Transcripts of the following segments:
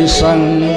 Marang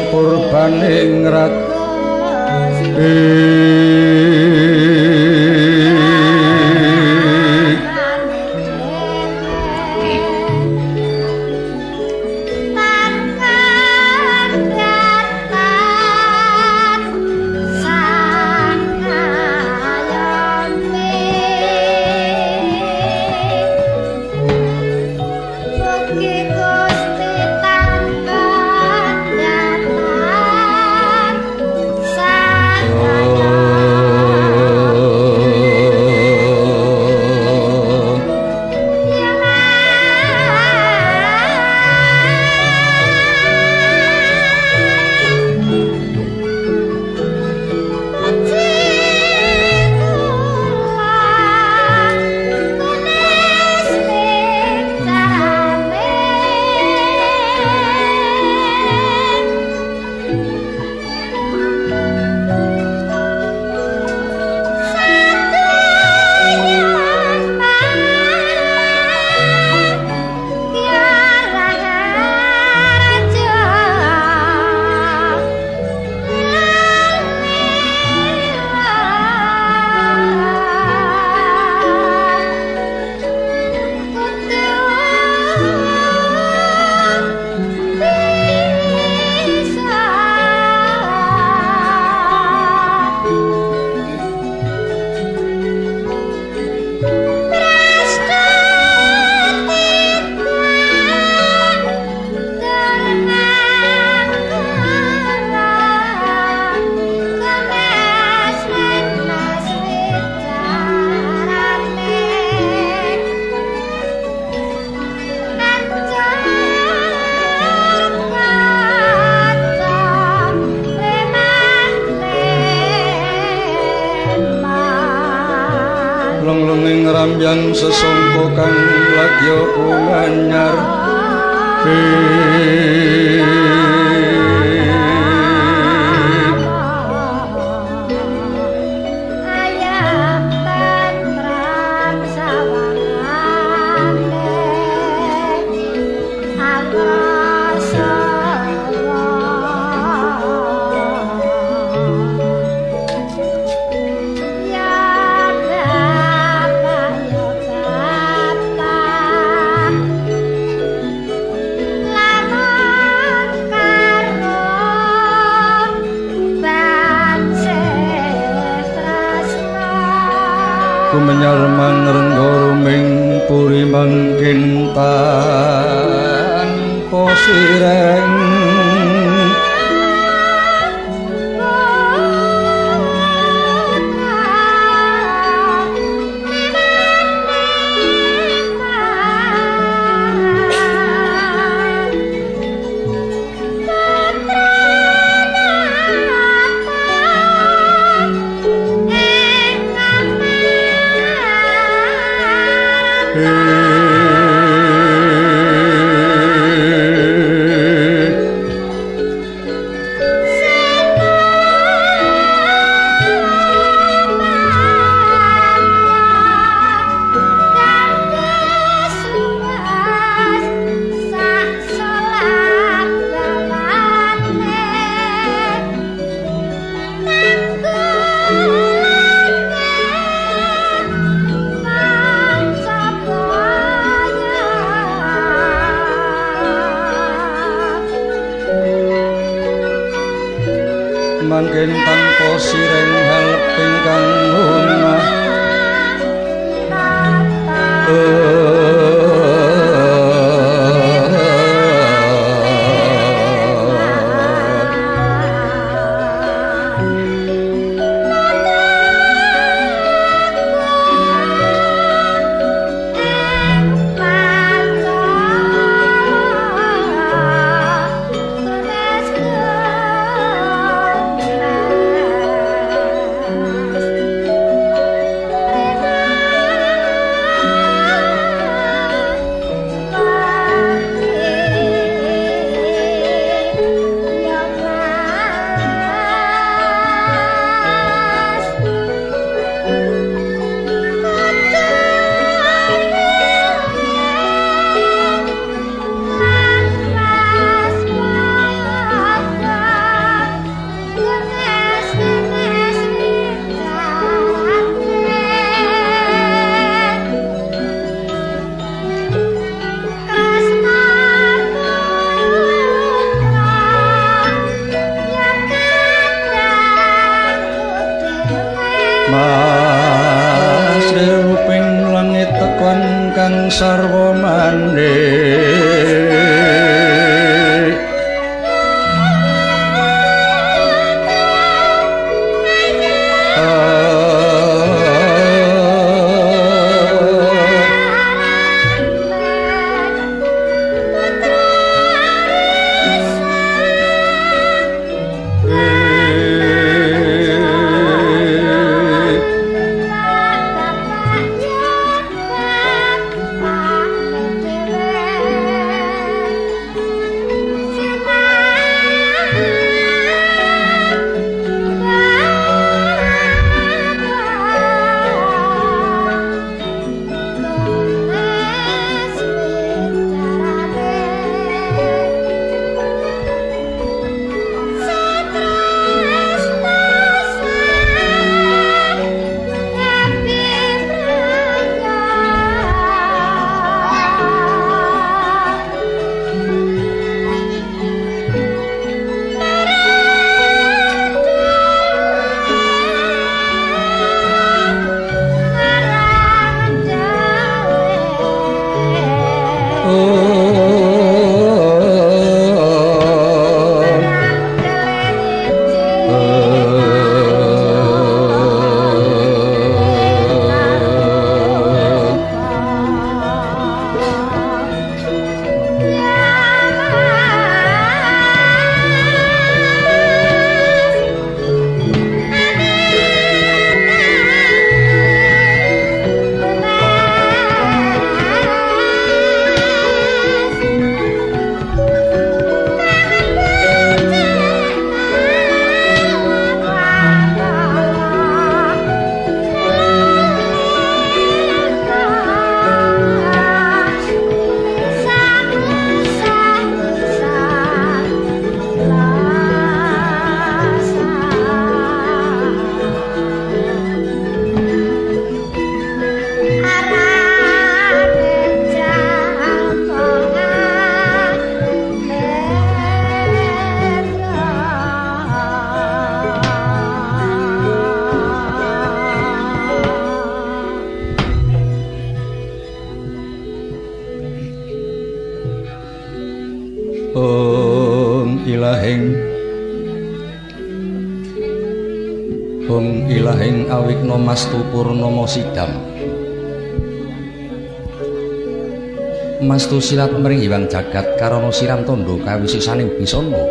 silat mring iwang jagat karana siram tondo kawisisaning bisana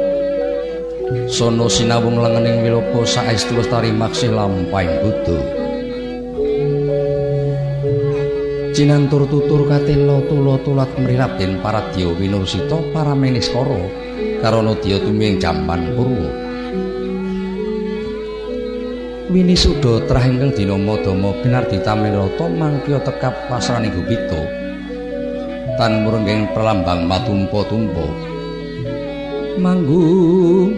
Sono sinawung lengening wilopo saestu lestari maksih lampahing Buddha. Cinantur tutur katelo tulo tulat mrirat den paradya para meniskara karana dia tuming jaman purwa. Wini suda trah ingkang dina madama binardi tamirata mangkya tekap pasraning gupita tan murenggeng pralambang matumpa-tumpa. Manggung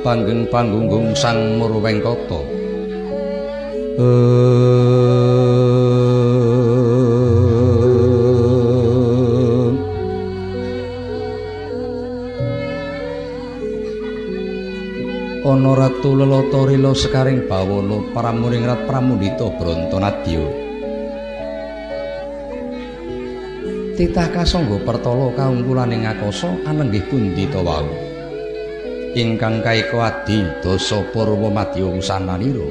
panggeng panggunggung sang murwengkata. Ana ratu lelata rila sekaring bawana pramuning rat pramundita brontonadya titah kasangga pertala kaungkulaning akasa anenggih pundi ta wau? Ingkang kaika adi dasa purwa madya wusananira.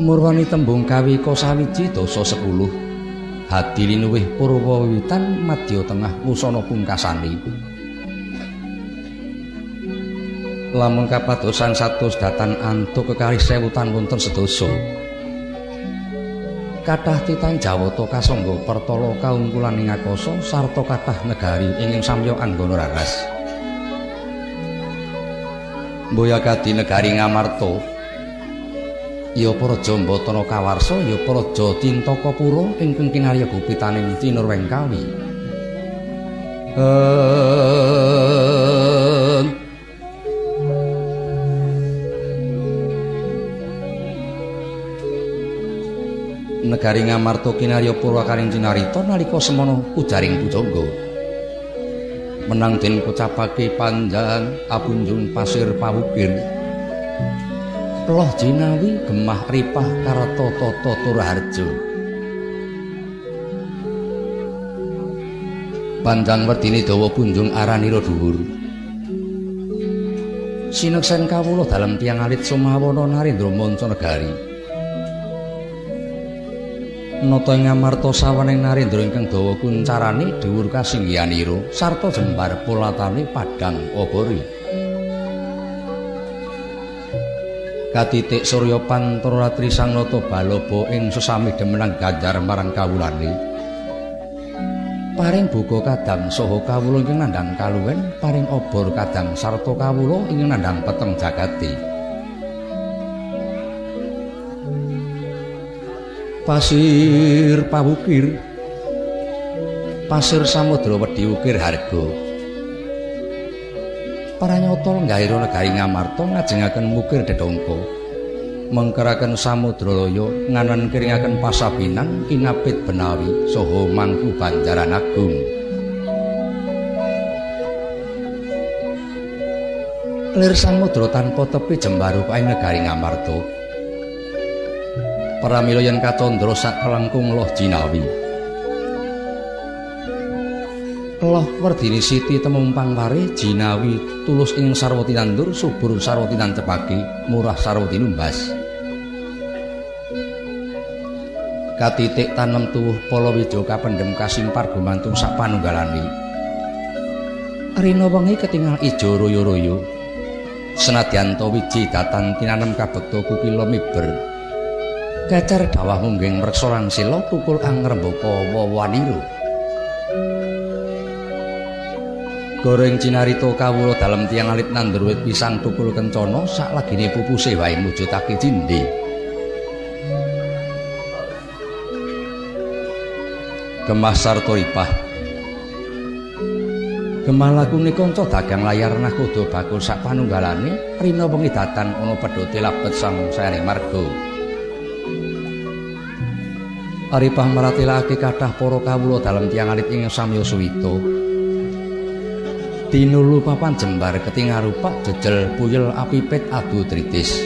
Murwani tembung kawi kosawiji dasa 10 hadi linuwih purwa wiwitan madya tengah musana pungkasane. Lamun kapadosan satus datan antuk kekalih sewutan wonten sedasa kathah titah jawata kasangga pertala kaungkulan ing akasa sarta kathah negari ing samya anggana raras. Boya negari Ngamarta ya praja Mbatana Kawarsa ya praja Tintakapura ingkang kinarya gupitaning Tinurweng Kawi negari ngamarta kinarya purwakaring cinarita nalika semana ujaring pujangga. Menang den pocapake panjang abunjung pasir pawukir. Loh jinawi gemah ripah karata tata turaharja. Panjang werdine dawa punjung aranira dhuwur. Sineksen kawula dalem tiang alit sumawana narendra manca negari nata ing amarta sawening narendra ingkang dawa kuncarane dhuwur kasinggihanira sarta jembar polatane padhang obori. Katitik surya pantara trisang nata balaba ing sesami demenang ganjar marang kawulane. Paring buka kadang saha kawula ingkang nandhang kaluwen paring obor kadang sarta kawula ingkang nandhang peteng jagati pasir pawukir. Pasir samudra wedi ukir harga. Paranyata nggaira negari ngamarta ngajengaken mukir dedongko. Mengkeraken samudra loyo nganan kiringaken pasabinan kinapit benawi saha mangku banjaran agung. Lir samudra tanpa tepi jembaru kae negari ngamarta pramila yen kacandra sak kelangkung loh jinawi. Loh werdini siti temumpang pare jinawi tulus ing sarwati nandur subur sarwati nancepake murah sarwati numbas. Katitik tanem tuwuh palawijo kapendhem kasimpar gumantung sak panunggalane. Rina wengi ketingal ijo royo-royo. Senadyan to wiji datan tinanem kabekta kukila miber kecer dawah mungging mreksa lan sila tukul angrembaka wawanira goreng cinarita kawula dalem tiang alit nandur wit pisang tukul kencana sak lagine pupuse wae mujudake cindhe gemah sarta ripah. Gemah lakune kanca dagang layar nakoda bakul sak panunggalane rina wengi datan ana pedhote labet sang saring marga Aripah maratilake kathah para kawula dalem tiyang alit ing samya suwita. Tinulu papan jembar ketingarupak jejel puyel apipit adu tritis.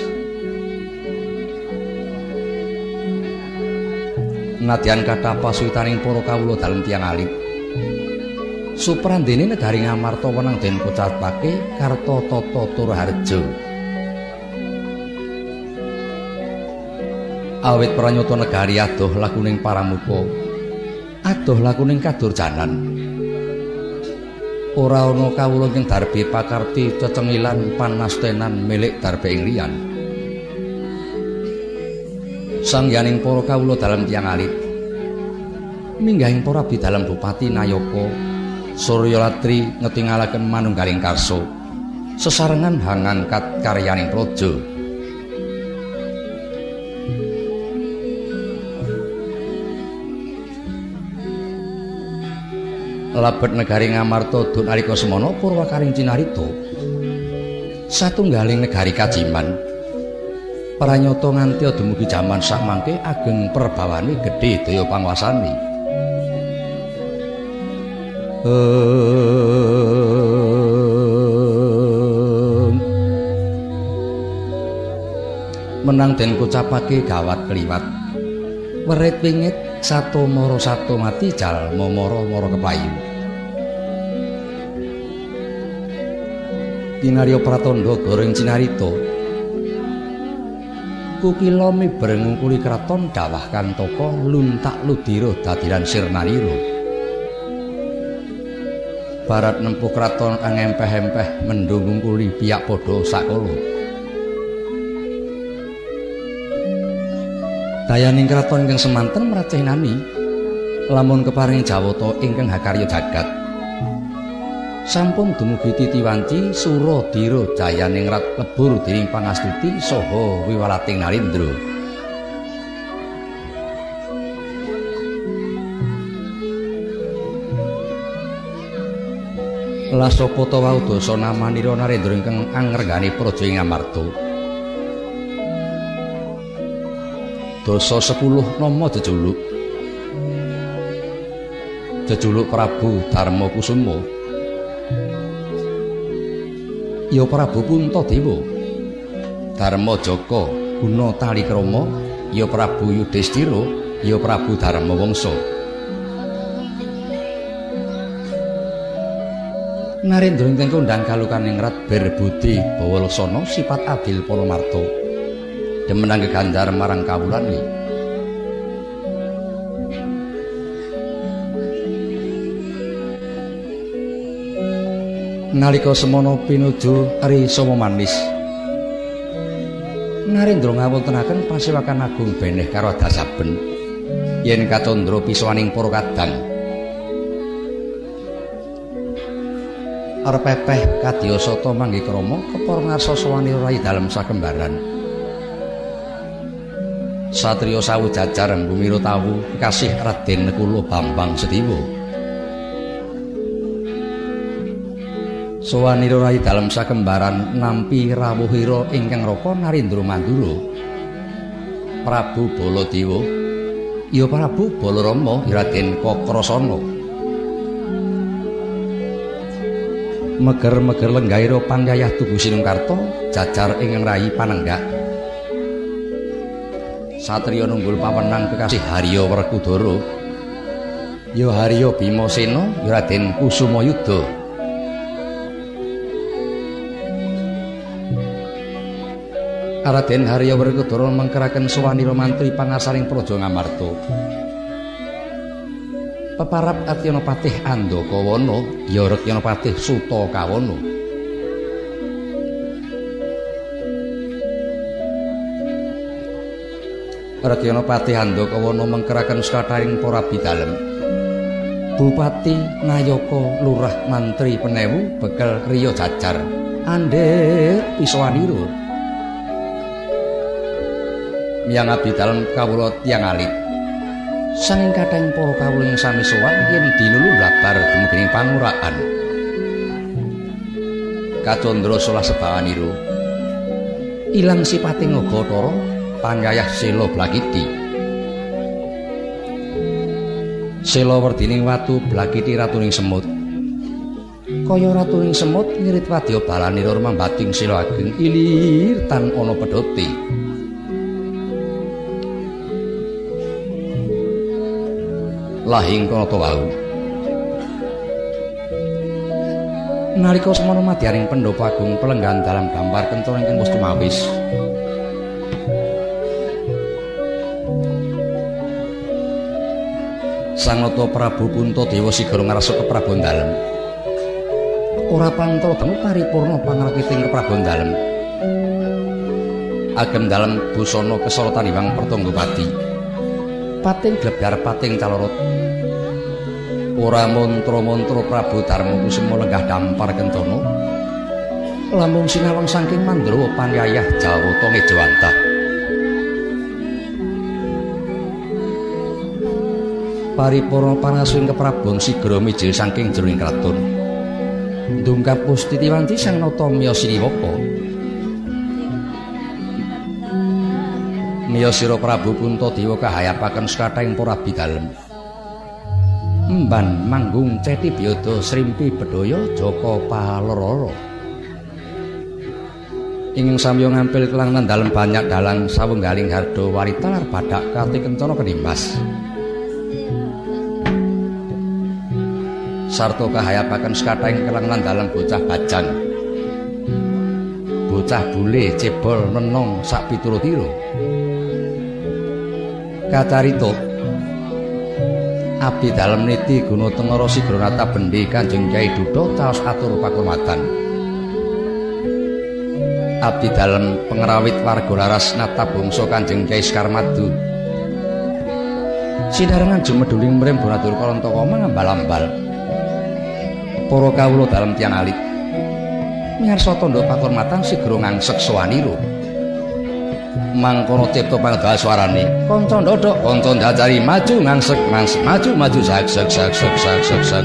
Nadyan kathah pasuwitaning para kawula dalem tiyang alit. Suprandene negari Ngamarta wenang den kocapake Karta Tata Turharjo. Awit pranyata negari adoh lakuning paramuka. Adoh lakuning kadurjanan. Ora ana kawula ing darbe pakarti cecengilan panastenan milik darbe ing liyan. Sangyaning para kawula dalam tiang alit. Minggahing para abdi dalam Bupati Nayaka Suryalatri ngetingalaken manunggaling karso. Sesarengan hangan kat karyaning praja. Labet negari Ngamarta dun nalika semana Purwakaring Cinarita. Satunggaling negari kajiman pranyata nganti dumugi jaman sakmangke ageng perbawane gedhe daya panguasane menang den kucapake gawat kliwat. Werit wingit sato moro sato mati jal momoro moro kepayu Kinaryo Pratondo goreng cinarito Kukilo mi berengungkuli keraton dawah kantoko luntak ludiro dadiran sirnaliro Barat nempuh keraton angempeh-empeh mendungungkuli piak podo sakolo Dayaning kraton ingkang semanten mracenani lamun keparing Jawata ingkang hakarya jagat. Sampun dumugi titiwanci sura dira jayaning rat lebur dening pangastuti saha wiwalating Narendra. Lasopata wau dasa namanira Narendra ingkang angregani praja ing Amarta. Dosa 10 nama jejuluk jejuluk Prabu Darma Kusuma. Ya Prabu Puntadewa Darma Jaka guna tali krama ya Prabu Yudhistira. Ya Prabu Darma Wangsa. Narendra ingkang kondang kalukaning rat berbudi bawalasana sifat adil para marta demenang gegandar marang kawulan iki. Nalika semana pinuju ri sama manis. Narendra ngawontenaken pasewakan agung beneh karo dasaben yen katondra pisowaning para kadang. Arepepeh kadyasata manggi krama kepara ngarsa sawani rai dalem sakembaran Satrio sawu jajar tawu kasih Raden Nekulo Bambang Sediwo. Sowaniro rai dalam sakembaran nampi rawuhira ingkang raka Narendra Mandura. Prabu Baladewa ya Prabu Balarama Raden Kakrasana. Meger-meger lenggahira panggayah tugu Sinungkarta jajar ingkang rai panenggak Satrio nunggul pawenang kekasih Haryo Werkudara. Ya Haryo Bimasena, ya Raden Kusuma Yudha. Raden Haryo Werkudara mengkeraken sowanira mantri pangasaring Praja Ngamarta. Peparap Atyanapatih Andakawana, ya Rekyanapatih Sutakawana. Radyana Pati Handakawana mengkeraken sakathahing para bidalem. Bupati Nayaka Lurah Mantri Penewu bekel Riyo Jajar. Ande Piswaniro. Miyang abdi dalem kawula tiyang alit. Sanging kathahing para kawula ing sami sowan yen dinulu blabar dumugi panguraan. Kacandra salah sebawaniro. Ilang sipating Gathara panggayah Sela Blakiti. Sela werdining watu Blakiti ratuning semut. Kaya ratuning semut ngirit wadya balanira mambating Sela ageng ilir tan ana pedhote. Lahing kana to wau. nalika semono madyaning pendopo agung pelenggan dalam gambar kentur ingkang wis tumawis Sang Nata Prabu Puntadewa sigara ngrasa keprabon dalem ora pantra temu paripurna pangrapiting keprabon dalem agem dalem busana kesorotan Hyang Pertanggapati pating glebyar pating calorot. Ora mantra-mantra Prabu Darma Kusuma lenggah dampar kentono lamun sinawang saking mandrawa panyayah Jawata Ngejawantah paripurna panasuwing keprabon sigra mijil saking jroning kraton ndungkap Pustitiwanti sang nata miya siniwaka miya sira Prabu Puntadewa kahayapaken sakathahing para abdi dalem emban manggung ceti biodo srimpi bedoyo joko palororo ingin samyo ngampil kelangan dalam banyak dalang sawenggaling hardo waritalar badak kati kencono kenimas sarto kahayapakan sekatain kelangan dalam bocah bajang bocah bule cebol menong sak pituro tiro kacarito Abdi dalem niti guna tengara sigronata bendi kanjeng Kyai Dudo caos atur pakurmatan. Abdi dalem pengerawit warga laras nata bangsa kanjeng Kyai Skarmadu. Sinarengan jumeduling mrem bonatur kalantaka mangambal-ambal. Para kawula dalem tiang alit. Miarsa tandha pakurmatan sigra ngangsek sawanira. mangkono cipta pangdal suarane kanca ndodok kanca ndajari maju ngangsek ngangsek maju maju sak sak sak sak sak sak sak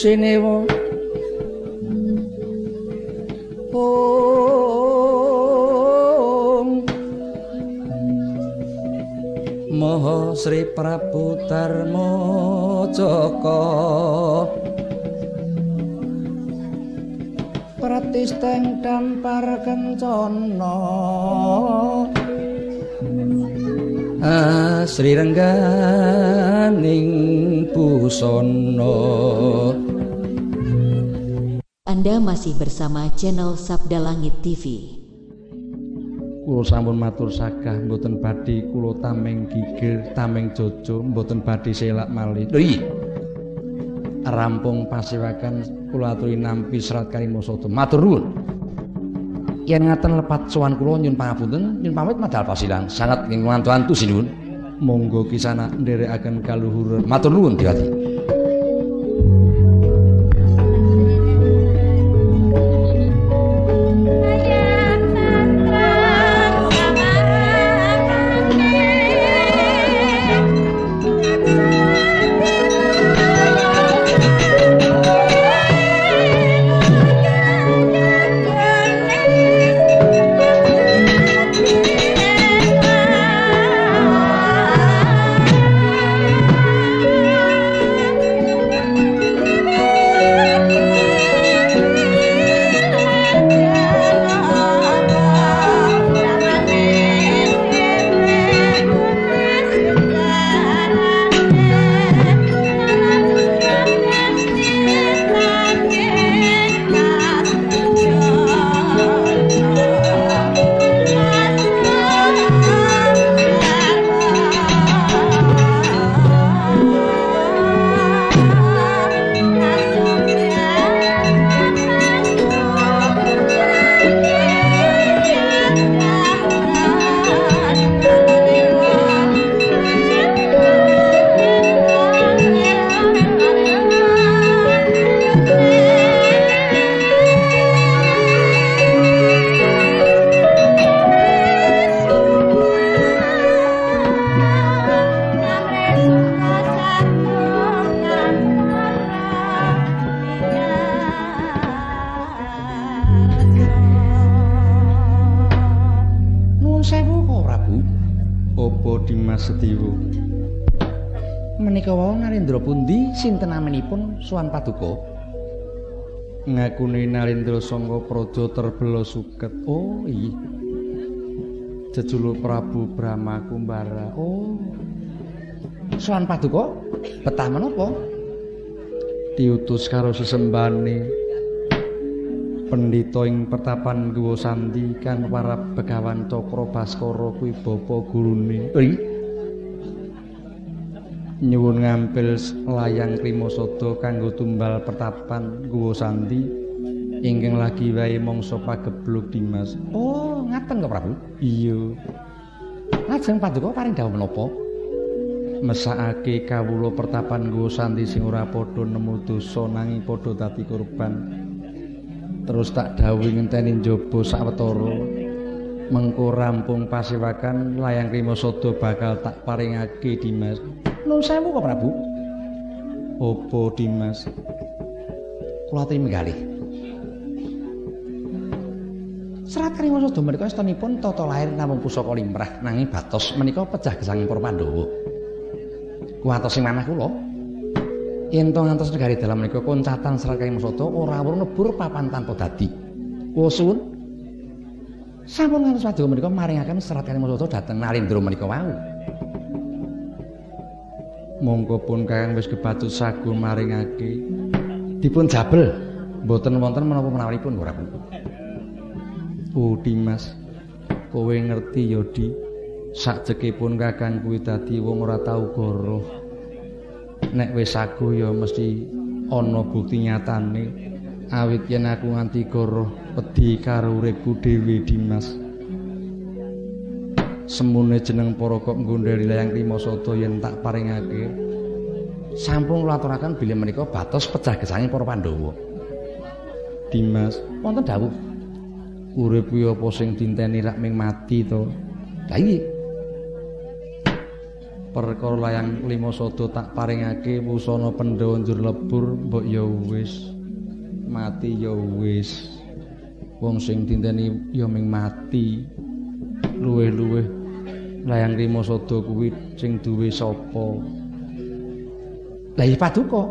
she never channel Sabda Langit TV. Kulo sampun matur sagah mboten badhe kula tameng gigir, tameng jojo, mboten badhe selak malih. Lho Rampung pasiwakan kula aturi nampi serat kalimasata. Matur nuwun. Yen ngaten lepat sowan kula nyun pangapunten, nyun pamit madal pasilan. Sangat ing wantu-wantu sinuwun. Monggo kisana nderekaken kaluhur. Matur nuwun Diwati. Praja terbelo suket. Oh iya. Jejuluk Prabu Brahma Kumbara. Oh. Suwan Paduka betah menapa? Diutus karo sesembane pendhita ing pertapan Guwa Sandi kang para begawan Cakra Baskara kuwi bapa gurune. Nyuwun ngampil layang krimasada kanggo tumbal pertapan guwa sandi ingkang lagi wae mangsa pagebluk Dimas. Oh, ngaten kok Prabu? Iya. Lajeng paduka paring dawuh menapa? Mesakake kawula pertapan guwa sandi sing ora padha nemu dosa nanging padha dadi korban. Terus tak dawuh ngenteni njaba sawetara. Mengko rampung pasiwakan layang krimasada bakal tak paringake Dimas. Nun sewu kok Prabu. Opo Dimas? Kula aturi menggalih. Serat Kariwasa do menika estunipun tata lahir namung pusaka limrah nanging batos menika pecah gesanging para Pandhawa. Kuwatos sing manah kula. Yen to ngantos negari dalam menika koncatan Serat Kariwasa ora wurung nebur papan tanpa dadi. Kula suwun sampun ngantos wadya menika maringaken Serat Kariwasa dhateng Narendra menika wau. monggo pun kang wis kebatut sagu maringake dipun jabel mboten wonten menapa menawaripun ora pun Oh Dimas. Kowe ngerti ya Di. Sakjekipun kakang kuwi dadi wong ora tau goroh. Nek wis sagu ya mesti ana bukti nyatane. Awit yen aku nganti goroh pedhi karo uripku dhewe Dimas. Semune jeneng para kok nggondhari layang krimasada yen tak paringake. Sampun kula aturaken bilih menika batos pecah gesange para Pandhawa. Dimas. Wonten dawuh urip kuwi apa sing dinteni rak ming mati to? Lha iki perkara layang krimasada tak paringake wusana Pandhawa njur lebur mbok ya wis. Mati ya wis. Wong sing dinteni ya ming mati. Luweh-luweh layang rimo sodo kuwi sing duwe sapa? Lah iki paduka.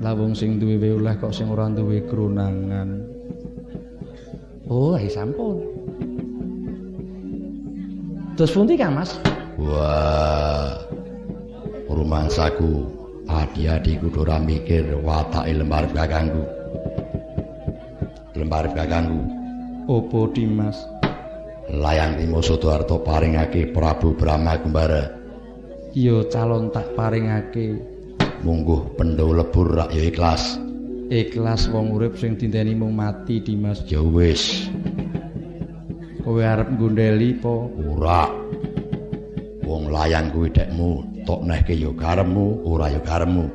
Lah wong sing duwe weoleh kok sing ora duwe kronangan oh ae sampun terus pundi kang mas wah rumangsaku kudu ora mikir watake lemar kakangku lembar kakangku. Opo Dimas? Layang Timo Sodoarto paringake Prabu Brahma Kembara. Iya calon tak paringake. Mungguh pendhawa lebur rak ya ikhlas. Ikhlas wong urip sing dinteni mung mati Dimas. Ya wis. Kowe arep nggondeli po? Ora. Wong layang kuwi dekmu, tok nehke ya karemu, ora ya karemu.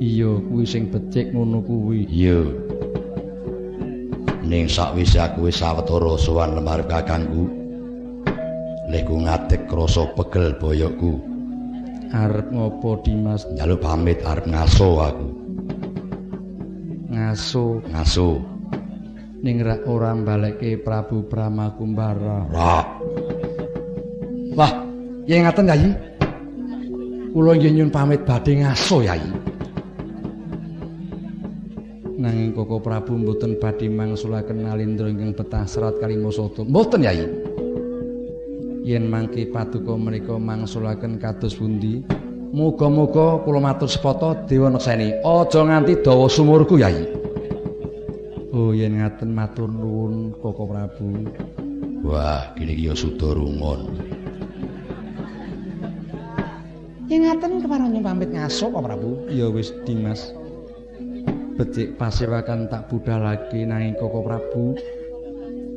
Iya, kuwi sing becik ngono kuwi. Iya. Ning sakwise aku wis sawetara sowan lemar kakangku. Leku ngadeg krasa pegel boyokku. Arep ngopo Dimas? Njaluk pamit arep ngaso aku. Ngaso Ngaso. ning rak ora balekke Prabu Brahma Kumbara. Ra. Wah, yen ngaten Yayi. Kula nggih nyuwun pamit badhe ngaso Yayi. Nanging Koko Prabu mboten badhe mangsulaken Nalindra ingkang betah serat Kalimasata. Mboten Yayi. Yen mangke paduka menika mangsulaken kados pundi? Muga-muga kula matur sepata dewa nekseni. Aja nganti dawa sumurku Yayi. Oh, yen ngaten matur nuwun Koko Prabu. Wah, kene iki ya suda rungon. Yen ngaten keparon nyuwun pamit ngaso Pak Prabu. Ya wis Dimas. Becik pasewakan tak budhalake nanging Koko Prabu.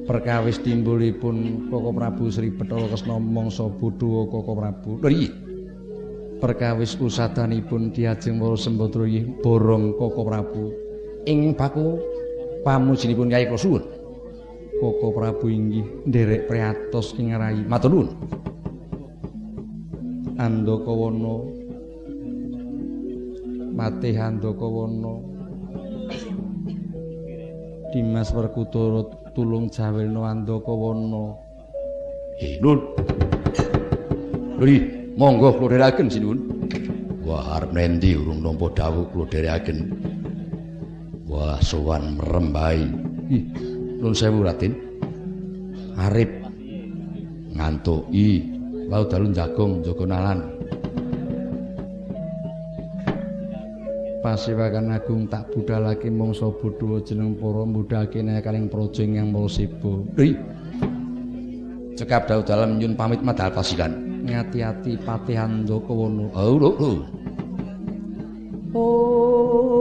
Perkawis timbulipun Koko Prabu Sri Bathara Kesna mangsa bodho Koko Prabu. Lho. Perkawis usadanipun diajeng para sembodrayi borong Koko Prabu. Ing baku pamujinipun Kyai suwun. Koko Prabu inggih nderek priatos ing rayi. Matur nuwun. Andakawana Matih Andakawana Dimas Werkudara tulung jawelna Andakawana Eh, Nun. Lho iki, monggo kula dherekaken sinuwun. Wah, arep nendi urung nampa dawuh kula dherekaken. Wah, sowan merembai. Ih, nun sewu Raden. Arep ngantuki wau dalu jagong jaga nalan. Pasewakan Agung tak budhalake mangsa bodho jeneng para mbudhake kaling praja ingkang Malasiba. Lho iki. Cekap dalu dalam nyun pamit madhal pasilan. Ngati-ati Patih Andakawana. Oh, lho, lho. Oh.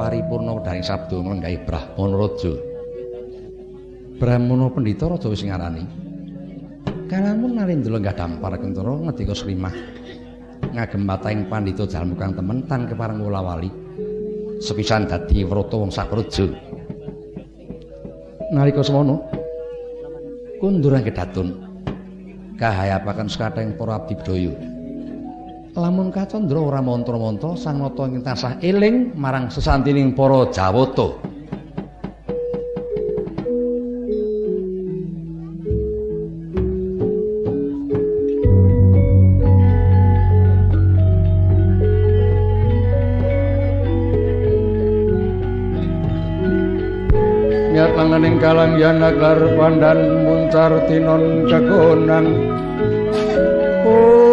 Paripurna wedaring sabda nglenggahi Brahmana Raja. Brahmana Pandhita Raja wis ngarani. Kalamun Narendra lenggah dampar kentara ngendika Srimah. Ngagem mataing pandhita jalmu kang temen tan kepareng wali. Sepisan dadi wrata wong sapraja. Nalika semono kundurang kedatun kahayapaken sekathing para abdi bidaya. Lamun kacandra ora mantra-mantra sang nata ing tasah eling marang sesantining para Jawata. Langaning kalang yanak lar pandan muncar tinon kagonan Oh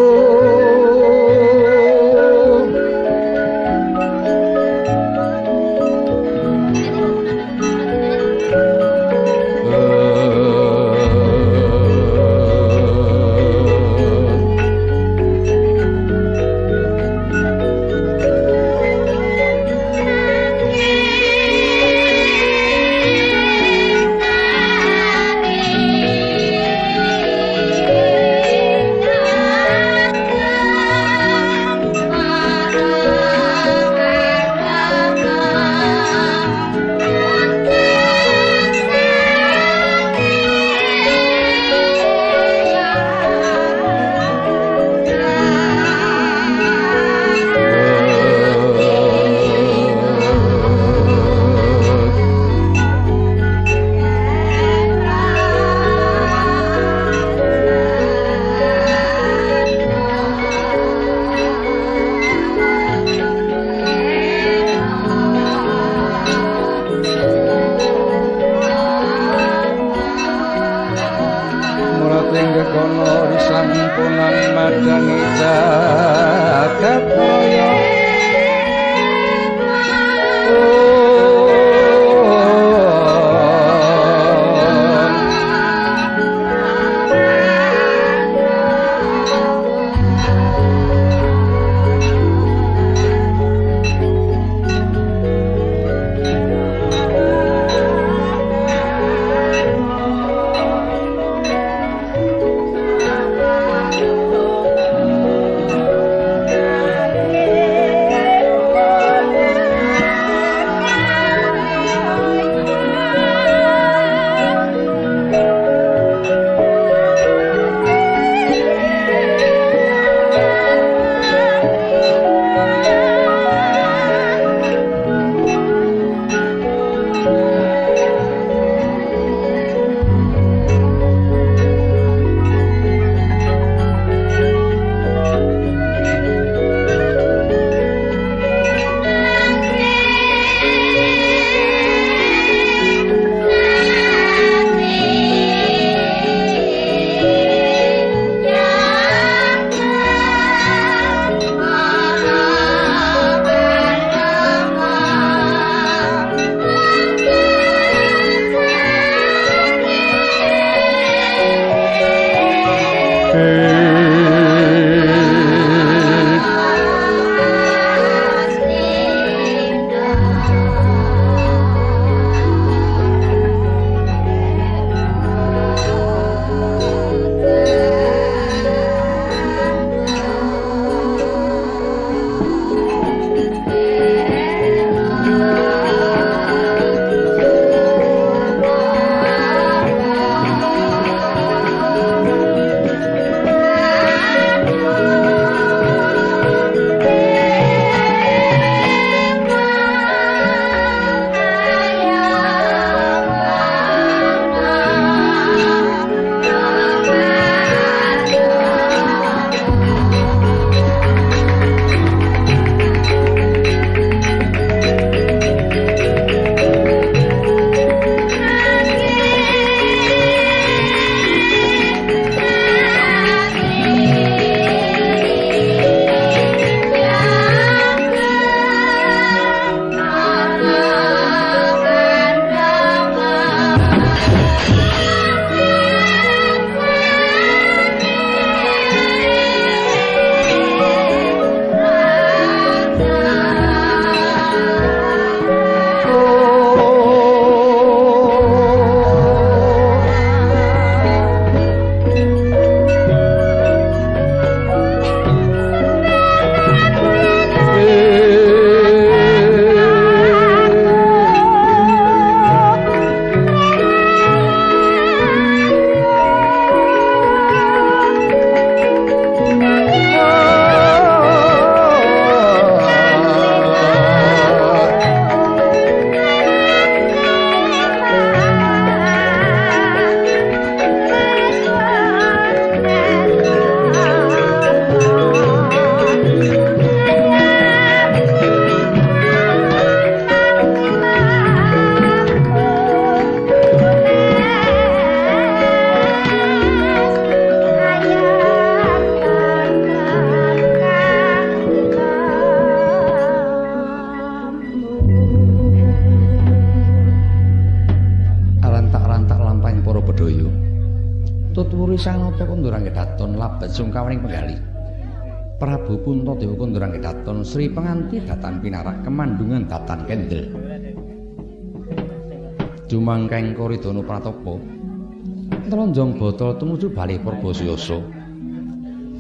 Botol tumuju bali Purbasiyasa.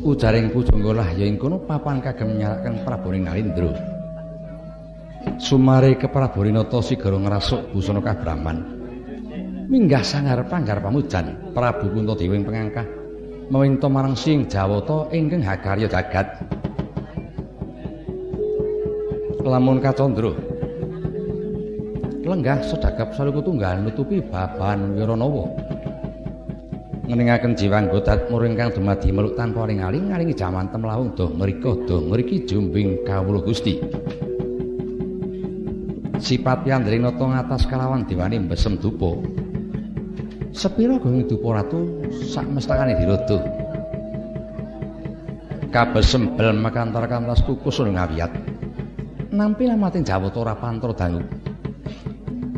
Ujaring pujangga lah ya ing kono papan kagem nyarakaken Prabu Narendra. Sumare kepraburinata sigara ngrasuk busana kabraman. Minggah sangar panggar pamujan Prabu Puntadewa ing pengangkah mawinta marang sing Jawata ingkang hakarya jagat. Lamun Kacandra. Lenggah sedagap saluku tunggal nutupi baban Wiranawa. Ngeningaken jiwang godat muring kang dumadi meluk tanpa aling-aling ngalingi jaman temlawung doh mrika doh mriki jumbing kawula Gusti. Sipat yandring nata ngatas kalawan diwani mbesem dupa. Sepira gong dupa ratu sak mestakane dirodo. Kabesem bel makantar kantas kukus ngawiyat. Nampi lamating Jawata ora pantra dangu.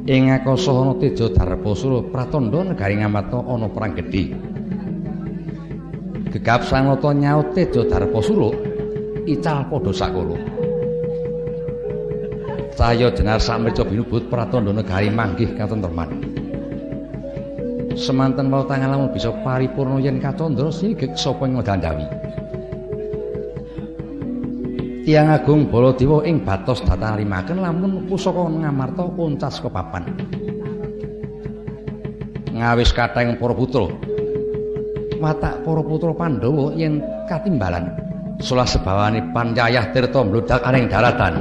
Ing akasa ana Teja Darpasura pratandha negari ngamatna ana perang gedhe. Gegap sanata nyaut Teja Darpasura ical padha sakala. Cahya jenar samrica binubut pratandha negari manggih katentreman. Semanten wau tangan lamun bisa paripurna yen kacandra sigek sapa ing ngandawi. Tiang Agung Baladewa ing batos datang lamun pusaka ngamarta uncas kepapan. Ngawis katheng para putra. Watak para putra Pandhawa yen katimbalan solah sebawane Panjayah Tirta mbludak aning daratan.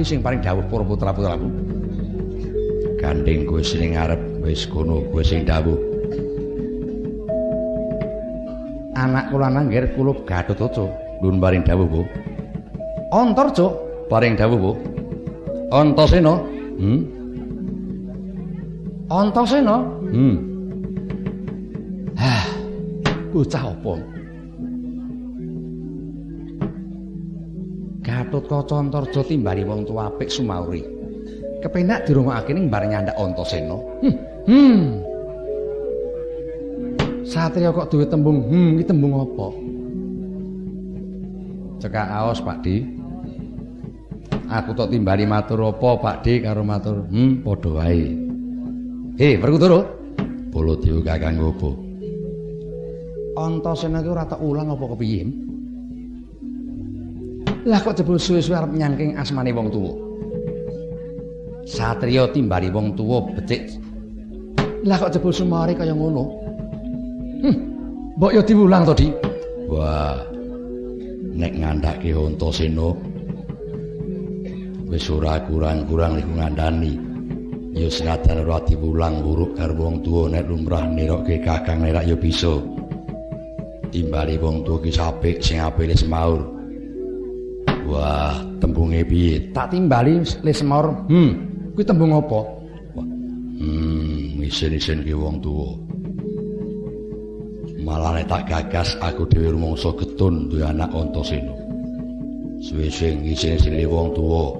Adi sing paling dawuh para putra-putraku? Gandeng kowe sing ngarep wis kono kowe sing dawuh. Anak kula nangger kula Gatotkaca. Nun paring dawuh, Bu. Antarja paring dawuh, Bu. Antasena. Hmm? Antasena. Hmm. Antarja timbali wong tuwa apik sumauri. Kepenak dirungokake ning bareng nyandak Antasena. Hmm. hmm. Satria kok duwe tembung hmm iki tembung apa? Cekak aos, Pak Di. Aku tok timbali matur apa, Pak Di, karo matur hmm padha wae. Hei, Werkudara. Baladewa Kakang opo? Antasena ki ora tak ulang apa kepiye? Lah kok jebul suwe-suwe arep nyangking asmane wong tuwa. Satriya timbali wong tuwa becik. Lah kok jebul sumare kaya ngono? Hm, mbok yo diulang to. Wah. Nek ngandhake Antasena wis ora kurang-kurang iku ngandani. Ya senajan ora diwulang buruk karo wong tuwa nek lumrah nirokke Kakang nerak ya bisa. Timbali wong tuwa ki sapik sing apik semaur. Piye? Tak timbali le semor. Hmm, kuwi tembung apa? Hmm, isin-isin ki wong tuwa. Malah nek tak gagas aku dhewe rumangsa getun duwe anak Antasena. Suwe-suwe isin-isin wong tuwa.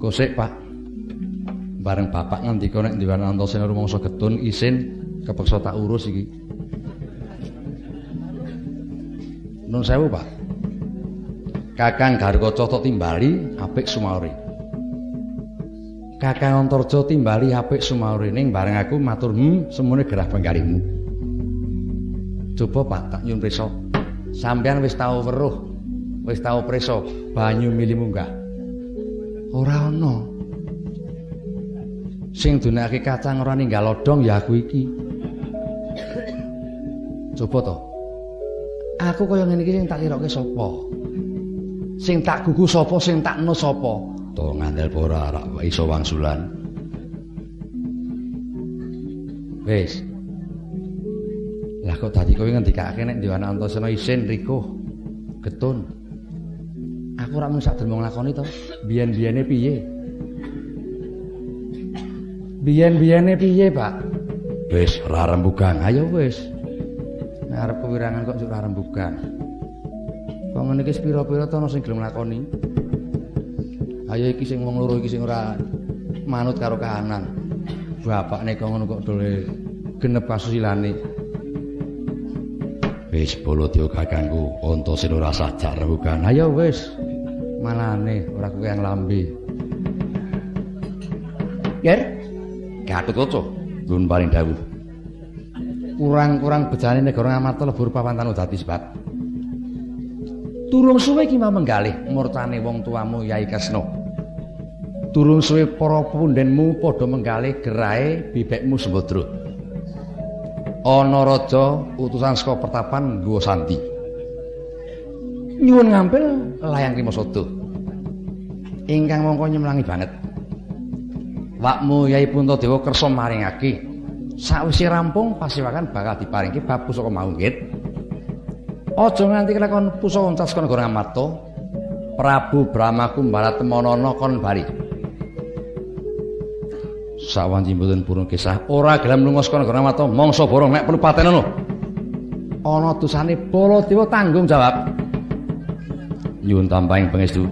Kosek, Pak. Bareng bapak ngendika nek Dewan Antasena rumangsa getun isin kepeksa tak urus iki. Nun sewu, Pak. Kakang Garkaca tok timbali apik sumauri. Kakang Antarja timbali apik sumauri ning bareng aku matur hmm semune gerah penggalihmu. Coba Pak tak nyun prisa. Sampeyan wis tau weruh, wis tau prisa banyu mili munggah. Ora ana. Sing dunake kacang ora ninggal lodong ya aku iki. Coba to. Aku kaya ngene iki sing tak lirokke sapa? Sing tak gugu sapa, sing tak no sapa? To ngandel ora rak iso wangsulan. Wis. Lah kok dadi kowe ngendikake nek Dewana Antasena isin riko getun. Aku ora mung sak dermong lakoni to. Biyen-biyene piye? Biyen-biyene piye, Pak? Wis ora rembugan. Ayo wis. Arep kewirangan kok ora rembugan. Kok ngene iki pira-pira to ana sing gelem lakoni. Ayo iki sing wong loro iki sing ora manut karo kahanan. Bapak nek ngono kok dole genep kasusilane. Wis Baladewa kakangku, Antasena rasa jak rebukan. Ayo wis. Manane ora kuwi yang lambe. Yer. Gatotkaca, Nun paring dawuh. Kurang-kurang bejane negara Ngamarta lebur pawantan dadi sebab. Turung suwe ki menggalih murtane wong tuamu Yai Kesna. Turung suwe para pundhenmu padha menggalih gerahe bibekmu Sembadra. Ana raja utusan saka pertapan nggawa santi. Nyuwun ngampil layang Krimasada. Ingkang mongko nyemlangi banget. Wakmu Yai Puntadewa kersa maringake. Sawise rampung pasiwakan bakal diparingke bab pusaka mau nggih. Aja nganti kelakon pusaka uncas kana Gora Ngamarta. Prabu Brahma Kumbara temonana kon bari. Sawanci mboten purun kisah ora gelem lunga saka Gora Ngamarta mangsa borong nek perlu paten. Ana dosane Baladewa tanggung jawab. Nyuwun tampahing pangestu.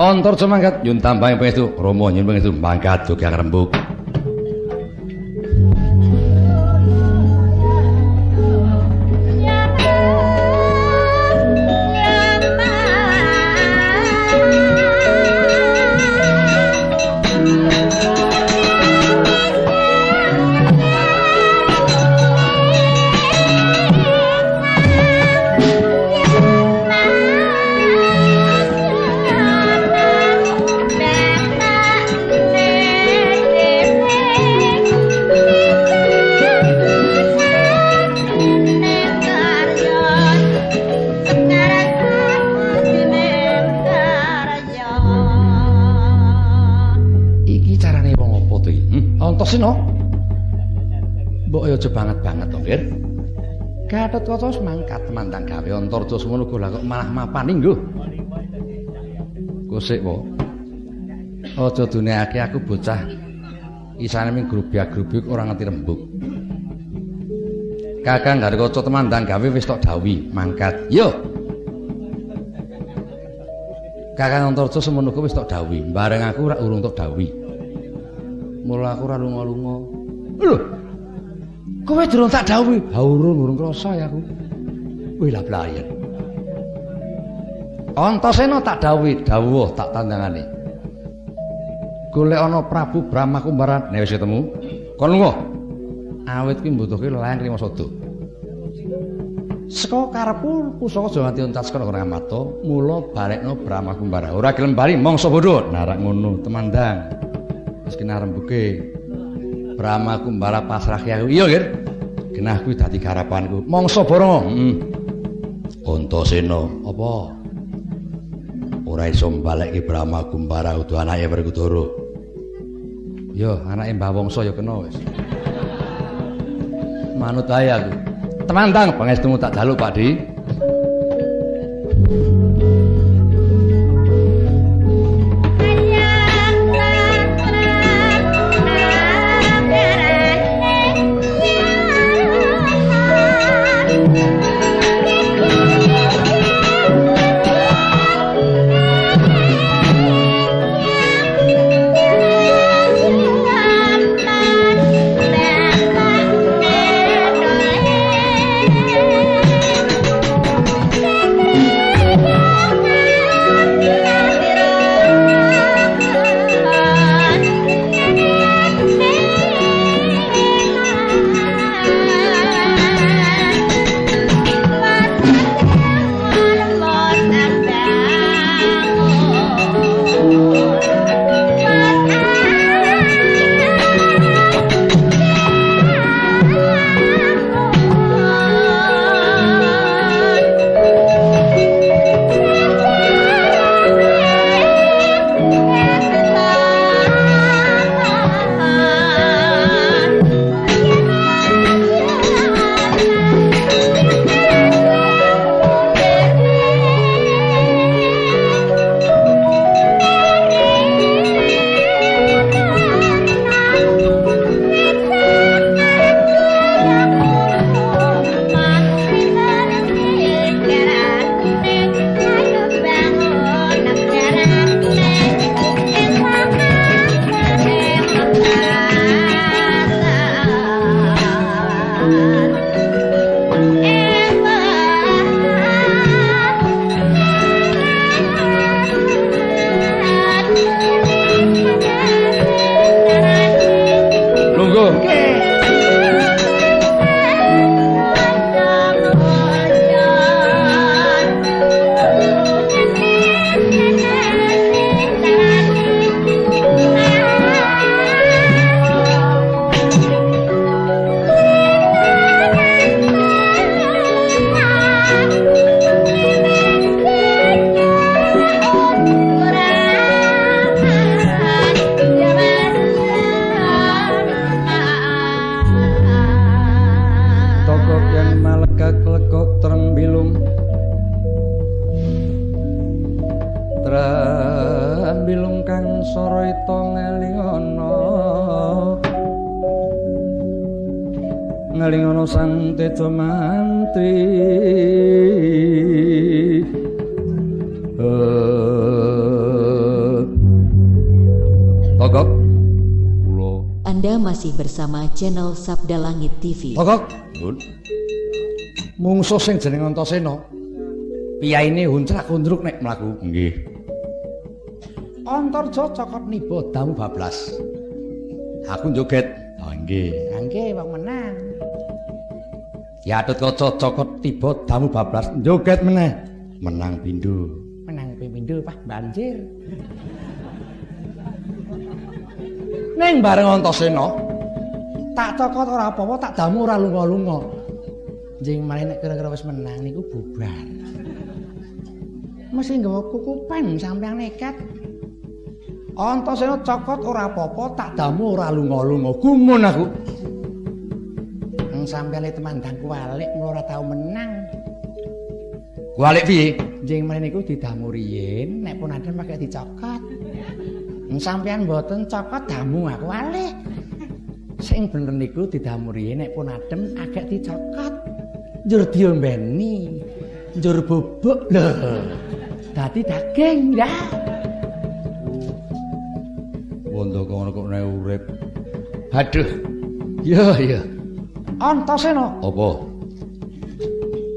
Antarja mangkat Nyuwun tampahing pangestu. Rama nyuwun pangestu mangkat dugi rembug. Aja banget-banget to, Nggih. Gatotkaca wis mangkat mandang gawe Antarja semono kok lah kok malah mapani nggo. Kusik po. Aja dunekake aku bocah isane ming grubyak-grubik ora ngerti rembug. Kakang Gatotkaca temandang gawe wis tok dawuhi mangkat. Yo. Kakang Antarja semono kok wis tok dawuhi, bareng aku ora urung tok dawuhi. Mula aku ora lunga-lunga. Lho. Kowe durung tak dawuhi. Ha urung krasa ya aku. Wih lah blayen. Antasena tak dawuhi, dawuh tak tandangane. Golek ana Prabu Brahma Kumbara nek wis ketemu, kon lunga. Awit ki mbutuhke layang Krimasada. Saka karepku pusaka aja nganti uncas kana Ngamarta, mula balekno Brahma Kumbara. Ora gelem bali mangsa bodho. Narak ngono, temandang. Wis kena rembuke. Brahma Kumbara pasrahke aku. Iya, Gir. Genah kuwi dadi garapanku. Mangsa boro. Heeh. Antasena, Apa? ora iso mbalekke Brahma Kumbara utuh anake Werkudara. Yo, anake Mbah Wangsa ya kena wis. Manut ae aku. Temandang pangestumu tak jaluk, Pakdi. Channel Sabda Langit TV. Togok Nun Mungsuh sing jeneng Antasena Piyaine huncrak-undruk nek mlaku nggih Antarja cokot niba damu bablas. Aku joget. oh nggih Angge wong menang. Ya atut kaca cokot tiba damu bablas joget meneh. menang pindho Menang pindho Pak banjir. Ning bareng Antasena tak cokot ora apa-apa tak damu ora lunga-lunga. Jeng malah nek kira-kira wis menang niku bubar. Mesti nggawa kukupan sampeyan nekat. Antasena cokot ora apa-apa tak damu ora lunga-lunga. Gumun aku. Nang sampeyan temandangku walik ora tau menang. kualik piye Jeng malah niku didamu riyin nek pun ada pakai dicokot. Nang sampeyan mboten cokot damu aku walik. Sing bener niku didamu riyin nek pun adem agak dicokot. Njur diombeni. Njur bubuk lho. Dadi daging ya. wondo kono kok nek urip Aduh. Iya, iya. Antasena. apa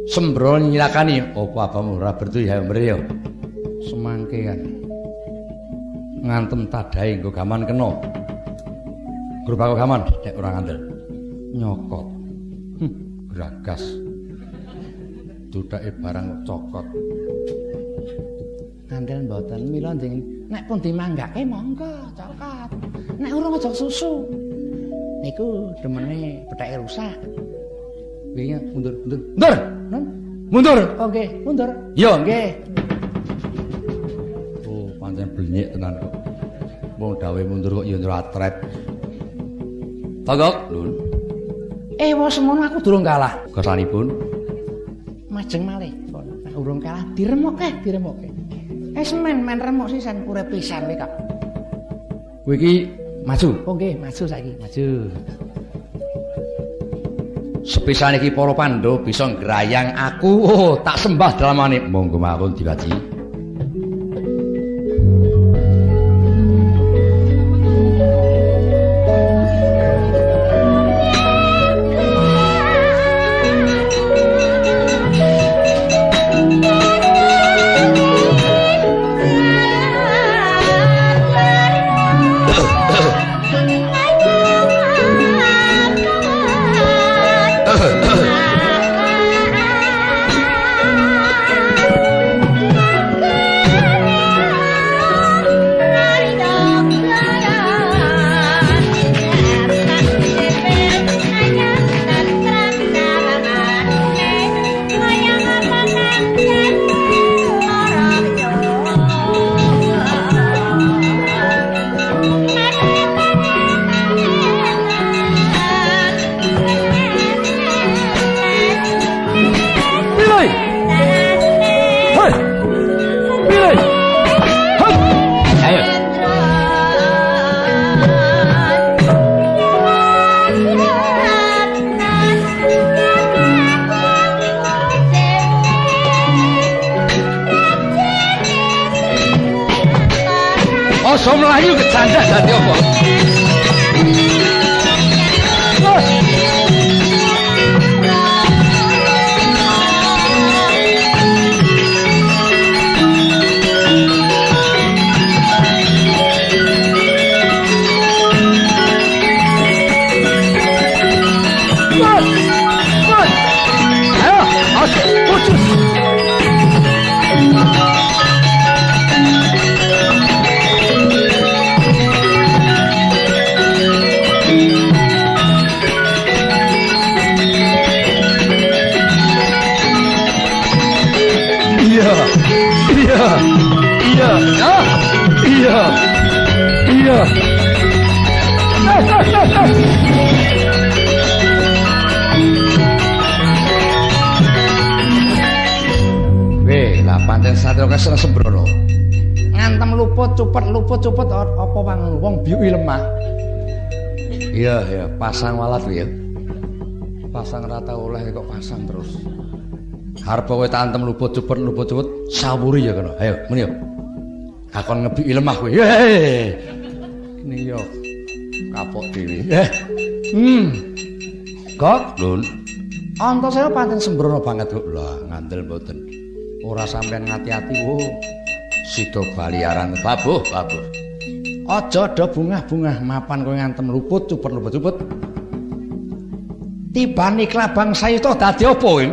sembro nyilakani apa apamu ora bertu ya mrene semangkean. Ngantem tadahe nggo gaman kena. Grup aku gaman nek ora ngandel Nyokot. Hm, gragas. Dudake barang kok cokot. Ngandel mboten mila njing nek pun dimanggake monggo cokot. Nek urung aja susu. Niku demene petake rusak. Wingi mundur, mundur. Mundur. Mundur Oke, mundur. yo Nggih. oh pancen blenyek tenan kok wong dawe mundur kok yo nratret togok lun Eh, semono aku durung kalah. kersanipun Majeng malih. Nek urung kalah diremokke, diremokke. Es men men remuk sisan urip pisan kowe kok. kowe iki maju Oh nggih, maju saiki, maju. sepisan iki para pandhawa bisa ngrayang aku oh tak sembah dalamane monggo mawon diwaji tantem luput cupet luput cupet sawuri ya kena ayo muni yo akon ngebi lemah kowe. Ini yo. Kapok dewi hmm. Kok? Lun. Antos saya pancen sembrono banget kok. Lah ngandel mboten. Ora sampean ngati-ati wo sida baliaran babuh babuh. Aja do bungah-bungah mapan kowe ngantem luput cupet luput cupet tibani klabang sayuta dadi apa kowe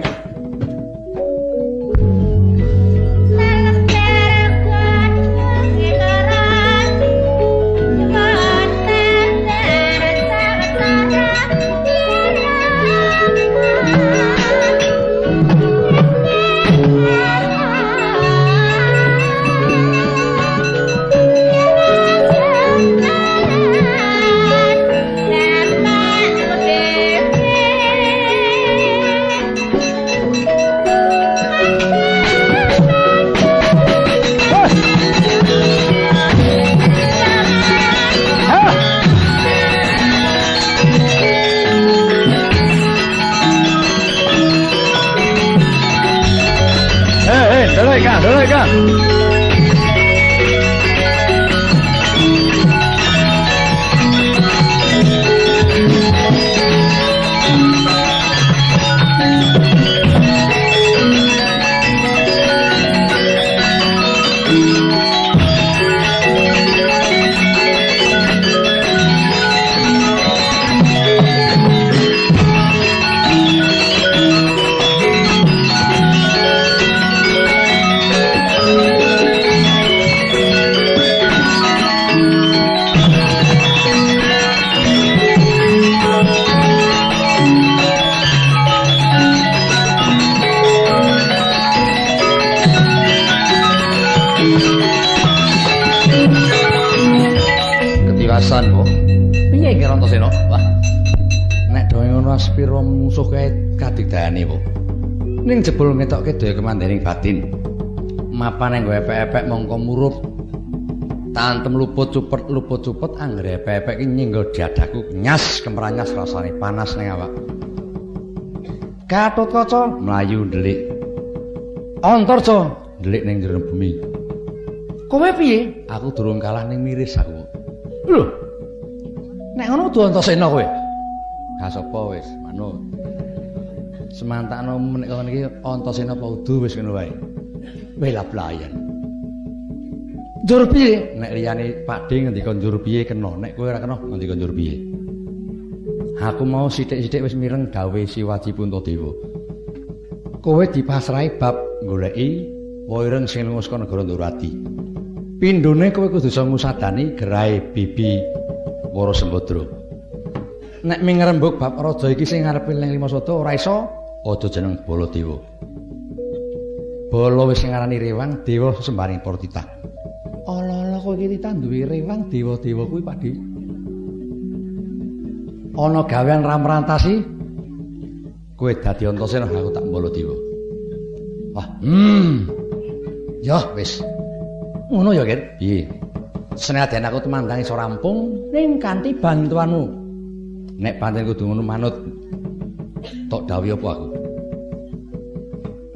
batin. Mapane nggo epek-epek mongko murup. Tantem luput cupet luput cupet anggere epek-epek iki nyinggo dadaku nyas kemranyas rasane panas ning awak. Katut kaca mlayu ndelik. Antarja ndelik ning jero bumi. Kowe piye? Aku durung kalah ning miris aku. Lho. Nek ngono kudu antasena kowe. Ka sapa wis, manut. Semantakno menik kon iki antasena apa udu wis ngono wae. Wela playan njur piye? Nek liyane padhe ngendika njur piye kena nek kowe ora kena ngendika njur piye? Aku mau sithik-sithik wis mireng gawe siwaji puntadewa kowe dipasrahi bab goleki waireng sing lunga saka negara Ndurati pindhone kowe kudu iso ngusadani gerahe bibi Wara Sembadra nek mingrembug bab raja iki sing ngarepe ning Limasada ora iso aja jeneng Baladewa. Bala wis ngarani rewang dewa sembaring para titah. Ala-ala kowe iki ditanduwi rewang dewa-dewa kuwi Pakdi. Ana gawean ramrantasi kowe dadi antasena aku tak Baladewa. Wah, hmm. Ya wis. Ngono ya, Ger. Piye? Senajan aku temandang iso rampung ning kanthi bantuanmu. Nek pancen kudu ngono manut tok dawuh apa aku?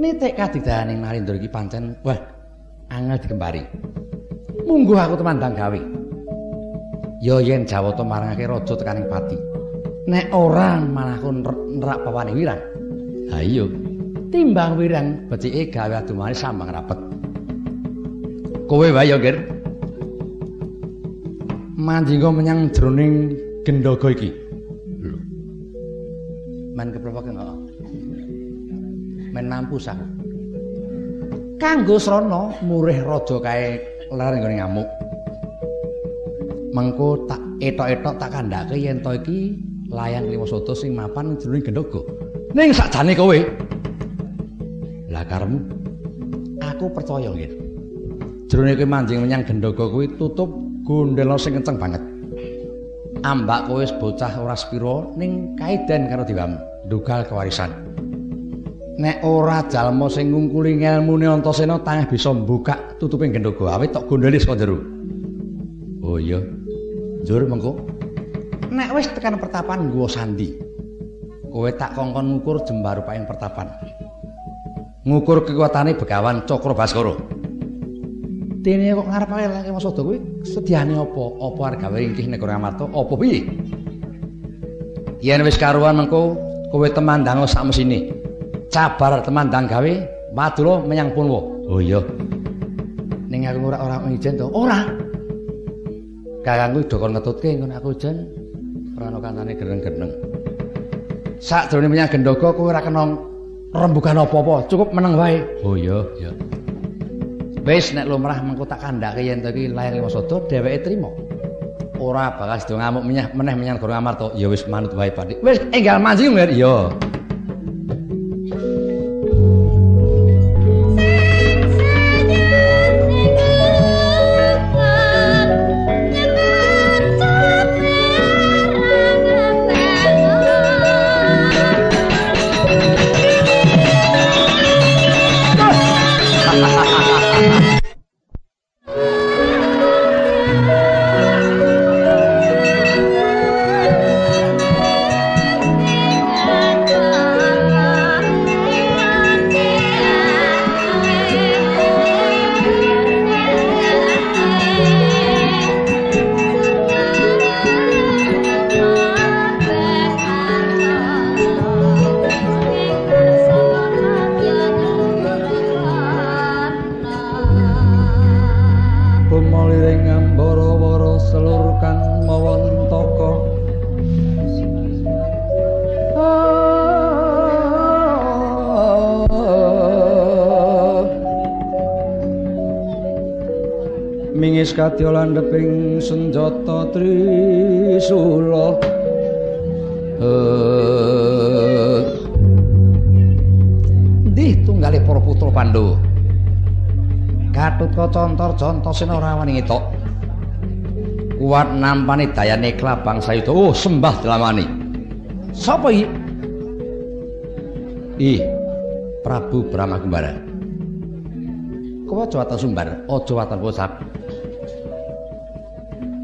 Nitik kadidayane Narendra iki pancen wah angel dikembari. Munggo aku temandang gawe. Ya yen Jawata marangake raja tekaning pati. Nek ora malah kon nerak pawane wirang. Ha iya. Timbang wirang becike gawe adumane sambang rapet. Kowe wae ya, Ger. Manjingga menyang jroning gendaga iki. Men kepropo kene? Men mampus. Kanggo srana murih raja kae lar nggone ngamuk. Mengko tak etok-etok tak kandhake yen to iki layang Limasada sing mapan jroning gendaga. Ning sakjane kowe. Lah karemu aku percaya nggih. Jroning kowe manjing menyang gendaga kuwi tutup gondelo sing kenceng banget. Ambak kowe bocah ora sepira ning kaedan karo diwamu, ndugal kewarisan. Nek ora jalma sing ngungkuli ngelmune Antasena tangih bisa mbukak tutuping gendhoga awit tok gondeli saka jero. Oh iya. Njur mengko. Nek wis tekan pertapan nggo sandi. Kowe tak kongkon ngukur jembar paing pertapan. Ngukur kekuatane Begawan Cakra Baskara. Dene kok ngarep ae lek Masada kuwi sediane apa? Apa arep gawe ingkih nek ora marto? Apa piye? Yen wis karuan mengko kowe temandang sak mesine. Cabar temandang gawe madura menyang Punwa. Oh iya. Ning aku ora ora ijen to. Ora. Kakangku do kon ngetutke ngono aku jen ora ana kancane gereng-gereng. Sak drone menyang Gendhoga kowe ora kena rembugan apa-apa, cukup meneng wae. Oh iya, iya. Wis nek lumrah mengko tak kandhake yen to iki lair Wasada dheweke trima. Ora bakal sedo ngamuk menyah meneh menyang Guru Amarta. Ya wis manut wae Pak. Wis enggal manjing Mir. Mingis kadya landheping senjata trisula. Eh. Ndih tunggale para putra Pandhawa. Gatotkaca contor ora wani ngetok. Kuat nampani dayane klabang sayuda. Oh, sembah delamani. Sapa iki? Ih, Prabu Brahma Kumbara. Kowe aja wates sumbar, aja wates bocap.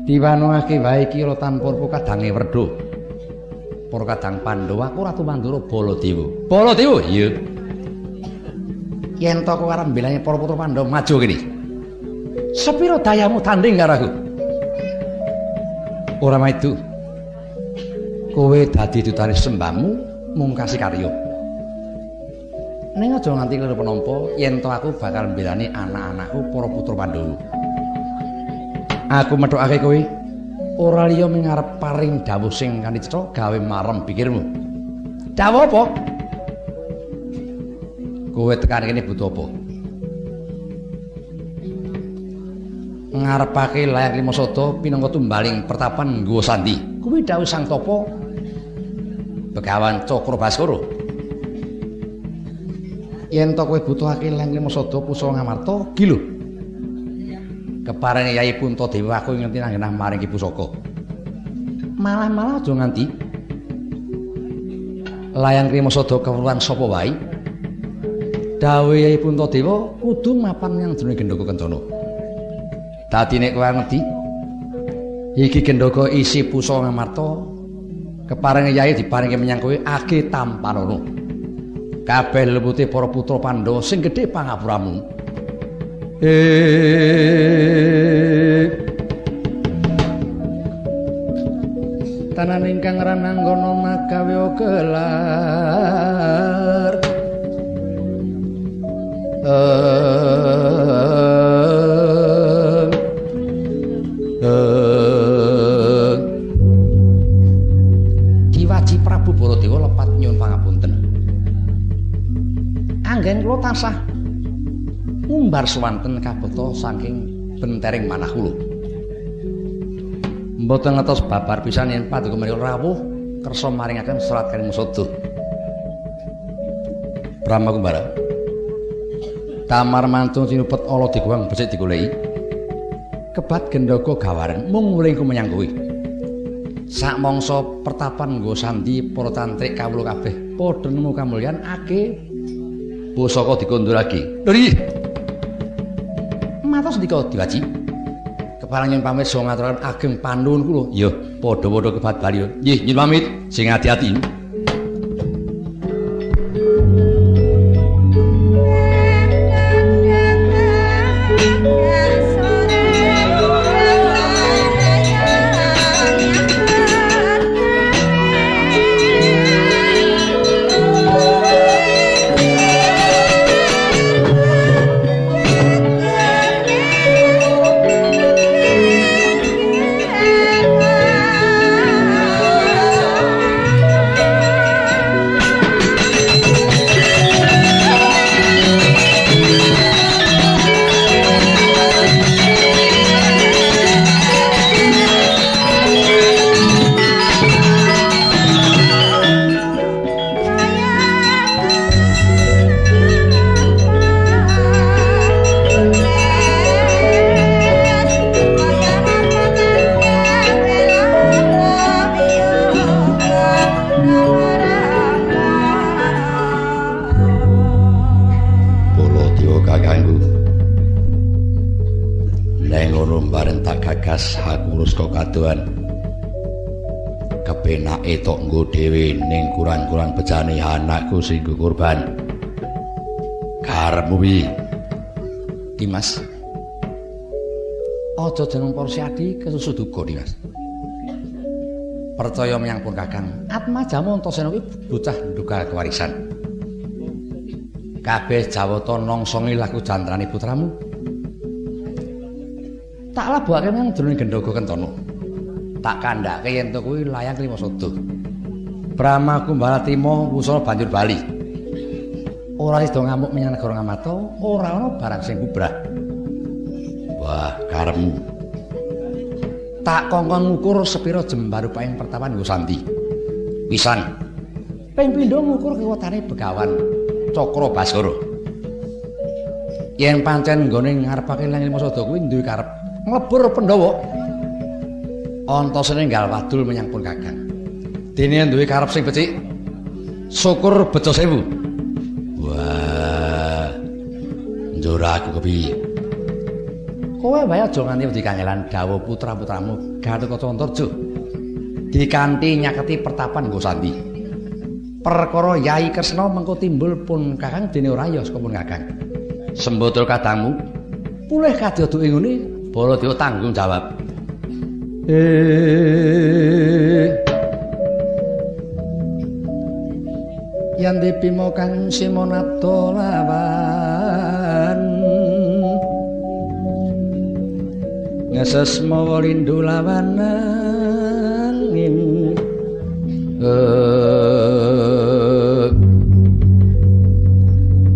Diwanungake wae iki ora tanpa kadange werda. Para kadang Pandhawa aku Ratu Mandura Baladewa. Baladewa? Iya. yen to kowe arep mbelani para putra Pandhawa maju kene. Sepiro dayamu tanding karo aku? Ora maidu. Kowe dadi dutane sembahmu mungkasi karya. Ning aja nganti keliru penampa yen to aku bakal mbelani anak-anakku para putra Pandhawa. Aku methukake kowe ora liya mengarep paring dawuh sing kanicetha gawe marem pikirmu. Dawuh apa? Kowe tekan kene butuh apa? Ngarepake layar lima sodo pinangka tumbaling pertapan nggo sandi. Kuwi dawuh Sang Tapa Begawan Cakra Baskara. Yen to kowe butuhake layar lima sodo pusaka ngamarta, gilo. Keparene Yai Puntadewa aku ngerti nang genah maring ki pusaka. Malah-malah aja nganti layang krima sada kewruhan sapa wae dawe Yai Puntadewa kudu mapan yang jenenge Gendhoga Kencana. Dadi nek kowe ngerti iki Gendhoga isi pusaka ngamarta keparinge Yai diparingi menyang kowe age tampanono. Kabeh lelupute para putra Pandhawa sing gedhe pangapuramu. Eh Tanan ingkang rananggana magawe gelar Diwaji ngumbar swanten saking bentering manah kula. Mboten ngetos babar pisan yen paduka menika rawuh kersa maringaken serat karing musada. Brahma Kumbara. Tamar mantun sinupet ala digowang becik digoleki. Kebat gendhoga gawaren mung mulingku menyang kowe. Sak mangsa pertapan nggo sandi para tantrik kawula kabeh padha nemu kamulyan ake pusaka dikondurake. Lho ndika diwaji. Keparang yen pamit saha ngaturaken ageng panuwun kula. Ya, padha-padha kebat bali. Nggih, nyuwun pamit. Sing ati-ati. Kurban. Karepmu pi? Dimas. Aja jeneng Porsiadi kesusu duka, Dimas. Percaya menyang pun Kakang, Atma Jamu Antasena kuwi bocah nduga kewarisan. Kabeh jawata nongsongi laku jantrane putramu. Tak labuhake nang jroning gendhoga Kentana. Tak kandhake yen to kuwi layang Klima Sada. Brahma Kumbala Timo wusana banjur bali. Ora sida ngamuk menyang negara Ngamato, ora ana barang sing bubrah. Wah, karemu. Tak kongkon ngukur sepira jembar upaing pertapan nggo sandi. Pisan. Ping pindho ngukur kewetane begawan Cakra Basara. Yen pancen nggone ngarepake Langit Masada kuwi duwe karep nglebur Pandhawa. Antasena enggal wadul menyang pun Kakang. dene duwe karep sing becik syukur bejo sewu aku kepi kowe wae aja nganti wedi kangelan dawuh putra-putramu Gatotkaca Antarja dikanthi nyaketi pertapan nggo sandi. Perkara Yai Kresna mengko timbul pun Kakang dene ora ya saka pun Kakang. Sembotul kadangmu. Pulih ing ngene. Baladewa tanggung jawab. Eh. Yen dipimo kang simonata lawan ngeses mawa lindu lawan angin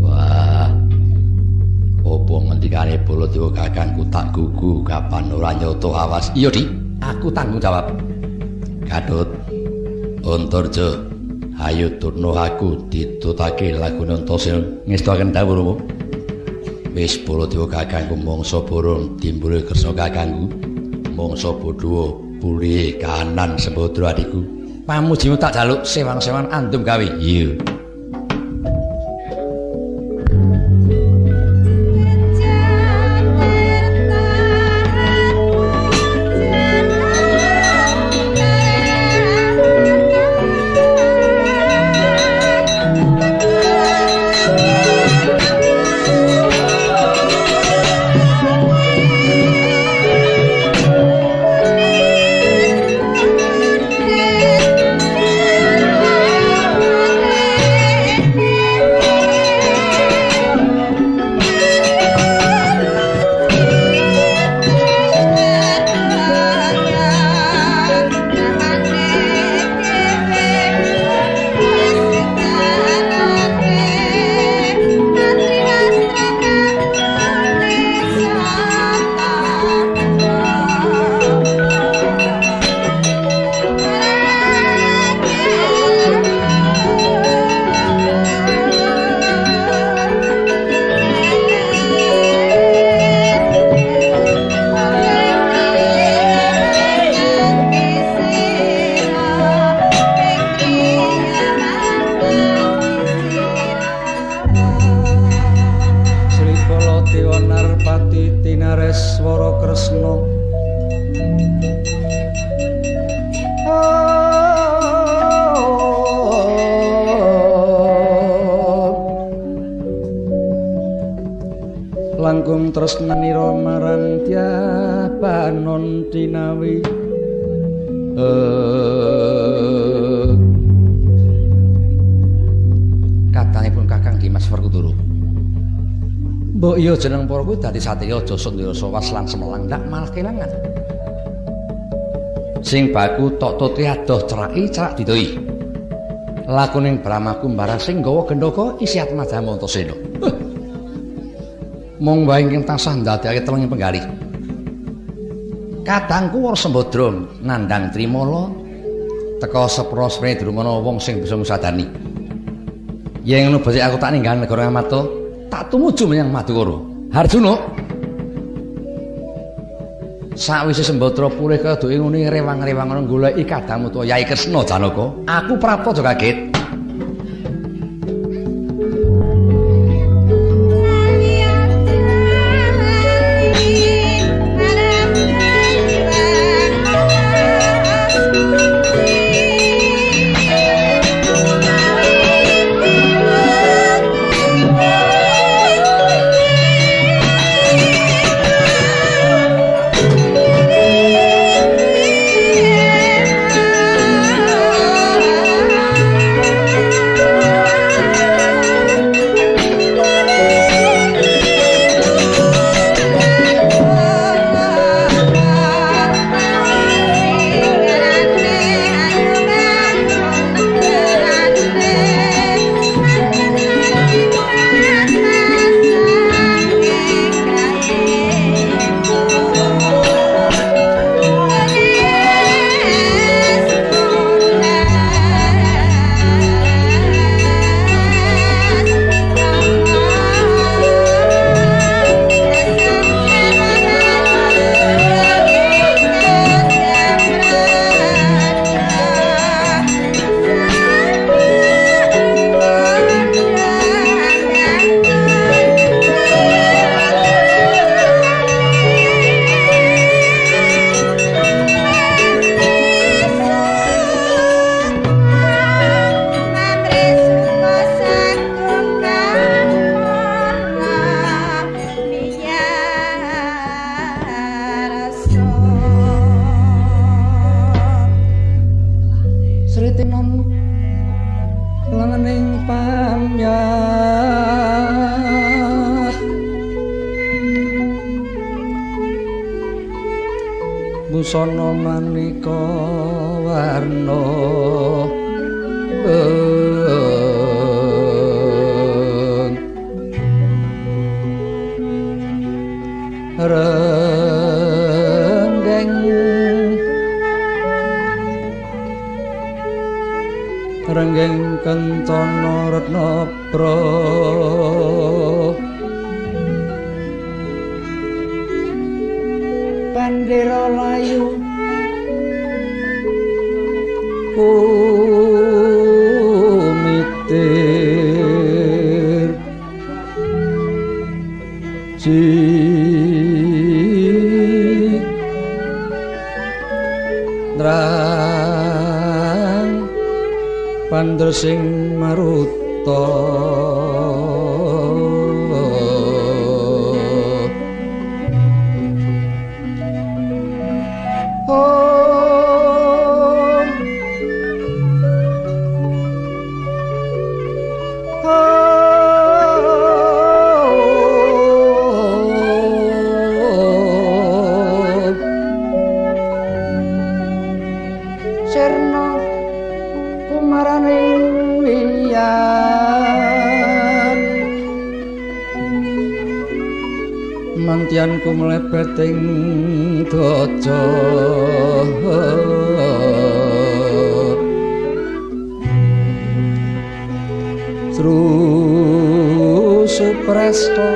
wah opo ngendikane baladewa kakangku tak gugu kapan ora nyoto awas? Iya di aku tanggung jawab. Gadut Antarja Ayo turno aku ditutake lagu nontosil. Ngestoaken dawuhmu. Wis polo dewa kakangku mongso burung timbul kersa kakangku. Mongso bodho pulih kanan sembodro adikku. Pamujimu tak jaluk sewang-sewan andum gawe. Iya. Satriya aja sendira sowas lan semelang ndak malah kelangan. Sing baku tok tuti adoh ceraki cerak didoi. Lakuning Brahma Kumbara sing gawa gendaka isi atmadha Mantasena. Mong wae ing tasah ndadekake telenging penggalih. Kadangku War Sembadra nandhang Trimala teka sepro sprene durung ana wong sing bisa ngusadani. Yen ngono becik aku tak ninggal negara Amarta. tak tumuju menyang Madukara. Harjuna. Sawise Sembadra pulih kaduke ngene rewang-rewang ngono goleki kadang utawa Yai Kresna Janaka. Aku prapta kaget. Busana manika warna renggeng. Renggeng kentana retna pra sing maruta Mantian kumlebet ing daja Sru supresta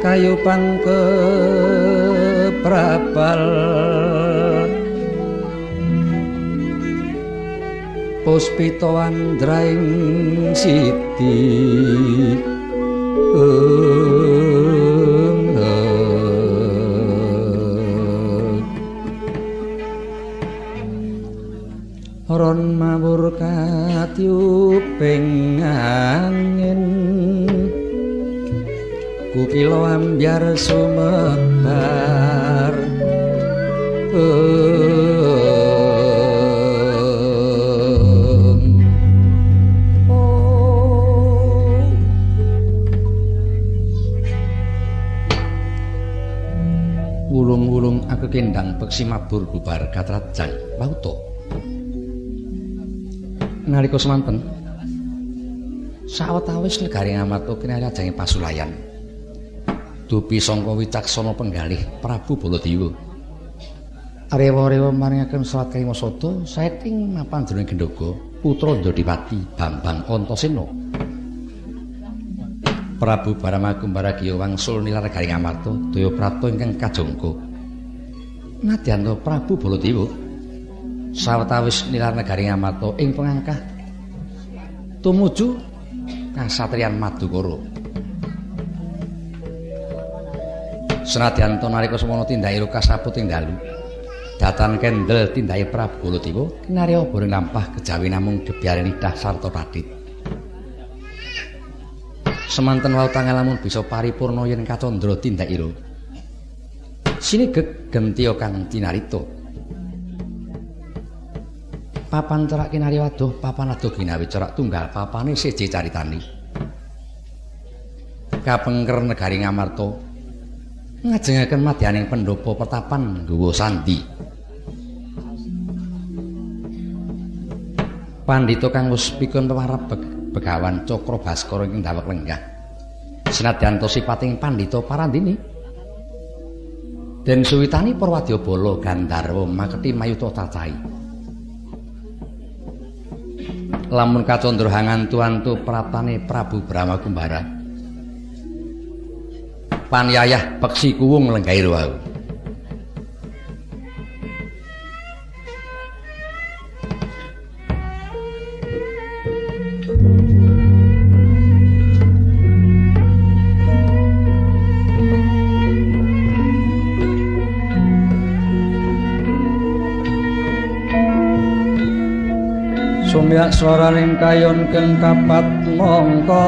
kayu pangke prapal puspita andraing siti katyuping angin. Kukilo ambyar sumebar. Wulung-wulung oh. aku kendang peksi mabur bubar katrajang bauto nalika semanten. Sawetawis negari ngamarta kinarya jange pasulayan. Dupi sangka wicaksana penggalih Prabu Baladewa. Rewa-rewa maringaken salat kalimasada saeting mapan jroning gendhoga putra Ndodipati Bambang Antasena. Prabu Baramakumbara Giya wangsul nilar garing amarta daya prapta ingkang kajangka. Nadyan Prabu Baladewa. Sawetawis nilar negari amarta ing pengangkah tumuju kasatriyan Madukara. Senadyan to nalika semana tindake kasaput ing dalu. Datan kendel tindake Prabu Baladewa kinarya boring lampah kejawi namung debyare nidah sarta padhit. semanten wau tangalamun bisa paripurna yen kacandra tindakira sinigek gentiya kang tinarita papan cerak kinari waduh papan adoh ginawi cerak tunggal papane seje caritani kapengker negari ngamarta ngajengaken madyaning pendopo pertapan nggawa sandi pandhita kang wis pikun pewarep Begawan Cokro Baskara ing dawek lenggah. Senadyan to sipating pandhita parandini. Den suwitani Purwadyabala Gandharwa maketi mayuta cacahi. Lamun kacandra hangantu-antu pratane Prabu Brahma Kumbara. Panyayah peksi kuwung lenggahi wau. Sumyak swaraning kayon keng kapat mongko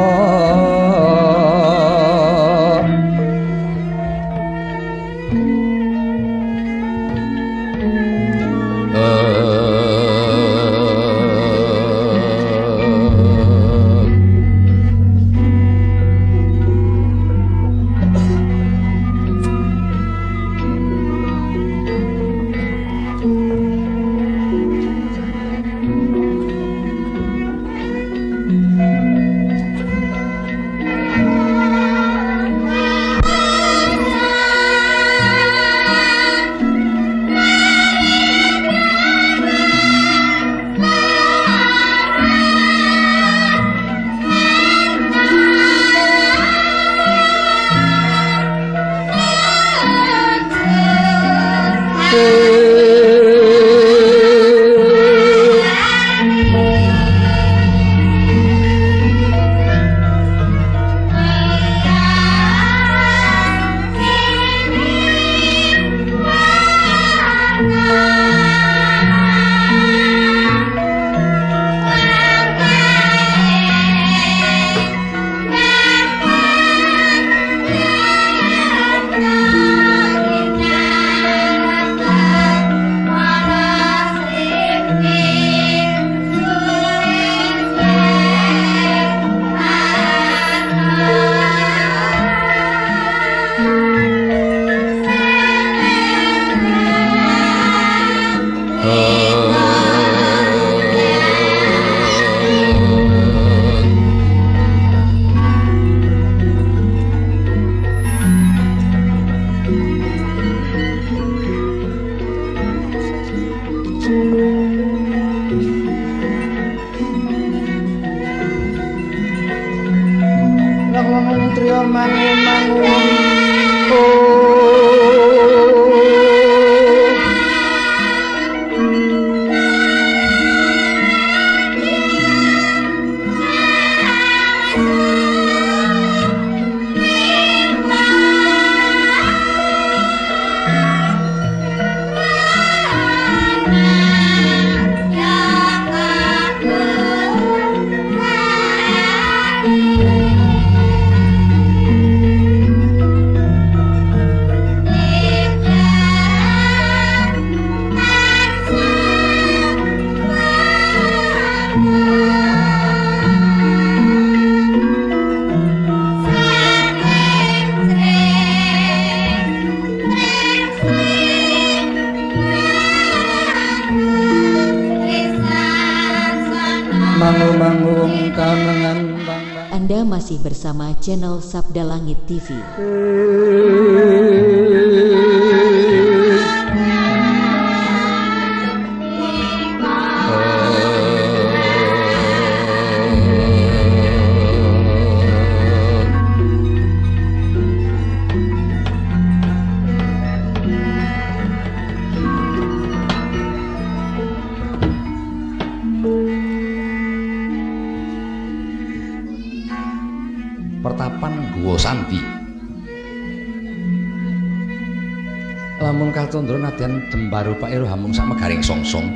Pak Ero hamung sak megaring songsong.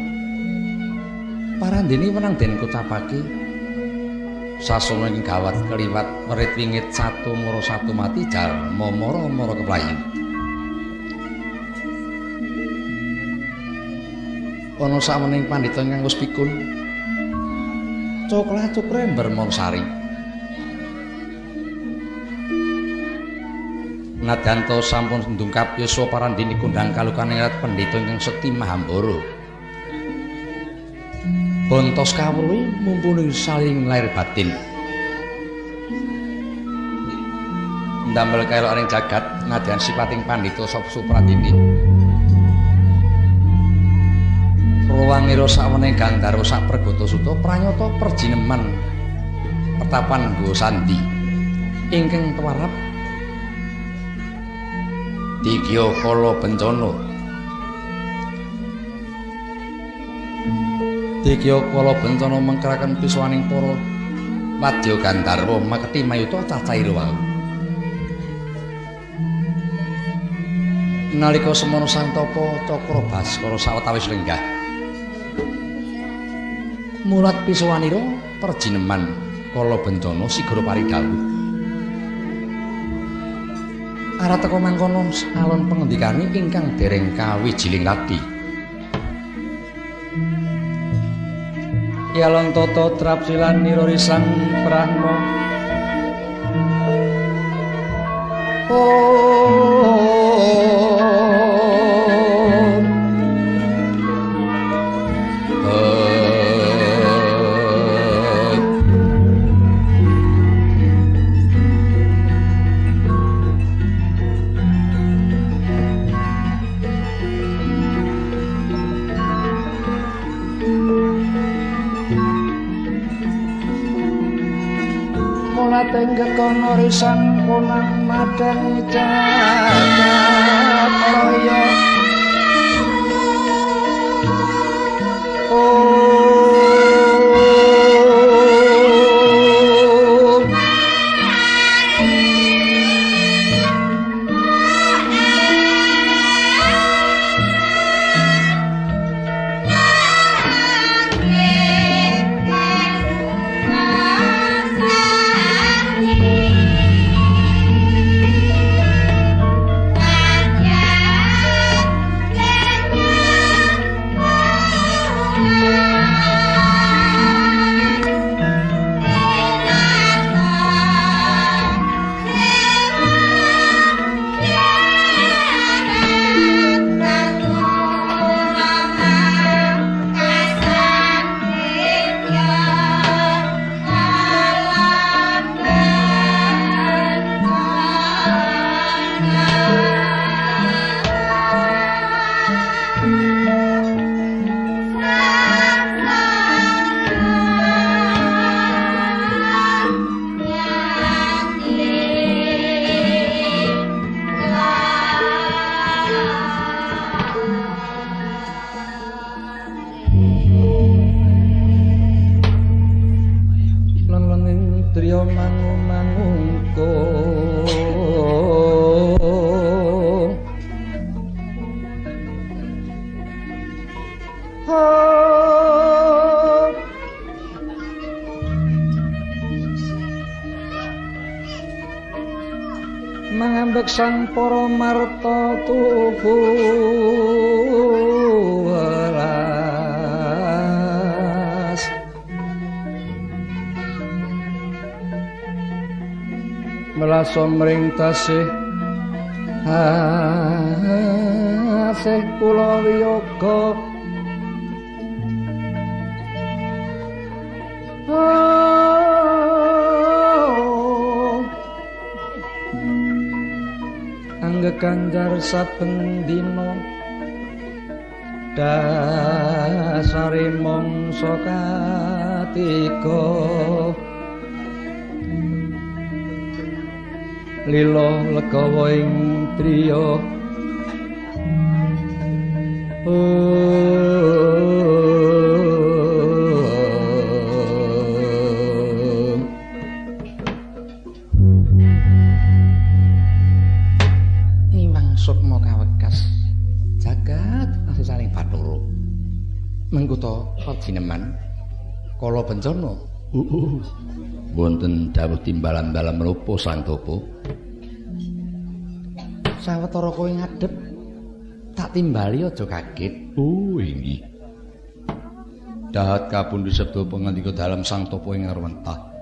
Parandene menang den kucapake. Sasana ing gawat keliwat werit wingit satu moro satu mati jar momoro moro keplayu. Ana samening pandhita ingkang wis pikun. Coklat cukrember mongsari. Sari. Nadanto sampun ndungkap yuswa parandini kundang kalukan ingrat pendito ingkang sekti mahamboro. Bontos kawului mumpuni saling lahir batin. Ndamel kailo aring jagat nadian sipating pandito sop supratini. Ruang iro sakwane gandaro sak pergoto suto pranyoto perjineman pertapan go sandi. Ingkang tewarap Dikya kala bencana. Dikya kala bencana mengkaraken piswaning para wadya Gandharwa maketi mayuta cacahira wau. Nalika semana santapa cakra baskara sawetawis lenggah. Mulat piswanira perjineman kala bencana sigara paridhawuh. Arah teko mangkono alon pengendikane ingkang dereng kawijiling lati. Yalon toto trapsilan nirorisan prahmo. Oh. Sang para marta tuhu welas melaso mring tasih asih kula wiyoga anggekanjar saben dina dasare mangsa katiga. Lilo legawa ing triya timbalan dalam menapa Sang Topo? Sawetara kowe ngadep tak timbali aja kaget. Oh, inggih. Dahat kapundhut sabda pangandika dalam Sang Topo ing ngarwentah.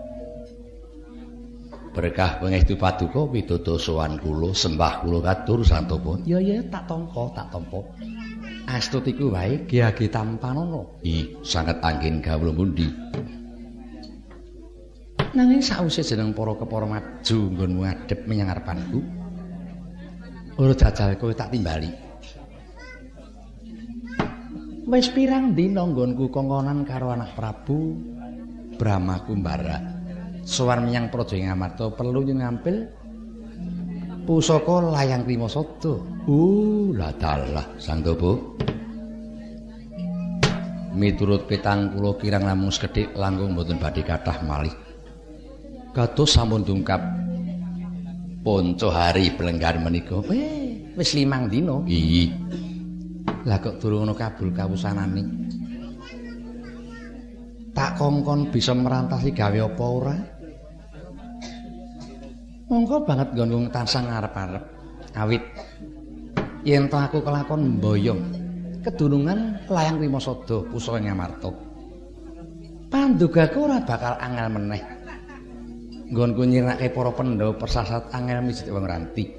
Berkah pangestu paduka pitutur sowan kula sembah kula katur Sang Topo. Ya ya tak tampa, tak tampa. Astutiku wae giagi tampanana. I sanget angin kawula mundi. Nanging sawise jeneng para kepara maju nggonmu ngadep menyang ngarepanku. Ora jajal kowe tak timbali. Wis pirang dina nggonku kongkonan karo anak Prabu Brahma Kumbara. Sowan menyang Praja Ngamarta perlu yen ngampil pusaka layang Krimasada. Uh, lah dalah Sang Topo. Miturut petang kula kirang namung sekedhik langkung boten badhe kathah malih. Kados sampun dungkap ponco hari pelenggar menika. Weh, wis limang dina. Iyi. Lah kok durung ana kabul kawusanane. Tak kongkon bisa merantasi gawe apa ora? Monggo banget nggonku tansah ngarep-arep. Awit yen to aku kelakon mboyong kedunungan layang Rimasada pusaka Ngamarta. Pandugaku ora bakal angel meneh. Nggonku nyirnake para Pandhawa persasat angel mijit wong ranti.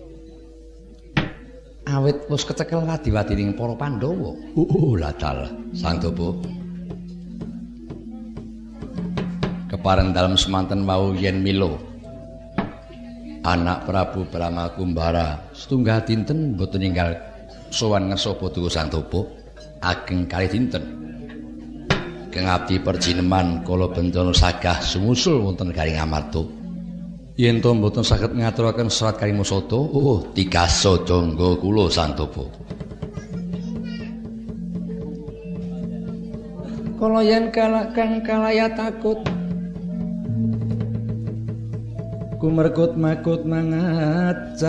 Awit wis kecekel wadi-wadining para Pandhawa. Uh, lah dalah Sang Topo. Kepareng dalem semanten wau yen milo anak Prabu Brahma Kumbara setunggal dinten boten ninggal sowan ngersapa tuku Sang Topo ageng kalih dinten kengabdi perjineman kala bencana sagah sumusul wonten garing Amarta yen to boten saged ngaturaken serat karing Masada oh tikasa jangga kula Sang Topo Kala yen kang kalaya takut kumerkut makut mangacat.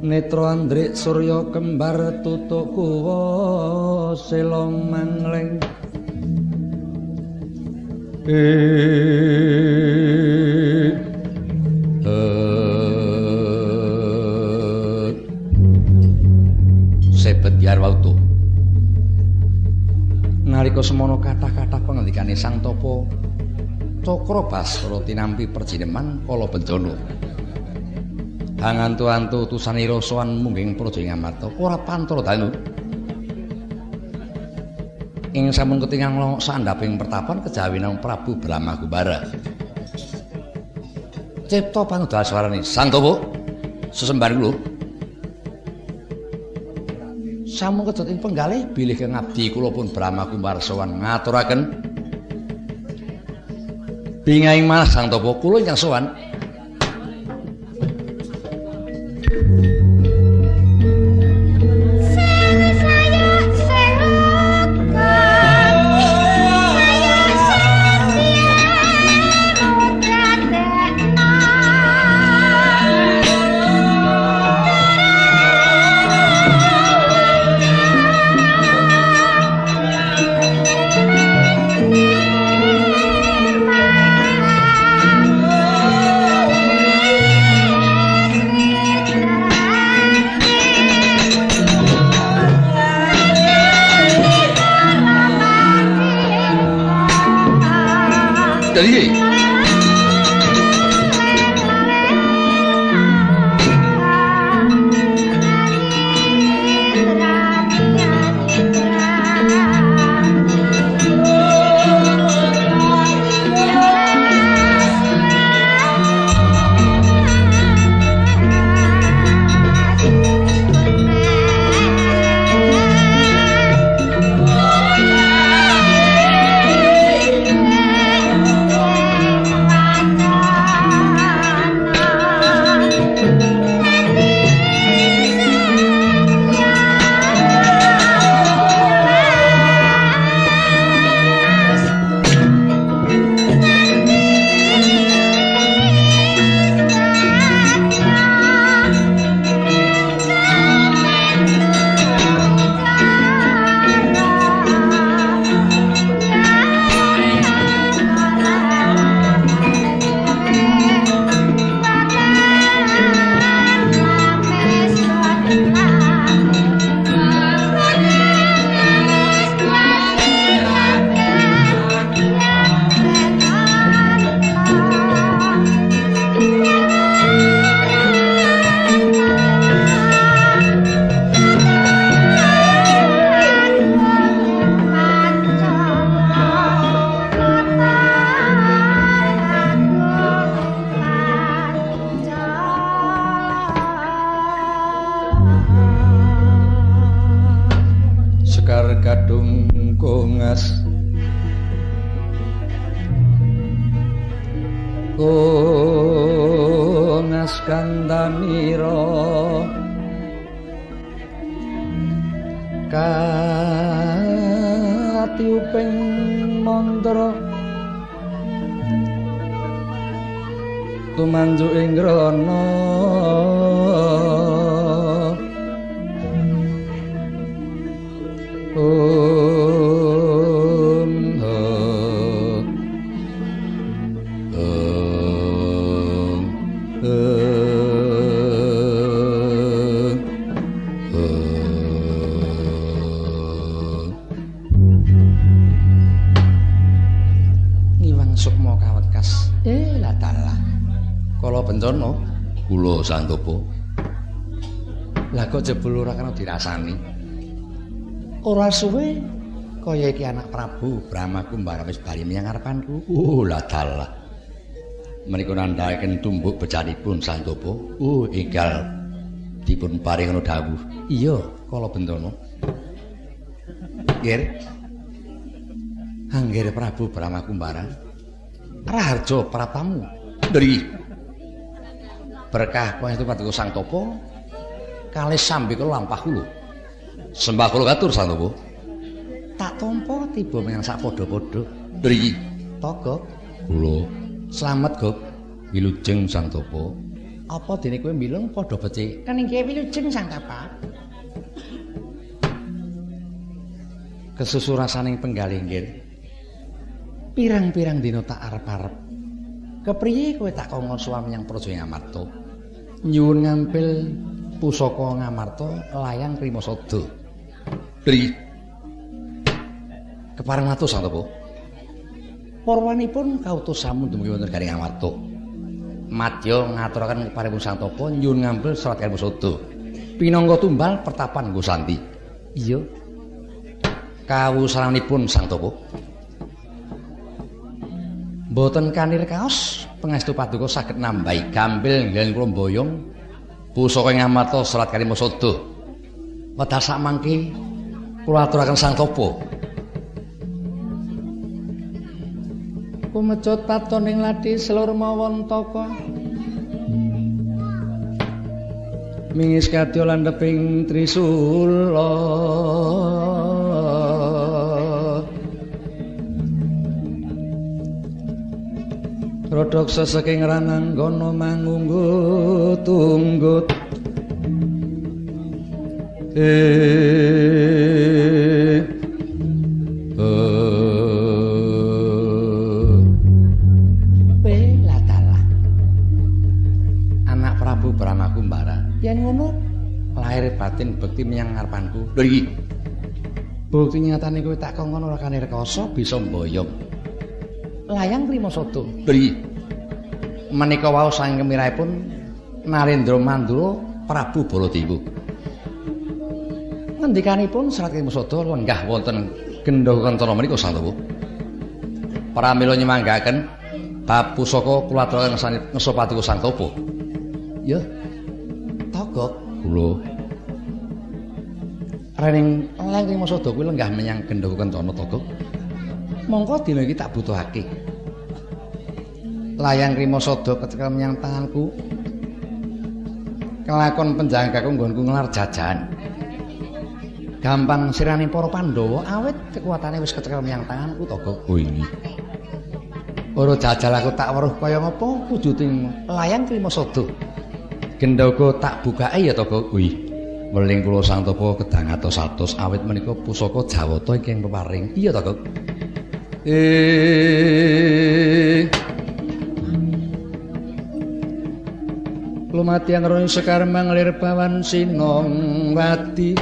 Netra Andrik Surya kembar tutuk kuwa selong mangleng. Eh, sebet biar wautu. Nalika semono kathah-kathah pangendikane Sang Tapa Cakra tinampi perjineman kala bencana Hangantu-antu tusanira sowan mungging praja Ngamarta ora pantara danu ing sampun ketingang longok sandhaping pertapan kejawi nang Prabu Brahma Kumbara Cipta panudaswarane Sang Tapa sesembar kula sampun kedot ing penggalih bilih kang abdi kula pun Brahma Kumbara sowan ngaturaken. Bingahing malah Sang Tapa kula ingkang sowan dirasani? Ora suwe kaya iki anak Prabu Brahma Kumbara wis bali menyang ngarepanku. Uh, lah dalah. Menika nandhaken tumbuk becanipun Santopo. Uh, inggal dipun paring ana dawuh. Iya, kala bentono. Nggih. Anggere Prabu Brahma Kumbara. Raharja pratamu. Dari berkah pangestu paduka Sang Topo kalih sambi kula lampah kula. Sembah kula katur Topo. Tak tampa tiba menyang sak padha-padha. Mriki Togo kula slamet, Gok. Wilujeng Sang Topo. Apa dene kowe mbilung padha becik? Kan inggih wilujeng Sang Tapa. Kesusu rasaning penggalih nggih. Pirang-pirang dina tak arep-arep Kepriye kowe tak kongkon suami yang Praja Ngamarta? Nyuwun ngampil pusaka Ngamarta layang Krimasada. Pri. Kepareng matur Santapa. Parwanipun kautus samun dumugi wonten Garing Ngamarta. Madya ngaturaken keparengipun Santapa nyuwun ngampil serat Krimasada. Pinangka tumbal pertapan nggo Santi. Iya. Kawusanipun Santapa. Boten kanir kaos pengestu paduka saged nambahi gambil nggih kula mboyong pusaka ngamata serat kalimasada. Wedal sak mangke kula aturaken Sang Topo. Kumecut patoning ladi selur mawon toko. Mingis kadya landheping trisula. Rodok sesaking ranang kono mangunggut tunggut Eh Anak Prabu Brahma Kumbara Yen ngono. Lahir batin bekti menyang ngarepanku. Lho iki. Bukti nyatane kowe tak kongkon ora kanir koso bisa mboyong layang Krimasada. Bri. Menika wau saking kemirahipun Narendra Mandura Prabu Baladewa. Ngendikanipun Serat Krimasada lenggah wonten gendha kentara menika Santawa. Pramila nyemanggaken bab pusaka kula aturaken ngesopatiku Sang Topo. Ya. Togok kula Rening layang Krimasada kuwi lenggah menyang gendha kentara Togok. Mongko dina iki tak butuhake. Layang Krimasada ketika menyang tanganku. Kelakon penjangkaku nggonku ngelar jajan. Gampang sirane para Pandhawa awit kekuatane wis kecekel menyang tanganku to, Gok. Oh ini. Ora jajal aku tak weruh kaya ngapa kudu ting layang Krimasada. Gendhaga tak bukake ya to, Gok. Wih. Weling kula Sang Tapa kedang atos awit menika pusaka Jawata ingkang peparing. Iya to, Gok. Eh. Lumati yang roh sekar manglir pawan sinong wati.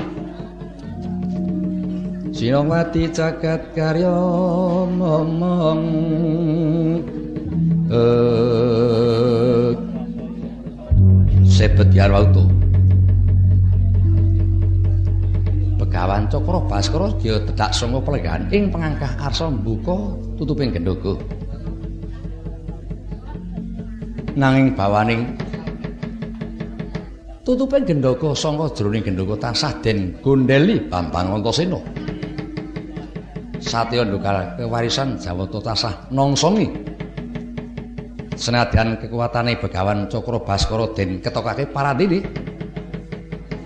Sinong wati cakat karya momong. Eh. Sebet yarwauto Cakra Baskara dia tedak sanga pelegan ing pengangkah arsa mbuka tutuping gendhoga. Nanging bawaning tutuping gendhoga saka jroning gendhoga tansah den gondeli Bambang Antasena. Satya ndukal kewarisan Jawata tansah nongsongi. Senadyan kekuatane Begawan Cakra Baskara den ketokake parandene.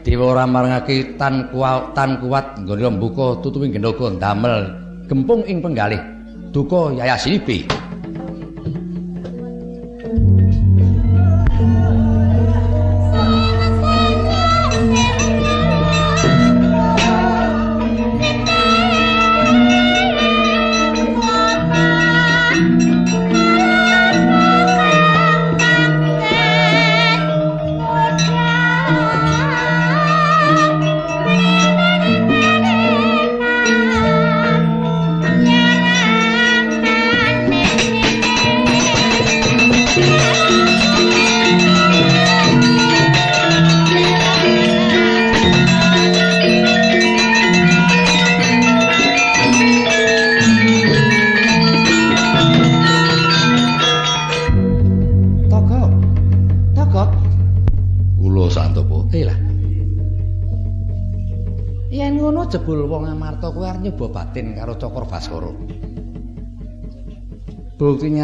Dewa ora marangake tan kuat tan kuat nggone mbuka tutuping gendhoga ndamel gempung ing penggalih duka yayasinibe.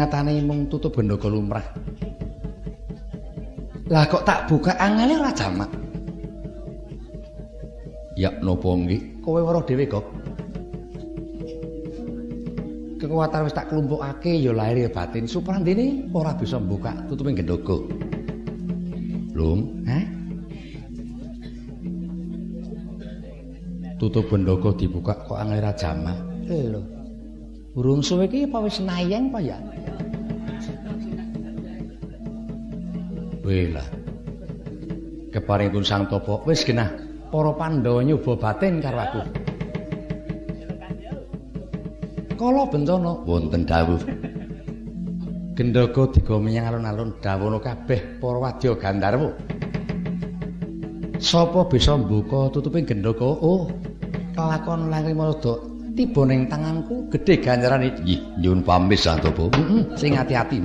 Nyatane mung tutup gendhoga lumrah. Lah kok tak buka angele ora jamak. Ya napa nggih? Kowe weruh dhewe kok. Kekuatan wis tak klumpukake ya lahir ya batin suprandene ora bisa buka tutuping gendhoga. Lum, heh? tutup bendogo dibuka kok angel jama lho burung suwe iki apa wis nayeng apa ya Wela. Keparingipun sang topo wis genah. Para pandhawa nyoba batin karo aku. Kala bencana. Wonten dawuh. Gendhoga digo menyang alun-alun. Dawono kabeh para wadya gandharwa Sapa bisa mbuka tutuping gendhoga? Oh, kelakon langri marada tiba ning tanganku gedhe ganjaran iki. Nyuwun pamit Santopo. Heeh, sing ati-ati.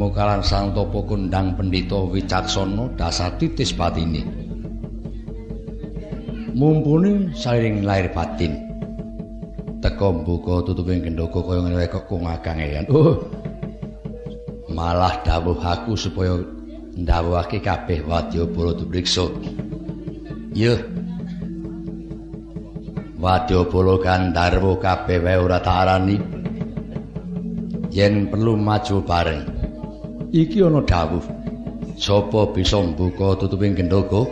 Sewu kemukalan sang topo kundang pendito wicaksono dasar titis batini mumpuni saliring lahir batin. Teko buka tutupin gendoko kaya ngene kok kungagang ya oh malah dawuh aku supaya ndawuhake kabeh wadya bala dubriksa iya wadya bala gandharwa kabeh wae ora tak arani. Yen perlu maju bareng iki ana dawuh. Sapa bisa mbuka tutuping gendhoga?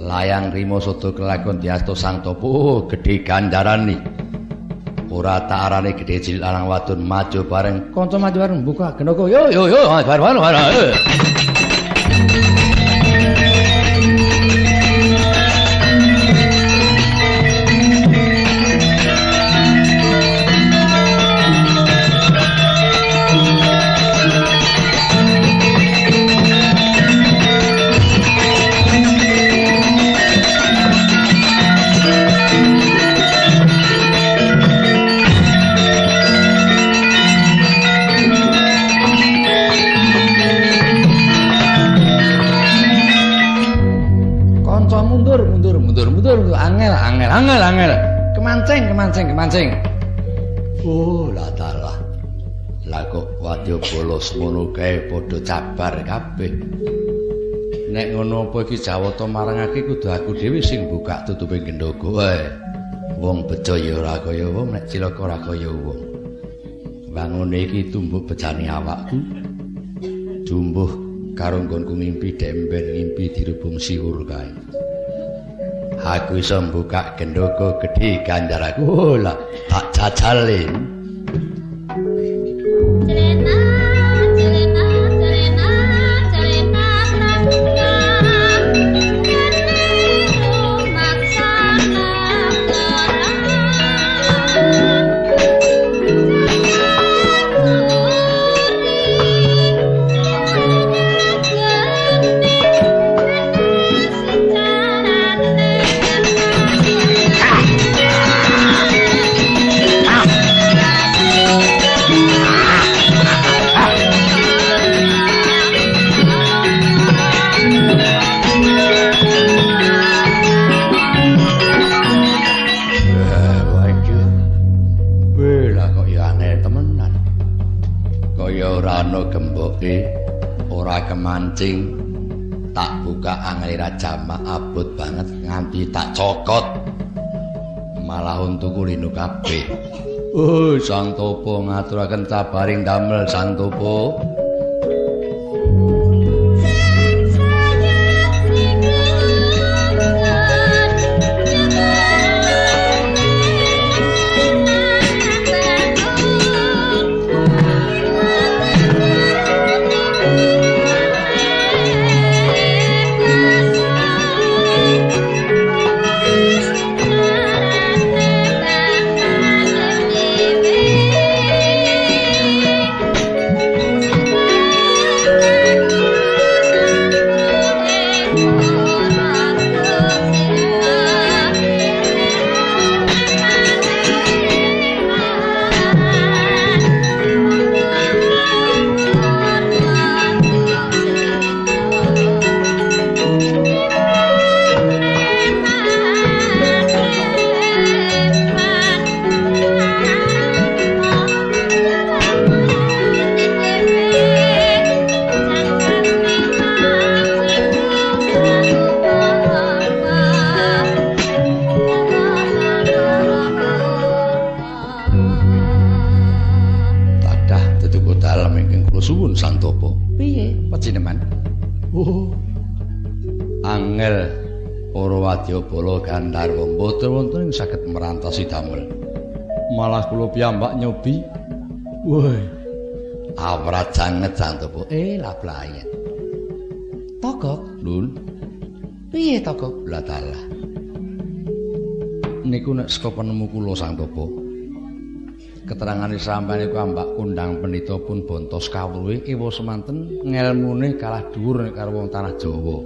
Layang rimo soto kelakon diasto sang topo oh, gedhe gandarane ora tak arane gedhe cilik lanang wadon maju bareng. Kanca maju bareng buka gendhoga. Yo yo yo bareng bareng kemancing oh lah dalah lah. Kok wadya bolos ngono kae padha cabar kabeh. Nek ngono apa iki jawata marangake kudu aku dhewe sing buka tutupe gendhoga wae. Wong bejo ya ora kaya wong nek cilaka ora kaya wong. Bangun iki tumbuk bejane awakku. Jumbuh karo nggonku ngimpi demben ngimpi dirubung siwur kae aku iso mbuka gendhoga gedhe ganjaraku oh lah tak jajale buka anglira jamak abot banget nganti tak cokot. Malah untuk kulinu kabeh. Oh sang topo ngaturaken cabaring damel sang topo santopo. Eh, lah blayen. Tokok, Lun. Piye tokok? Lah dalah. Niku nek saka penemu kula santopo. Keterangane sampeyan iku ambak kundang penita pun bontos kawruhe ewa semanten ngelmune kalah dhuwur nek karo wong tanah Jawa.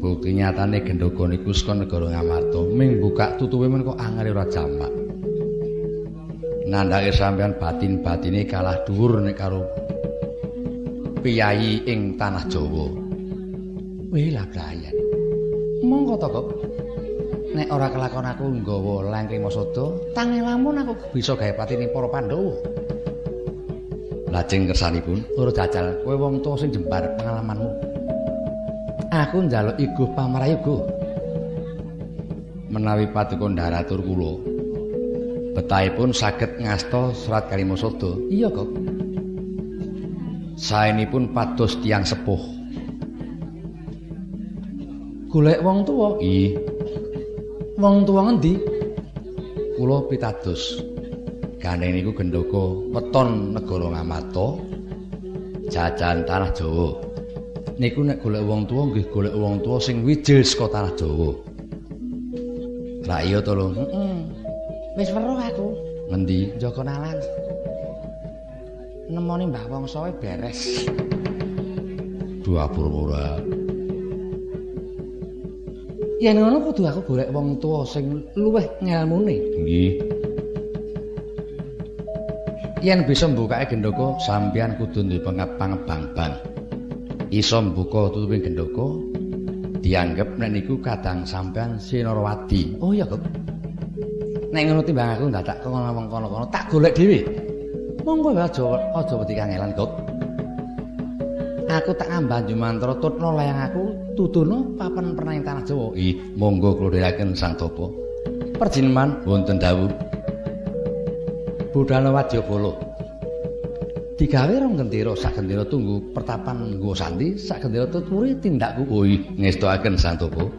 Bukti nyatane gendhoga niku saka negara Ngamarta, ming buka tutuwe men kok angel ora jamak. Nandhake sampean batin-batine kalah dhuwur nek karo piyayi ing tanah Jawa. Wih lah blayan. Monggo to kok. Nek ora kelakon aku nggawa langkring masada, tangelamun aku bisa gawe patine para Pandhawa. Lajeng kersanipun, ora jajal kowe wong tuwa sing jembar pengalamanmu. Aku njaluk iguh pamrayoga. Menawi paduka ndaratur kula, betahipun saged ngasta serat kalimasada. Iya, Kok. Saenipun pados tiang sepuh. Golek wong tuwa? Ih. Wong tuwa ngendi? Kula pitados. Gane niku gendoko weton negara Ngamata. Jajan tanah Jawa. Niku nek golek wong tuwa nggih golek wong tuwa sing wijil saka tanah Jawa. Lah iya to lho. Heeh. Wis weruh Ngendi? Joko Nalan. Nemoni Mbah Wongso beres. Dua purwura. Yen ngono kudu aku golek wong tuwa sing luwih ngelmune. Nggih. Yen bisa mbukake gendoko, sampeyan kudu duwe pangebang-bang. Iso mbuka tutuping gendoko, dianggep nek niku kadang sampeyan Sinarawati. Oh iya, Kok. Nek ngono timbang aku ndak tak kono kono-kono, tak golek dhewe. Monggo aja aja wedi kangelan, Kok. Aku tak ngambah jumantra tutno layang aku tuturno papan pernah tanah Jawa. Ih, monggo kula dherekaken Sang Topo. Perjineman Wonten dawuh. Budhana Wadyabala. Digawe rong gendera, sak gendera tunggu pertapan nggo sandi, sak gendera tuturi tindakku. Oh, ih, ngestokaken Sang Topo.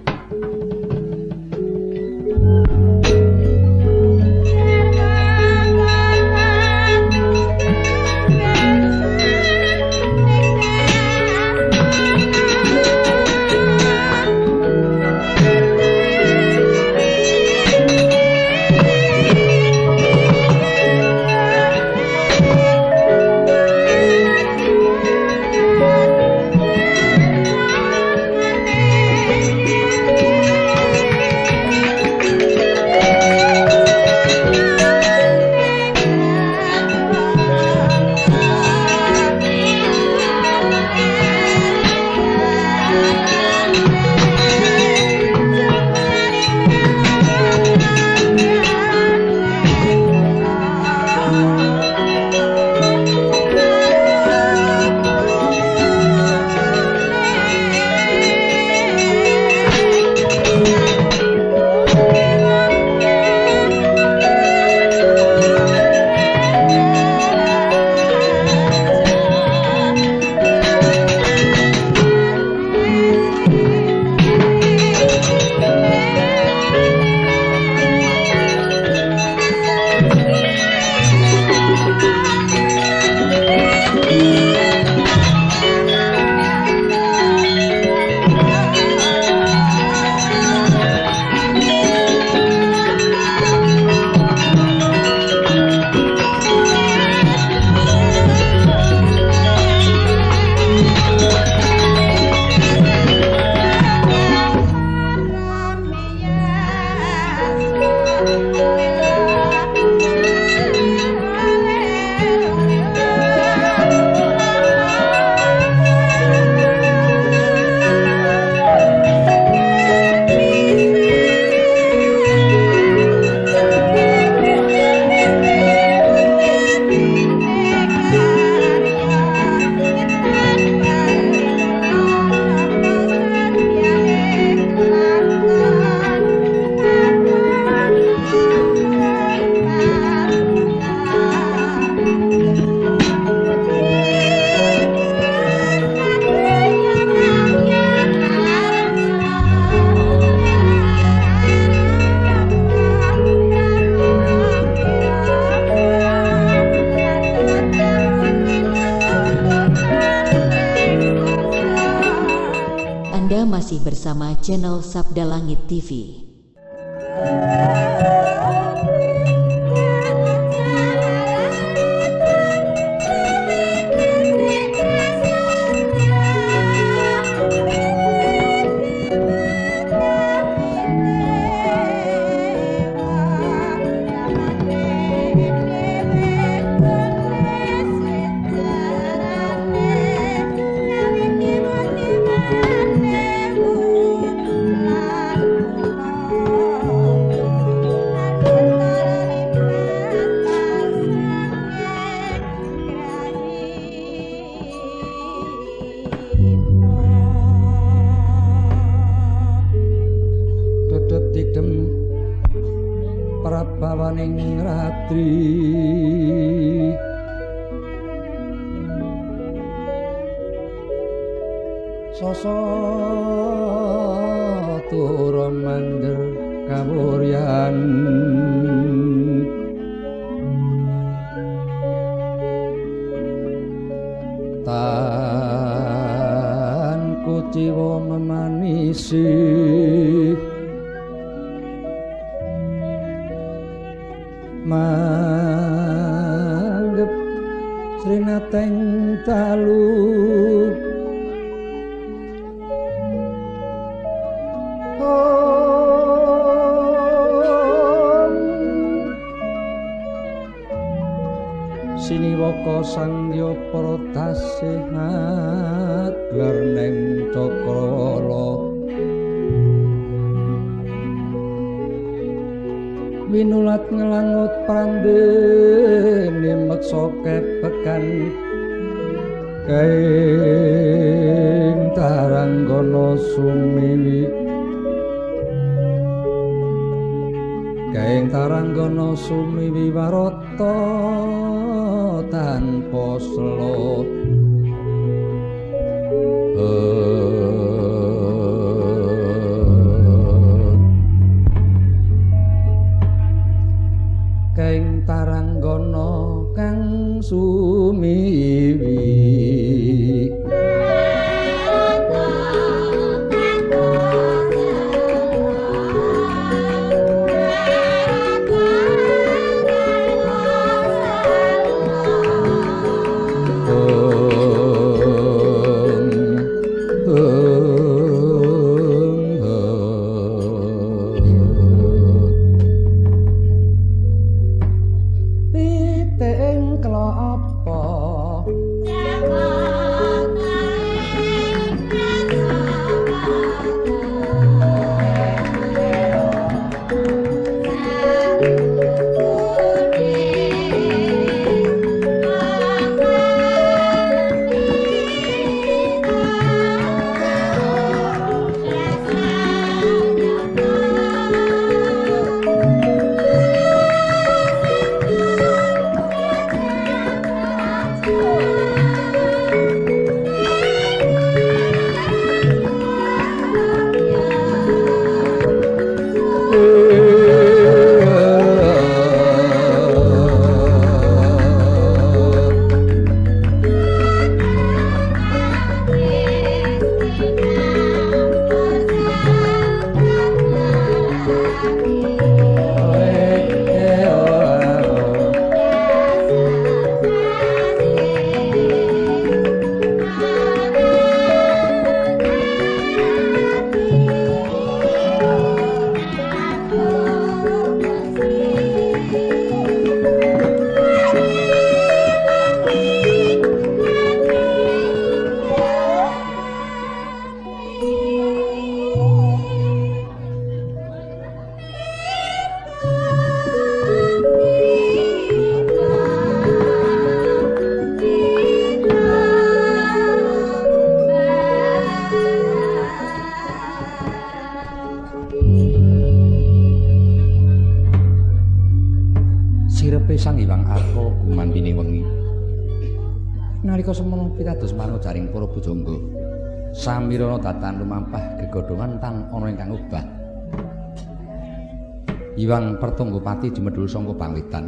Pertunggupati jumedhul sangka Bangwitan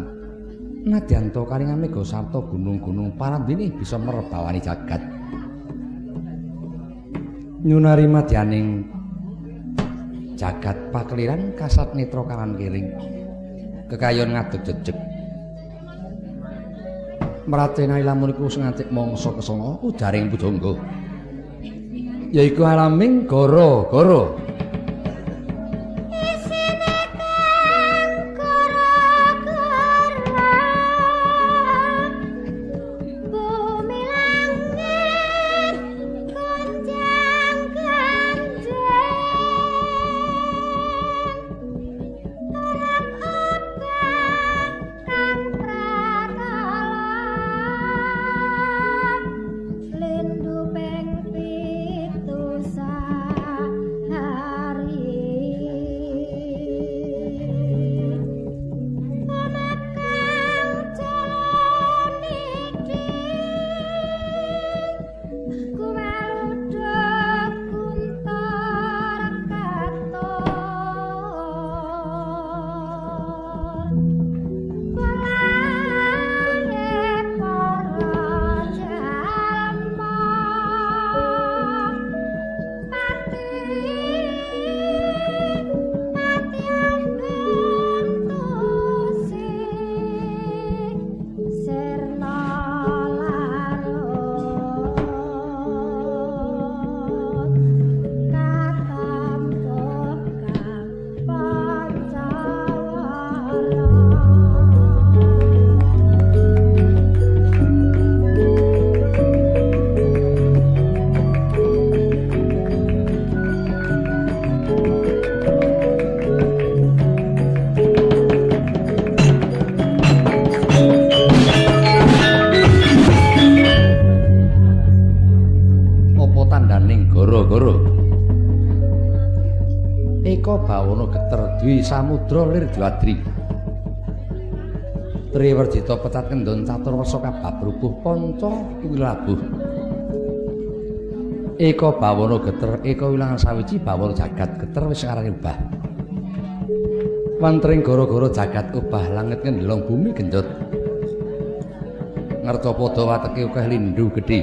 nadyanto karingan mega sarta gunung-gunung parandene bisa merebawani jagat. Nyunari madyaning jagat pakliran kasat netra kanan kiring. Kekayon ngadeg jejeg. Mratena lamun iku sengatik mangsa kesanga ujaring pujangga. Yaiku alaming gara-gara dwadri. Triwerjita pecat kendon catur wersa kabab rubuh panca kuwi labuh. Eka bawana geter eka wilangan sawiji bawana jagat geter wis arang ubah. Wantring gara-gara jagat ubah langit ngendelong bumi gendut. Ngerta padha wateke akeh lindu gedhe.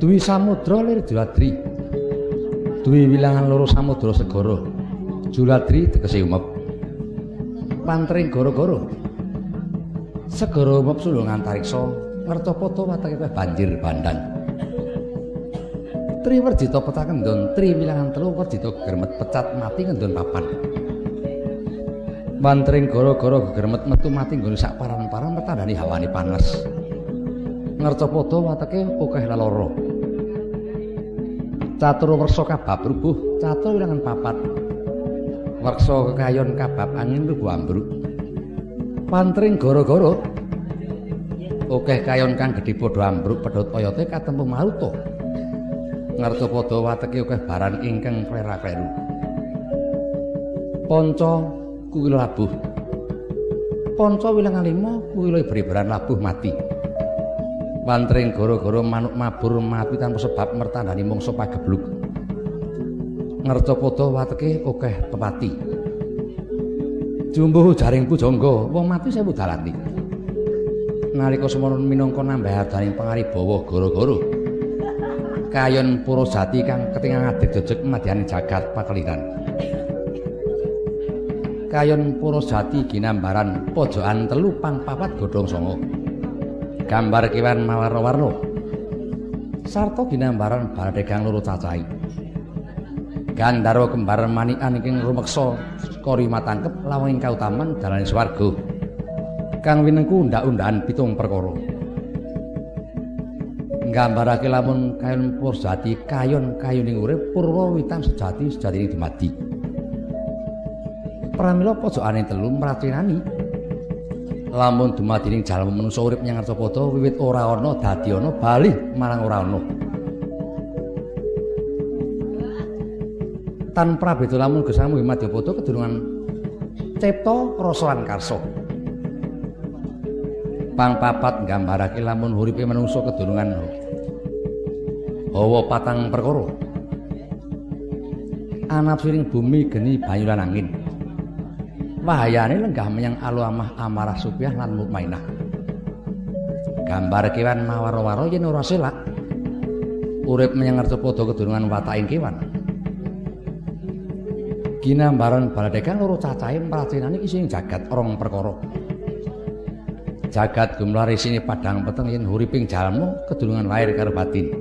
Dwi samudra lir. Dwi wilangan loro samudra segara. Juladri tegese umep. Pantring gara-gara. Segara umep sulung antariksa ngerta padha wateke banjir bandan. Tri Werjita petak kendon, Tri wilangan telu Werjita gegermet pecat mati ngendon papan. Mantring gara-gara gegermet metu mati nggone sak paran-paran metandani hawane panas. Ngerca padha wateke akeh laloro. Catur wersa kabab rubuh, catur wilangan papat. Wersa kekayon kabab angin rubuh ambruk. Pantring gara-gara akeh kayon kang gedhe padha ambruk pedhot oyote katempu maruta. ngarta padha wateke akeh baran ingkang klera-kleru. Panca kuwi labuh. Panca wilangan lima kuwi berebaran labuh mati. Wantring gara-gara manuk mabur mati tanpa sebab mertandani mangsa pagebluk. Ngarta padha wateke akeh pepati. Jumbuh jaring pujangga, wong mati sewu dalati. Nalika semono minangka nambah adaning pangaribawa gara-gara kayon pura jati kang ketingal ngadeg jejeg madyani jagat pakeliran. Kayon pura jati ginambaran pojokan telu pang papat godhong songo. Gambar kewan mawarna-warna. Sarta ginambaran baladegang loro cacahi. Gandharwa kembar manikan ing rumeksa kori matangkep lawang ing kautaman dalane swarga. Kang winengku undak-undakan pitung perkara. nggambarake lamun kayon pursati kayon kayuning urip purwa witan sejati sejatine dumadi pramila pojokane telu mratinani lamun dumadining jalma manungsa urip nyang ngarsapada wiwit ora ana dadi ana bali marang ora ana tan prabeda lamun gesamu madyapada kedurungan cipta rasa lan karsa pang papat nggambarake lamun uripe manungsa kedurungan hawa patang perkara. Anapsiring bumi geni banyu lan angin. Wahayane lenggah menyang alamah amarah supiah lan mukmainah gambar kewan mawar-waro yen ora urip menyang ngarcepada kedurungan wataking kewan ginambaran baladekang loro cacahe pracinane isih jagat rong perkara jagat gumlar isine padang peteng yen uriping jalma kedurungan lahir karo batin.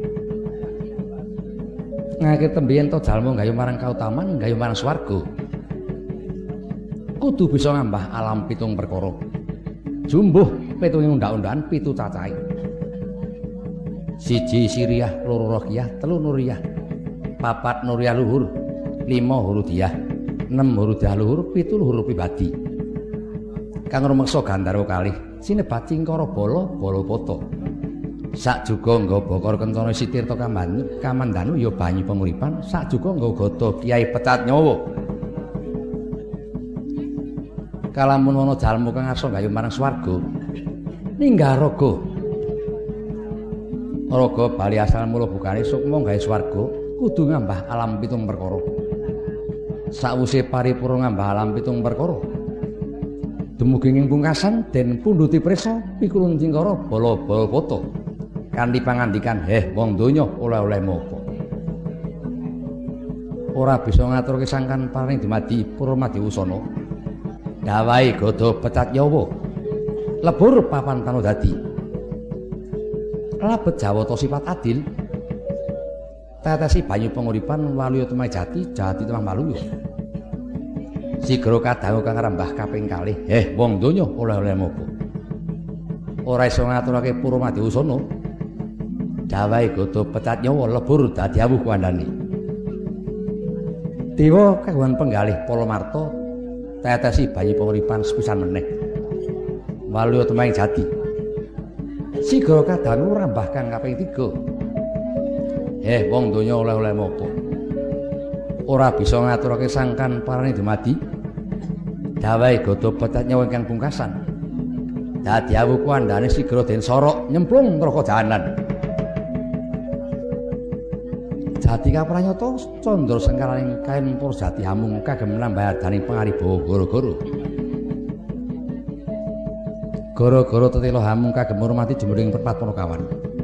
Ngake tembiyen to jalma gayu marang kautaman, gayu marang swarga. Kudu bisa ngambah alam pitung perkara. Jumbuh pitung undak-undakan pitu cacahe. Siji Siriah, loro Rohiyah, telu Nuriyah. Papat Nuriyah luhur, lima Hurudiyah, enem Hurudiyah luhur, pitu luhur pribadi. Kang rumeksa Gandharwa kalih sinebat cingkara bala bala poto sak juga nggo bokor kencana sitirta kamandanu kamandanu ya banyu pemuripan. Sak juga nggo goto kiai pecat nyawa. Kalamun ana jalmu kang arsa gayu marang swarga ninggah raga. Raga bali asal mula bukane sukma gawe swarga kudu ngambah alam pitung perkara sakwise paripurna ngambah alam pitung perkara. Dumugi ing pungkasan den punduti prisa pikulun cingkara bala-bala poto kanthi pangandikan heh wong donya oleh-oleh mopo ora bisa ngaturke sangkan paring dumadi Purmadi Usana dawahi godo pecat yawa lebur papan tanodadi. Labet jawata sifat adil tetesi banyu penguripan waluya temai jati jati temah maluya Sigro kadang kang rambah kaping kalih. Eh, wong donya oleh-oleh mopo? Ora iso ngaturake Purmadi Usana. Dawahe godo pecat nyawa lebur dadi awuh kandhane. Dewa kagungan penggalih Palamarta tetesi bayi penguripan sepisan meneh. Walu temeng jati. Sigro kadang rambah kang kaping 3. Eh, wong donya oleh-oleh mopo? Ora bisa ngaturake sangkan parane dumadi. Dawahe godo petet nyawa ingkang pungkasan. Dadi awu kuandane sigra den sorok nyemplung neraka jahanan. Jati kapranyata candra sengkaraning kain Purjati hamung kagem nambah daning pangaribawa gara-gara. Gara-gara tetelo hamung kagem ngurmati jemering perpat Ponokawan.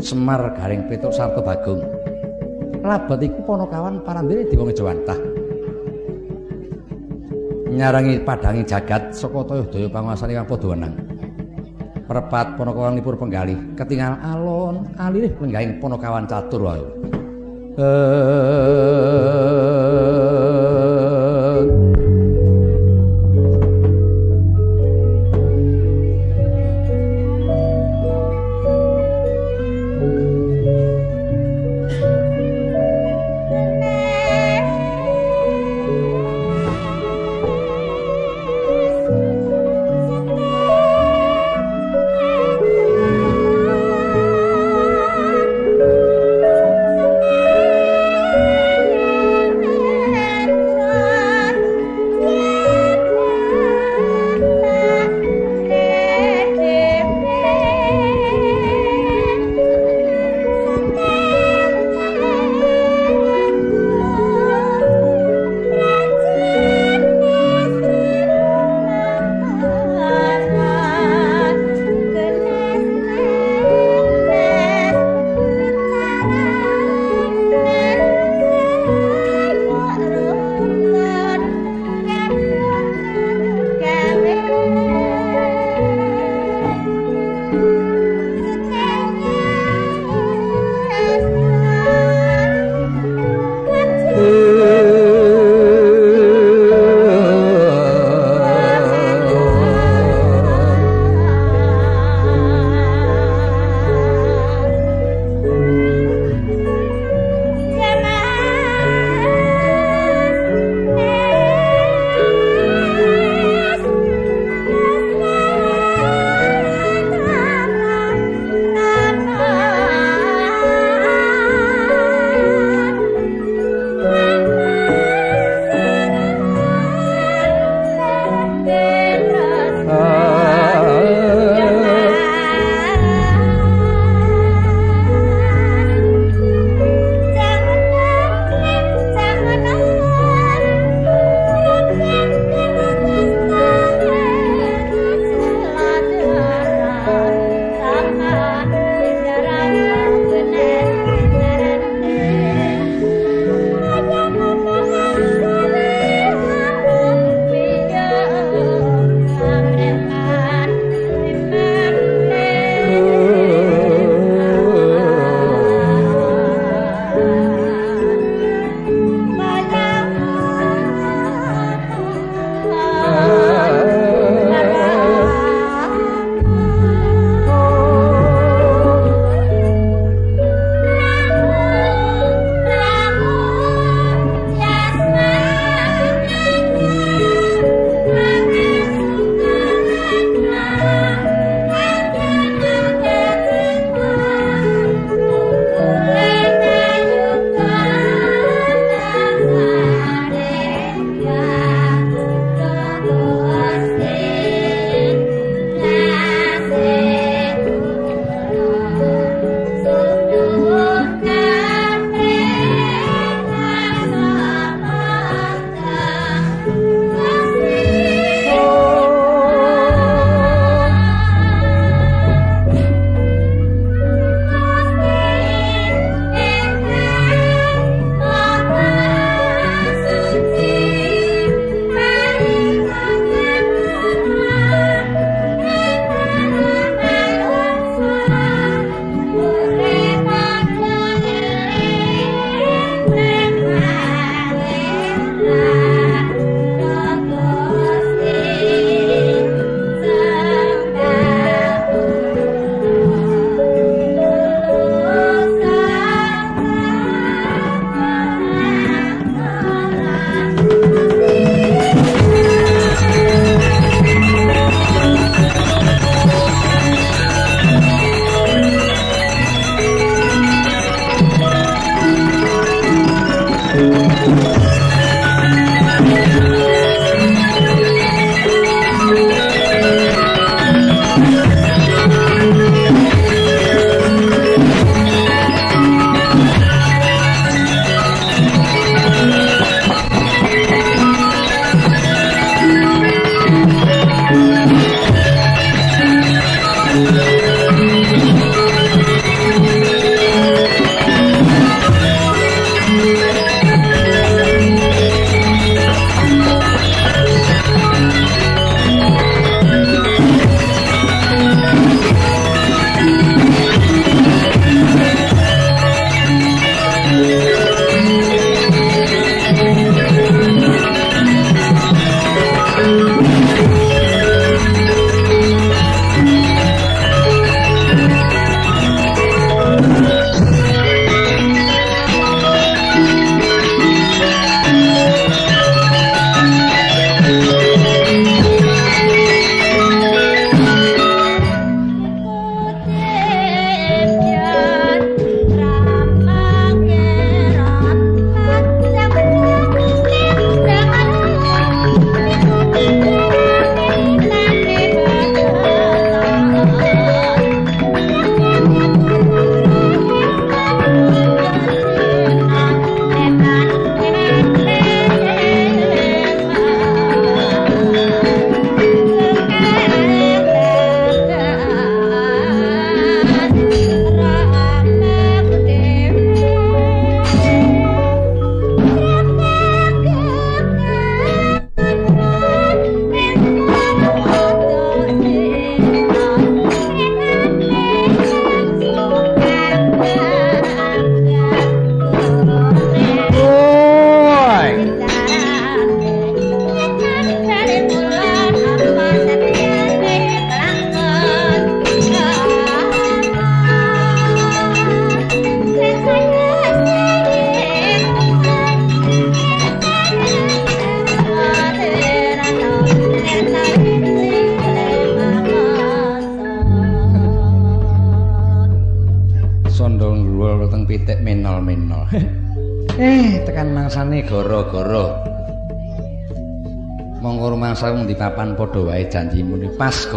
Semar Garing Petruk sarta Bagong. Labet iku Ponokawan parandene Dewa Ngejawantah. Nyarangi padangi jagat saka daya panguasane kang padha wenang. Perpat Ponokawan lipur penggalih ketingal alon alirih lenggahing Ponokawan catur wae. sondo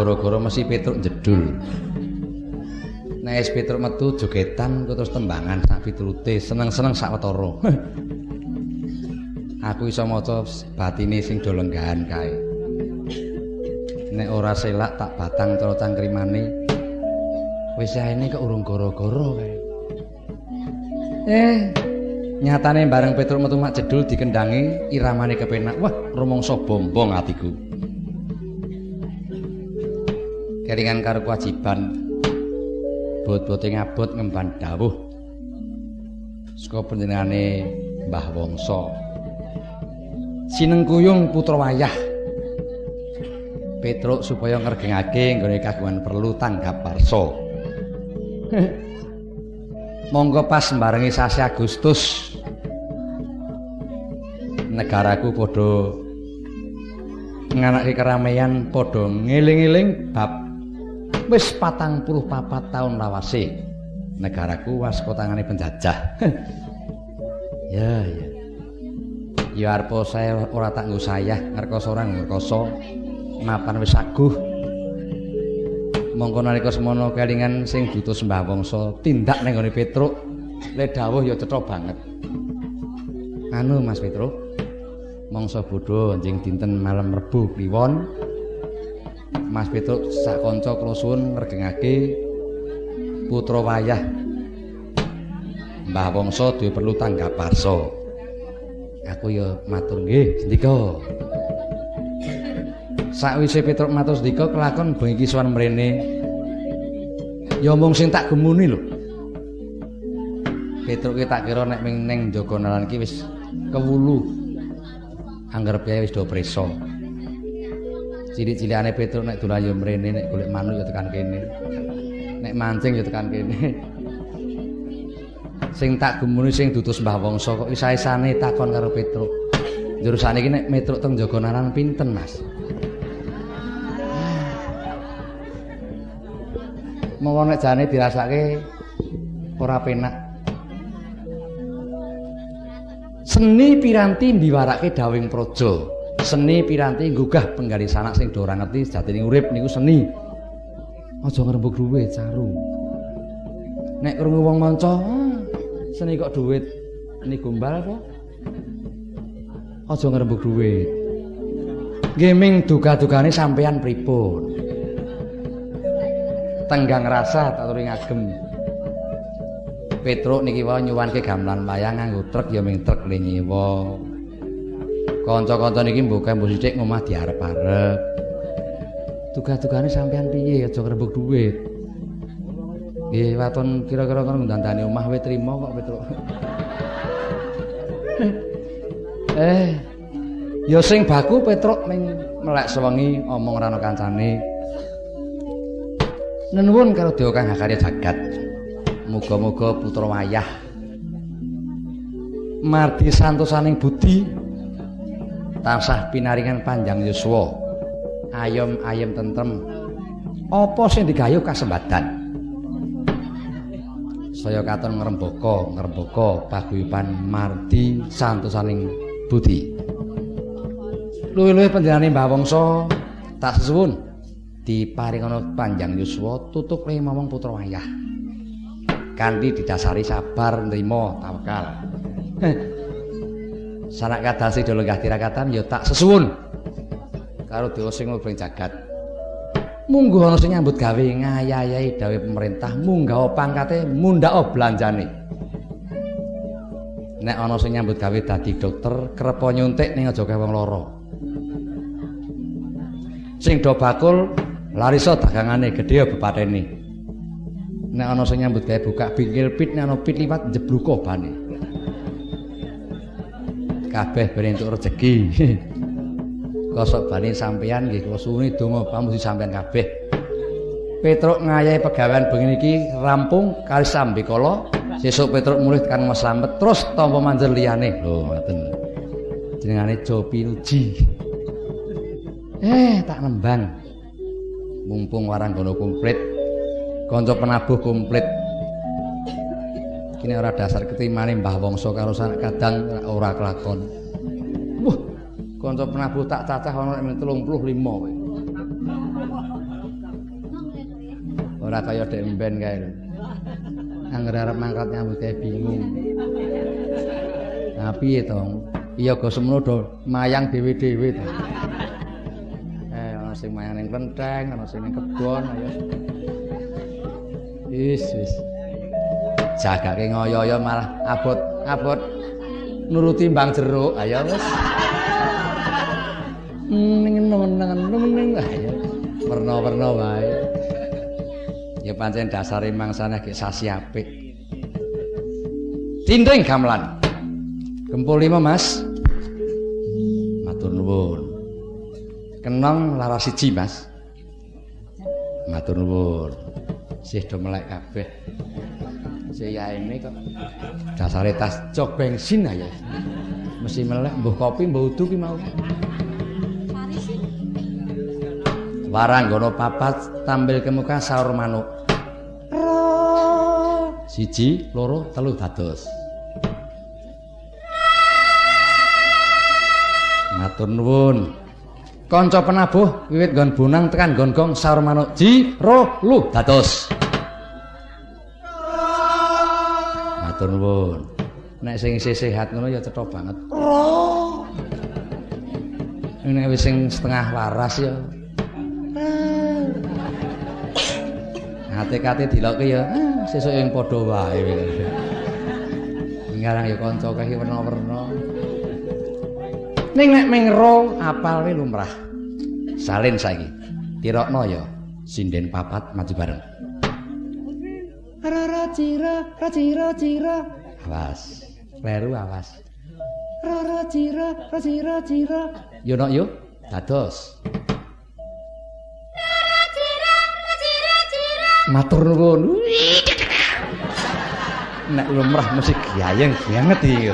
gara-gara mesti Petruk jedul. Nek es Petruk metu jogetan terus tembangan sak piturute seneng-seneng sak wetara. Aku iso maca batine sing do lenggahan kae. Nek ora selak tak batang cara cangkrimane. Wis aene kok urung gara-gara kae. Eh, nyatane bareng Petruk metu mak jedul dikendangi iramane kepenak wah rumangsa bombong atiku kelingan karo kewajiban. Bot-bote ngabot ngemban dawuh. Saka panjenengane Mbah Wongso. Sinengkuyung putra wayah. Petruk supaya ngergengake nggone kagungan perlu tanggap parsa monggo pas barengi sasi Agustus. Negaraku padha nganake keramaian padha ngeling-eling bab wis 44 tahun lawase negaraku wasko tangane penjajah. Ya ya. Ya arep saya ora tak nggo sayah ngerkoso ora ngerkoso mapan wis aguh. Mongko nalika semono kelingan sing butuh sembah wangsa tindak ning gone Petruk. Le dawuh ya cetha banget. Anu Mas Petruk mangsa bodho njing dinten malam Rebo kliwon Mas Petruk sak kanca kula suwun ngregengake putra wayah. Mbah Wongso duwe perlu tanggap parsa aku ya matur nggih ndika sakwise Petruk matur ndika kelakon bengi kisuwan mrene. Ya mung sing tak gemuni lho. Petruk tak kira nek ning Jogonalan ki wis kewulu. Anggar piye wis do preso. Cilik-cilikane Petruk nek dolan yo mrene nek golek manuk yo tekan kene. Nek mancing yo tekan kene. Sing tak gemuni sing dutus Mbah Wongso kok isaesane takon karo Petruk. Jurusane iki nek Petruk teng Jogonaran pinten, Mas? Mau nek jane dirasake ora penak. Seni piranti mbiwarake dawing praja. Seni piranti nggugah penggali sanak sing ora ngerti sejatine urip niku seni. Aja ngrembug dhuwit, Saru. Nek krungu wong manca, ah, seni kok dhuwit ini gombal apa? Aja ngrembug dhuwit. Gaming duga-dugane sampean pripun? Tenggang rasa tak turi ngagem. Petruk niki wae nyuwanke gamelan wayang nganggo truk ya ming truk le nyewa. Kanca-kanca niki mbokeh mbok sithik ngomah diarep-arep. Tugas-tugane sampean piye aja ngrembug dhuwit. Nggih, waton kira-kira kon ndandani omah we trima kok Petruk. eh, ya sing baku Petruk ning melek sewengi omong rano kancane. Nenuwun karo Dewa Kang Hakarya Jagat. Muga-muga putra wayah mardi santosaning budi tansah pinaringan panjang yuswa. Ayem-ayem tentrem. Apa sing digayuh kasembatan saya katon ngrembaka ngrembaka paguyuban mardi santosaning budi. Luwih-luwih panjenengane Mbah Wangsa tak sesuwun. Diparingana panjang yuswa tutuk le momong putra wayah. Kanthi didasari sabar nrimo tawakal. Sanak kadasi do lenggah tirakatan ya tak sesuwun karo dewa sing mubeng jagat. Munggo ana sing nyambut gawe ngayayahi dawuh pemerintah munggah pangkate mundhak belanjane. Nek ana sing nyambut gawe dadi dokter krepo nyuntik ning aja wong lara. Sing do bakul larisa dagangane gedhe ya bepatene. nek ana sing nyambut gawe buka bingkil pit nek ana pit liwat njebluko bane kabeh ben entuk rejeki. Kosok bane sampeyan nggih kula suwuni donga pamuji sampeyan kabeh. Petruk ngayahi pegawean bengi iki rampung kali sambi kala sesuk Petruk mulih tekan Mas Slamet terus tampa manjer liyane. Lho ngoten jenengane Jopi Nuji eh tak nembang. Mumpung warang kono komplit kanca penabuh komplit kene ora dasar ketimane Mbah Wangsa karo sanak kadang ora kelakon. Wah, kanca penabuh tak cacah ana ning 35 kowe. Ora kaya demben kae lho. Angger arep mangkat nyambut kae bingung. Nah piye to? Iya go semono do mayang dhewe-dhewe to. Eh ana sing mayang ning klenteng, ana sing ning kebon, ayo. Wis wis. Jagake ngoyo-oyo malah abot-abot nuruti mbang jeruk. Ayo wis. Ning nemen-nemen ayo werna-werna wae. Ya pancen dasare mangsane ge sasi apik. Tinding gamelan. Gempul lima mas. Matur nuwun. Kenong laras siji mas. Matur nuwun. Sih do melek kabeh saya ini kok dasare tas cok bensin aja mesti melek mbuh kopi mbuh udu ki mau. Waranggono papat tampil ke muka sahur manuk. Siji loro telu dados. Matur nuwun. Kanca penabuh wiwit nggon bonang tekan nggon gong sahur manuk. Ji ro lu dados matur nuwun. Nek sing isih sehat ngono ya cetha banget. Nek wis sing setengah waras ya. Hati-hati dilokke ya, ah, sesuk yang padha wae. Ngarang ya kanca kae werna-werna. Ning nek mengro apal we lumrah. Salin saiki. Tirokno ya sinden papat maju bareng. Rara cira, racira cira. Awas. Kleru awas. Rara cira, racira cira. Yo nok yo. Dados. Rara cira, racira cira. Matur nuwun. Nek lumrah mesti gayeng banget iki.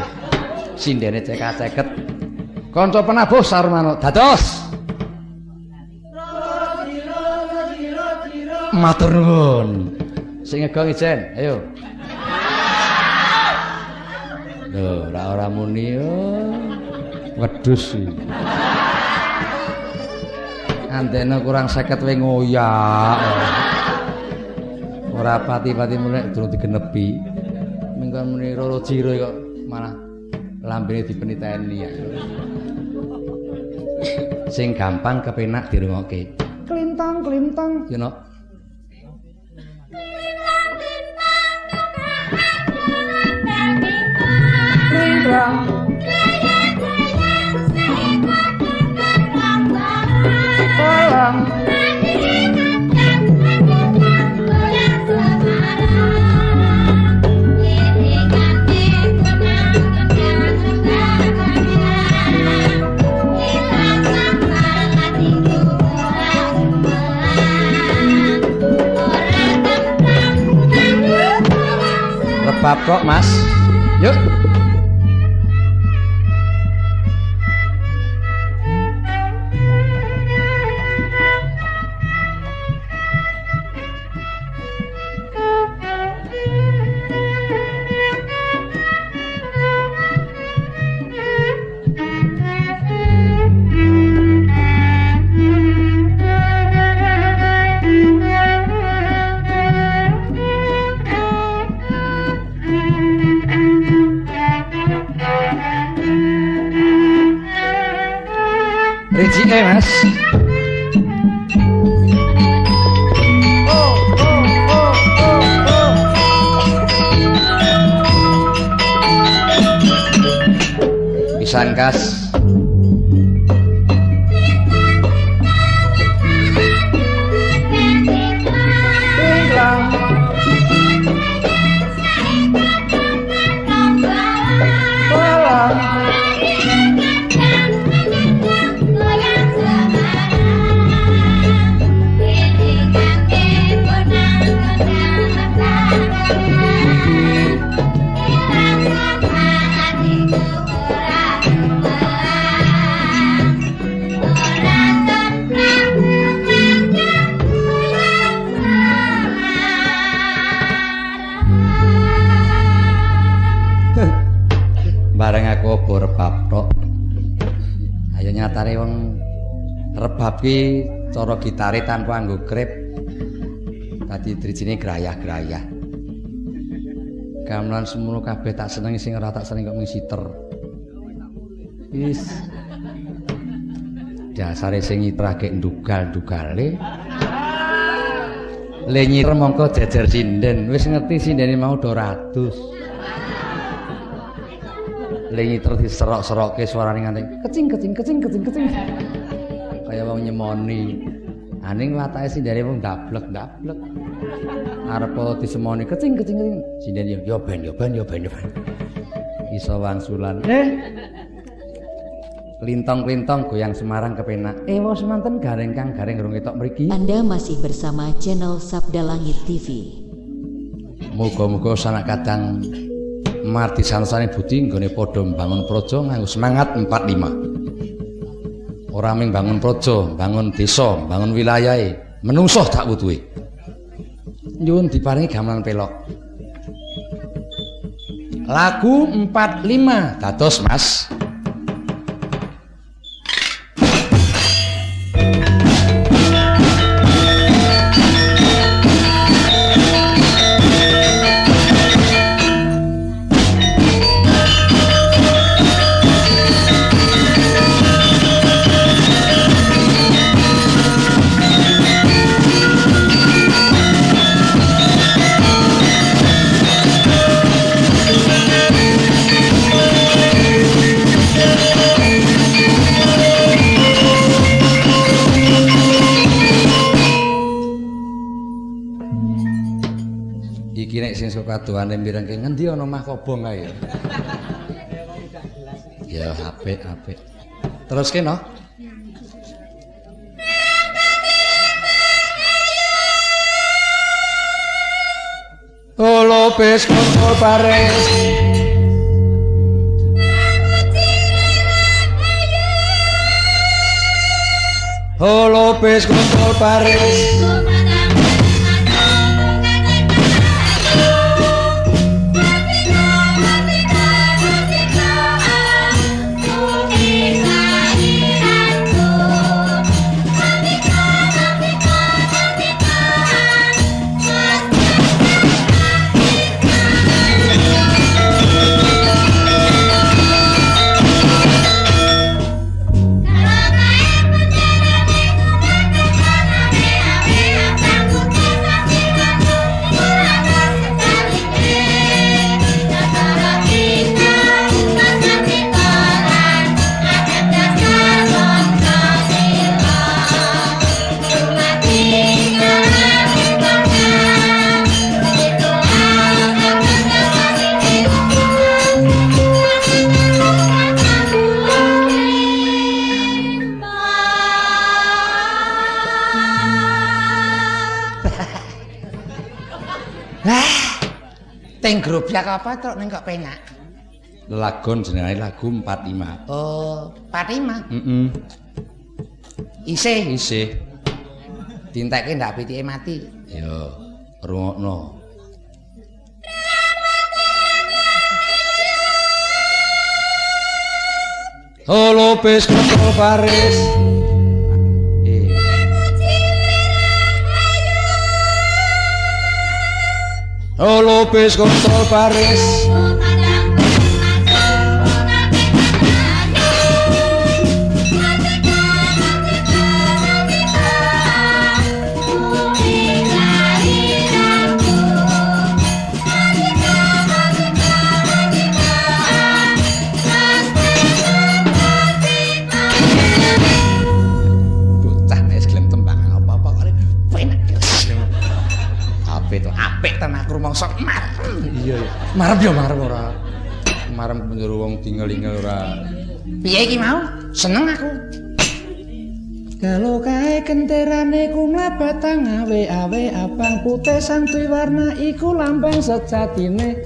Sindene cekak-ceket. Kanca penabuh sarmano. Dados. Matur nuwun. Sing ngegong ijen ayo. Lho ora ora muni yo. Wedhus antena kurang 50 we ngoyak. Ora pati-pati mulai durung digenepi. Mengko muni roro jiro kok malah lambene dipeniteni ya. Sing gampang kepenak dirungokke. Klintang klintang. You know Rebab kok, Mas. Yuk. Rijike, Mas. Pisan kas. Ki cara gitare tanpa nggo grip. Dadi drijine grayah-grayah. Gamelan semono kabeh tak seneng sing ora tak seneng kok mung siter. Wis. Dasare sing nyitrake ndugal-ndugale. Le nyiter mongko jejer sinden, wis ngerti sindene mau 200. lengi terus diserok-serokke suarane nganti kecing kecing kecing kecing kecing nyemoni aning watake sindene wong dablek dablek. Arep disemoni kecing kecing kecing. Sindene yo ben yo ben yo ben yo ben. Iso wangsulan. Eh? Lintong-lintong goyang Semarang kepenak. Eh wong semanten gareng kang gareng rung ketok mriki. Anda masih bersama channel Sabda Langit TV Muga-muga sanak kadang marti sansane budi nggone padha mbangun praja nganggo semangat 45. Ora mung bangun praja, bangun desa, bangun wilayahe, menungso tak wutuhe. Nyuwun diparingi gamelan pelok. Lagu 45 dados Mas. Doane mirengke ngendi ana mah kobong kae ya. Ya apik apik. Terus kene Olo pes kontol pares Olo pes kontol pares Teng grup ya apa tok ning kok penak. lagon jenenge lagu 45. Oh, Fatima. Heeh. Isih Isih dinteke ndak pitike mati. ya rungokno. Halo pes kontol paris. O López González rumangsa marem. Iya ya. Marem ya marem ora. Marem penjuru wong tinggal-tinggal ora. Piye iki mau? Seneng aku. Kalau kae kenterane ku mlabatang awe-awe abang putih santuy warna iku lambang sejatine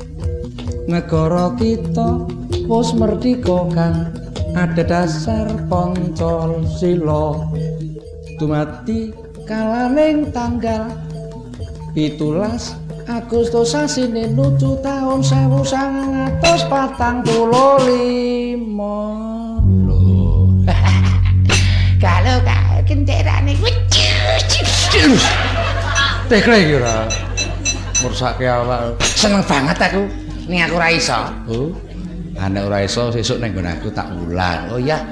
negara kita wis merdika kang ada dasar poncol sila dumati kalaning tanggal pitulas Agustus sasine nuju taun 1945 Lho. Kalau kak kendarane ku Tekle iki ora. Mursake awak. seneng banget aku ning aku ora iso. Oh. Anek ora iso sesuk ning nggon aku tak ulang. Oh iya,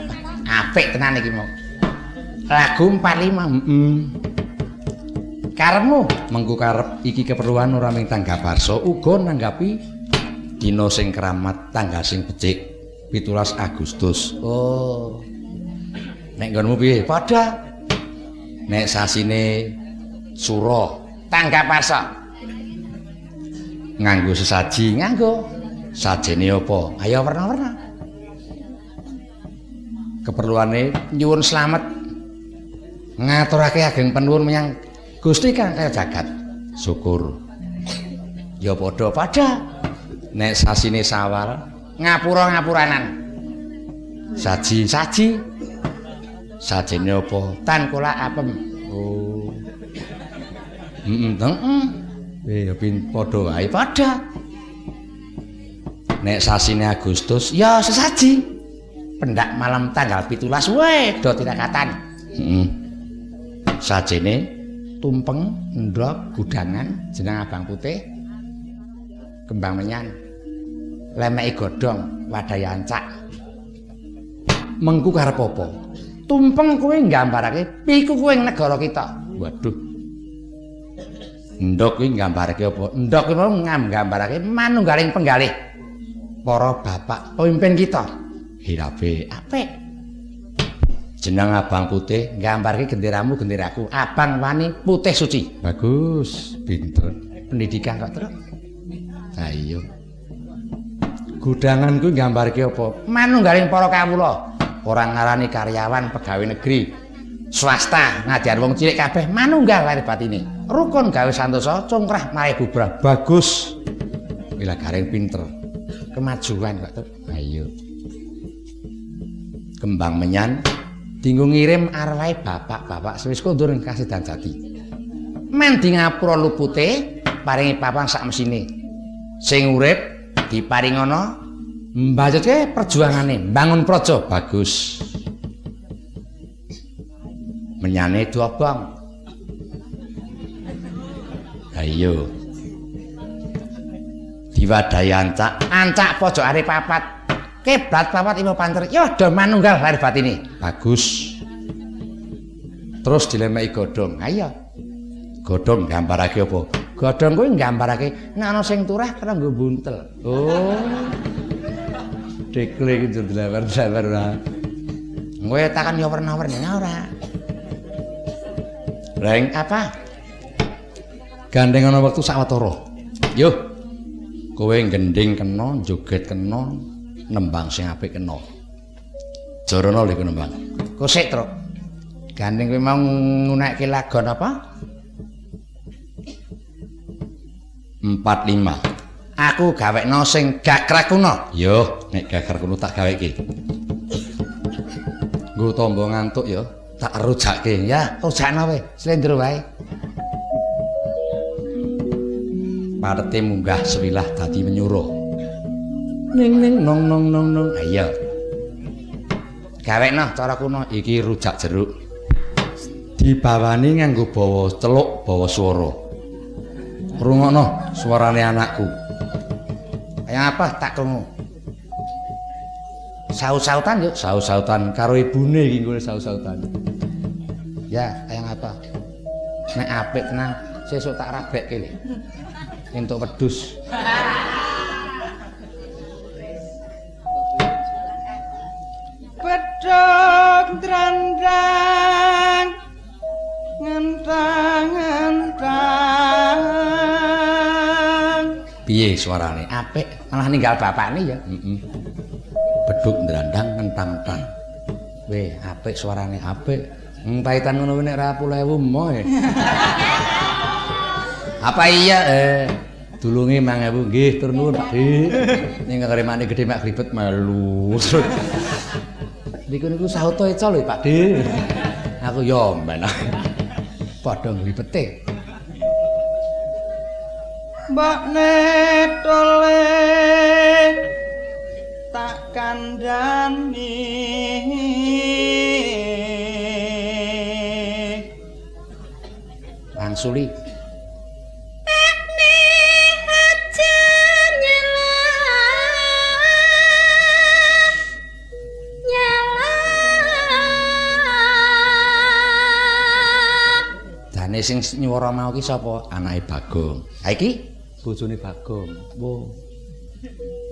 apik tenan iki mau. Lagu 45. Heeh. Karepmu Mengku karep iki keperluan ora ming tanggap barso uga nanggapi dina sing keramat tanggal sing becik 17 Agustus. Oh, Nek nggonmu piye? padha Nek sasine Sura tanggap parsa. nganggo sesaji Nganggo sajene apa? ayo warna-warna. Keperluane Nyuwun slamet. Ngaturake ageng penuwun menyang Gusti Kang kaya jagat. syukur. Ya padha-padha Nek sasine Sawal ngapura-ngapuranan. saji Saji sajene apa? tan kula apem. Oh. Heeh, teng. Heeh, Eh, ya pin padha wae. padha. Nek sasine Agustus Ya sesaji. Pendak malam tanggal 17 wae do tirakatan. heeh. Sajene Tumpeng, ndok, gudangan, jeneng abang putih. Kembang menyan. Lemeki godhong, wadai ancak. mengku karep apa? Tumpeng kuwi nggambarake piku kuwi negara kita. Waduh. Ndok kuwi nggambarake apa? Ndok kuwi mau nggambarake manunggaling penggalih para bapak pemimpin kita. Hirabe Apik. Jeneng abang putih. Nggambarke genderamu genderaku, abang wani putih suci. Bagus, pinter. Pendidikan kok terus. Ha iya. Gudangan kuwi nggambarake apa? Manunggaling para kawula, ora ngarani karyawan pegawai negeri. Swasta ngajar wong cilik kabeh manunggal lahir batine. Rukun gawe santosa, congkrah mare bubrah. Bagus. Wila garing pinter. Kemajuan kok terus. Ha iya. Kembang menyan Dinggo ngirim arwahe bapak-bapak sewis kondur ing kasidan jati. Men di ngapura lupute paringi papan sak mesine. Sing urip diparingono mbajutke perjuangane bangun praja bagus. Menyane diobong. Ha iya. Diwadahi ancak Ancak pojokane papat. Keblat papat imo panter. Ya do manunggal lahir batine. bagus. Terus dilemeki godhong. Iya. Godhong gambarake apa? Godhong kuwi nggambarake nek ana sing turah kena nggo buntel. Oh. Dekle iki jendelawer-jendelawer ora. Kowe takon ya werna-werna ora. Reng, Apa? gandeng ana wektu sawetara. Yo. Kowe gending kena, joget kena, nembang sing apik kena. Jarana lho nembang. Kosek, Truk. Gandeng kowe mau ngunekke lagon apa? 45. Aku gawekno sing gagrag kuno. Yo, nek gagar kuno tak gaweke. Nggo tombo ngantuk yo, tak rujakke Ya, rujakno wae, slendro wae. Parete munggah sewilah dadi menyuruh. Ning ning nong nong nong nong. Iya, Gawekno cara kuno. iki rujak jeruk. Dibawani nganggo bawa celuk, bawa swara. Rungokno suarane anakku. Yang apa tak krungu? Saut-sautan yuk. Saut-sautan karo ibune iki nggone saut-sautan. Ya, yang apa? Nek apik tenan, sesuk tak rabekke. Entuk wedhus. Drandang ngentang-ngentang Piye suarane? Apik, malah ninggal bapakne ya. Heeh. Beduk ndandang ngentang-entang. Weh, apik suarane apik. Empaitan ngono nek ra 10.000 moe. Apa iya? Eh, dulunge 5000 nggih tur nuwun Pak Dik. Ning karemane gedhe mak gribet melu. Niku niku sauto eco lho Pak Dik. Aku yo men. Padha ngribete. mbok netole tak kandhani Langsuli Sing nyuwara mau ki sapa? Anake Bagong. Ha iki bojone Bagong. Wo.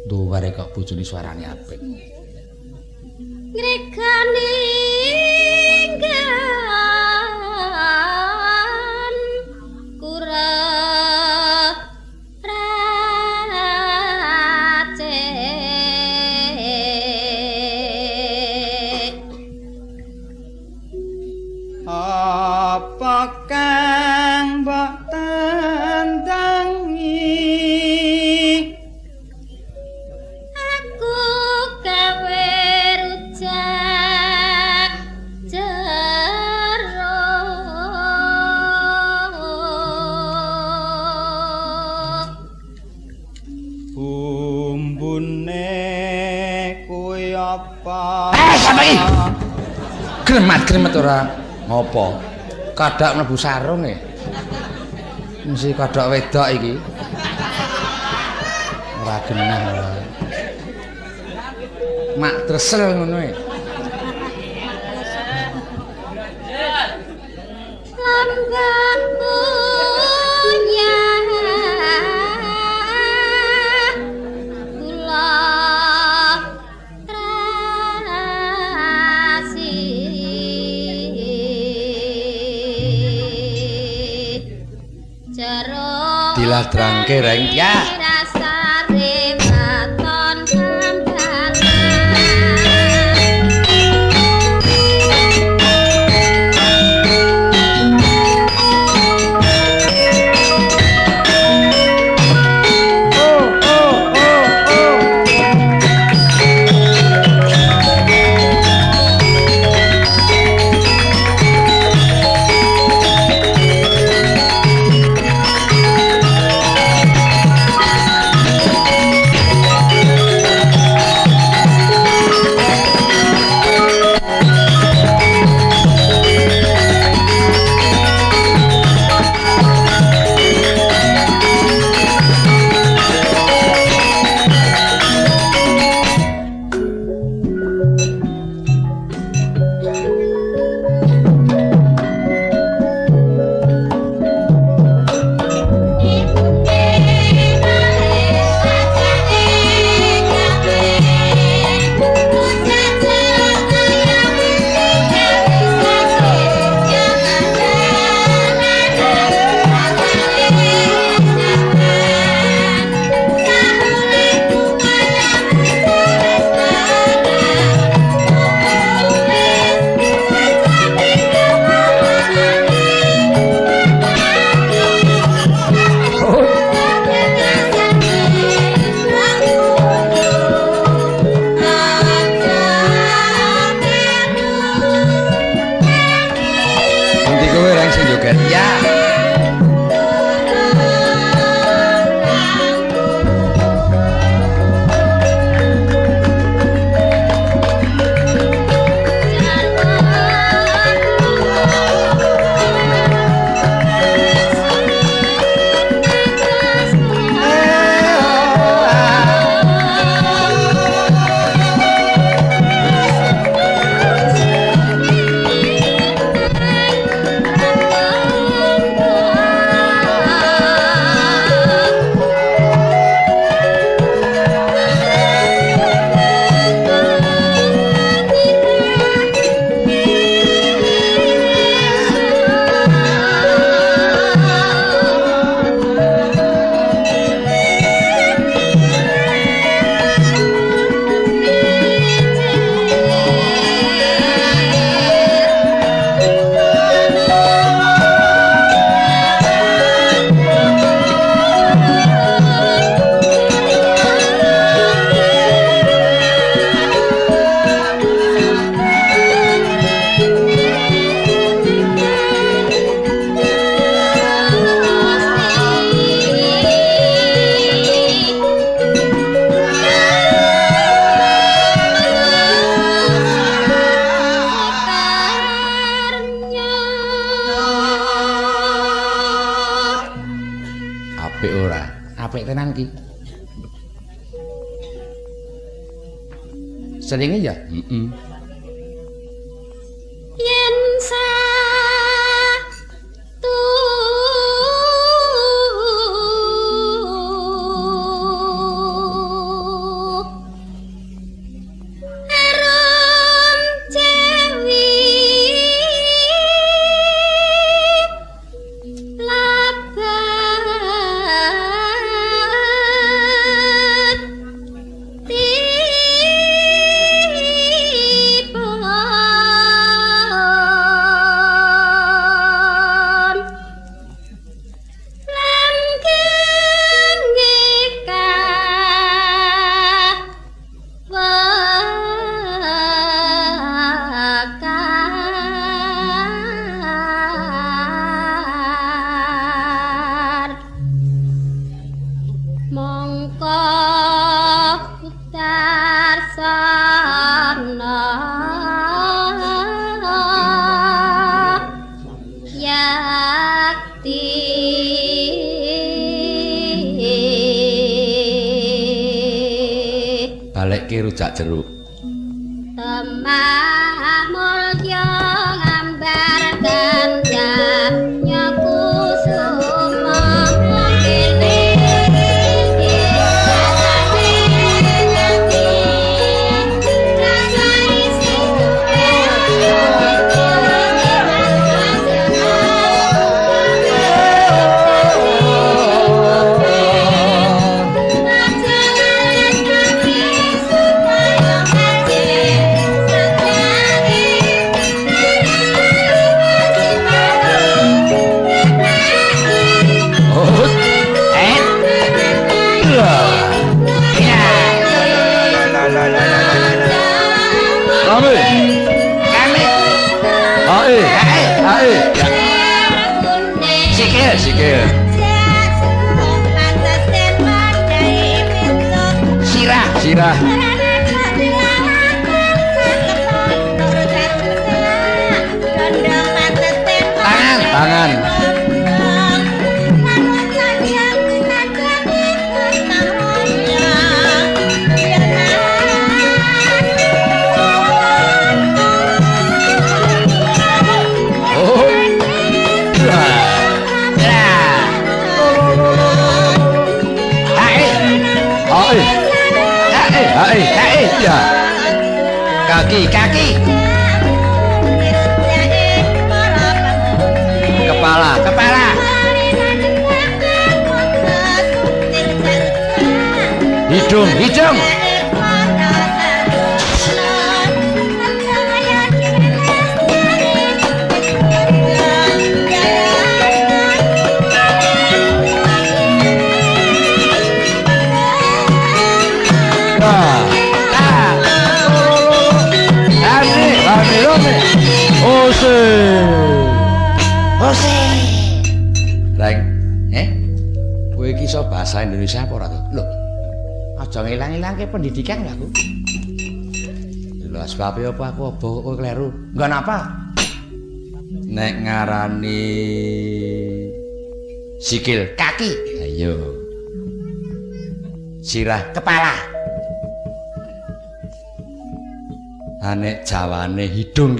Duware kok bojone suarane apik. Ngregani Gremet-gremet ora ngopo. Kadak mlebu sarung e. Mesti kadak wedok iki. Ora genah. Mak tresel ngono e. diladrangke reng ya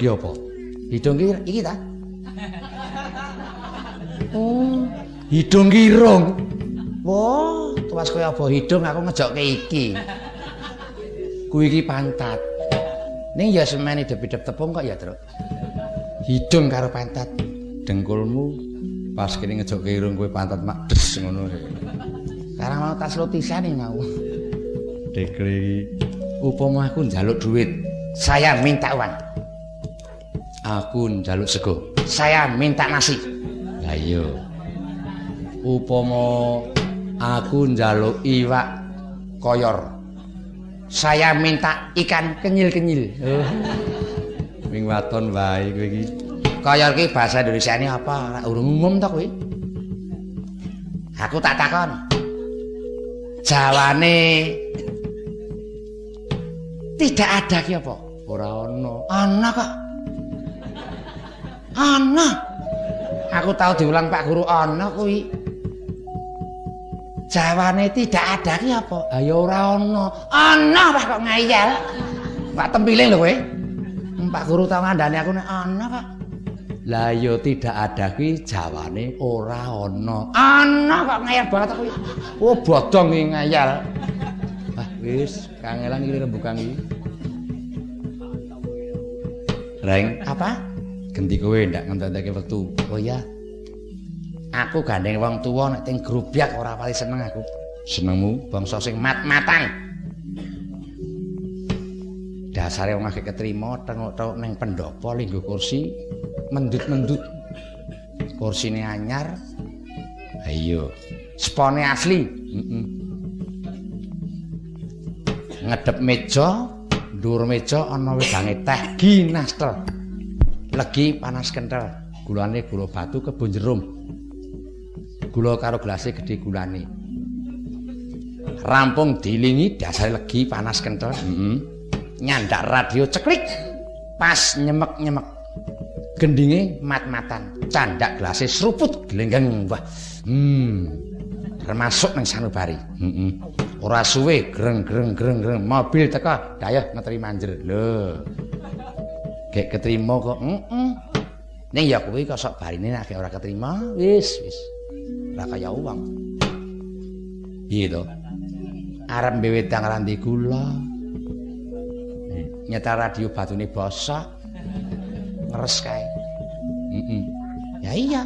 ki apa? hidung iki iki ta? Oh, hidung ki irung. Wah, tuwas koyo apa hidung aku ngejokke iki. Kuwi iki pantat. Ning ya semeni dep-dep tepung kok ya, Truk. Hidung karo pantat. Dengkulmu pas kene ngejokke irung kowe pantat mak des ngono. Sekarang mau tas lotisan nih mau. Dekri upama aku njaluk duit, Saya minta uang. Aku njaluk sego. Saya minta nasi. Lah iya. Upama aku njaluk Iwak koyor. Saya minta ikan kenyil-kenyil. Oh. Ming waton wae kowe iki. Koyor ki bahasa Indonesia apa? Ora urung umum to kuwi. Aku tak takon. Jawane tidak ada ki apa? Ora ana. Ana kok. Aku tahu diulang Pak Guru ana kuwi. Jawane tidak ada ki apa? Ayo ora ana. Ana Pak kok ngayal. Pak tempiling lho kowe. Pak guru tau ngandani aku nek ana, Pak. Lah ya tidak ada kuwi jawane ora ana. Ana kok ngayal banget aku. Oh, bodong iki ngayal. Ah wis, kangelan iki rembukan iki. Reng, Apa? genti kowe ndak ngenteke wektu. Oh iya. Aku gandeng wong tuwa nek ting grubyak ora paling seneng aku. Senengmu Bangsa sing mat-matan. Dasare wong akeh ketrima tengok-tengok ning pendopo linggo kursi mendut-mendut. Kursine anyar, Ayo. spone asli. Heeh. Ngedep meja, dhuwur meja ana wedange teh ginastel. Legi panas kentel. Gulane gula batu kebon jerum. Gula karo gelase gedhe gulane. Rampung dilingi dasare legi panas kentel. Heeh. Nyandak radio ceklik. Pas nyemek-nyemek. Gendinge mat-matan. Candak gelase seruput glenggeng. Wah. Hmm. Termasuk nang sanubari. Heeh. Ora suwe greng greng greng greng mobil teka dayah ngeteri manjer. Lho. Gek ketrima kok. Heeh. Ning ya kuwi kok sok barine nek ora ketrima, wis wis. Ora kaya uang. Piye to? Arep mbewe wedang randi gula. Nyetel radio batune bosok. Ngeres kae. Heeh. Ya iya.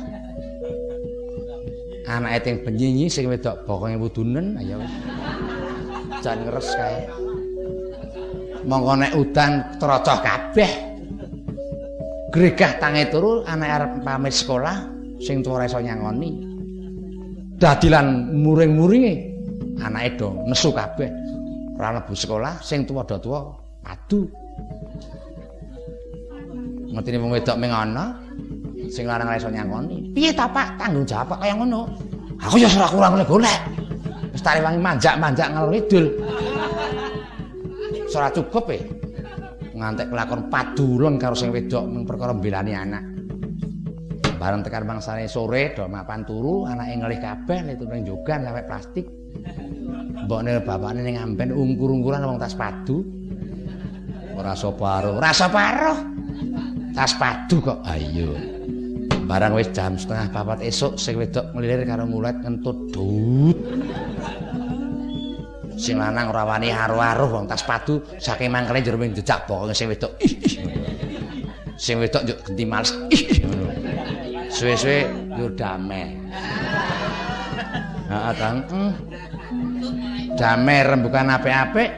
Anake ting penyinyi sing wedok bokonge wudunen, ayo wis. Jan ngeres kae. Mongko nek udan trocoh kabeh. Gregah tange turu anak arep pamit sekolah sing tuwa iso nyangoni. Dadilan muring-muringe anake do nesu kabeh. Ora mlebu sekolah sing tuwa do tuwa padu. Ngertine wong wedok ming ana, sing lanang ora iso nyangoni. Piye ta, Pak? Tanggung jawab kaya ngono. Aku ya ora kurang golek. Wis tare wangi manjak-manjak ngalor idul. Ora cukup e. Ngantek kelakon padulon karo sing wedok mung perkara mbelani anak. Bareng tekan bangsane sore do mapan turu, anake ngelih kabeh litu ning jogan lewek plastik. Mbokne bapakne ning amben ungkur-ungkuran wong tas padu. Ora sapa aruh, ora sapa aruh. Tas padu kok. Ayo. Barang wis jam setengah papat esuk sing wedok ngelilir karo ngulet ngentut dut. Sing lanang ora wani aruh-aruh wong tas padu saking mangkele jero ming jejak pokoke sing wedok. Sing wedok njuk genti males. Ih. Suwe-suwe yo damai. Heeh, Kang. Hmm. Damai rembukan apik-apik.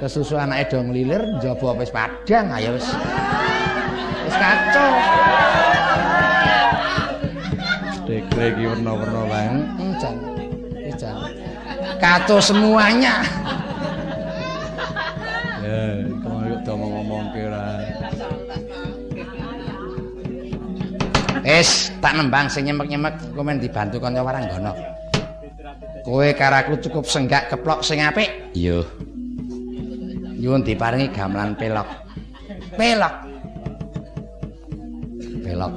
Kesusu anake do nglilir njaba wis padang ayo wis. Wis kacau. Dekre iki werna-werna wae. Hmm, Jan. Kacau semuanya. Ya, Wis, tak nembang sing nyemek-nyemek komen dibantu kanca waranggono. Kowe karaku cukup senggak keplok sing apik. Iya. Nyuwun diparingi gamelan pelok. Pelok. Pelok.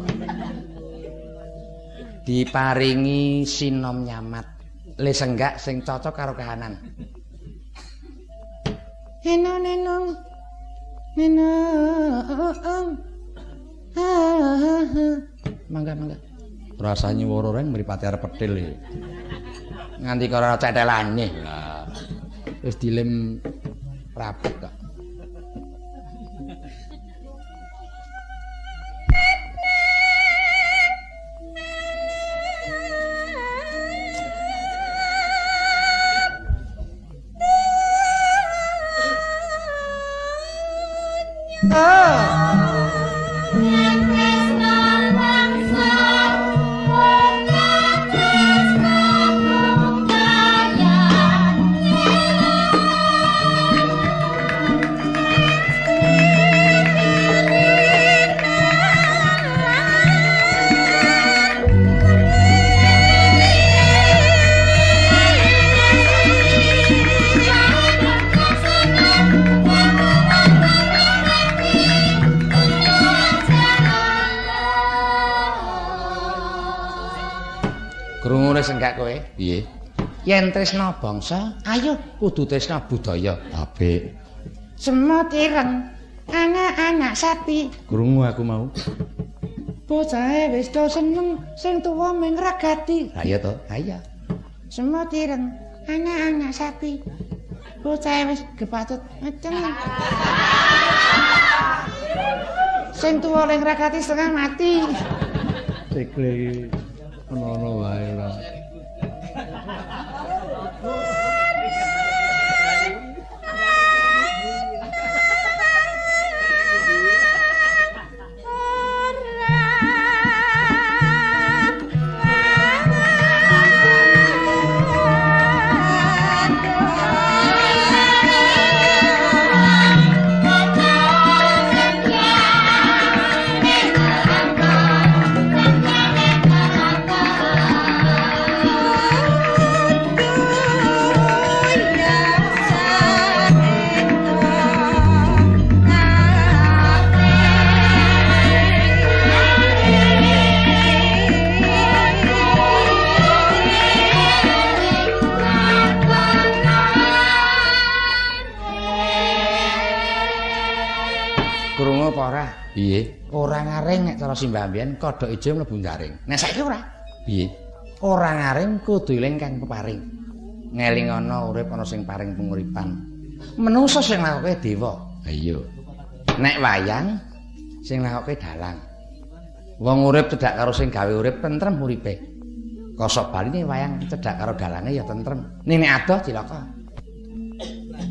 Diparingi sinom nyamat. Le senggak sing cocok karo kahanan. Neno neno. Neno. Mangga mangga. Rasane woro reng mripate arep petil. Nganti karo cetelane. Lah. Wis dilem rapet kok. Krungune senggak kowe? Piye? Yen tresna bangsa, ayo kudu tresna budaya. Apik. semut ireng anak-anak sapi Krungu aku mau. bocahe wis do seneng sing tuwa ming ragati Ha iya to? Ha iya. semut ireng anak-anak sapi bocahe wis gepatut ngeceng sing tuwa ling ragati setengah mati iki ono-ono wae ora. Piye? ora ngaring nek cara simbah mbiyen kodhok ijo mlebu jaring nek saiki ora. Piye? ora ngaring kudu eling kang peparing ngeling ana urip ana sing paring penguripan menungso sing lakoke dewa. Ha iya. nek wayang sing lakoke dalang. Wong urip cedhak karo sing gawe urip tentrem uripe. Kosok baline wayang cedhak karo dalange ya tentrem. Ning nek adoh cilaka.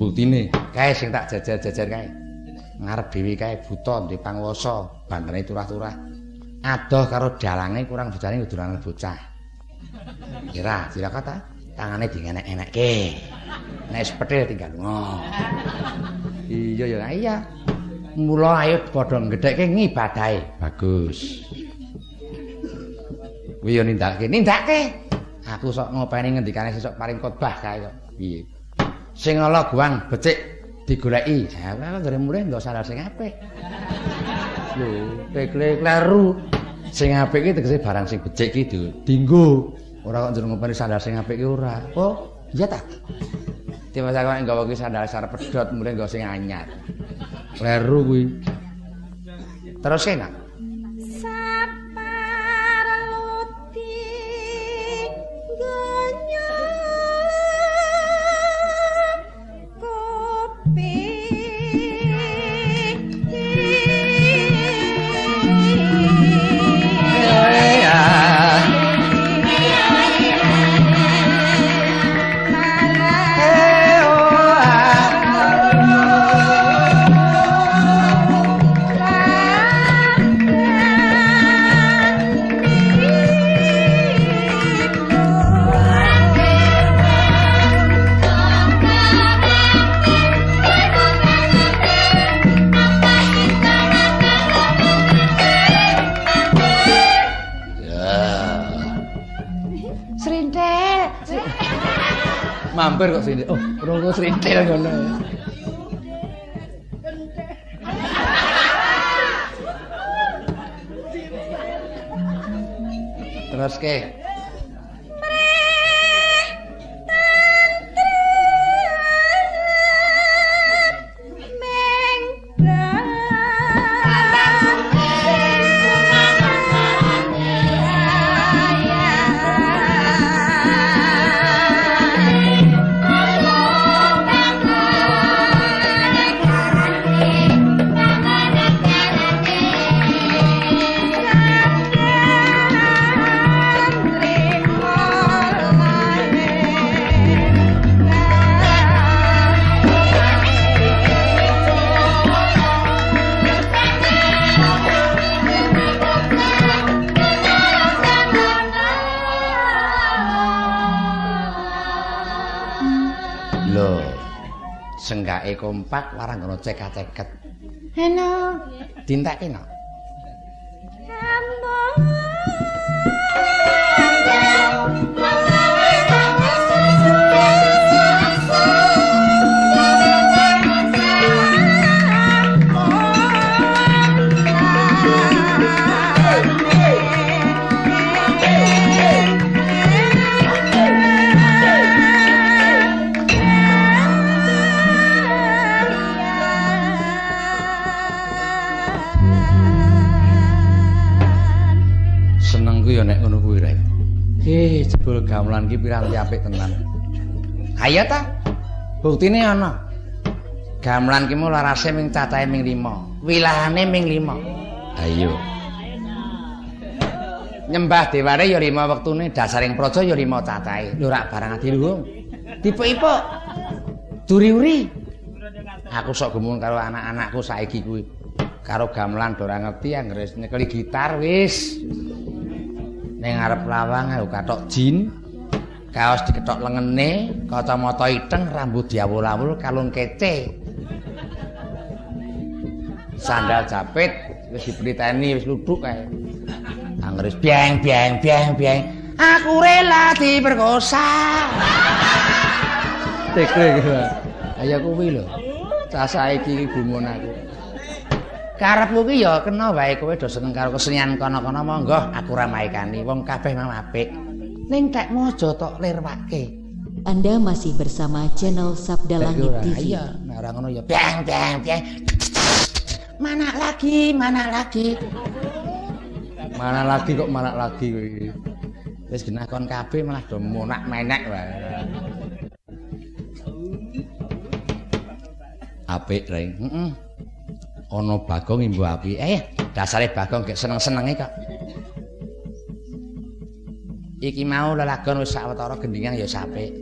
Buktine? Kae sing tak jajar-jajar kae ngarep dhewe kae buta ndek panguwasa bantene turah-turah. Adoh karo dalange kurang bojane kudu bocah. Kira cilaka ta tangane dienek-enekke. Nek wis petil tinggal lunga. Iya ya iya. Mula ayo padha gedhekke ngibadahe. Bagus. kuwi yo nindakake nindakake aku sok ngopeni ngendikane sesuk paring khotbah kae kok. Piye? Sing ala guang becik digoleki. Ha gara mulih ndak salah sing apik. Lho pekle kleru. Sing apik iki tegese barang sing becik iki dinggo. Ora kok njero ngopeni sandal sing apik iki ora. Oh iya ta? Saya kok nggawa ki sandal sar pedhot mulih nggawa sing anyar. Kleru kuwi. terus enak Mampir kok sini. Oh, krungu srintil ngono. Terus ke. Kompak warang ngono cekak-ceket. Eno. Dintekke gamelan ki piranti apik tenan. Ayo ta. Buktine ana. Gamelan ki mula rase ming cacahe ming 5. Wilahane ming 5. Ayo. Nyembah dewane ya 5 wektune, dasaring praja ya 5 cacahe. Lho rak barang ati luhung. Dipuk-ipuk. Duri-uri. Aku sok gumun karo anak-anakku saiki kuwi. Karo gamelan ora ngerti anggere nyekeli gitar wis. Ning arep lawang ayo katok jin. Kaos diketok lengene, kacamata iteng, rambut diawul-awul, kalung kece. Sandal japit wis dipriteni wis luduk kae. Anggere biang biang biang biang. Aku rela diperkosa. Tekre iki. Kaya kuwi lho. Cah saiki gumun aku. Karepku ki ya kena wae kowe do seneng karo kesenian kono-kono monggo aku ramaikani wong kabeh mau apik. Ning tek mojo tok lirwake. Anda masih bersama channel Sabda Langit TV. Iya, ora ngono ya biang biang biang. Mana lagi, mana lagi. Mana lagi kok mana lagi kowe iki. Wis genah kon kabeh malah do monak menek wae. Apik, Reng. Heeh. Ana Bagong imbu api. Eh, dasare Bagong gek seneng-senenge kok. Iki mau lelagon wis sawetara gendingan ya sapik.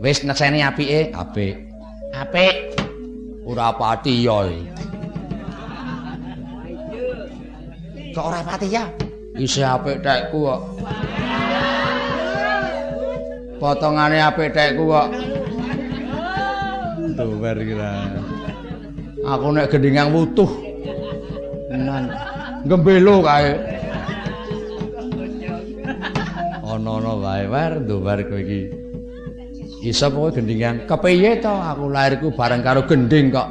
Wis nekseni apike, Apik. apik. Ora pati ya. Kok ora pati ya? Isih apik tekku kok. Potongane apik tekku kok. Dower kira. Aku nek gendingan wutuh. Nan gembelo kae. Ana-ana wae war dower kowe iki. Iso kowe gendingan kepiye to aku lahirku bareng karo gending kok.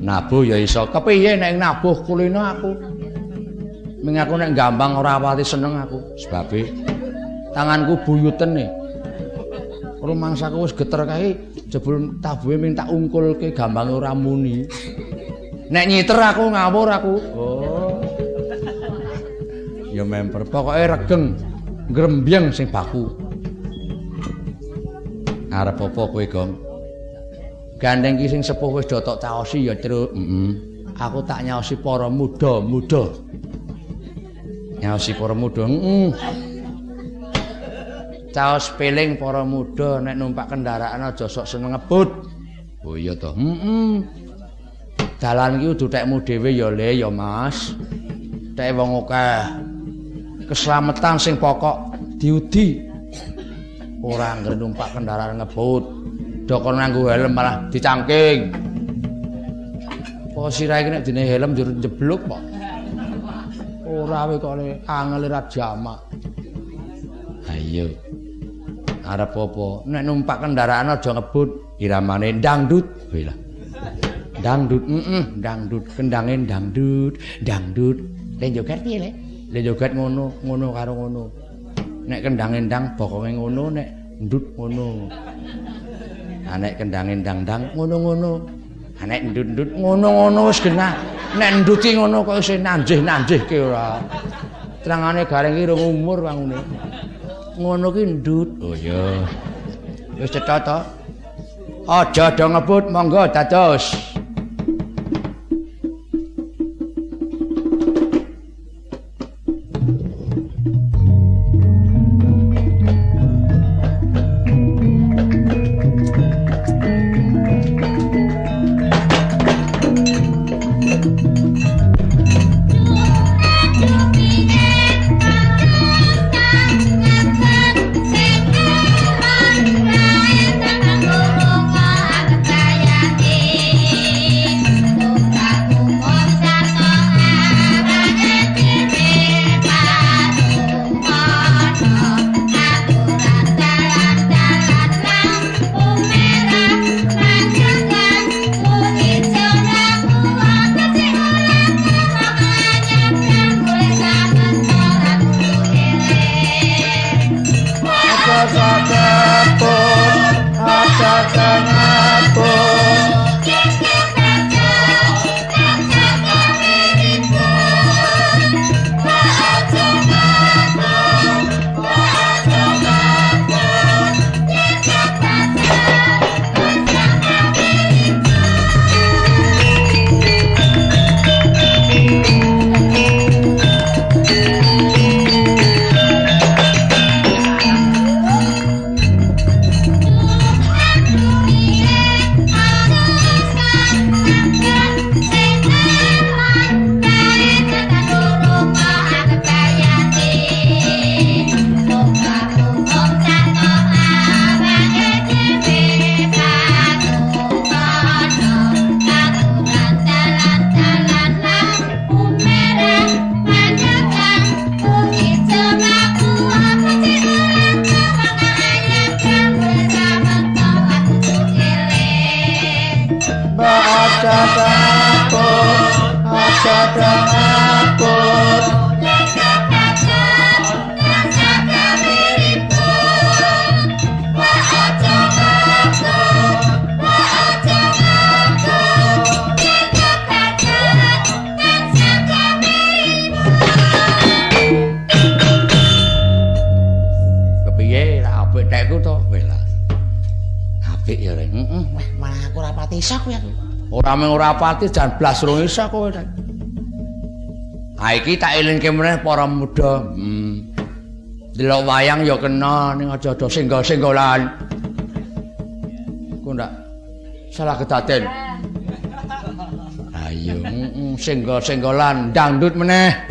Nabuh ya iso kepiye nek nabuh kulino aku. Ming aku nek gampang ora pati seneng aku sebabe tanganku buyuten nih. Rumangsaku wis geter kae jebul tabuhe ming tak ungkulke gampang ora muni. Nek nyiter aku ngawur aku. Oh. Ya member Pokoke regeng grembyeng sing baku. Arep apa kowe, Gong? Gandeng ki sing sepuh wis do tok caosi ya, Truk. Heeh. Aku tak nyaosi para muda-muda. Nyaosi para muda. Heeh. Caos peling para muda nek numpak kendaraan aja sok seneng ngebut. Oh iya to. Heeh. Dalan ki kudu tekmu dhewe ya, Le, ya, Mas. Tek wong akeh. Keselamatan sing pokok diudi. Ora anggere numpak kendaraan ngebut. Dokon nganggo helm malah dicangking. Apa sirahe iki nek dene helm njur jeblok kok. Ora we kok le angel ra jamak. Ayo. Arep apa? Nek numpak kendaraan aja ngebut, iramane dangdut. Wih lah. Dangdut, heeh, dangdut, kendange dangdut, dangdut. Len joget piye, Le? Len joget ngono, ngono karo ngono. Nek kendange ndang bokonge ngono, nek ndut ngono. Ah nek kendange ndang-ndang ngono-ngono. Ah nek ndut-ndut ngono-ngono wis genah. Nek nduti ngono kok isih nanjih-nanjihke ora. Terangane gareng iki umur wangune. Ngono ki ndut. Oh iya. Wis cetha to. Aja do ngebut, monggo dados. Ora mung ora pati jan blas rung iso kowe ha iki tak elingke meneh para muda. Hmm. delok wayang ya kena ning aja do senggol-senggolan ku ndak salah kedaden. Ayo heeh senggol-senggolan dangdut meneh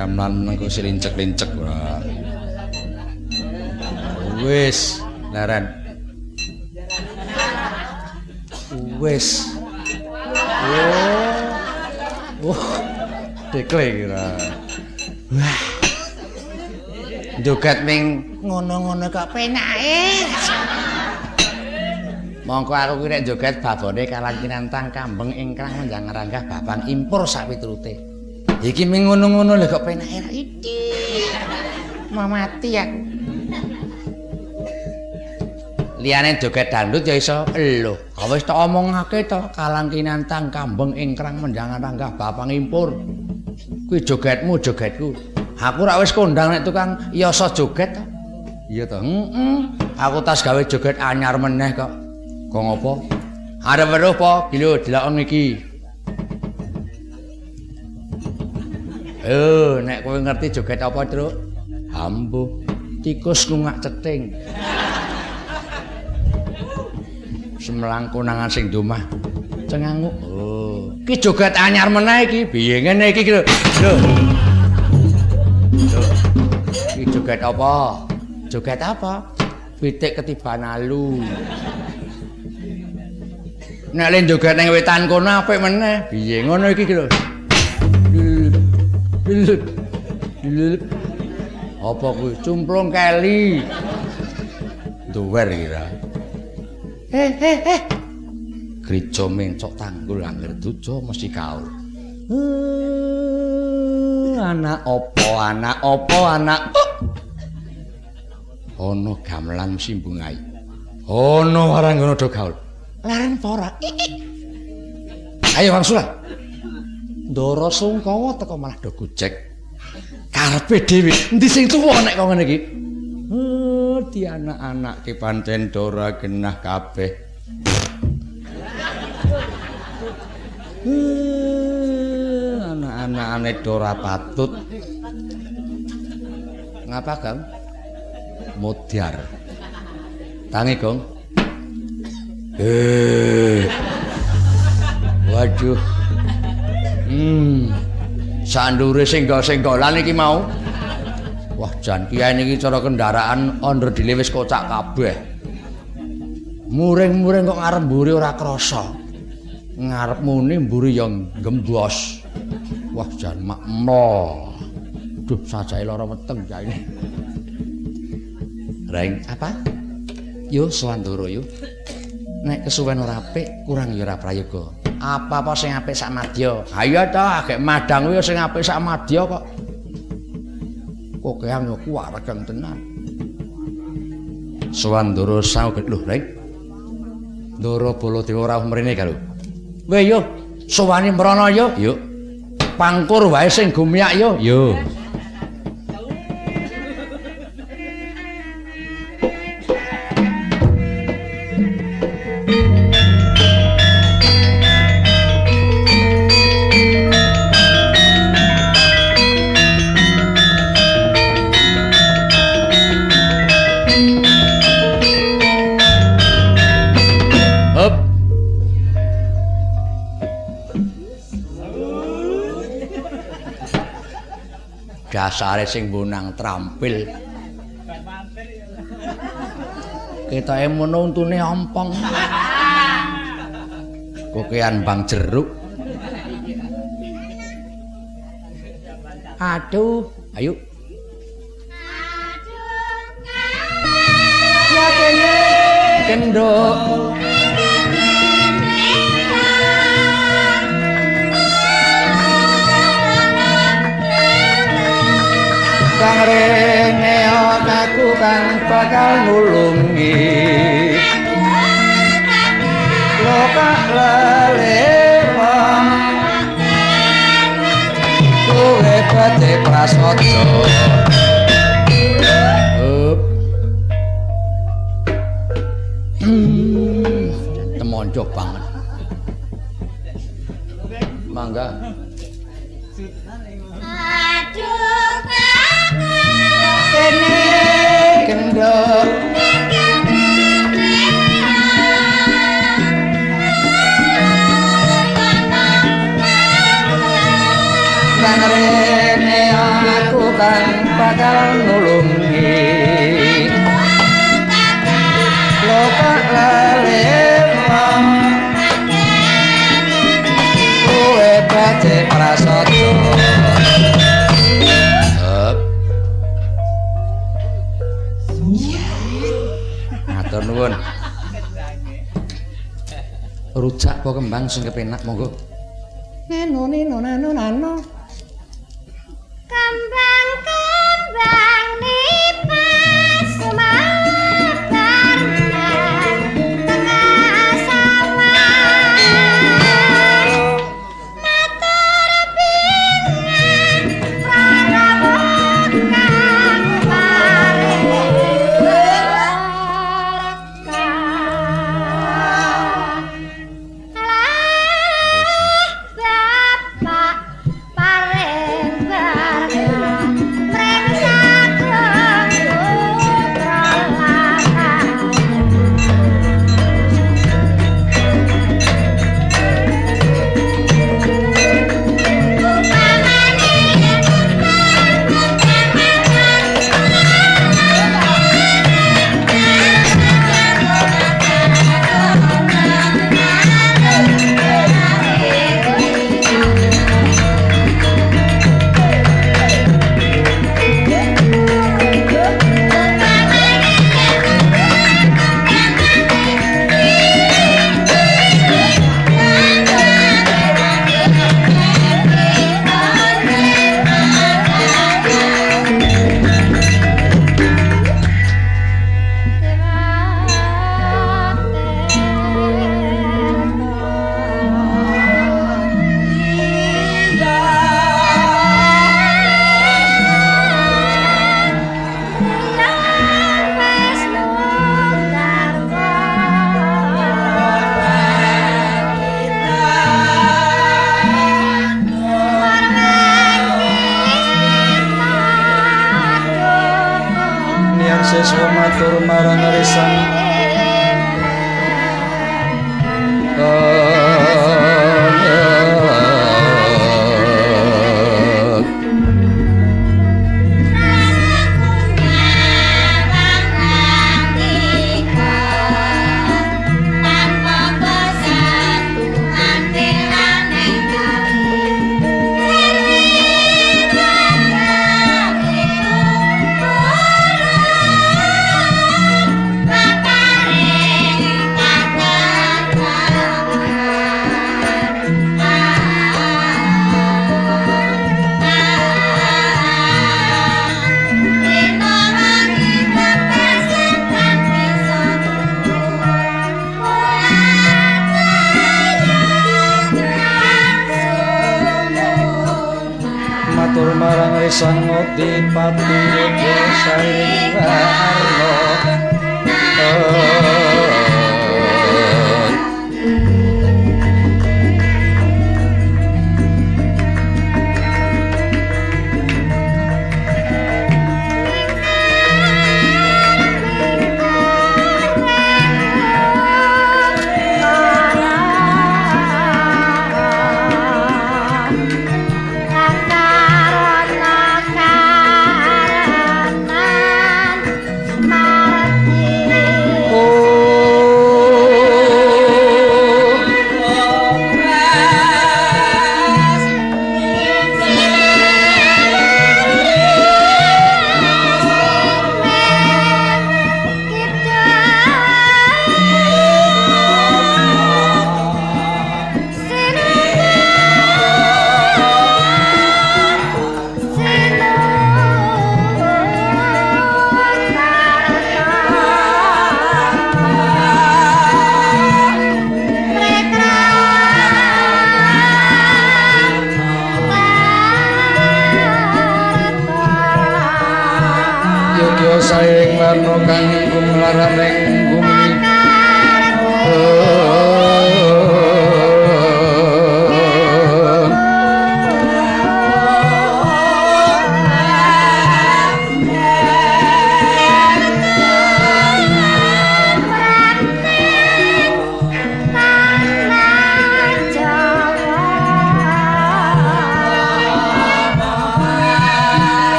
Gamelan mengko silincek-lincek ora. Wis, laran. Wis. Oh. Oh. Dekle kira. Wah. Joget ming ngono-ngono kok penake. Mongko aku ki nek joget babone kalantinantang kambeng ingkang menjang ranggah babang impor sapiturute. Iki ming ngono-ngono lho kok penake ra iki. Mau mati aku. Liyane joget dangdut ya iso elo. Ha wis tak omongake to kalantinantang kambeng ingkang menjang ranggah babang impor. Kuwi jogetmu jogetku. Aku ra wis kondang nek tukang yasa joget to. Iya to. Heeh. Aku tas gawe joget anyar meneh kok. Kok ngopo? Arep weruh po, lho delok iki. Eh, nek kowe ngerti joget apa, Truk? Ambuh, tikus ngungak ceting. Semelang konangan sing domah. Cenganguk. Oh, iki joget anyar meneh iki. Piye ngene iki, lho. Lho. Lho. Iki joget apa? Joget apa? Pitik ketiban alu. Nek le joget ning wetan kono apik meneh. Piye ngono iki lho. Lululup. Lululup. Apa kuwi? Cumplung keli. Duwer kira. Eh eh eh. Gereja mencok tanggul angger dujo mesti kau. Eh, anak opo, anak opo, anak. Ono gamelan simbungai. Ono warang ngono do gaul. Laren pora. Ayo wangsulan. Ndara sungkawa teko malah do gojek. karepe dhewe. Endi sing tuwa nek kok ngene iki? Oh di anak-anak ki pancen dora genah kabeh. Eh, anak-anak ane dora patut. Ngapa kang? Modiar. Tangi gong eh. Waduh hmm. Sandure singgo-singgolan iki mau. Wah jan kiai niki cara kendaraan onder dile wis kocak kabeh. Muring-muring kok ngarep mburi ora krasa. Ngarep muni mburi yang gembos wah jan makmo duh sajae lara weteng ya ini. Reng, apa? Yo Swandoro yo. Nek kesuwen ora apik, kurang ya ora prayoga. Apa-apa sing apik sak madya. Ha iya ta, gek madang kuwi sing apik sak madya kok. Kok keang yo kuwaregeng tenan. Swandoro sauget lho, Reng. Ndoro Baladewa ora mrene karo. Weh yo, sowani mrana yo. Yo. Pangkur wae sing gumiyak yo. Yo. Dasare sing bonang trampil. Ketoke mono untune ompong. Kokean bang jeruk. Aduh, ayo. Ya kene kendok. Rene aku kang bakal nulungi. Loka lelema kowe pate prasojo up. Hmm, temonjok banget kang rene aku kan bakal Rujak apa kembang sing kepenak monggo.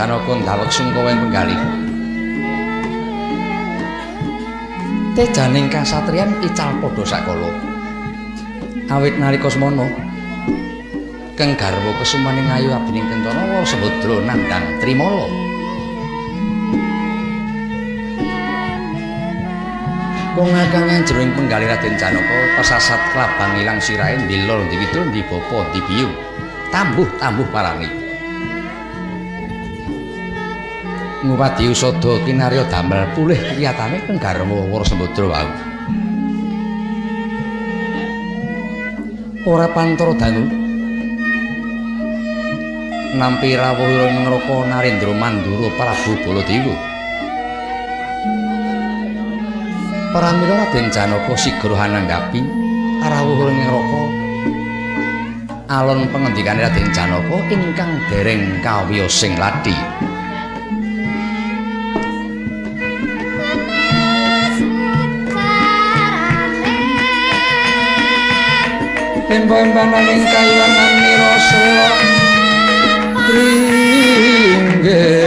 Janaka ndawek sungkawa ing penggalih. Tejaning kasatriyan ical padha sakala. Awit nalika semana keng garwa kesumaning ayu abining kencana wa Sembadra nandhang Trimala. Kongakang jroning penggalih Raden Janaka pesasat klabang ilang sirahe ndilol ndiwidul ndibapa ndibiyu. Tambuh-tambuh parani. Ngupadi usada kinarya damel pulih kriyatane keng garwa Wara Sembadra wau. Ora pantara danu. Nampi rawuh ing neraka Narendra Mandura Prabu Baladewa. Pramila Raden Janaka sigra hananggapi rawuh ing neraka. Alon pengendikane Raden Janaka ingkang dereng kawiyosing ladhi. en buen banalinca y van a mirar su tringue.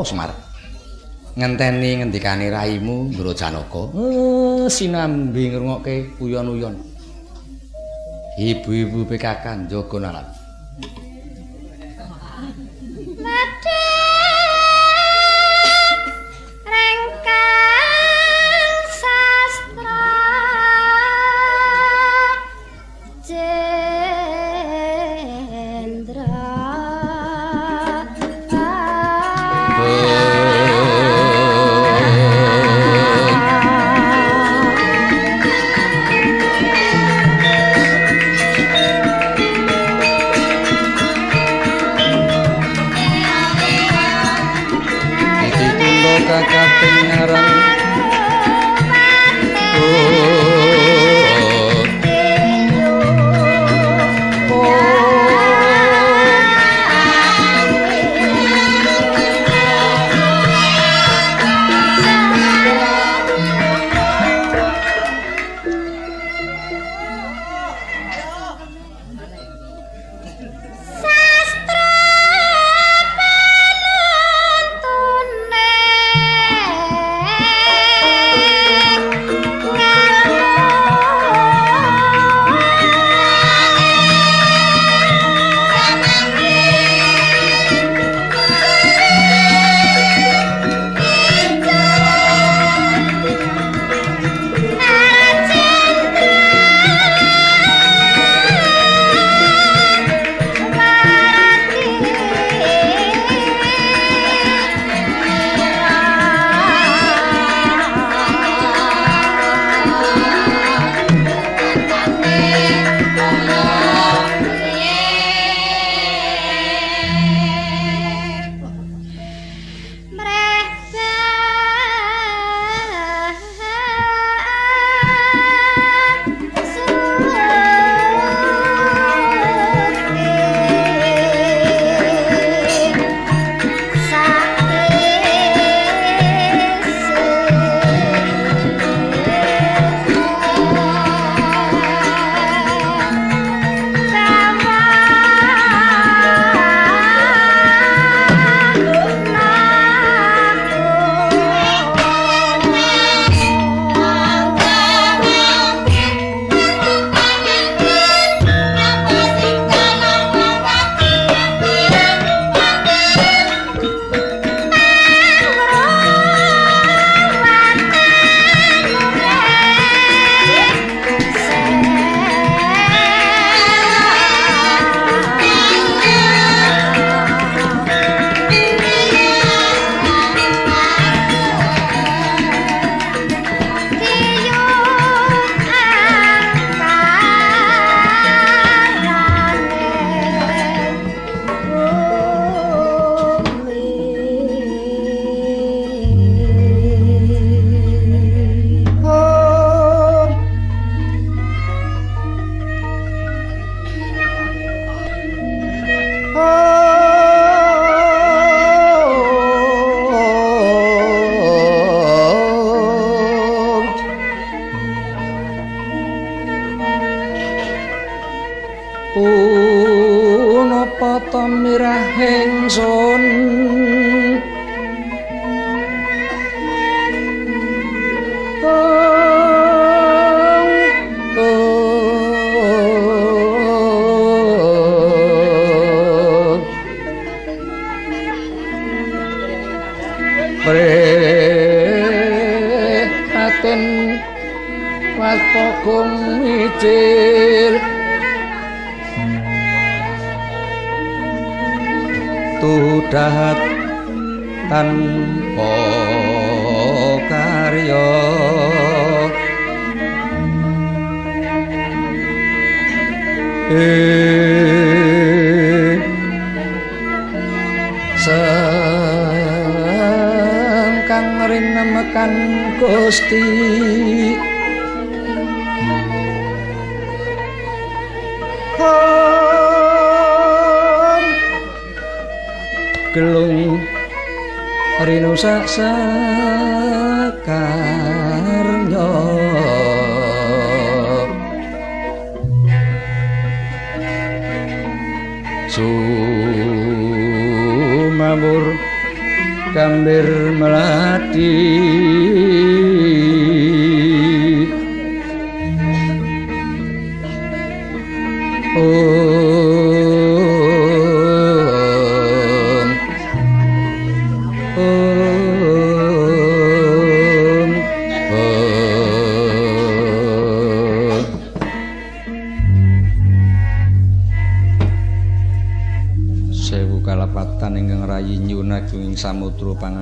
Apa Semar? Ngenteni ngendikane raimu Ndara Janaka. Eh, sinambi ngrungokke uyon-uyon. Ibu-ibu PKK njaga nalar.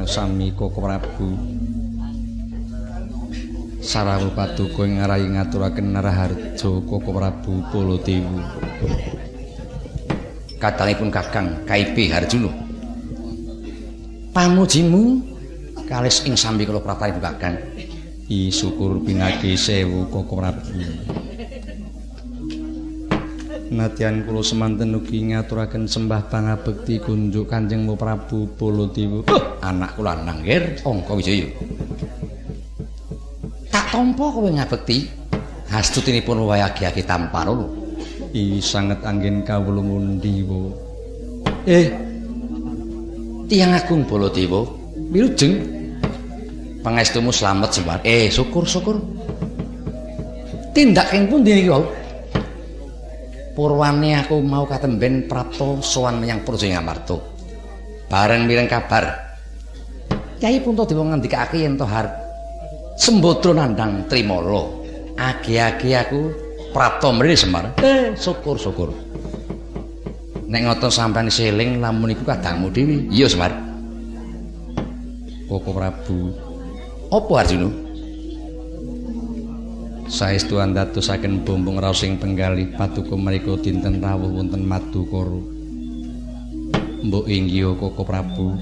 Pangasami Koko Prabu. Sarawu paduka ing rayi ngaturaken Naraharja Koko Prabu Baladewa. Kadangipun Kakang Kaipi Harjuna. Pamujimu kalis ing sambi kula pratanipun Kakang. I syukur pinagi sewu Koko Prabu. Nadyan kula semanten ugi ngaturaken sembah pangabekti kunjuk Kanjeng Prabu Baladewa. Oh, anak kula nanggir Angka Wijaya. Tak tampa kowe ngabekti. Hastutinipun wayagi-agi loro. I sanget anggen kawula ngundi. Eh. Tiang Agung Baladewa, wilujeng. Pangestumu slamet sembar. Eh, syukur-syukur. Tindak ing pundi niki wau? Purwane aku mau katemben prapta sowan menyang Praja Ngamarta. Bareng mireng kabar. Kyai Puntadewa ngendikake yen to har Sembadra nandhang Trimala. Agi-agi aku prapta mrene Semar. Eh, syukur-syukur. Nek ngoten sampean seling lamun iku kadangmu dhewe. Iya, Semar. Koko Prabu. Apa Arjuna? Saestu andatosaken bombong raos ing penggalih paduka menika dinten rawuh wonten Madukara. Mbok inggih Koko Prabu.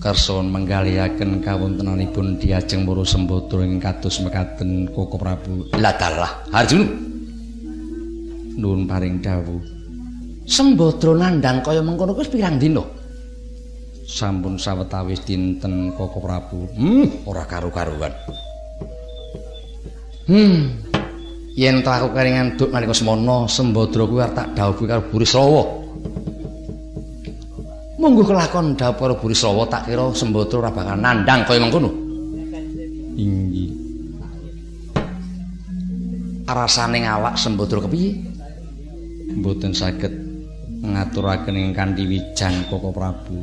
Kerson menggalihaken kawontenanipun diajeng para sembadra ing kados mekaten Koko Prabu. Lah dalah, Arjuna. Nuwun paring dawuh. Sembadra nandhang kaya mengkono kuwi pirang dina? Sampun sawetawis dinten Koko Prabu. Hmm, ora karu-karuan. Hmm. Yen to aku keringan duk nalika semana sembadra kuwi arep tak dhawuhi karo Burisrawa. Munggo kelakon dhawuh karo Burisrawa tak kira sembadra ora bakal nandhang kaya mengkono. Inggih. Rasane awak sembadra kepiye? Mboten saged ngaturaken ing kanthi wijang Koko Prabu.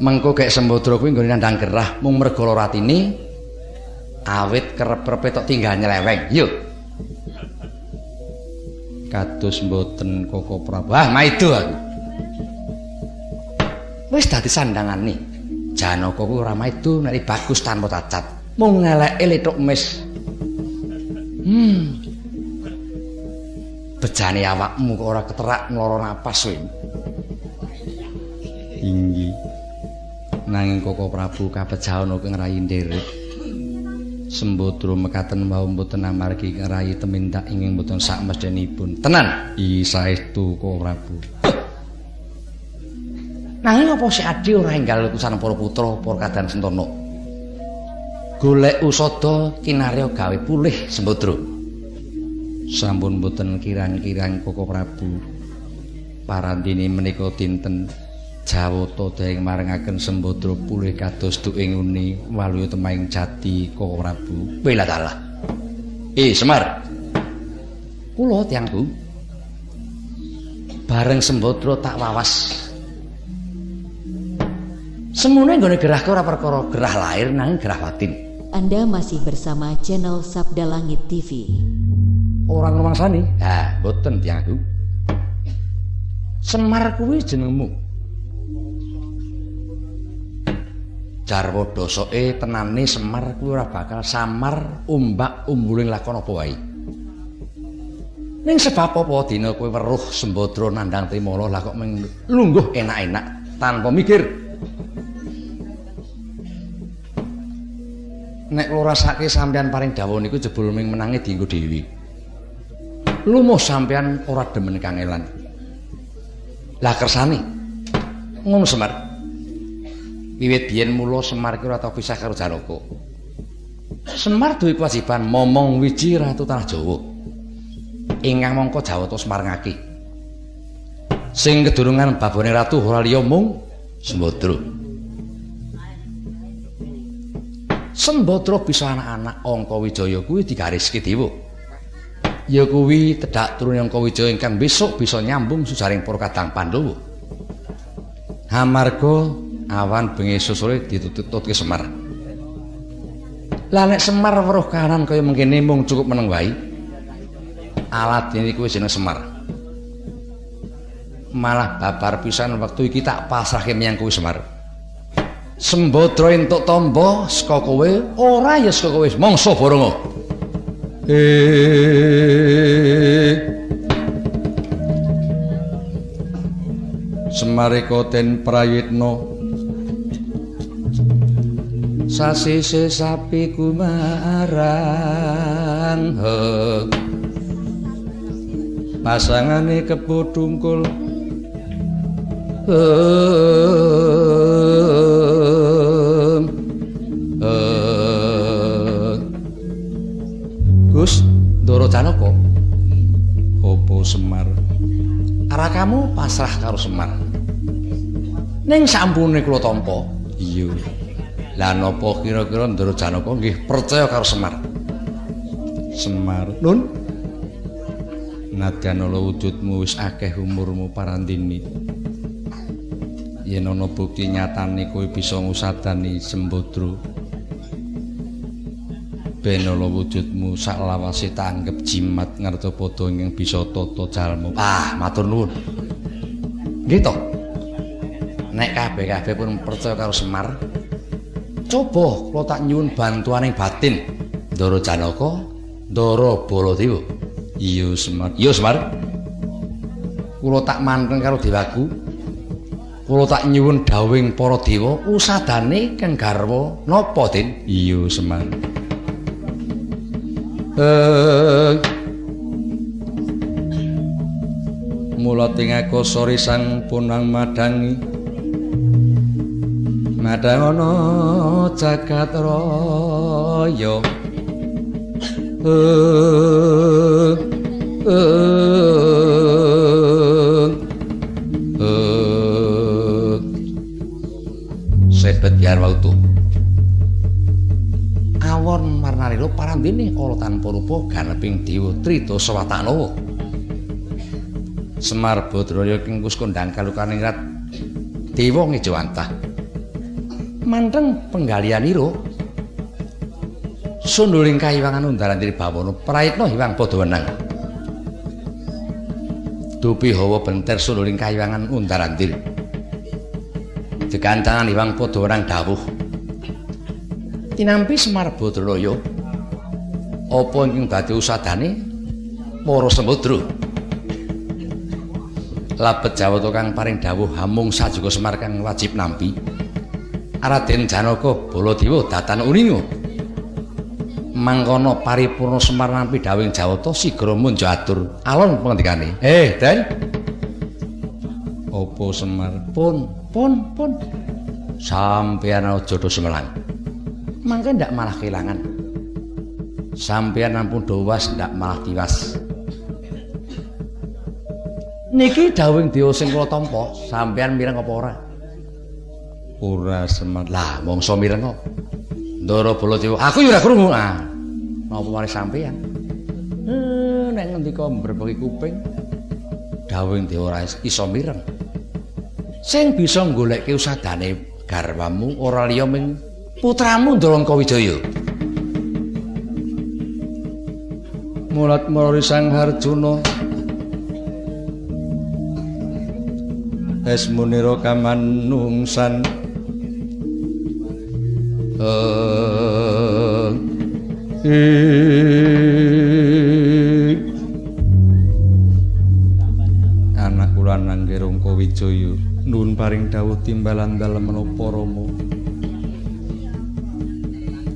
Mengko gek sembadra kuwi nggone nandhang gerah mung merga lara atine awit kerep-kerepe tok tinggal nyeleweng. Yuk. Kados mboten Koko Prabu. Ah, maido aku. Wis dadi sandangane. Janaka kuwi ora maido nek bagus tanpa cacat. Mung ngeleke letuk mis. Hmm. Bejane awakmu kok ora keterak ngloro napas kowe. Inggih. Nanging Koko Prabu kapejahan kang rayi nderek. Sembadra mekaten wau mboten amargi rayi temindak inging mboten sak mesthipun. Tenan, i saestu Koko Prabu. Nanging apa si Adi ora enggal utusan para putra para kadan Sentana? Golek usada kinarya gawe pulih Sembadra. Sampun mboten kirang-kirang Koko Prabu. Parandene menika dinten Jawata daeng marengaken Sembadra pulih kados duking uni waluya temaing jati Koko Prabu. Wela dalah. Eh Semar. Kula tiyangku. Bareng Sembadra tak wawas. Semune nggone gerahku ora perkara gerah lahir nanging gerah batin. Anda masih bersama channel Sabda Langit TV. Orang rumangsani? Ha, boten tiyang aku. Semar kuwi jenengmu. Jarwo dosoke tenane Semar kuwi ora bakal samar umbak umbuling lakon apa wae. Ning sebab apa dina kowe weruh Sembadra nandhang Trimala lah kok lungguh enak-enak tanpa mikir nek kula rasake sampean paring dawuh niku jebul ming menangi dienggo dewi. Lumuh sampean ora demen kangelan. Lah kersane ngono Semar. Wiwit biyen mula Semar ki ora tau pisah karo Janaka. Semar duwe kewajiban momong wiji ratu tanah Jawa. Ingkang mongko Jawata Semar ngaki. Sing kedurungan babone ratu ora liya mung Sembadra. Sembadra bisa anak-anak Angka Wijaya kuwi digariske dewa. Ya kuwi tedhak turune Angka Wijaya ingkang besok bisa nyambung sujaring para kadang Pandhawa. Hamarga awan bengi susule ditututke Semar. Lah nek Semar weruh kahanan kaya mengkene mung cukup meneng wae. Alat ini kuwi jeneng Semar. Malah babar pisan wektu iki tak pasrahke menyang kuwi Semar. Sembadra entuk tamba saka kowe ora ya saka kowe mangsa baranga Semarika den prayitna Sasise sapi kumarang. Pasangane kepodungkul Gus Ndara Janaka. Apa Semar? Arakamu pasrah karo Semar. Ning sampune kula tampa. Iya Lah napa kira-kira Ndara Janaka nggih percaya karo Semar? Semar. Nun? Nadyan ala wujudmu wis akeh umurmu parandini. Yen ana bukti nyatane kowe bisa ngusadani Sembadra ben ana wujudmu sak lawase tanggep jimat ngerta padha ing bisa tata jalmu ah matur nuwun. Nggih to? Nek kabeh-kabeh pun percaya karo Semar coba kula tak nyuwun bantuaning batin. Ndara Janaka Ndara Baladewa. Iya Semar. Iya Semar. Kula tak manteng karo dewaku. Kula tak nyuwun dawing para dewa usadane kang garwa. Napa Den iya semar. Eh. Mula tingako sori sang punang madangi madang ana jagat raya. Eh eh sebet biar waktu awon marnarilo parandini olo tanpa rupa ganeping dewa trito sewatanowo semar bodroyo kingkus kondang kalukan ingat dewa ngejawantah manteng penggalian iro. Sunduling kaiwangan undaran diri bawono praitno hiwang podo wenang. Dupi hawa benter sunduling kaiwangan undaran diri. Degantangan Iwang Padharang dawuh. Tinampi Semar Badraya apa ingkang dadi usadane? Para Sembadra labet Jawata kang paring dawuh hamung sajuga Semar kang wajib nampi Raden Janaka Baladewa datan uninga. Mangkono paripurna Semar nampi dawing Jawata sigra munjo atur alon pangendikane eh Den apa Semar? Pun pun pun. Sampeyan aja do semelang mangke ndak malah kehilangan. Sampeyan ampun dowas ndak malah tiwas. Niki dawing dewa sing kula tampa sampeyan mireng apa ora ora semen lah mongso mireng kok. Ndara Baladewa, aku ya ora krungu. Ah napa mari sampean eh nek ngendika mbrebeki kuping dawing dewa ora iso mireng. Sing bisa golekke usadane garwamu ora liya ming putramu Ndrangka Wijaya mulat marani sang harjuna. Esmunira kamanungsan. Anak kula nangge rangka wijaya. Nuwun paring dawuh timbalan dalem menapa rama.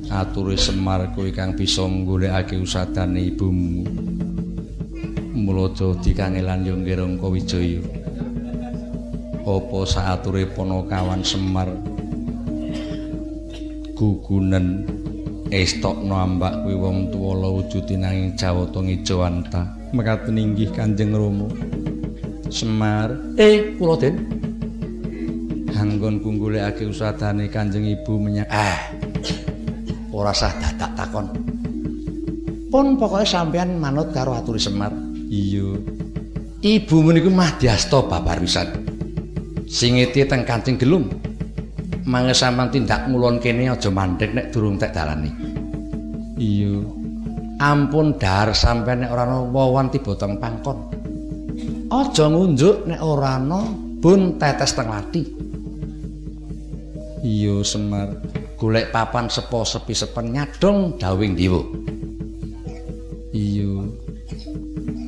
Aturi semar kowe kang bisa nggolekake usadane ibumu. Mula dadi kangelan yo nggih rangka wijaya. Apa saature ponokawan semar gugunen estokno ambak kuwi wong tuwa la wujude nanging jawata ngijawanta mekaten inggih Kanjeng Rama Semar Eh, kula Den. anggon kunggulekake usadane Kanjeng Ibu menyang Ah. Ora sah dadak takon. Pun pokoke sampean manut karo aturi Semar. iya Ibu meniku mah diasta babar wisan. Sing ngiti teng Kancing Gelung. Mangke sampean tindak ngulon kene aja mandek nek durung tek dalani. iya Ampun dahar sampean nek ora ana wawan tiba teng pangkon. Aja ngunjuk nek ora ana bun tetes teng lati. iya Semar Golek papan sepo sepi sepen nyadong dawing diwo. iya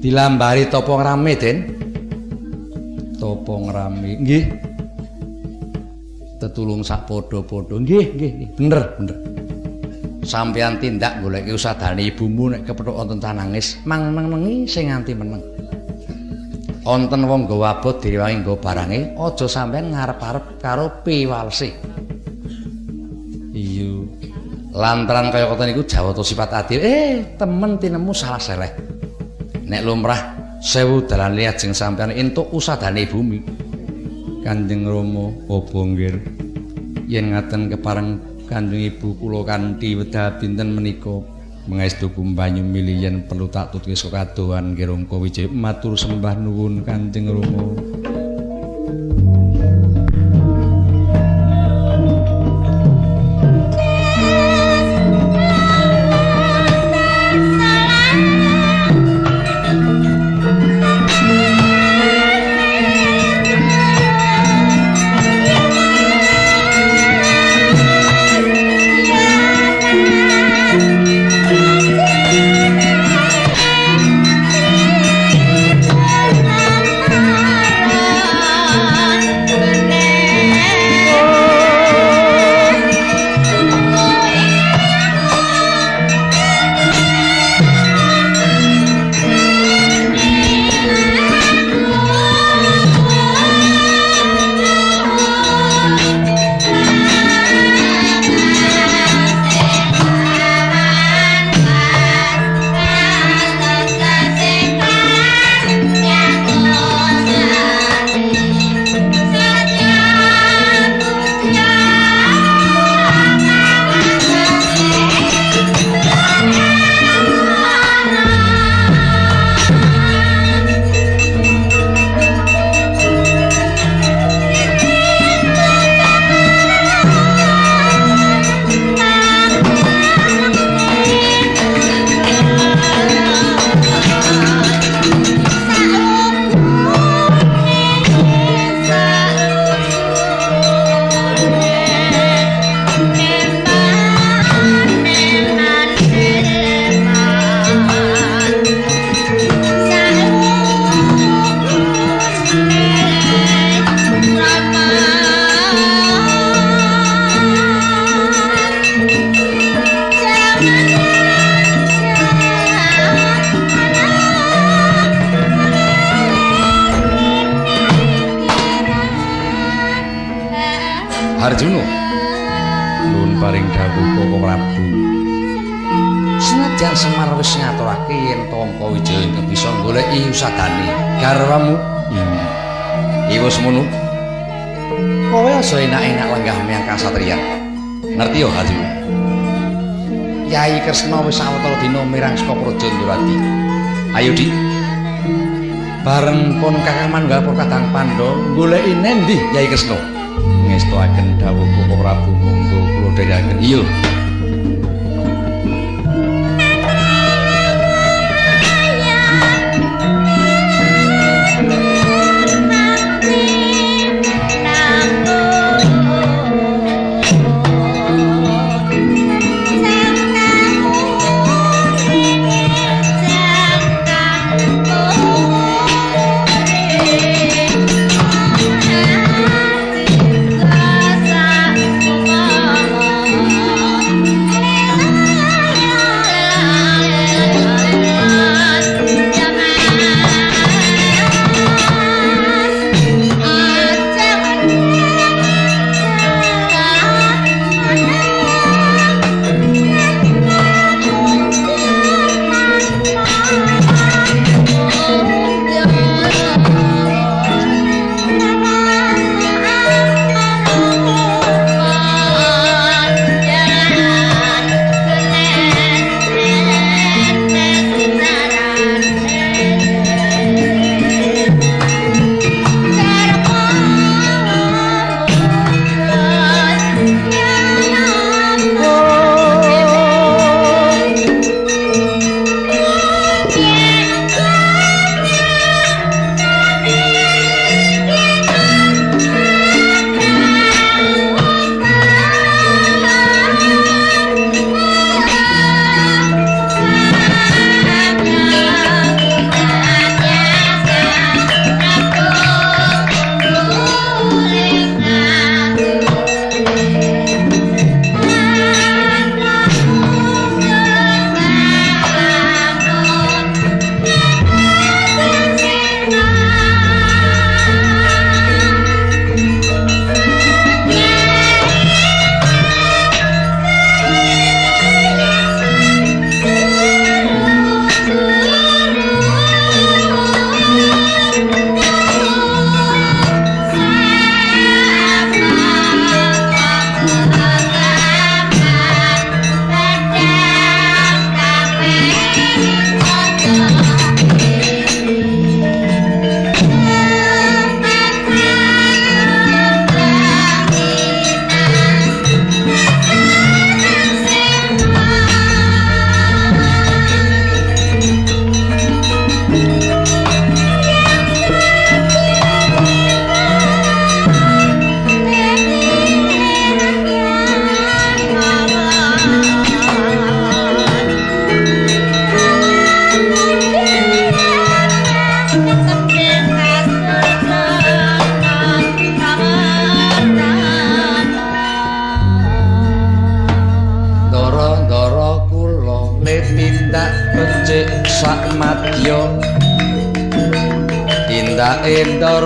Dilambari topo ngrame, Den. topo ngrame nggih Tetulung sak padha-padha. Nggih, nggih. Bener, bener. Sampeyan tindak golek usadane ibumu nek kepethuk wonten tanangis, mang-menengi sing nganti meneng. Wonten wong nggawa abot direwangi nggawa barange, aja sampeyan ngarep-arep karo piwalse. iya Lantaran kaya kota niku jawata sifat adil. Eh, temen tinemu salah seleh. Nek lumrah sewu dalan liat jeng sampeyan entuk usadane bumi. Kanjeng Rama apa nggih yen ngaten kepareng Kanjeng Ibu kula kanthi wedha pinten menika? Mengestu kumbanyu milih yen perlu tak tutke sakadohan nggih Rangka Wijaya matur sembah nuwun Kanjeng Rama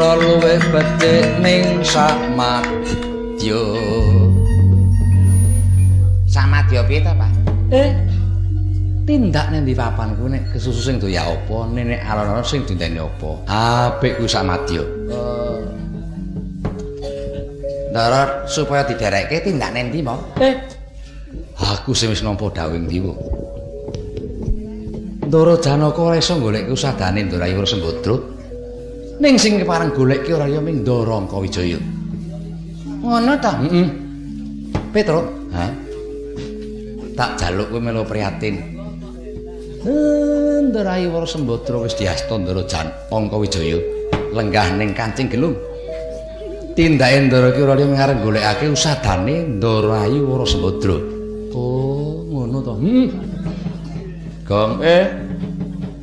endara luwih becik ning sak madya sak madya piye ta Pak? Eh tindak ning ndi papan ku nek kesusu sing doya apa nek alon-alon sing dinteni apa? Apik ku sak madya oh darat supaya diderekke tindak nendi mau eh. Aku sing wis nampa dawing diwa Ndara Janaka ora iso golek usadane Ndara Yura Sembodra ning sing kepareng golek ki ora ya ming Ndara Angkawijaya. Ngono ta? Heeh Petro? Ha? Tak jaluk kowe melu prihatin. Ndara Yura Sembodra wis diasta Ndara Jan Angkawijaya. Lenggah ning kancing gelung. Tindake Ndara ki ora ya ming arep golekake usadane Ndara Ayu Wara Sembodra oh ngono to hmm. Gong eh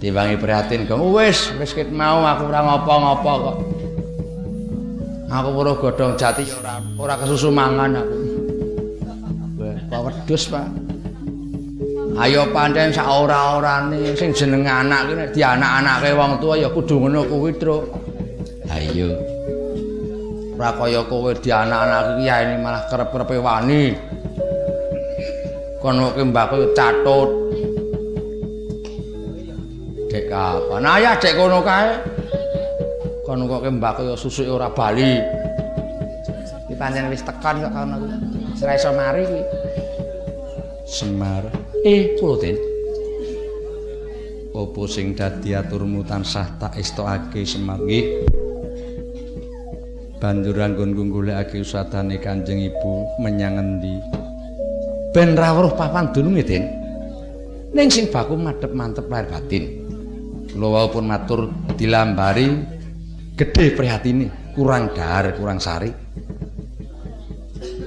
diwangi prihatin Gong wis wis ket mau aku ora ngopo-ngopo kok. Aku ora godhong jati ora ora kesusu mangan aku. Kok wedhus, Pak. Ayo pancen sak ora-orane sing jeneng anak ki nek dianak-anake wong tua ya kudu ngono kuwi, Truk. Ayo. Ora kaya kowe dianak-anak iki ya malah kerep-kerepe wani. Kono ki mbakku catut. Dek kapan? Ayah dek kono kae. Kono kok mbakku ya susuke ora bali. iki pancen wis tekan kok kono kuwi ora iso mari kuwi Semar. Eh, kula Den. Apa sing dadi aturmu tansah tak estokake Semar nggih? Banjur anggonku golekake usadane Kanjeng Ibu menyang endi? Ben rawuh papan dununge, Den. Ning sing baku madhep mantep lahir batin. Kula wau pun matur dilambari gedhe prihatine, kurang dahar, kurang sari.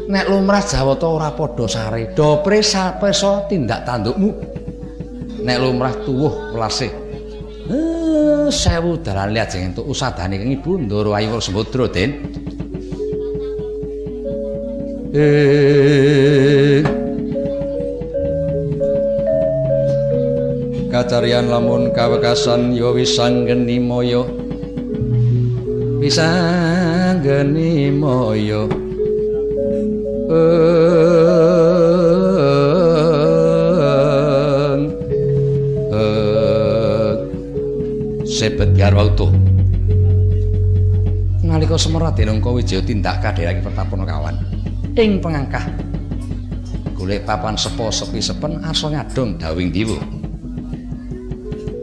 Nek lumrah Jawata ora padha sare, do presa-presa tindak tandukmu. Nek lumrah tuwuh welase. Eh, sewu dalan lajeng entuk usadane kang Ibu Ndoro Ayu Sembodra, Den. Eh. Kacarian lamun kawekasan ya wis sanggeni moyo. Wis sanggeni moyo. Eng. Eng. Sebet garwa utuh. Nalika Semar Denongko Wijaya tindak kadherake pertapana kawan ing pengangkah golek papan sepo sepi sepen asa nyadong dawing diwa.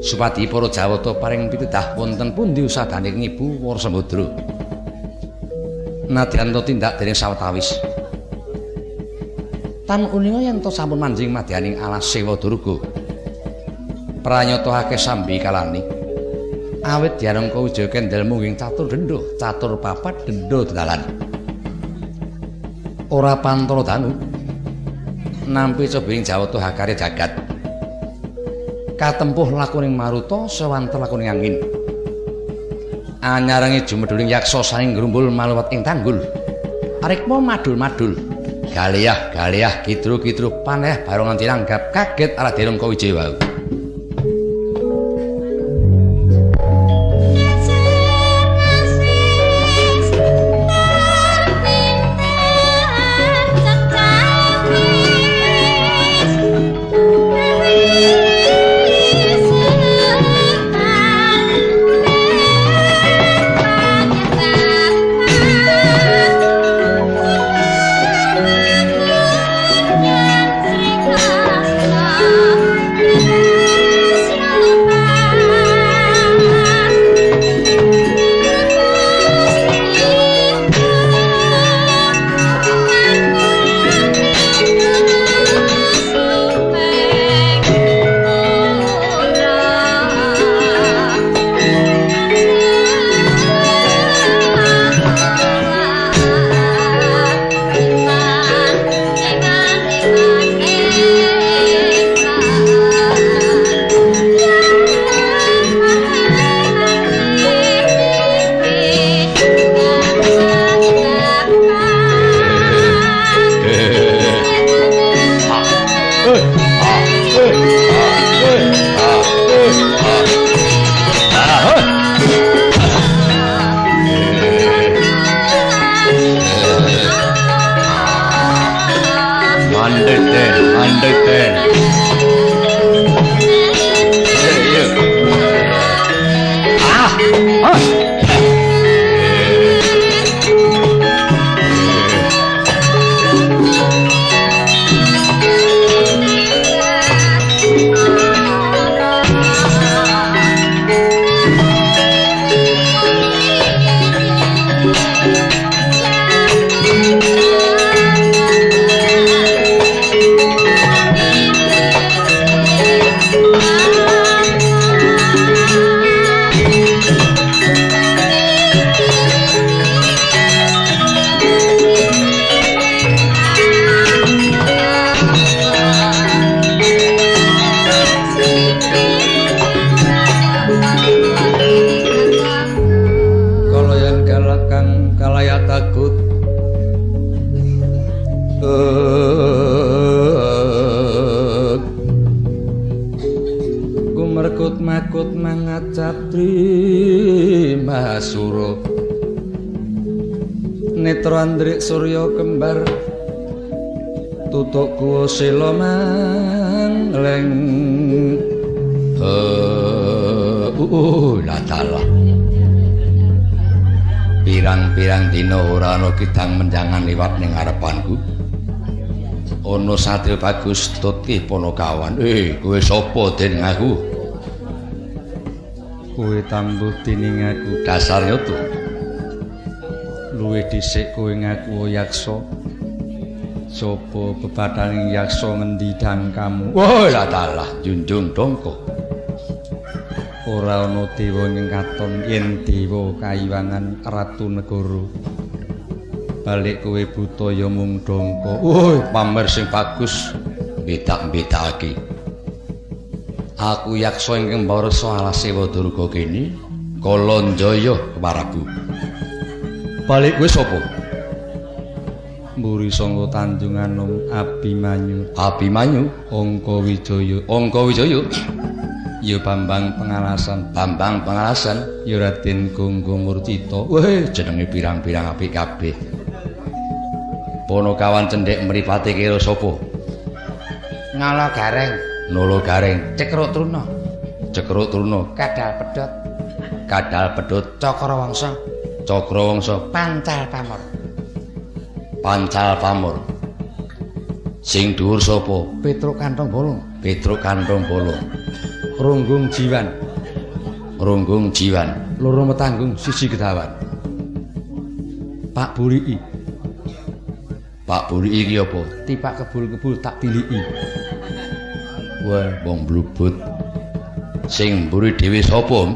Supati para Jawata paring pitudah wonten pundi usadane Ibu Warsamudra. Nadyan to tindak dening sawetawis. Tan uninga yen to sampun manjing madyaning alas Sewa Durga. Pranyata akeh sambi kalani. Awit diarengka wijaya kendel munging catur dendho, catur papat dendho dalan. Ora pantara danu. Nampi cobiring Jawata hakare jagat. Katempuh lakuning maruta sewanter lakuning angin. Anyarange jumedhuling yaksa saing ngrumbul maluwat ing tanggul. Arikma madul-madul. Galiah-galiah kidru-kidru paneh barongan tiranggap kaget ala Derongka Wijaya bagus tuti ponokawan eh kowe sapa dening aku kowe tambuh dening aku. Dasarnya tuh luwe dhisik kowe ngaku yaksa sapa bebataning yaksa ngendi kamu? Wah lah dalah junjung dongko. Ora ana dewa ing katon yen dewa kayiwangan ratu negara balik kowe buta ya mung dongko. Woi pamer sing bagus. Bedak-bedake aku yaksa ing mbarsa alase wadurga kene kalonjaya keparabu balik kowe sapa? Mburi Sangga Tanjung Anom Abimanyu. Abimanyu? Angka Wijaya. Angka Wijaya? Ya Bambang Pengalasan. Bambang Pengalasan. Ya Raden Gonggo Murtita weh jenenge pirang-pirang apik kabeh Ponokawan cendhek mripate kira sapa? Nolo Gareng. Nolo Gareng. Cekruk Truna Cekruk Truna Kadal Pedhot. Kadal Pedhot. Cakrawangsa Cakrawangsa Pancal Pamor. Pancal Pamor. Sing dhuwur sapa? Petruk Kantong Bolong. Petruk Kantong Bolong. Runggung Jiwan. Runggung Jiwan. Loro metanggung sisi kedawan. Pak Buliki. Pak Buliki iki apa? Tipak kebul-kebul tak tiliki. Wah, wong blubut. Sing mburi dhewe sapa?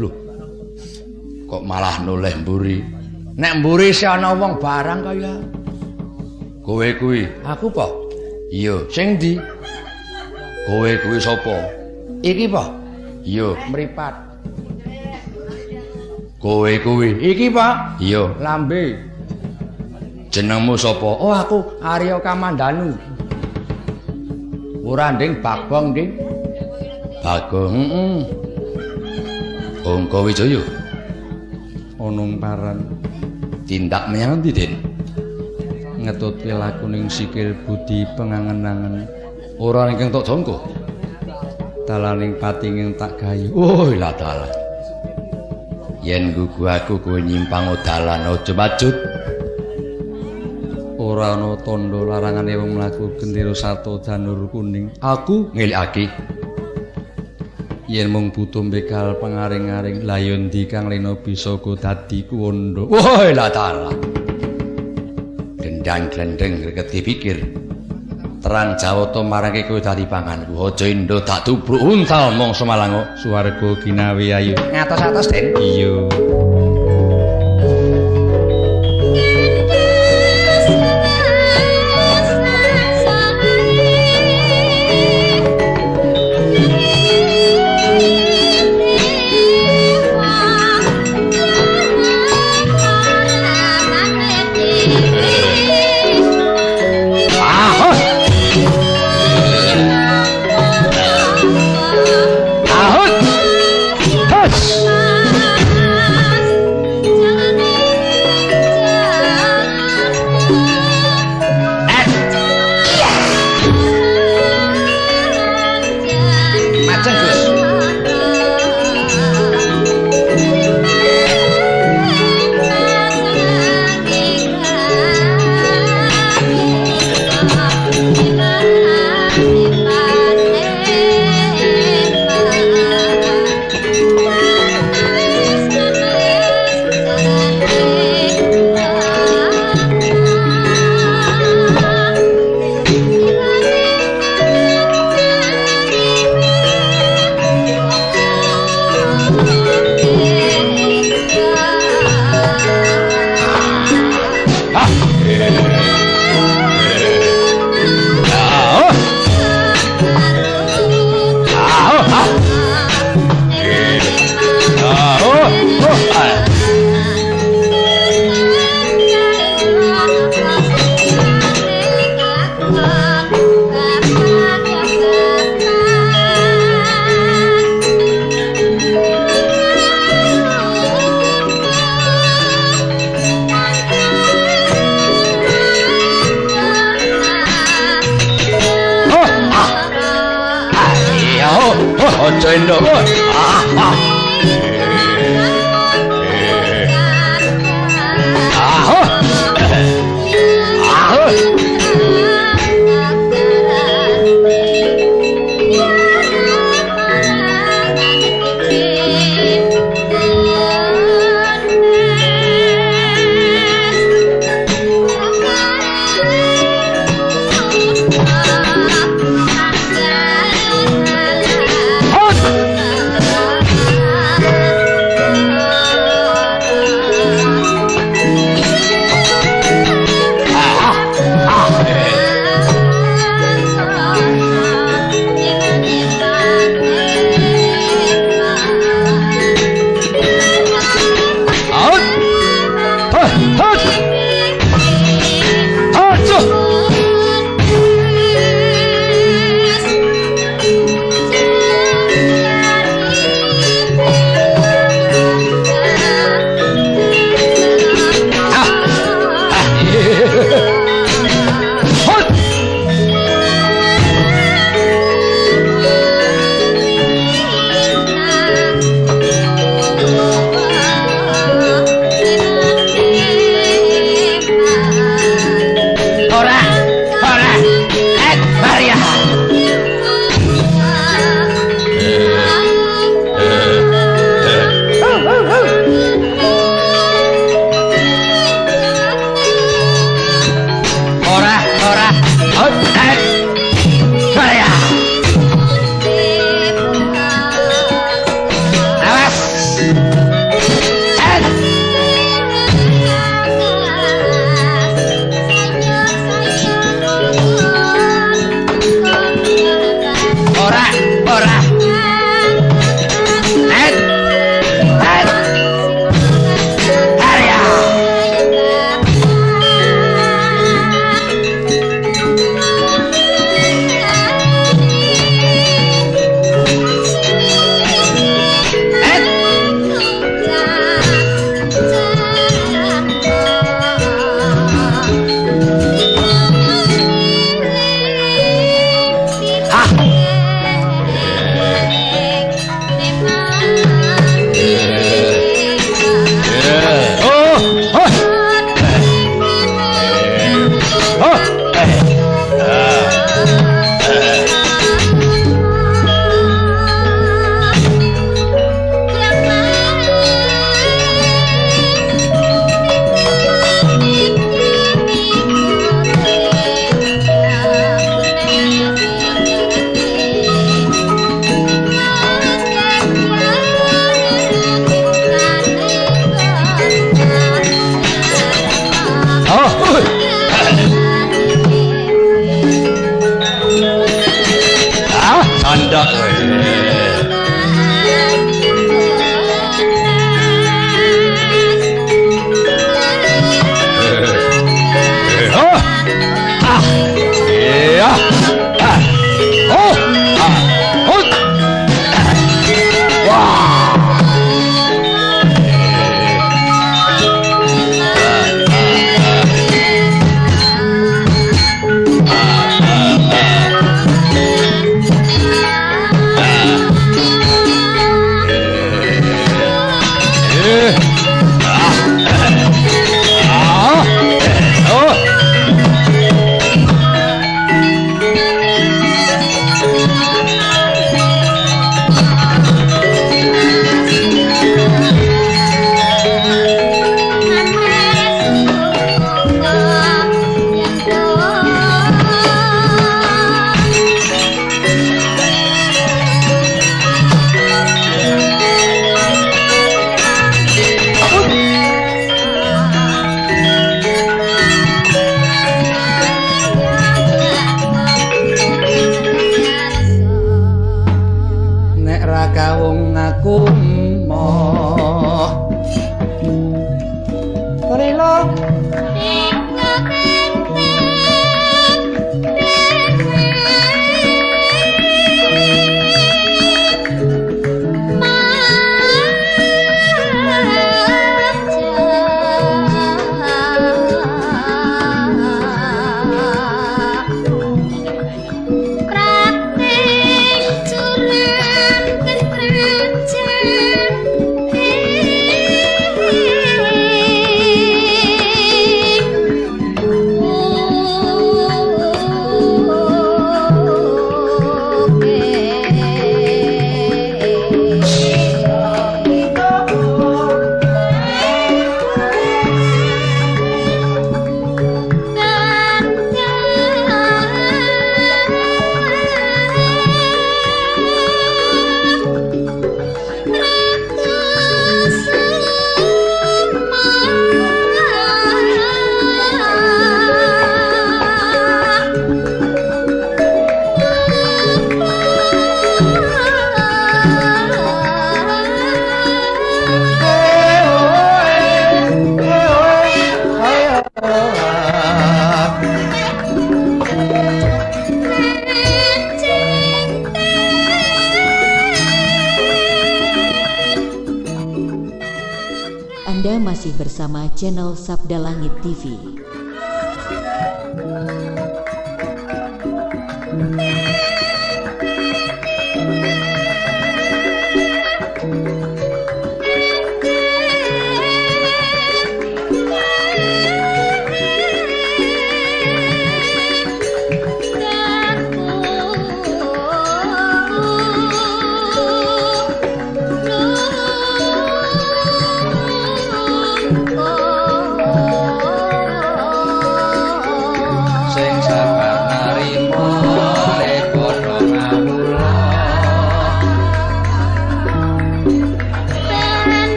Loh. Kok malah noleh mburi? Nek mburi si ana wong barang kaya. Kowe kuwi. Aku po. Iya. Sing ndi? Kowe kuwi sapa? Iki po. Iya, mripat. Kowe kuwi. Iki po. Iya, lambe. Jenengmu sapa? Oh, aku Arya Kamandanu. Ora nding Bagong, Ding. Bagong. Heeh. Angka Wijaya. Onong paran. Tindak menyang ndi, Den? Ngetutke lakuning sikil budi pengangen-angen. ora ingkang tok jangka dalaning patinging tak gayu oh la dalan yen gugu aku kowe nyimpang dalan aja macut ora ana tandha larangane wong mlaku gendera sato janur kuning. Aku ngelikake yen mung butuh bekal pengaring-aring layon di kang lena bisa go dadi kuwondo wah la dalan gendang glendeng reketi pikir. Terang jawata marake kowe dadi panganku. Aja endo tak tubruk. Untal mong semalango suwarga ginawe ayu ngatos-atos den. Iya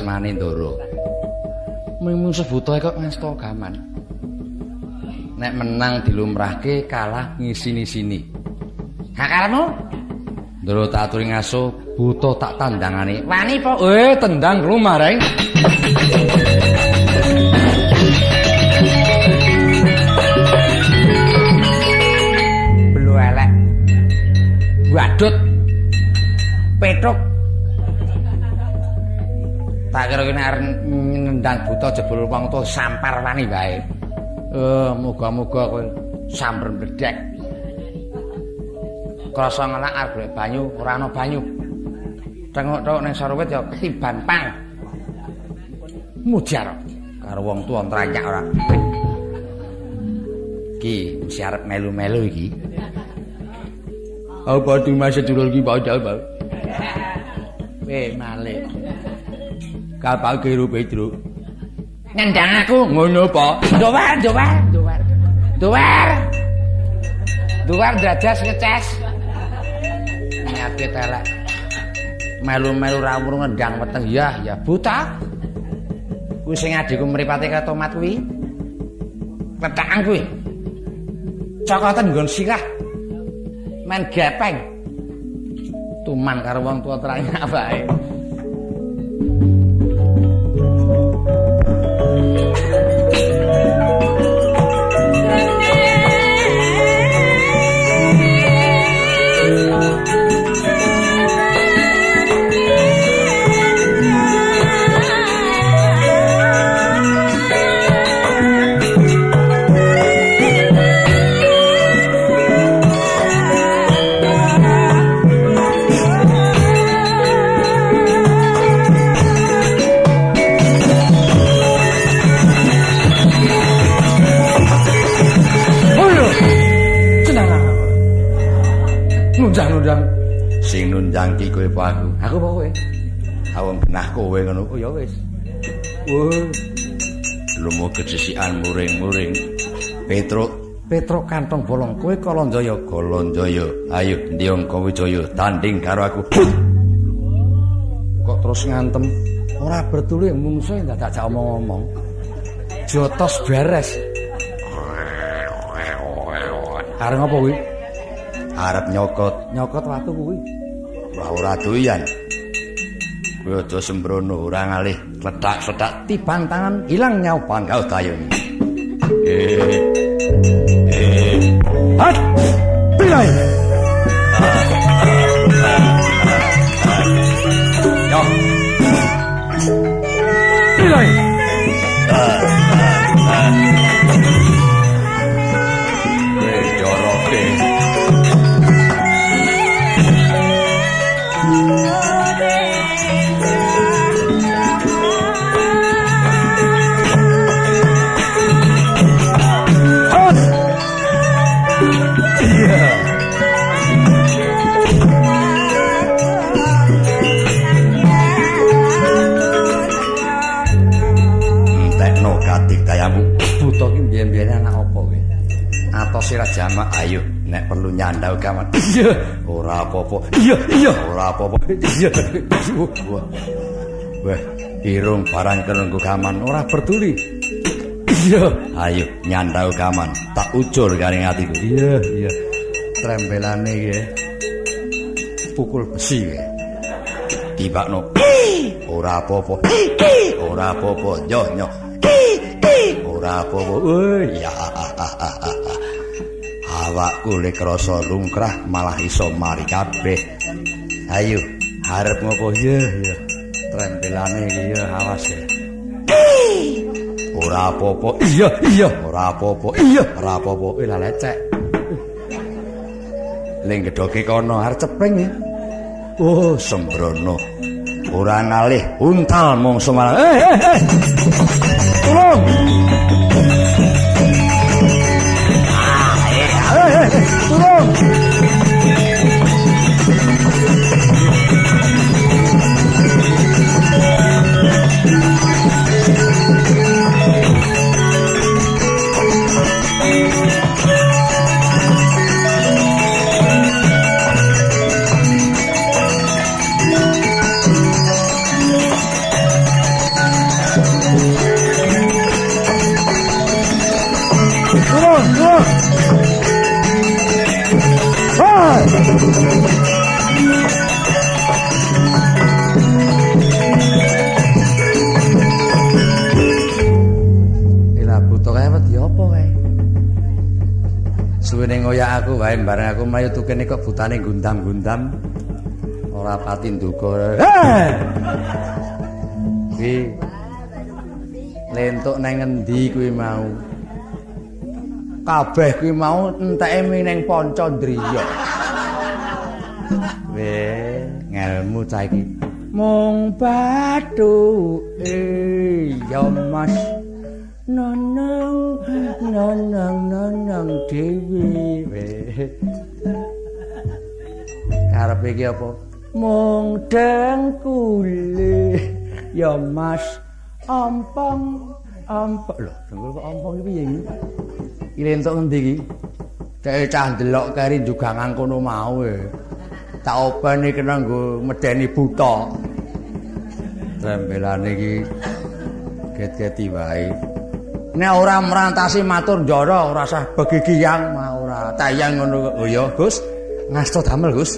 asmane ndoro. Mung sebutoe kok ngasta gaman. Nek menang dilumrahke kalah ngisini-sini. Hakarmu ndoro tak aturi ngaso buta tak tandangane. Wani po? Eh tendang lumareng belu elek. Wadut. Petruk. Kene arep nendang buta jebul wong tuwa sampar wani wae. Eh, muga-muga kowe samper bledek. Krasa ngelak arep banyu, ora ana banyu. Tengok-tengok ning sarwet ya ketiban pang. Mujar karo wong tuwa nranyak ora. Ki mesti arep melu-melu iki. apa tu masa turun ki baca apa kapal kiro petro Nendang aku. ngono apa Duwer, duwer, duwer. Duwer. Duwer dadas ngeces. Niate telek. Melu-melu rawuh ngendang weteng ya, ya buta. Kuwi sing adikku mripate kaya tomat kuwi. Ketakan kuwi. Cokotan nggon sirah. Main gepeng. Tuman karo wong tua terangnya bae. Petro, Petruk kantong bolong kowe Kalonjaya. Kolonjaya, ayo Ndiyong Kawijaya tanding karo aku. Kok terus ngantem? Ora bertulu mungsu dadak jak omong-omong. Jotos beres. Areng apa kuwi? arep nyokot Nyokot watu kuwi. ora ora doyan. Kowe aja sembrono ora ngalih kletak-kletak Tiban tangan ilang nyoban. kau dayung. time. Ayo nek perlu nyandau kawan. Iya. Ora apa-apa. Iya, iya. Ora apa-apa. Iya. Wah. Wah, irung barang kenenggo kaman ora peduli. Iya. Ayo nyandau kaman. Tak ucul kari atiku. Iya, iya. Trembelane iki pukul besi iki. Tibakno. Ora apa-apa. Ora apa-apa. Yo nyo. Ora apa-apa. Ya. Awakku lek krasa lungkrah malah iso mari kabeh. Ayo, harep ngopo ya ya. Trembelane iki ya awas ya. Ora apa-apa. Iya, iya. Ora apa-apa. Iya. Ora apa-apa. Eh lecek. Ling gedhoke kono arep cepring ya. Oh, sembrono. Ora ngalih untal mongso malah. Eh, eh, eh. Eh, wae bareng aku mlayu tukene kok butane gundam-gundam. Ora pati nduga. Kuwi lentuk nang ngendi kuwi mau? Kabeh kuwi mau enteke mi ning Pancandriya. Weh, ngelmu cah iki. Mung batu ya Mas. Nonong nonong nonong dewi weh. Karepe iki apa? Mung dengkule ya Mas. Ampang ampang lho, dengkul kok ampang iki piye iki? Iki entuk ngendi iki? Cek cah ndelok kari juga ngangkono mau e. Tak openi kena nggo medeni buta. Trembelane iki get-geti wae. Nek ora merantasi matur njara ora usah begigiyang mah ora. Tayang ngono. Oh ya, Gus. Ngasta damel, Gus.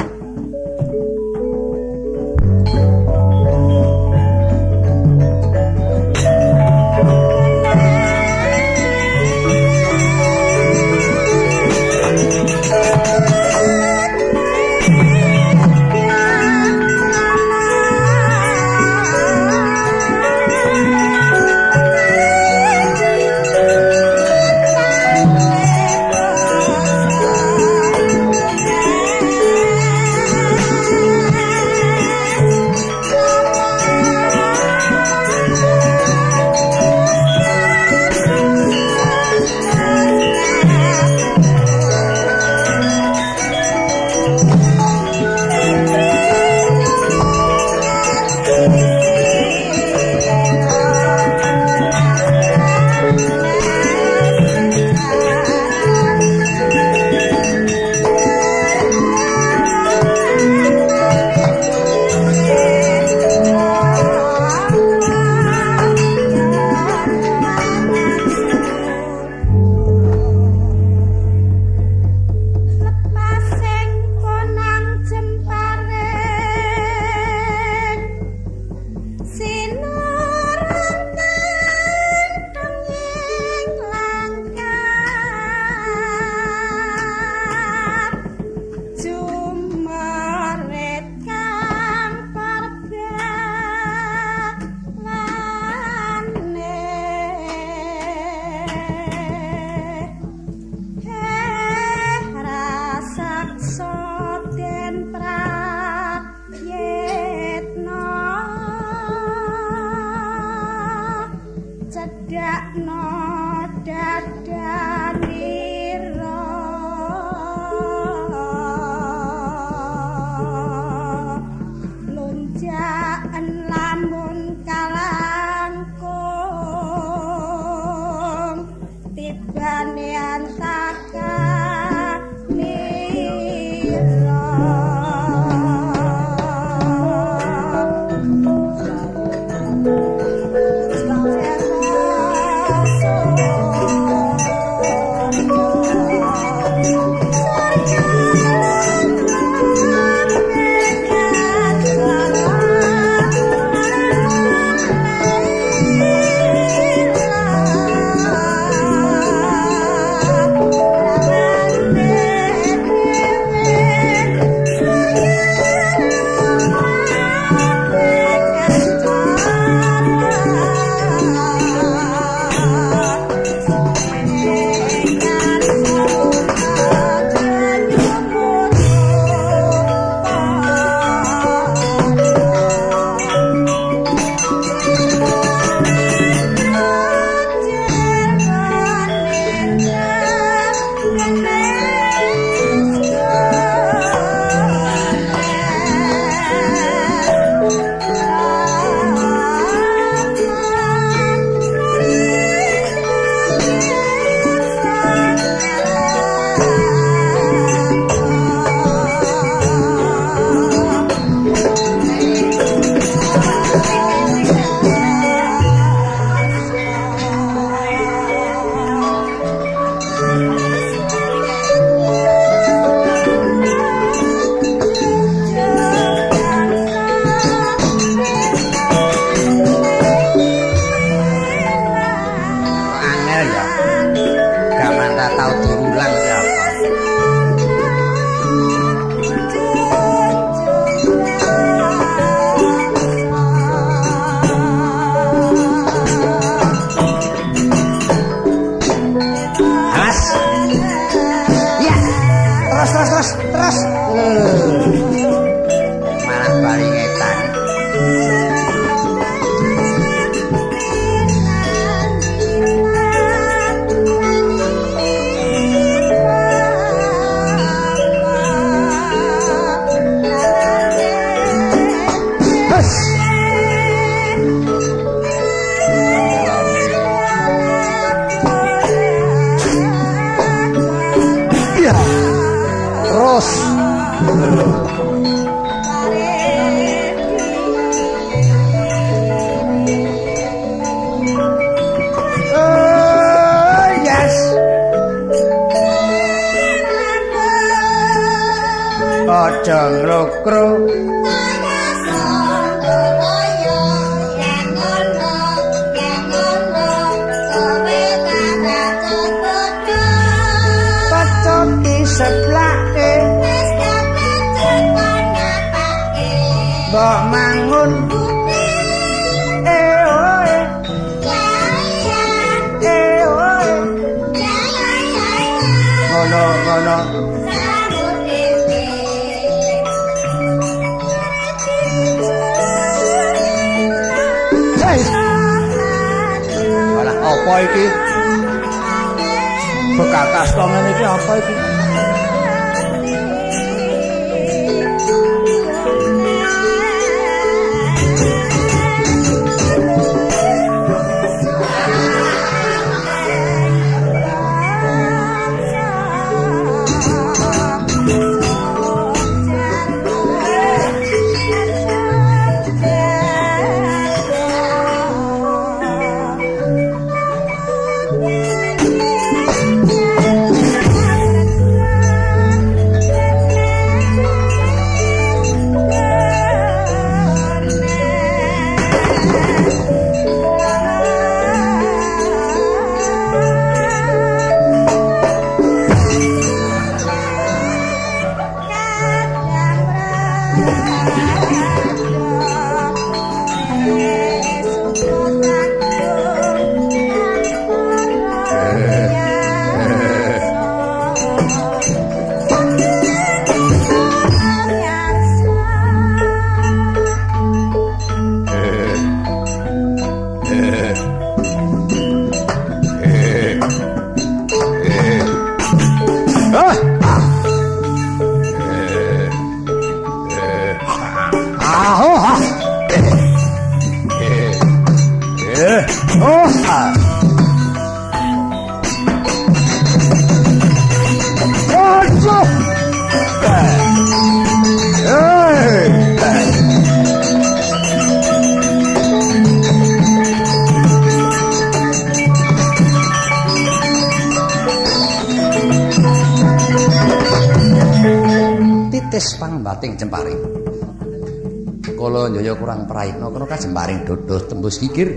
Tembus kikir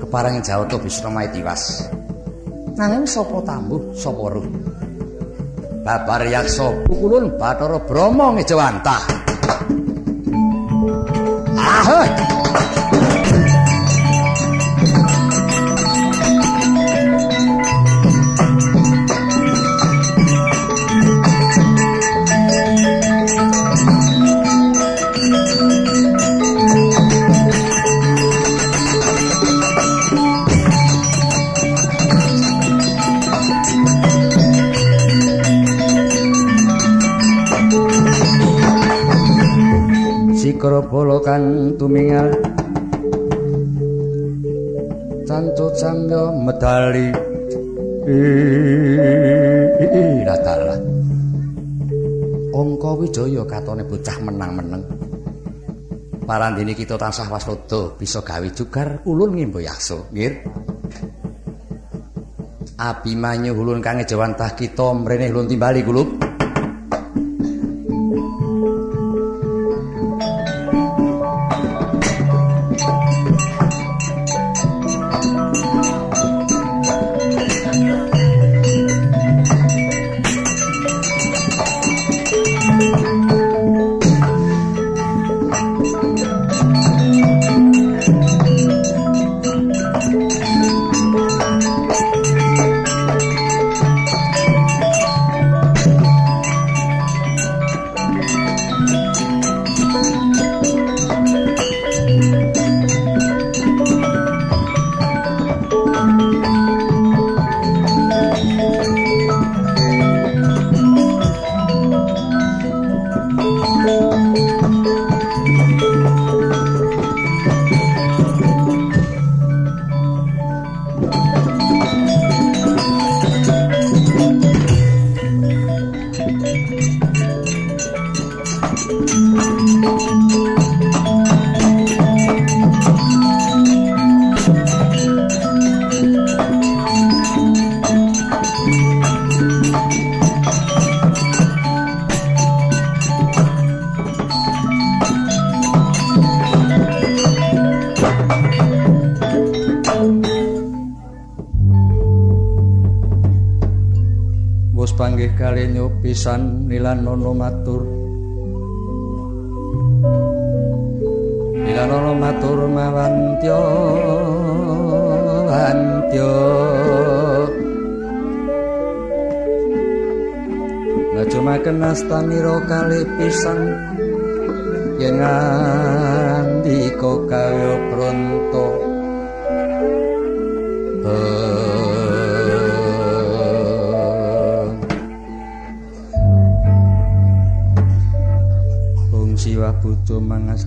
keparang jawata bisa mai tiwas. Nanging sapa tambuh sapa ruh? Babar yaksa pukulun bathara brahma ngejawantah kang tumingal Cancu camya medali Iratal. Angka Wijaya katone bocah menang-meneng. Parandene kita tansah waspada bisa gawe jugar ulun ngimbo yaksa, nggih. Abimanyu ulun kang ejawantah kita mrene ulun timbali kulub. Nilanono matur. Nilanono matur mawantya wantya Ngajumaken astamira kali pisan. yen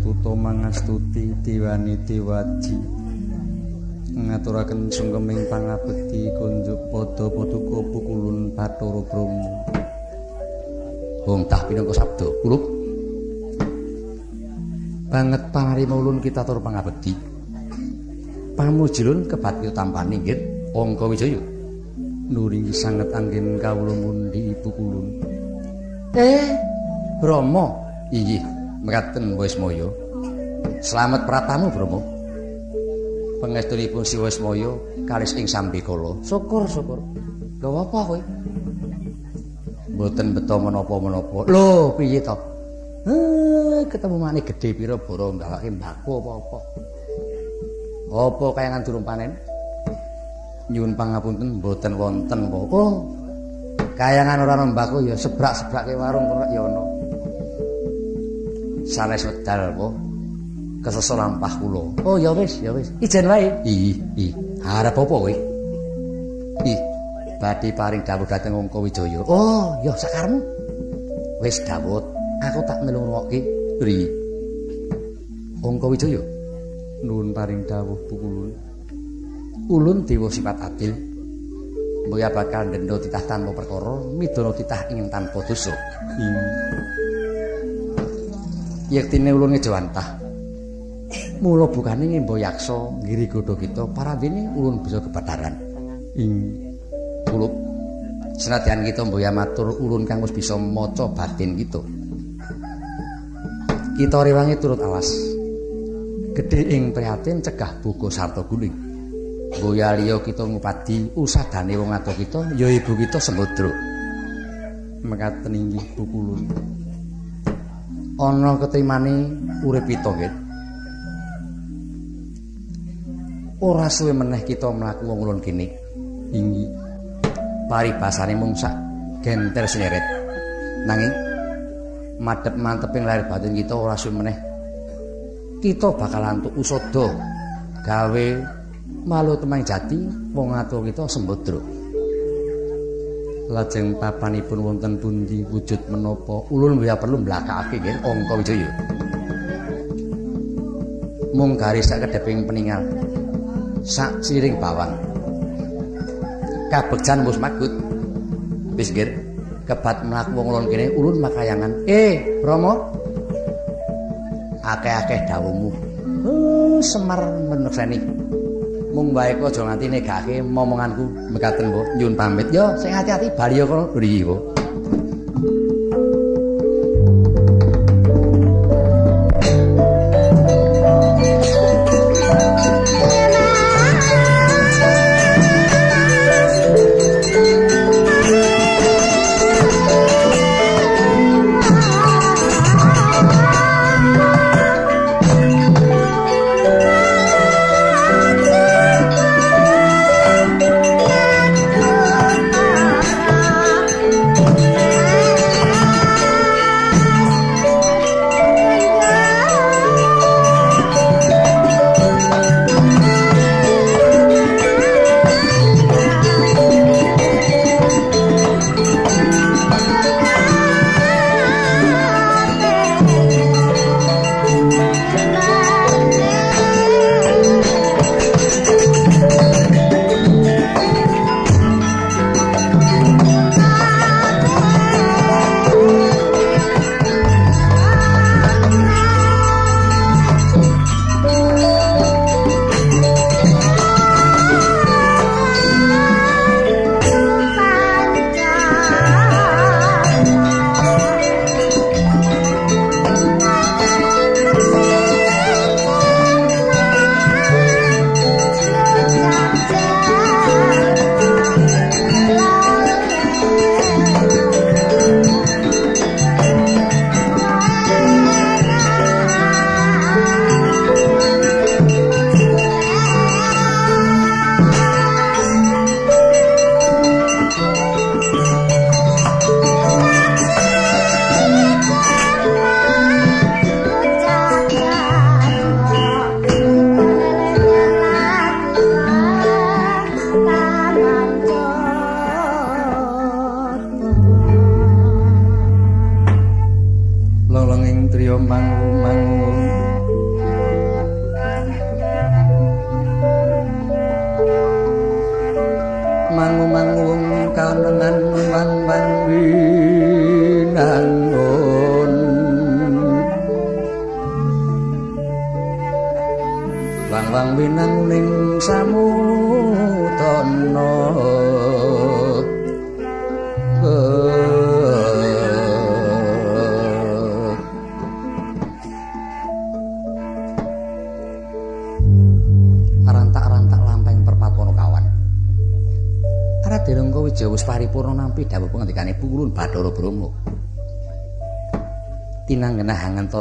mangastuto mangastuti diwani diwaji ngaturaken sungkeming pangabekti kunjuk padha paduka pukulun Bathara Brahma Wong tah pinangka sabda kulub. Banget pangarima ulun kita tur pangabekti. Pamujulun kebatya tampani nggih Angka Wijaya. nuringi sanget anggen kawula mundi ibu kulun Eh, Brahma. Iya, mekaten Wismaya. Slamet pratamu Brahma. Pangestunipun si Wismaya kalis ing sambikala. Syukur, syukur. Lho apa kowe? Mboten beto menapa-menapa. Lho, piye to? Eh, ketemu mane gedhe pira boro ndawake mbako apa-apa. Apa kayangan durung panen? Nyuwun pangapunten mboten wonten apa. Oh, kayangan ora ana mbako ya sebrak-sebrake warung kok ya ana. Sanes wedal apa? Kesesa lampah kula. Oh ya wis, ya wis. Ijen wae. Ih, ih. Arep apa kowe? Ih, badhe paring dawuh dhateng Angka Wijaya. Oh, ya sakarmu. Wis dawuh, aku tak melu ngrungokke. Pri. Angka Wijaya. nuwun paring dawuh pukulun ulun dewa sifat adil mboya bakal ndendo titah tanpa perkara midono titah ingin tanpa dosa yektine ulun ngejawantah. Mula bukane ngimbo yaksa ngiri godho kita paradene ulun bisa kebadaran. Ing kulub senadyan kita mboya matur ulun kang wis bisa maca batin kita. Kita rewangi turut alas gedhe ing prihatin cegah buka sarta guling. Boya liya kita ngupadi usadane wong ado kita ya ibu kita sembodro mekaten inggih bukulun ana ketimane urip kita nggih ora suwe meneh kita mlaku wong ulun kene. Inggih. Paribasane mung sak genter sineret nanging madhep manteping lahir batin kita ora suwe meneh. Kita bakal antuk usada gawe malu temang jati wong atuh kita sembodro lajeng papanipun wonten pundi wujud menapa? Ulun ya perlu mblakake nggih angka wijaya. Mung garis sak kedeping peninggal sak siring bawang. Kabegjan mus magut. Wis nggih kebat mlaku wong ulun kene ulun makayangan. Eh Rama? Akeh-akeh dawuhmu. Uh, semar menekseni. Mung wae kok aja nganti negake momonganku mekaten, Bu. Nyun pamit. Yo, sing ati-ati bali yo kono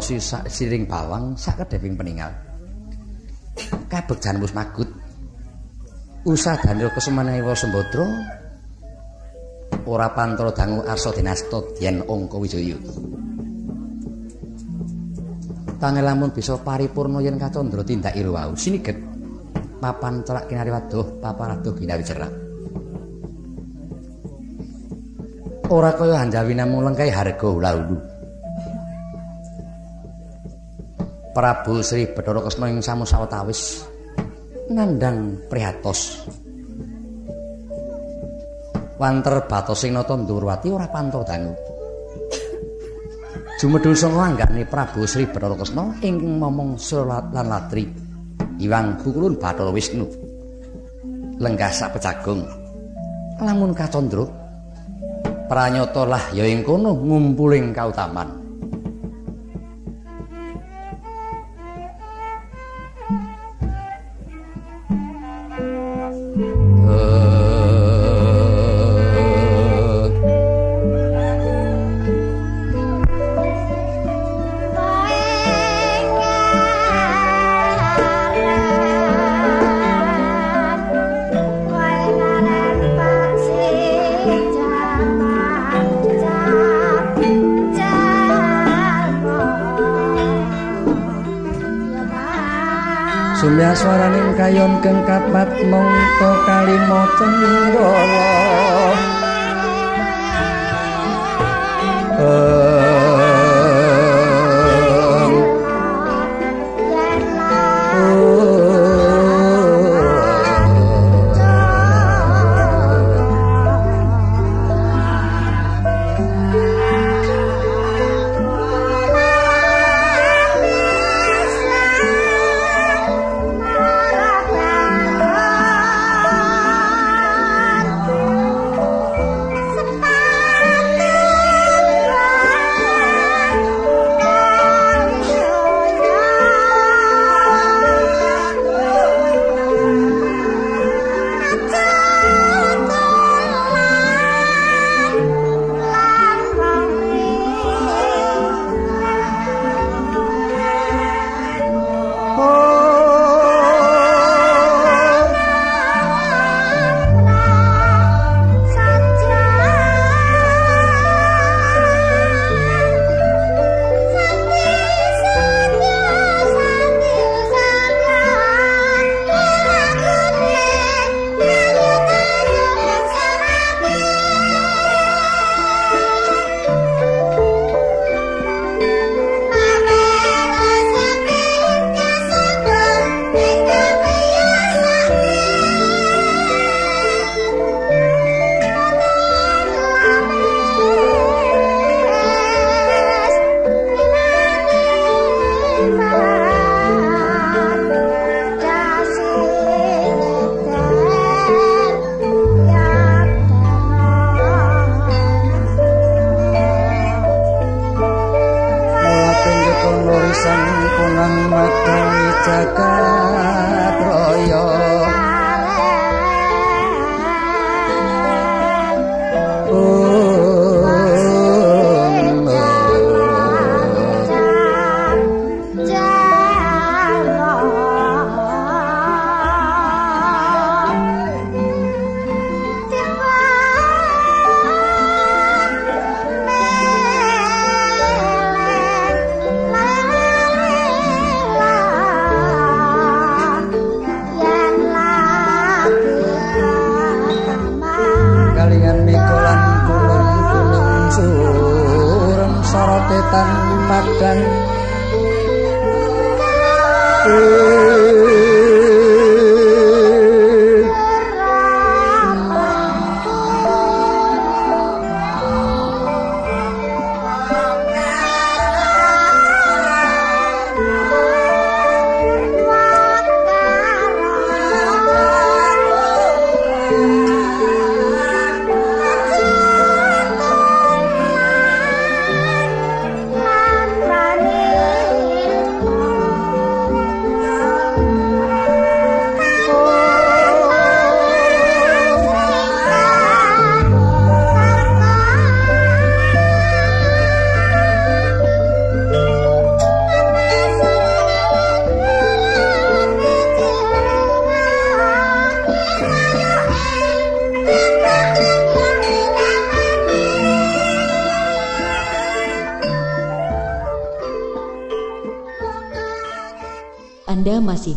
sak siring bawang sak kedeping peninggal. Kabegjan wis magut. Usadane kesumenewa Sembadra ora pantro dangu arsa dinasta yen angka wijaya. Tangelamun bisa paripurna yen kacandra tindak ira wau siniget papan celak kinari waduh papan aduh ginawi cerak. Ora kaya hanjawi namung lengkai harga ula-ulu. Prabu Sri Bathara Kesna ing samu sawetawis nandang prihatos. Wanter batos sing nata Ndurwati ora pantur dangu. Jumedhul sanga anggane Prabu Sri Bathara Kresna ing momong salat lan latri. Iwang Bukulun Bathara Wisnu. Lenggah sak pecagung. Lamun kacandra pranyata lah ya ing kono ngumpuling kautaman.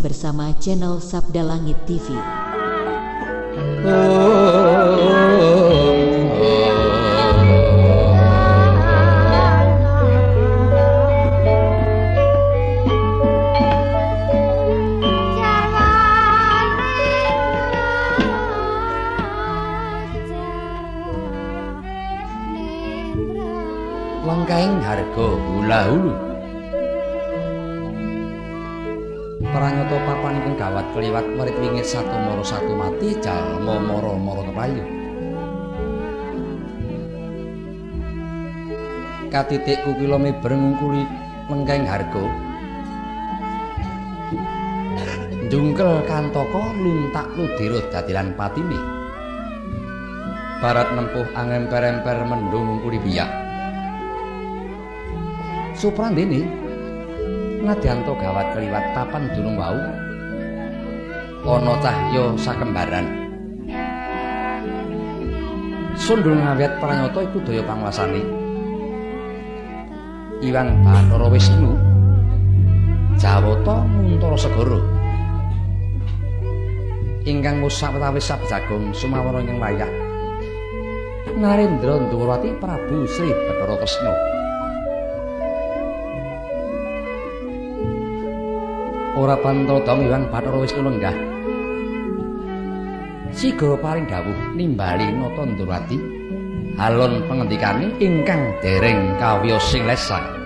Bersama channel Sabda Langit TV. Kliwat murid wingit satu moro satu mati jalma moro-moro kepayu. Katitik kukila miber ngungkuli lengkaing harga. Jungkel kantoko luntak ludira dadilan patine. Barat nempuh angemper-emper mendung ngungkuli biyak. Suprandene nadyanto gawat keliwat papan dunung wau ana cahya sakembaran. Sundul ngawet pranyata iku daya panguasane. Iwang Bathara Wisnu Jawata Muntara Segara. Ingkang musawetawis sabjagung sumawara ing wayah Narendra Ndhurawati Prabu Sri Bathara Kresna ora pantata miwang Bathara Wisnu lenggah. Siga paring dawuh nimbali nata Ndurwati alon pangendikane ingkang dereng kawiyosing lesang.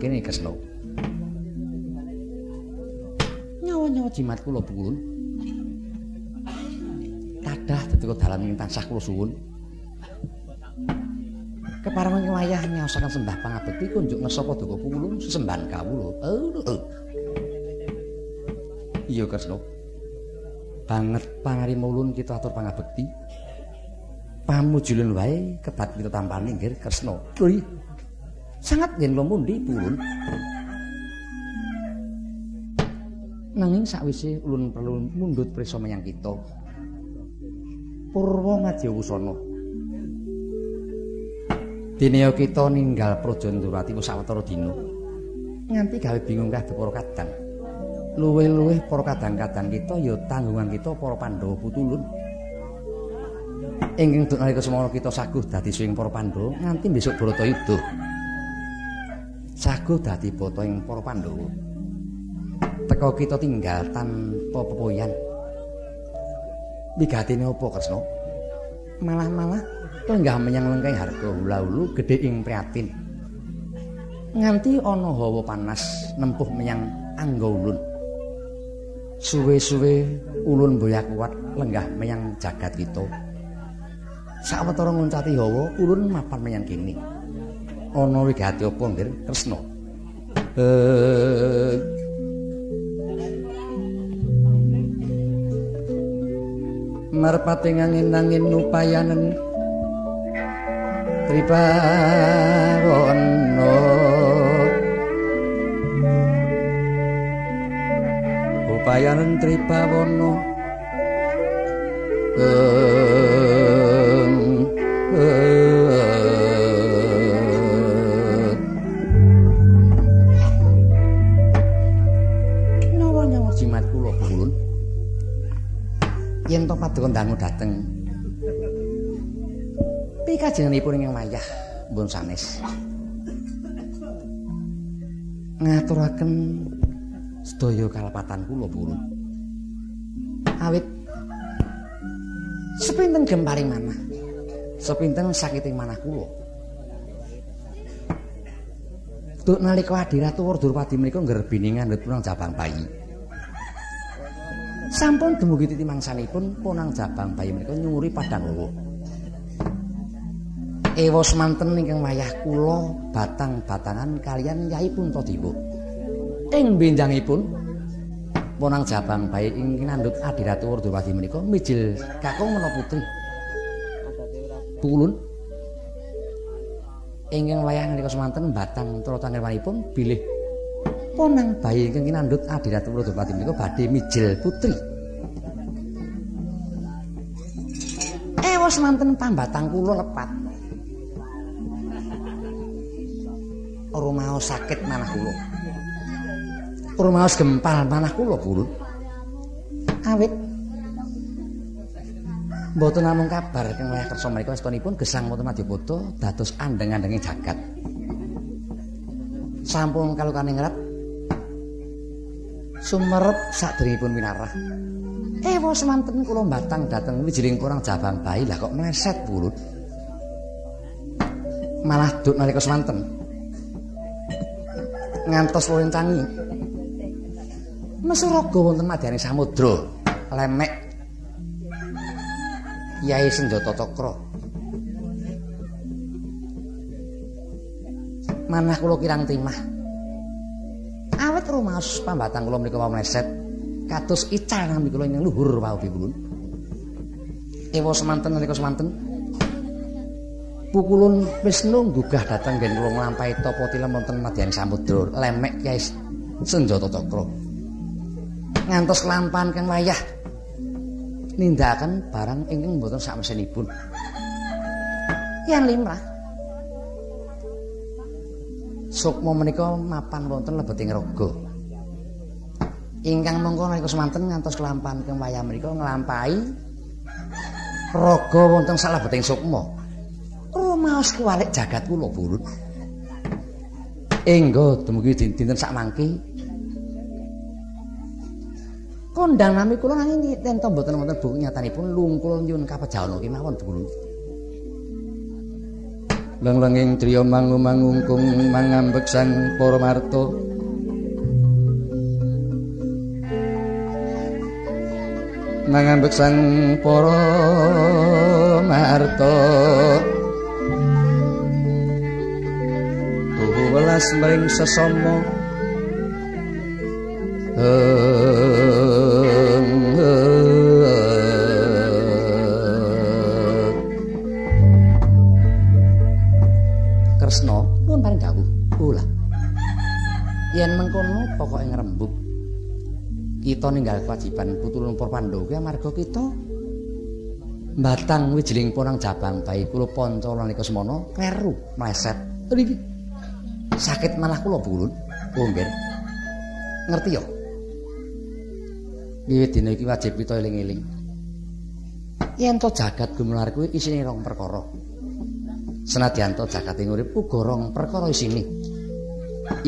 Kene Kresna. Nyawa-nyawa jimat kula pulun. Kadah detika dalan ing tansah kula suwun. Keparengan wayah nyaosaken sembah pangabekti kunjuk ngesapa duka pulun sesembahan kawula. Iya Kresna. Banget pangarima ulun kita atur pangabekti. Pamujulun wae kebat kita tampani nggih Kresna. Lho sangat yen kula mundi pulun. Nanging sakwise ulun perlu mundhut prisa menyang kita. Purwa Ngadyawusana. Dene kita ninggal Praja Ndurati sawetara dina. Nganti gawe bingung kabeh para kadang. luwih-luwih para kadang-kadang kita ya tanggungan kita para Pandhawa putulun. Ingkang nalika semana kita saguh dadi swing para Pandhawa nganti besok Bharatayuda. Saguh dadi bata ing para Pandhawa. Teka kita tinggal tanpa pepoyan. Wigatine apa Kresna? Malah-malah lenggah menyang lengkeng harga hula-hulu gedhe ing priatin. Nganti ana hawa panas nempuh menyang angga ulun. suwe-suwe ulun boyak kuat lenggah menyang jagat kita. Sawetara nguncati hawa, ulun mapan menyang kene. Ana wigati apa, Nggir? Kresna. Eh Marpati ngangin-angin nupayanen Tripawono. Upayanen Tripawono Eng paduka dangu dateng. Pikajenganipun ing wayah mbun sanes? Ngaturaken sedaya kalepatan kula purun awit. Sepinten gemparing manah? Sepinten sakiting manah kula? Duk nalika Adiratu Wardurpadi menika nggerbini ngandhut punang jabang bayi Sampun dumugi titi mangsanipun punang jabang bayi menika nyuri padang lawa. Ewa semanten ingkang wayah kula batang-batangan kalian Yai Puntadewa. Ing benjangipun punang jabang bayi ing nandhut Adiratu Wardurpadi menika mijil kakung mena putri. Pulun ingkang wayah nalika semanten batang tur tangirmanipun bilih ponang bayi ingkang kinandhut Adiratu Wardurpati menika badhe mijil putri. Ewa semanten pambatang kula lepat. Rumaos sakit manah kula. Rumaos gempal manah kula purun. Awit Mboten namung kabar kang wayah kersa menika estunipun gesang wonten Madyapada dados andeng-andenge jagat. sampun kalukane ngrep sumerep sadèrèngipun winarah. Ewa semanten kula batang dhateng wijiling kurang jabang bayi. Lah kok meleset pulut malah duk nalika semanten. Ngantos lencangi mesuraga wonten madyane samudra. Lemek. Yai Senjata Cakra. Manah kula kirang timah awet rumaos pambatang kula menika meleset kados ical nami kula ing luhur wau dipun ewa semanten nalika semanten. Pukulun Wisnu gugah dateng ngen kula nglampahi tapa tilem wonten madyan samudra lemek Kyai Senjata Cakra. Ngantos lampan kang wayah nindakaken barang ingkang mboten sak mesinipun yen limrah sukma menika mapan wonten lebeting raga ingkang mongko nalika semanten ngantos lampan kang wayah menika nglampahi raga wonten sak lebeting sukma. Rumaos kuwalik jagat kula burut engga dumugi dinten sak mangke. Kondang nami kula nanging enten mboten wonten buku nyatanipun lungkul nyun kapejawana kemawon dulur Lenglenging driya mangumangungkung mangambek sang para marta Mangambek sang para marta Tuhu welas mring sesama. Kresna Kita ninggal kewajiban putulun Pandhawa kuwi amarga kita mbatang wijiling ponang jabang bayi kula panca nalika semana kleru mleset. Niki sakit malah kula bulun. Oh nggih. Ngerti ya? Wiwit dina iki wajib kita eling-eling. Yen to jagat gumelar kuwi isine rong perkara. Senadyan to jagat ing urip uga rong perkara isine.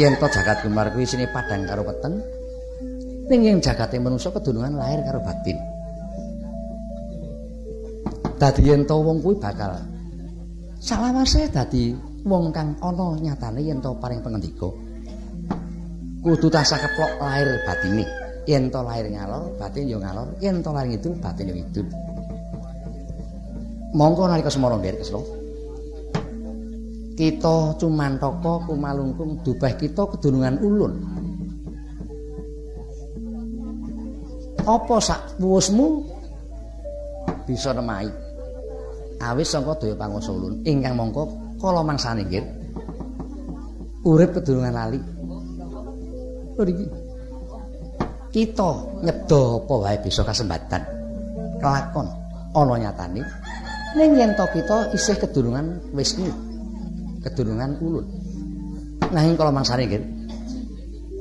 Yen to jagat gumelar kuwi isine padhang karo weteng, ning ing jagate manungsa kedunungan lahir karo batin. Dadi yen to wong kuwi bakal salawase dadi wong kang ana nyatane yen to paring pangendika. Kudu tansah keplok lahir batine. Yen to lahir ngalor, batin yo ngalor. Yen to lahir ngidul, batin yo ngidul. Monggo nalika semana nggih Kresna. Kita cumantaka kumalungkung dubeh kita kedunungan ulun. Apa sak puusmu bisa nemahi? Awis sangka daya panguwasa ulun ingkang mongko kala mangsane nggih. Urip kedunungan lali. Mriki. Kita nyeda apa wae bisa kasembatan. Kelakon ana nyatane. Ning yen to kita isih kedunungan Wisnu. Kedunungan ulun. Nanging kala mangsane nggih.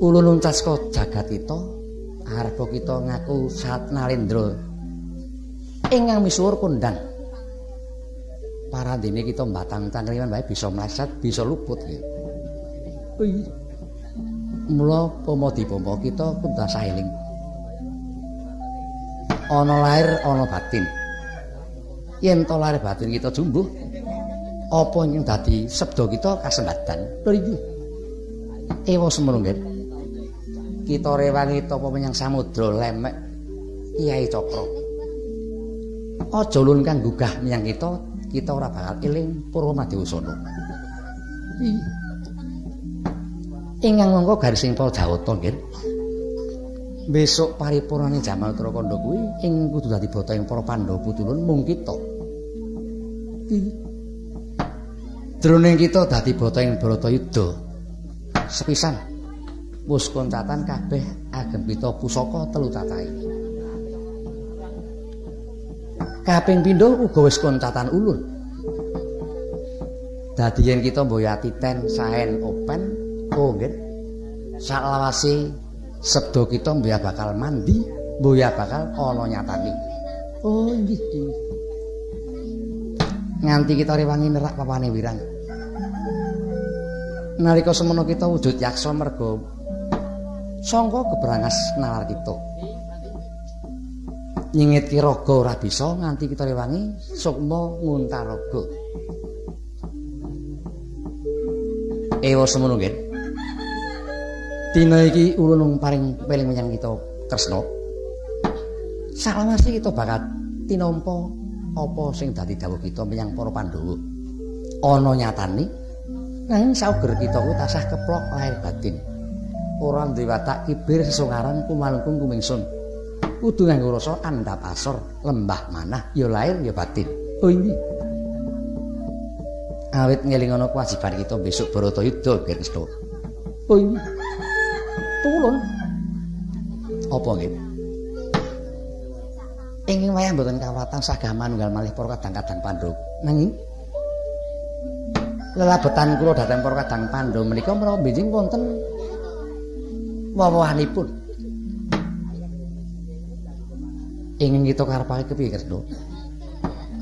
Ulun uncas ka jagat kita arep kita ngaku sat nalendra ingkang misuwur kondang. Parandene kita mbatang cangkriman wae bisa mleset bisa luput mula pamodi-pampa kita kudu tansah eling ana lahir ana batin. Yen to lahir batin kita jumbuh apa yang dadi sebda kita kasembatan iki. Ewa nggih kita rewangi tapa menyang samudra lemek Kyai Cakra. Aja ulun kang gugah menyang kita, kita ora bakal eling Purwomadewasana. Ingkang mongko garising para Jawata nggih. Besok paripurnane Jamal Trakanda kuwi ing kudu dadi bata ing para Pandhawa putulun mung kita. Jroning kita dadi bata ing Bharatayuda. Sepisan wis koncatan kabeh agem pita pusaka telu cacahe. Kaping pindho uga wis koncatan ulun. Dadi yen kita mboyati ten saen open, oh nggih. Saklawase sebda kita mboya bakal mandi, mboya bakal ana nyatane. Oh nggih. Nganti kita rewangi nerak papane wirang. nalika semono kita wujud yaksa merga sangka kebrangas nalar kita. Nyingit raga ora bisa nganti kita rewangi sukma nguntaraga ewa semono nggih. Dina iki ulun paring peling menyang kita tresna salamasi kita bakal tinampa apa sing dadi dawuh kita menyang para Pandhawa. Ana nyatane nanging sauger kita ku tasah keplok lahir batin ora duwe watak kibir sesungkaran kumalungkung kumingsun. Kudu nganggo rasa andhap asor lembah manah ya lahir ya batin. Oh ini awit ngelingono kewajiban kita besok Baratayuda Kirsto oh ini tulun. Apa nggih ingin wayang mboten kawatan sagah manunggal malih para kadang-kadang Pandhawa. Nanging lelabetan kula dhateng para kadang Pandhawa menika menawa benjing wonten wawahanipun. Ingin kita karepake kepiye Kresna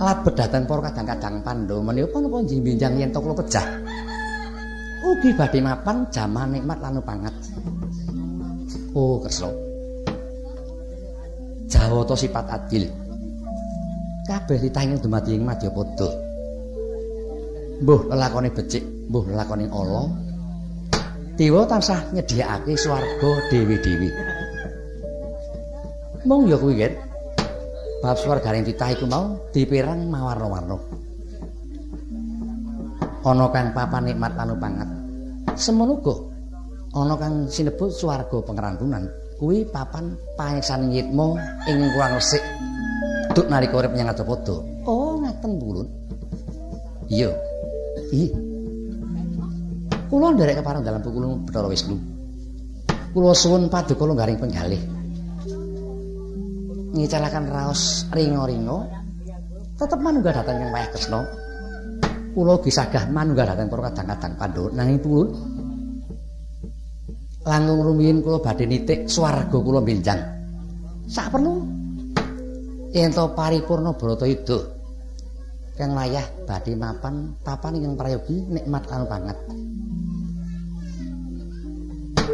labet dhateng para kadang-kadang Pandhawa menika napa njing-binjang yen to kula pejah. Ugi badhe mapan jaman nikmat lan pangat oh Kresna Jawata sifat adil. Kabeh ditayang dumadi ing Madyapada. Mbuh lelakone becik, mbuh lelakone ala. Dewa tansah nyediakake swarga dewi-dewi. Mung ya kuwi, Gen. Bab swargane titah iku mau dipirang mawarna-warna. Ana kang papan nikmat lan pangat. Semono uga ana kang sinebut swarga pengerantunan. Kuwi papan pangeksan yitma ing kurang resik. Duk nalika urip nyang Ajapada. Oh, ngaten pulun. Iya. Ih. Kula nderek kepareng dalam pukulun Bathara Wisnu. Kula suwun paduka longgaring penggalih. Ngicalaken raos ringo-ringo tetep manunggal dateng yang wayah Kresna. Kula ugi sagah manunggal dateng para kadang-kadang Pandhawa nanging pulun langkung rumiyin kula badhe nitik swarga kula benjang. Sak perlu yen to paripurna Baratayuda kang wayah badhe mapan papan ingkang prayogi nikmat lan banget.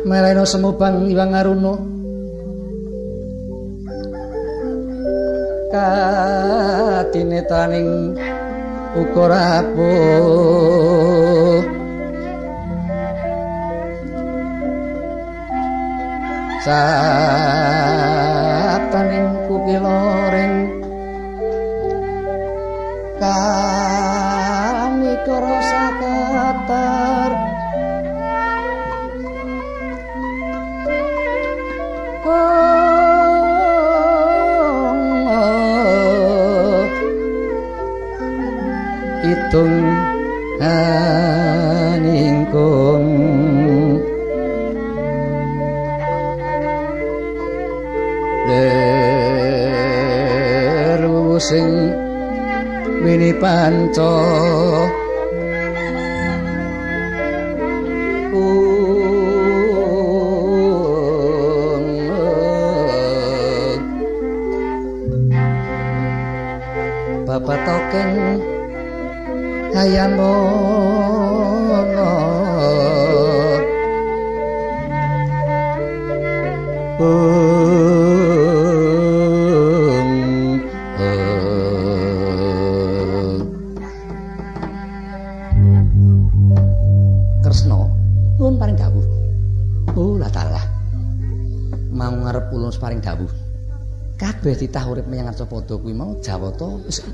Meleno semubang iwang aruno. Katine taning uga rapuh. Sataning kukiloring kami Itung aningkung Leru sing wini panca. Bapak token hayam mono Kresna nuwun paring dawuh. Oh, la talah. Mau ngarep ulun paring dawuh. Kabeh titah urip menyang Arcapada kuwi mau Jawata wis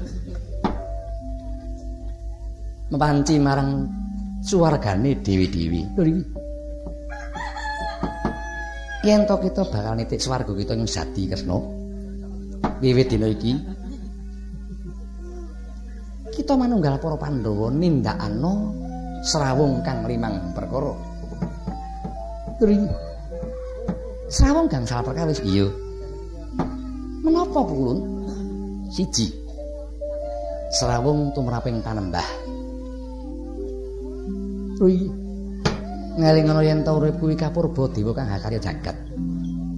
mepanci marang suwargane dewi-dewi. Lho iki. Yen to kita bakal nitik swarga kita ing Sadi Kresna. Wiwit dina iki kita manunggal para Pandhawa nindakano Serawung kang limang perkara. Tri. Serawung kang salah perkawis iya. Menapa pulun? Siji. Serawung tumraping panembah. Tri. Ngelingono yen ta urip kuwi kapurba dewa kang hakarya jagat.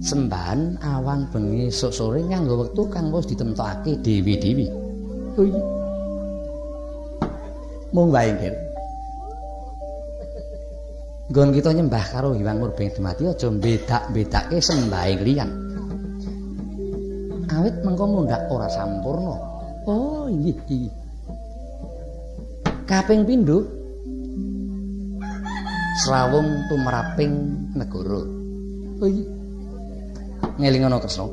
Sembahan awan bengi esuk sore nganggo wektu kang wis ditemtokake dewi-dewi. Tri. Mung wae, Ger. nggon kita nyembah karo Hyang Murbeng Dumati aja bedak-bedake sembahing liyan. Awit mengko mundhak ora sampurna. Oh, inggih iki. Kaping pindho Srawung tumraping negara. Iya. Ngelingono Kresna.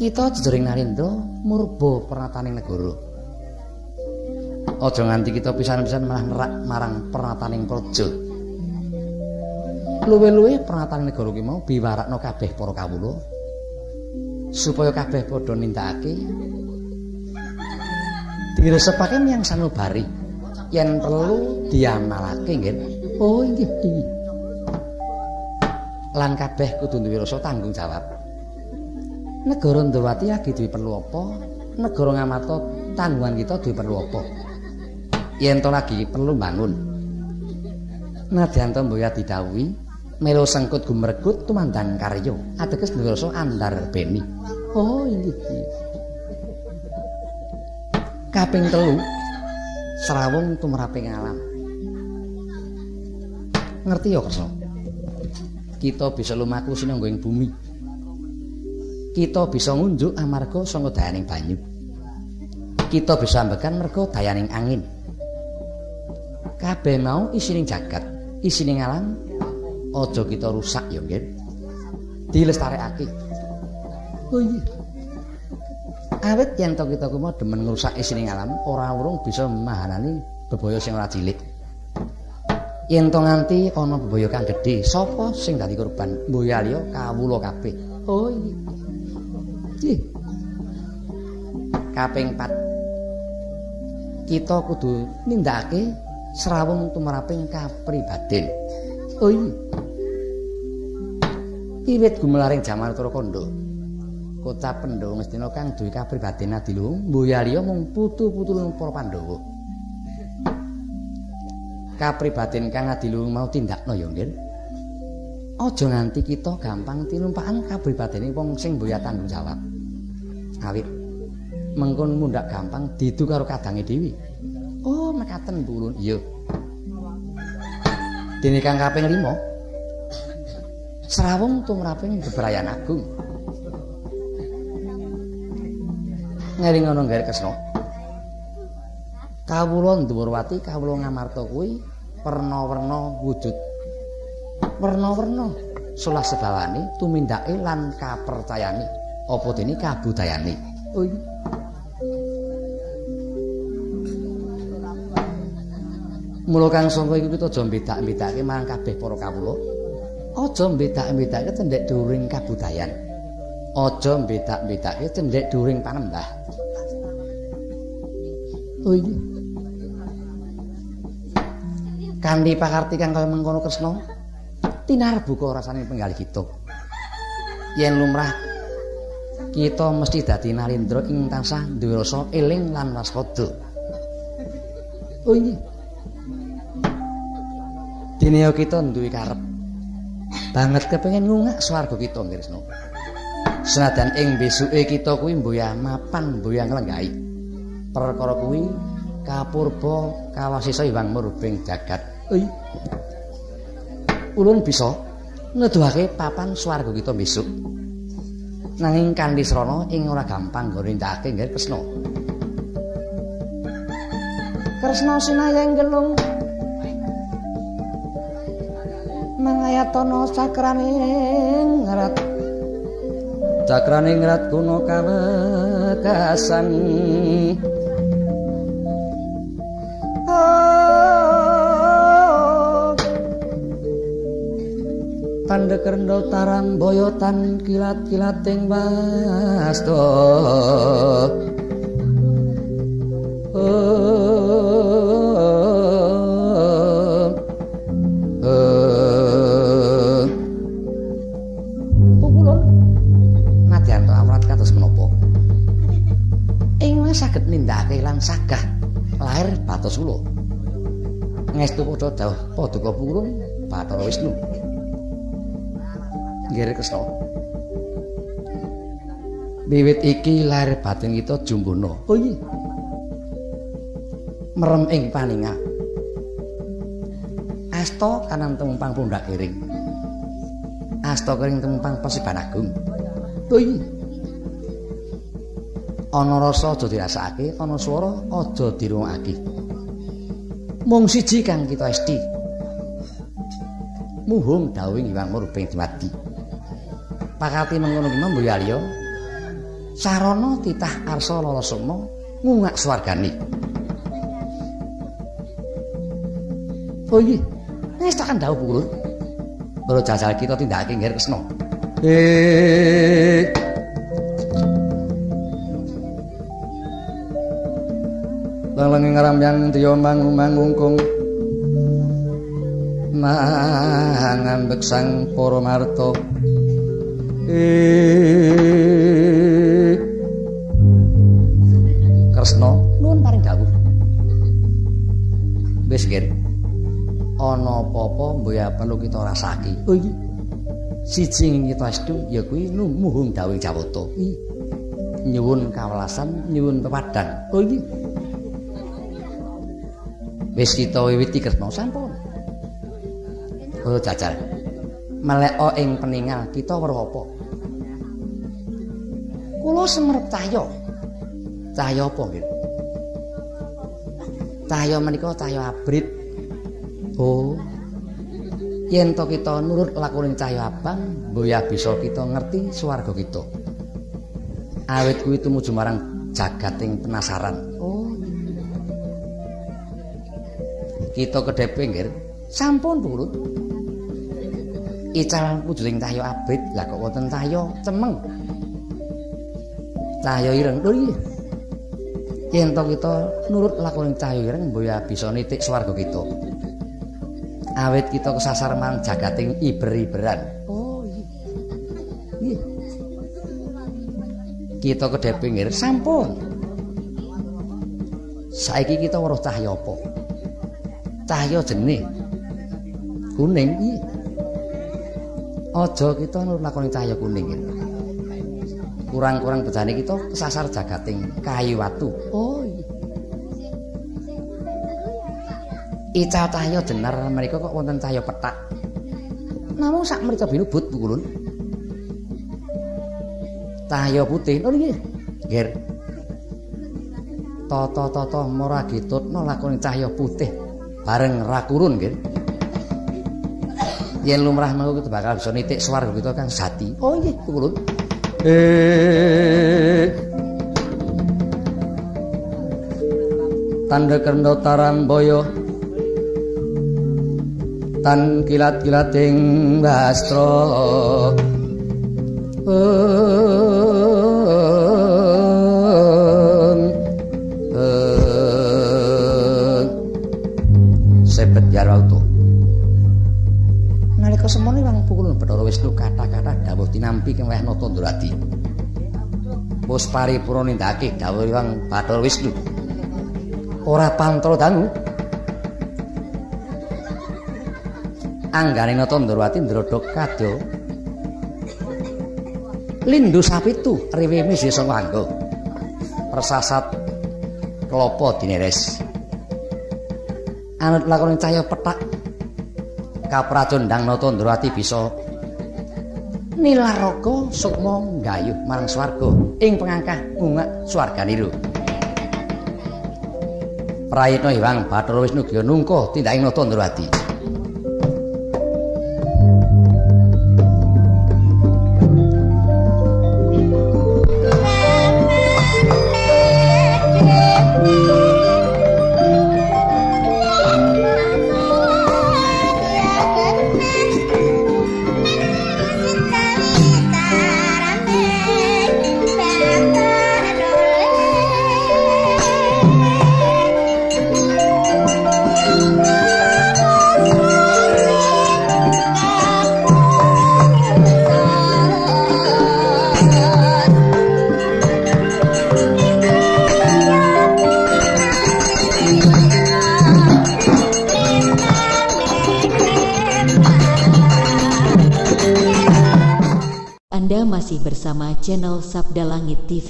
Kita jejering Narendra murba pernataning negara. Aja nganti kita pisan-pisan malah nerak marang pernataning praja. Luwe-luwe pernataning negara ki mau biwarakno kabeh para kawula supaya kabeh padha nindakake diresepake miyang sanubari yen perlu diamalake nggih. Oh nggih. Lan kabeh kudu duwe rasa tanggung jawab. Negara Ndawati lagi duwe perlu apa? Negara Ngamarta tanggungan kita duwe perlu apa? Yen to lagi perlu bangun. Nadyan to mboya didhawuhi melu sengkut gumregut tumandang karya ateges duwe rasa andar beni. Oh nggih. Kaping 3 srawung tumraping alam. Ngerti ya, Kresna? Kita bisa lumaku sinangga ing bumi. Kita bisa ngunjuk amarga sanga dayaning banyu. Kita bisa ambekan merga dayaning angin. Kabeh mau isining jagat, isining alam. Aja kita rusak ya, nggih. Dilestarekake. Oh iya. Awit yen to kita kuwi demen ngrusak isining alam, ora urung bisa mahanani bebaya sing ora cilik. Yen to nganti ana bebaya kang gedhe, sapa sing dadi korban? Mboya liya kawula kabeh. Oh iya. Kaping 4 kita kudu nindakake Serawung tumraping kapribaden. Oh iya. Iwit gumelaring jaman Turakanda. Kota Pendhawa Ngastina kang duwe kapribaden adiluhung, mboyaliya mung putu-putulung para Pandhawa. Kapribaden kang adiluhung mau tindakno ya, Nggih. Aja nganti kita gampang tinumpakan kapribadene wong sing mboya tanggung jawab. Awit mengkon mundak gampang didu karo kadange dhewe. Oh, mekaten pulun. Iya. Dene kang kaping 5. Serawung tumraping bebrayan agung. Ngering ngono nggawe Kresna. Kawula Ndhuwurwati, kawula Ngamarta kuwi werna-werna wujud. Werna-werna solah sebawane tumindake lan kapercayane apa dene kabudayane. Iya. Mula kang sangka iku kita aja mbedak-bedake marang kabeh para kawula. Aja mbedak-bedake cendhek dhuwuring kabudayan. Aja mbedak-bedake cendhek dhuwuring panembah. Oh iya. Kanthi pakarti kang kaya mengkono Kresna, tinar buka rasane penggalih kita. Yen lumrah kita mesti dadi nalindra ing tansah duwe rasa eling lan waspada. Oh iya. Dene kita duwe karep banget kepengin ngungak swarga kita Kresna. Senajan ing besuke kita kuwi mboya mapan mboya nglenggahi. Perkara kuwi kapurba kawasisa Hyang Murbeng jagat. Oi. Ulun bisa neduhake papan swarga kita besok. Nanging kanthi srana ing ora gampang gorindake nggih Kresna. Kresna sinayang gelung mangayatono cakraning ngrat cakraning ngrat kuno kawekasan Tanda kerendol tarang boyotan kilat-kilating basto kula. Ngestu padha dawuh Paduka Purun Bathara Wisnu. Nggih Kresna. Wiwit iki lair batin kita jumbono. Oh iya. Merem ing paningah Asta kanan temumpang pundak iring. Asta kering temumpang Pasiban Agung. Oi. Ana rasa aja dirasakake, ana swara aja dirungokake. Mung siji kang kita esti. Muhung dawing Iwang Murbeng diwadi. Pakati mengono ki mbuyalya. Sarana titah arsa lalasama ngungak swargane. Oh iya, wis tak dawuh pulur. Para jajal kita tindakake ngger kesna. Eh. Lang ngarambyang tiyo mangumangungkung. Mangambek sang para marta. Kresna nuwun paring dawuh. Wis ngger. Ana apa-apa mboya perlu kita rasake. Oh iya. Siji kita estu ya kuwi muhung dawuh Jawata. Nyuwun kawelasan, nyuwun pepadang. Oh iya. Wis kita wiwiti Kresna sampun. Oh jajar. Meleka ing peningal kita weruh apa? Kula semerep cahya. Cahya apa nggih? Cahya menika cahya abrit. Oh. Yen to kita nurut lakuning cahya abang, mboya bisa kita ngerti swarga kita. Awit kuwi tumuju marang jagating penasaran. Oh. Kita kedhe pinggir, sampun purut. Ical wujuding cahya abrit, lah kok wonten cahya cemeng. Cahya ireng lho iki. Yen to kita nurut lakuning cahya ireng, mboya bisa nitik swarga kita. Awit kita kesasar marang jagating iber-iberan. Oh iya. Iya. Kita kedhe pinggir sampun. Saiki kita weruh cahya apa? Cahya jenih. Kuning iya. Aja kita nurut lakoni cahya kuning iki. Kurang-kurang bejane kita kesasar jagating kayu watu. Oh iya. Ica cahya jenar mereka kok wonten cahya petak. Namung sak mrica binubut pukulun. Cahya putih. Oh nggih. Nggih. Tata-tata mora gitutno lakoni cahya putih bareng rakurun nggih. Yen lumrah kita bakal bisa nitik swarga kita kang sati. Oh nggih, pukulun. Eh. Tanda kendo taramboyo tan kilat-kilating bastra sebet kang weh nata Ndrawati wis paripurna nindakake dawuh wong Bathara Wisnu. Ora pantro dangu. Anggane nata Ndrawati ndrodhok kadya lindu sapitu riwimi desa nganggo. Persasat klopo dineres. Anut lakone cahya petak. Kaprajondang nata Ndrawati bisa nilaraka sukma gayuh marang swarga. Ing pengangkah ungak swarganiru. Prayitna Hyang Bathara Wisnu Gya nungka tindaking nata Ndrawati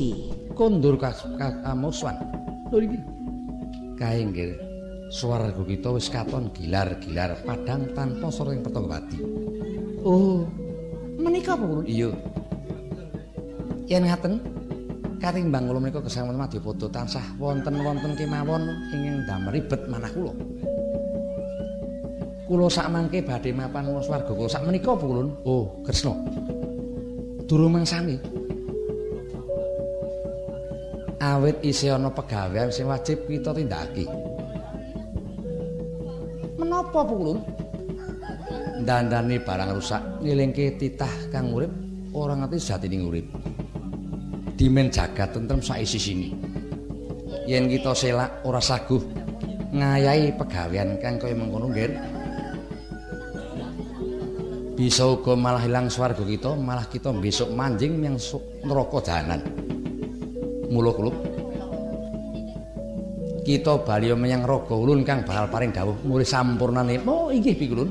TV. kondur kamuswan lho iki kae nggih Swarga kita wis katon gilar-gilar padang tanpa soring pertonggawati. Oh, menika apa? Iya. Yen ngaten, katimbang kula menika gesang wonten Madyapada tansah wonten-wonten kemawon ingkang damel ribet manah kula. Kula sakmangke badhe mapan wong swarga kula sak menika apa kula? Oh, Kresna. Durung mangsani. Awit isih ana pegawean sing wajib kita tindakake. Menapa apa kula? Dandani barang rusak ngilingke titah kang urip ora ngerti jatine urip. Dimen jagat tentrem saisi sini. Yen kita selak ora saguh ngayahi pegawean kang kaya mengkono nggih. Bisa uga malah ilang swarga kita, malah kita besok manjing yang neraka jahanan. Mula kulup kita bali menyang raga ulun kang bakal paring dawuh mulih sampurnane. Oh inggih pikulun.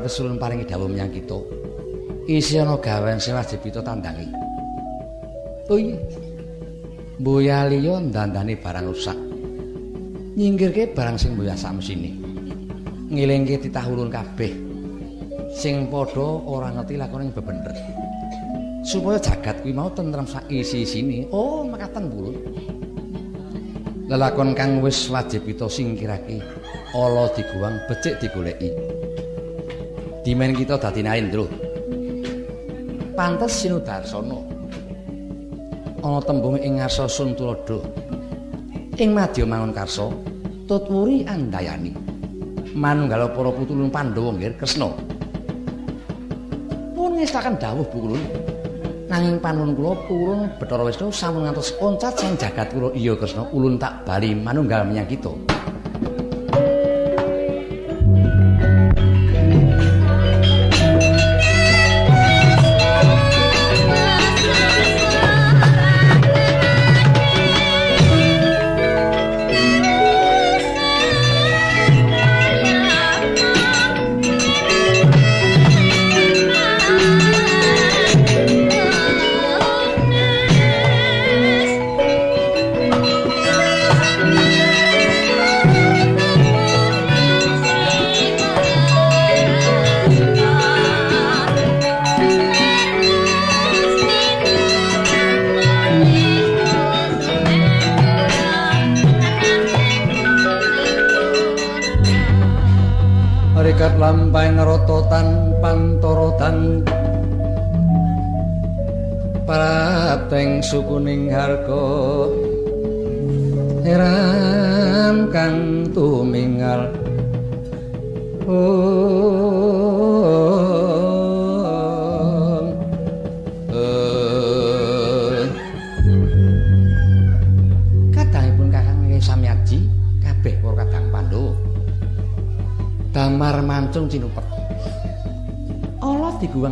Mau ngarep ulun paringi dawuh menyang kita. Isi ana gawean sing wajib kita tandangi. Oh iki Boya liya ndandani barang rusak. Nyingkirke barang sing boya samsine. Ngilingke titah ulun kabeh. Sing padha ora ngerti lakone bebener. Supaya jagat kuwi mau tentrem sak isi-isine. Oh, makaten pulun. Lelakon kang wis wajib kita singkirake. Ala diguwang becik digoleki. Dimen kita dadi Narendra. Pantes sinudarsana. ana tembung ing ngarsa Suntulada. Ing madya mangun karsa, tutwuri andayani. Manunggal para putulun Pandhawa nggih Kresna. Pun ngestaken dawuh bukulun. Nanging panuwun kula purun Bathara Wisnu sampun ngantos oncat sang jagat kula iya Kresna ulun tak bali manunggal menyang kita.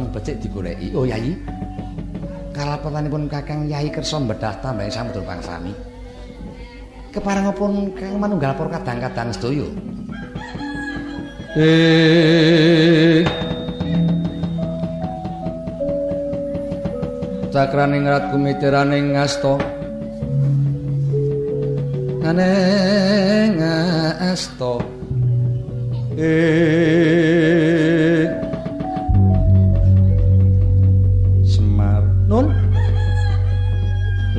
Becik digoleki. Oh Yayi. Kalapetanipun Kakang Yayi kersa mbedah tambahing samudra pangsami. Keparengipun Kang manunggal para kadang-kadang sedaya. Eh cakraning rat kumitiraning ngasta aneng ngasta eh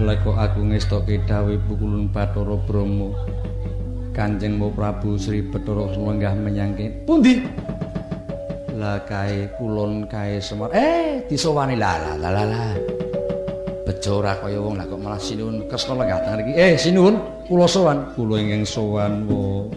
leko aku ngestoke dawuh pukulun Bathara Brahma Kanjeng Prabu Sri Bathara lenggah menyang pundi? Lah kae kulon kae Semar. Eh disowani. La la la la bejo ora kaya wong. Lah kok malah sinuwun. Kresna lenggah teng iki eh sinuwun. Kula sowan. Kula ingkang sowan wo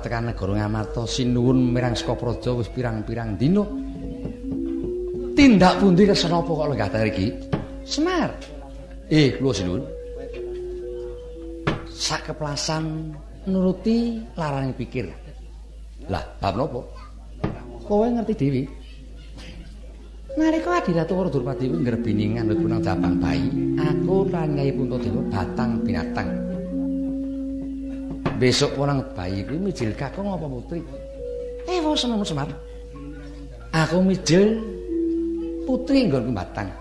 tekan negara Ngamarta sinuwun mirang saka praja wis pirang-pirang dina. Tindak pundi kesana apa kok lenggah iki? Semar. Eh, kula sinuwun. Sak keplasan nuruti larang pikir. Lah, bab napa? Kowe ngerti dhewe. Nalika Adiratu Durpati ngrebini ngandhut punang jabang bayi, aku lan Nyai Puntadewa batang binatang. besok orang bayi kuwi mijil kakung apa putri? Eh, wong semar semar. Aku mijil putri nggon batang.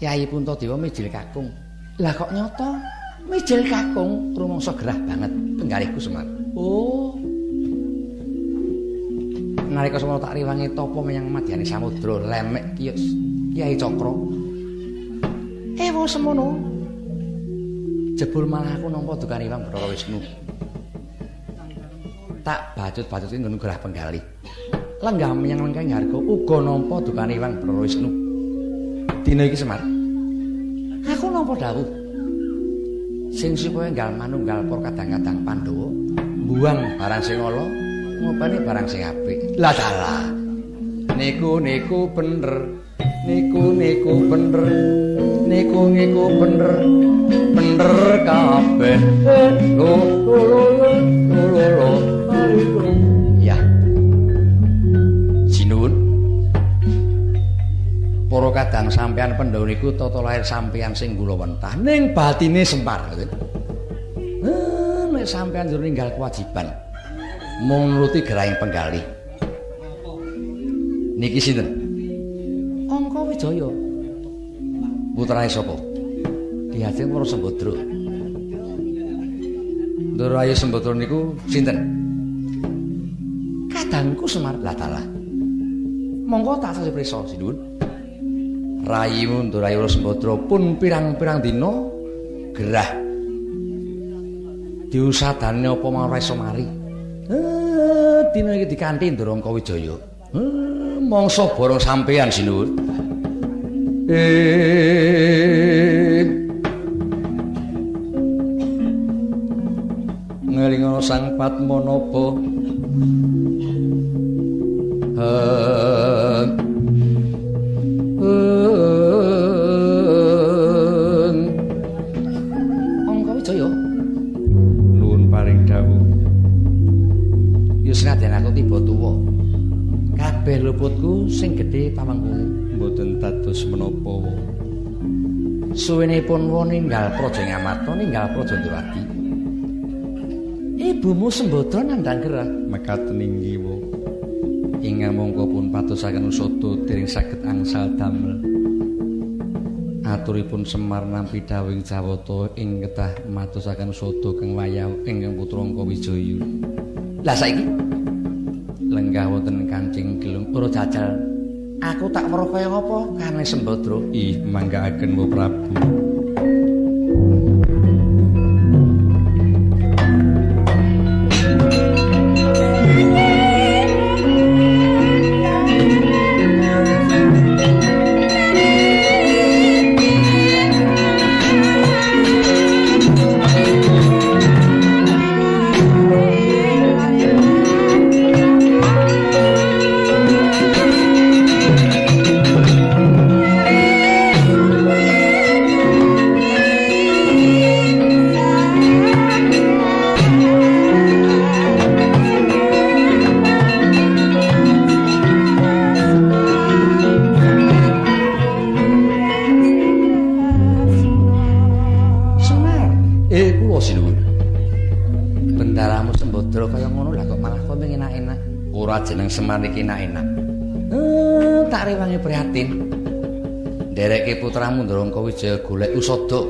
Kyai Puntadewa mijil kakung. Lah kok nyoto mijil kakung rumangsa gerah banget penggalihku semar. Oh. Nalika semana tak riwangi topo menyang madyane samudra lemek kios Kyai Cakra. Eh, wong semono. jebul malah aku nampa dukane Wang Bathara Wisnu. Tak bacut-bacuti nggon gerah penggali. Lenggah menyang lengkeng harga uga nampa dukane Wang Bathara Wisnu. Dina iki Semar. Aku nampa dawuh. Sing supaya enggal manunggal para kadang-kadang Pandhawa buang barang sing ala ngopeni barang sing apik. Lah dalah. Niku niku bener. Niku niku bener. Niku niku bener. bener kabeh lo lo lo lo lo para kadang sampean pendhawa niku tata lahir sampean sing kula wentah ning batine sempar eh, nek sampean jero ninggal kewajiban mung nuruti gerahing penggali niki sinten angka wijaya putrane sapa diajeng para sembodro. Ndoro ayu sembodro niku sinten? Kadangku Semar Latala. Monggo tak sasi prisa sinuwun. Rayimu Ndoro ayu sembodro pun pirang-pirang dina gerah. Diusadane apa mau iso mari. Eh, dina iki dikanthi Ndoro Kawijaya. Eh, mongso borong sampean sinuwun. Eh ngelingono sang padmanaba Angka luputku sing gedhe pamangkune mboten dados menapa suwenipun wong ninggal praja ngamarta ninggal praja Ndrawati ibumu sembodra nandhang gerah mekaten inggih wo. Ingkang mongko pun patosaken usada dering saged angsal damel. Aturipun Semar nampi dawing Jawata ing ketah matosaken usada kang wayah ingkang putra Wijaya. Lah saiki lenggah wonten kancing gelung ora jajal. Aku tak weruh kaya ngapa kane sembodra ih manggaaken wo Prabu putramu Ndrongko Wijaya golek usada.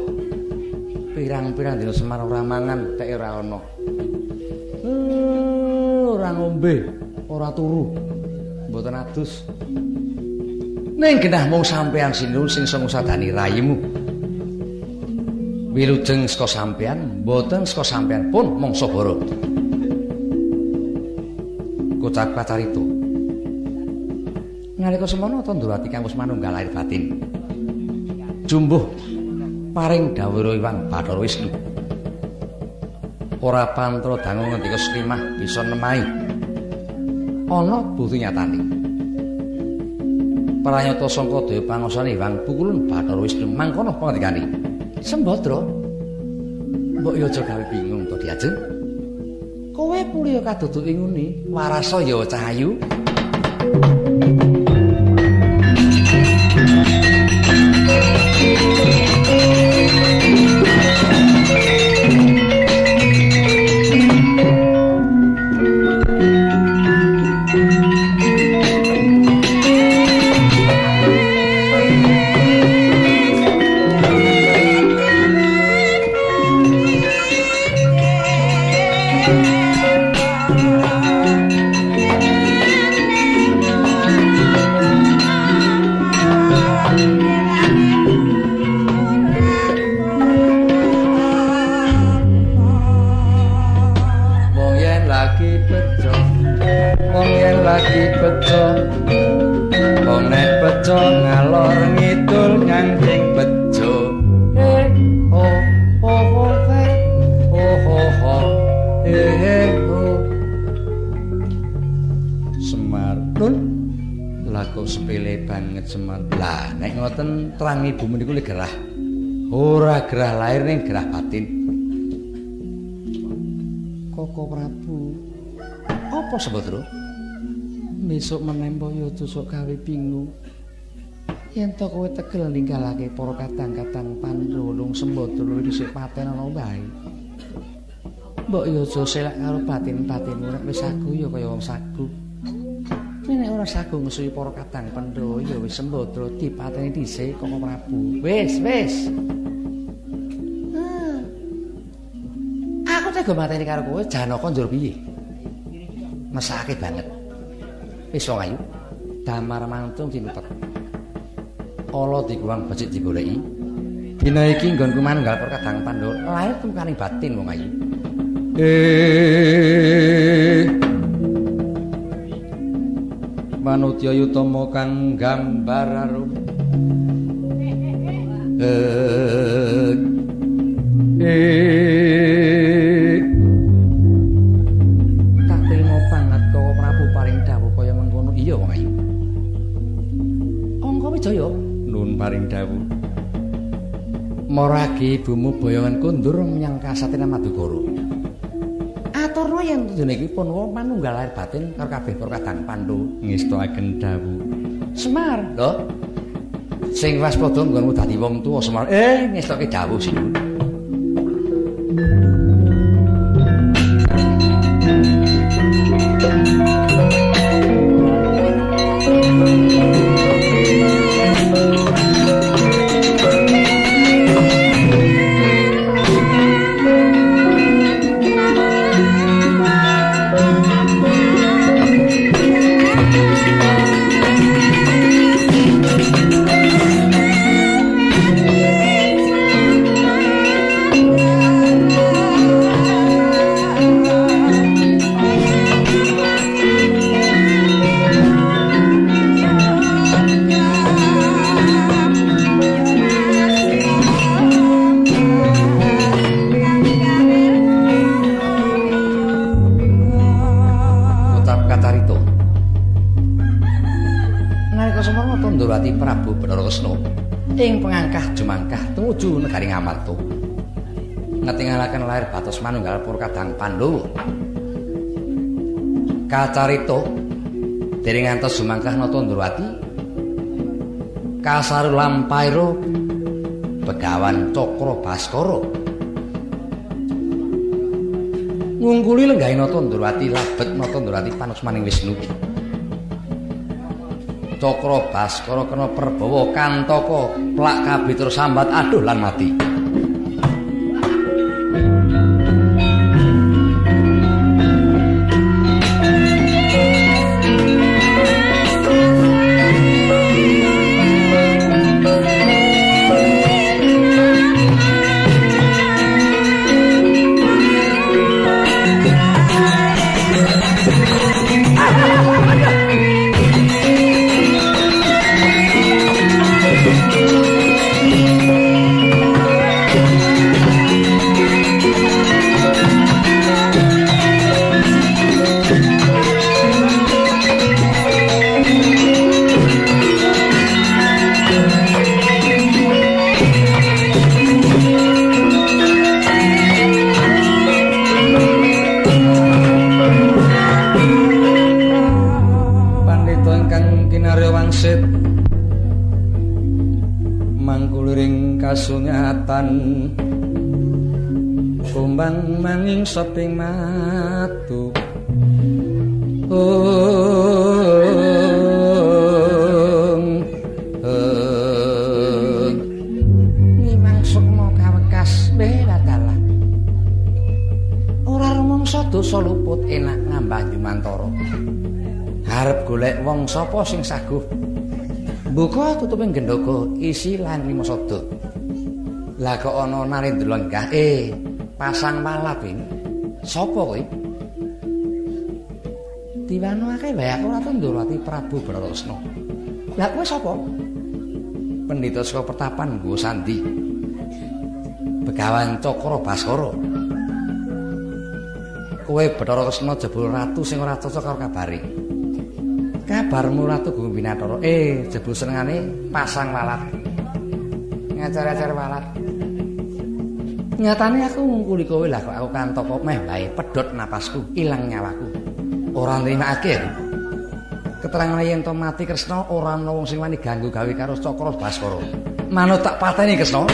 Pirang-pirang dina Semar ora mangan, tek ora ana. Eh, ora ngombe, ora turu. Mboten adus. Ning genah mung sampean sinun sing sing ngusadani rayimu. Wilujeng saka sampean, mboten saka sampean pun mongso boro. kocak pacarito. Nalika semono ta Ndrawati kang wis manunggal lahir batin. Jumbuh paring dawuh Iwang Bathara Wisnu. Ora pantro dangu ngendika Srimah bisa nemahi. Ana bukti nyatane. Pranyata sangka dewa panguasane Iwang pukulun Bathara Wisnu mangkono pangandikane. Sembadra Mbok yo aja gawe bingung to diajeng. kowe pulih kadudu ing ngene warasa ya cahayu Apa sebetro? Besok menempo yo tusuk gawe bingung. Yen to kowe tegel ninggalake para kadang-kadang pandulung sembadra dhisik paten ana wae. Mbok yo aja selak karo batin-batin ora wis aku yo kaya wong sagu. Nek ora sagu ngesuwi para kadang pendho yo wis sembadra dipateni dhisik Koko Prabu. Wis, wis. tega mateni karo kowe Janaka njur piye? Mesake banget. Wis wong ayu. Damar mantung dinepet. Ala dikuwang becik digoleki. Dina iki nggonku manunggal perkadang Pandhawa lair tumkaning batin wong ayu. Eh Manutya yutama kang gambar arum. Eh paring Maragi ibumu boyongan kundur menyang kasatena Madukara. ngaturno yen dene iki pun wong manunggal lahir batin karo kabeh para kadang Pandhawa ngestoaken dawuh. Semar, lho. Sing waspada nggonmu dadi wong tuwa Semar. Eh, ngestoke dawuh sing. Kacarita dereng ngantos jumangkah Tandrawati kasaru lampairo begawan Cakra Baskara. ngungkuli lenggahing Nata Ndrawati labet Nata Ndrawati panusmaning Wisnu. Cakra Baskara kena perbawa kantaka plak kabitur sambat aduh lan mati. Sapa sing saguh Buka tutuping gendhoga isi lan lima sada. Lah kok ana Narendra lenggah eh pasang malap ini. Sapa kowe? Diwano akeh wae aku Ratu Ndrawati Prabu Bratasna. Lah kowe sapa? Pendhita saka pertapan nggo sandi. Begawan Cakra Baskara. Kowe Kresna jebul ratu sing ora cocok karo kabare. Kabarmu Ratu Gunung Binathara. Eh, jebul senengane pasang walat. Ngajar-ajar walat. Nyatane aku ngungkuli kowe lah kok aku kantoko meh bae pedhot napasku, ilang nyawaku. Ora nrimakake. Keterangan yen to mati Kresna ora ana wong sing wani ganggu gawe karo Cakra Baskara. Manut tak pateni. Kresna.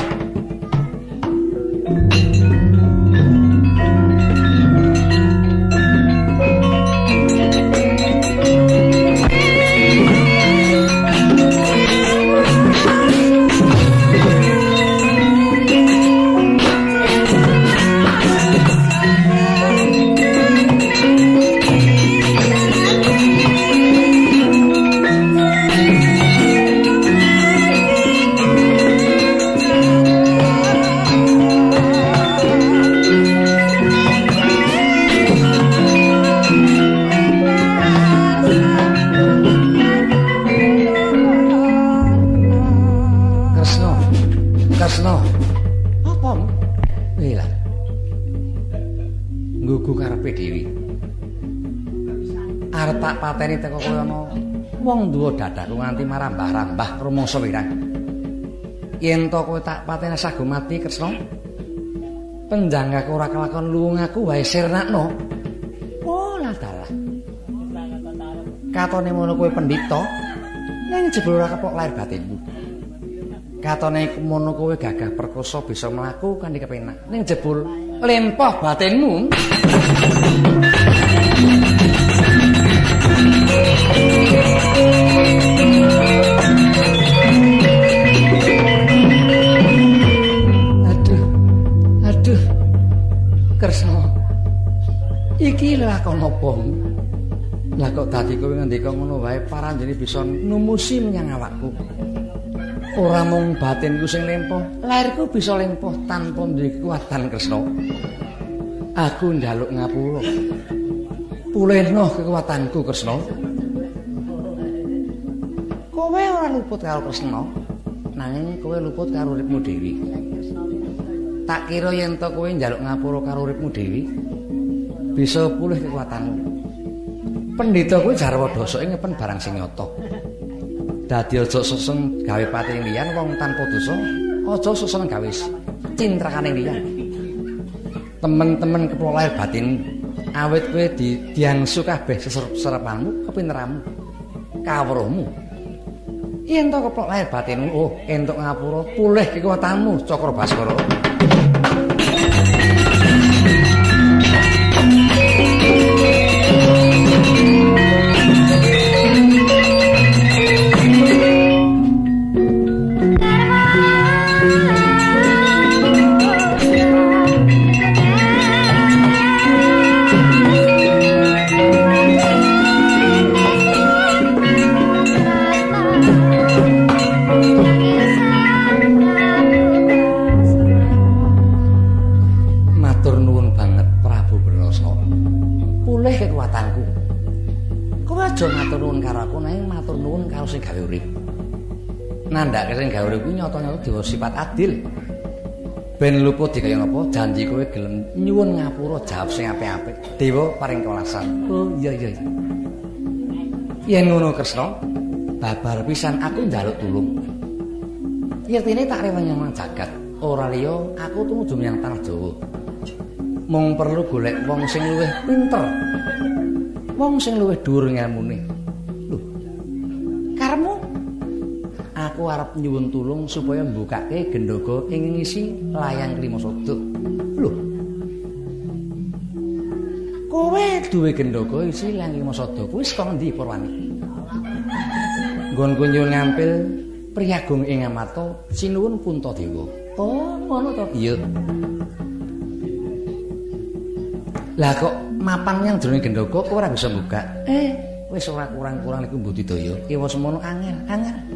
Rumangsa wirang. Yen to kowe tak pateni sago mati Kresna. Penjanggaku ora kelakon luwung aku wae sirnakno. dalah. Katone ngono kowe pendhita, ning jebul ora keplok lahir batinmu. Katone ngono kowe gagah perkoso bisa mlaku kanthi kepenak. Ning jebul lempoh batinmu. Aduh. Lakon apa? Lah kok dadi kowe ngendika ngono wae paranjene bisa numusi menyang awakku. Ora mung batinku sing lempoh, lairku bisa lempoh tanpa duwe kekuatan Kresna. Aku njaluk ngapura. Pulihno kekuatanku Kresna. Kowe ora luput karo Kresna, nanging kowe luput karo uripmu dhewe. Tak kira yen to kowe njaluk ngapura karo uripmu dhewe, bisa pulih kekuatanmu. Pendhita kuwi jarwa ing ngepen barang sing nyata. Dadi aja seseng gawe pating liyan wong tanpa dosa, aja seseng gawe cintrakane liyan. Temen-temen keplok lahir batin awit kowe di diangsu kabeh seserepanmu, kepinteranmu, kawruhmu. Yen to keplok lahir batinmu, oh entuk ngapura, pulih kekuatanmu, Cakra Baskara. Adil. Ben luput dikaya ngapa janji kowe gelem nyuwun ngapura jawab sing apik-apik. Dewa paring kewelasan. Oh iya iya. Yen ngono Kresna, babar pisan aku njaluk tulung. Yertine tak rewangi nang jagat. Ora liya aku tumuju menyang tanah Jawa. Mung perlu golek wong sing luwih pinter. Wong sing luwih dhuwur ngelmune. Arep nyuwun tulung supaya mbukake gendhoga ing ngisi layang Krimasada. Lho. Kowe duwe gendhoga isi layang Krimasada kuwi saka ndi Purwani? Nggonku nyuwun ngampil priyagung ing Amarta sinuwun Puntadewa. Oh, ngono to? Iya. Lah kok mapan yang jroning gendhoga kok ora bisa buka? Eh, wis ora kurang-kurang iku budidaya. Ewa semono angel, angel.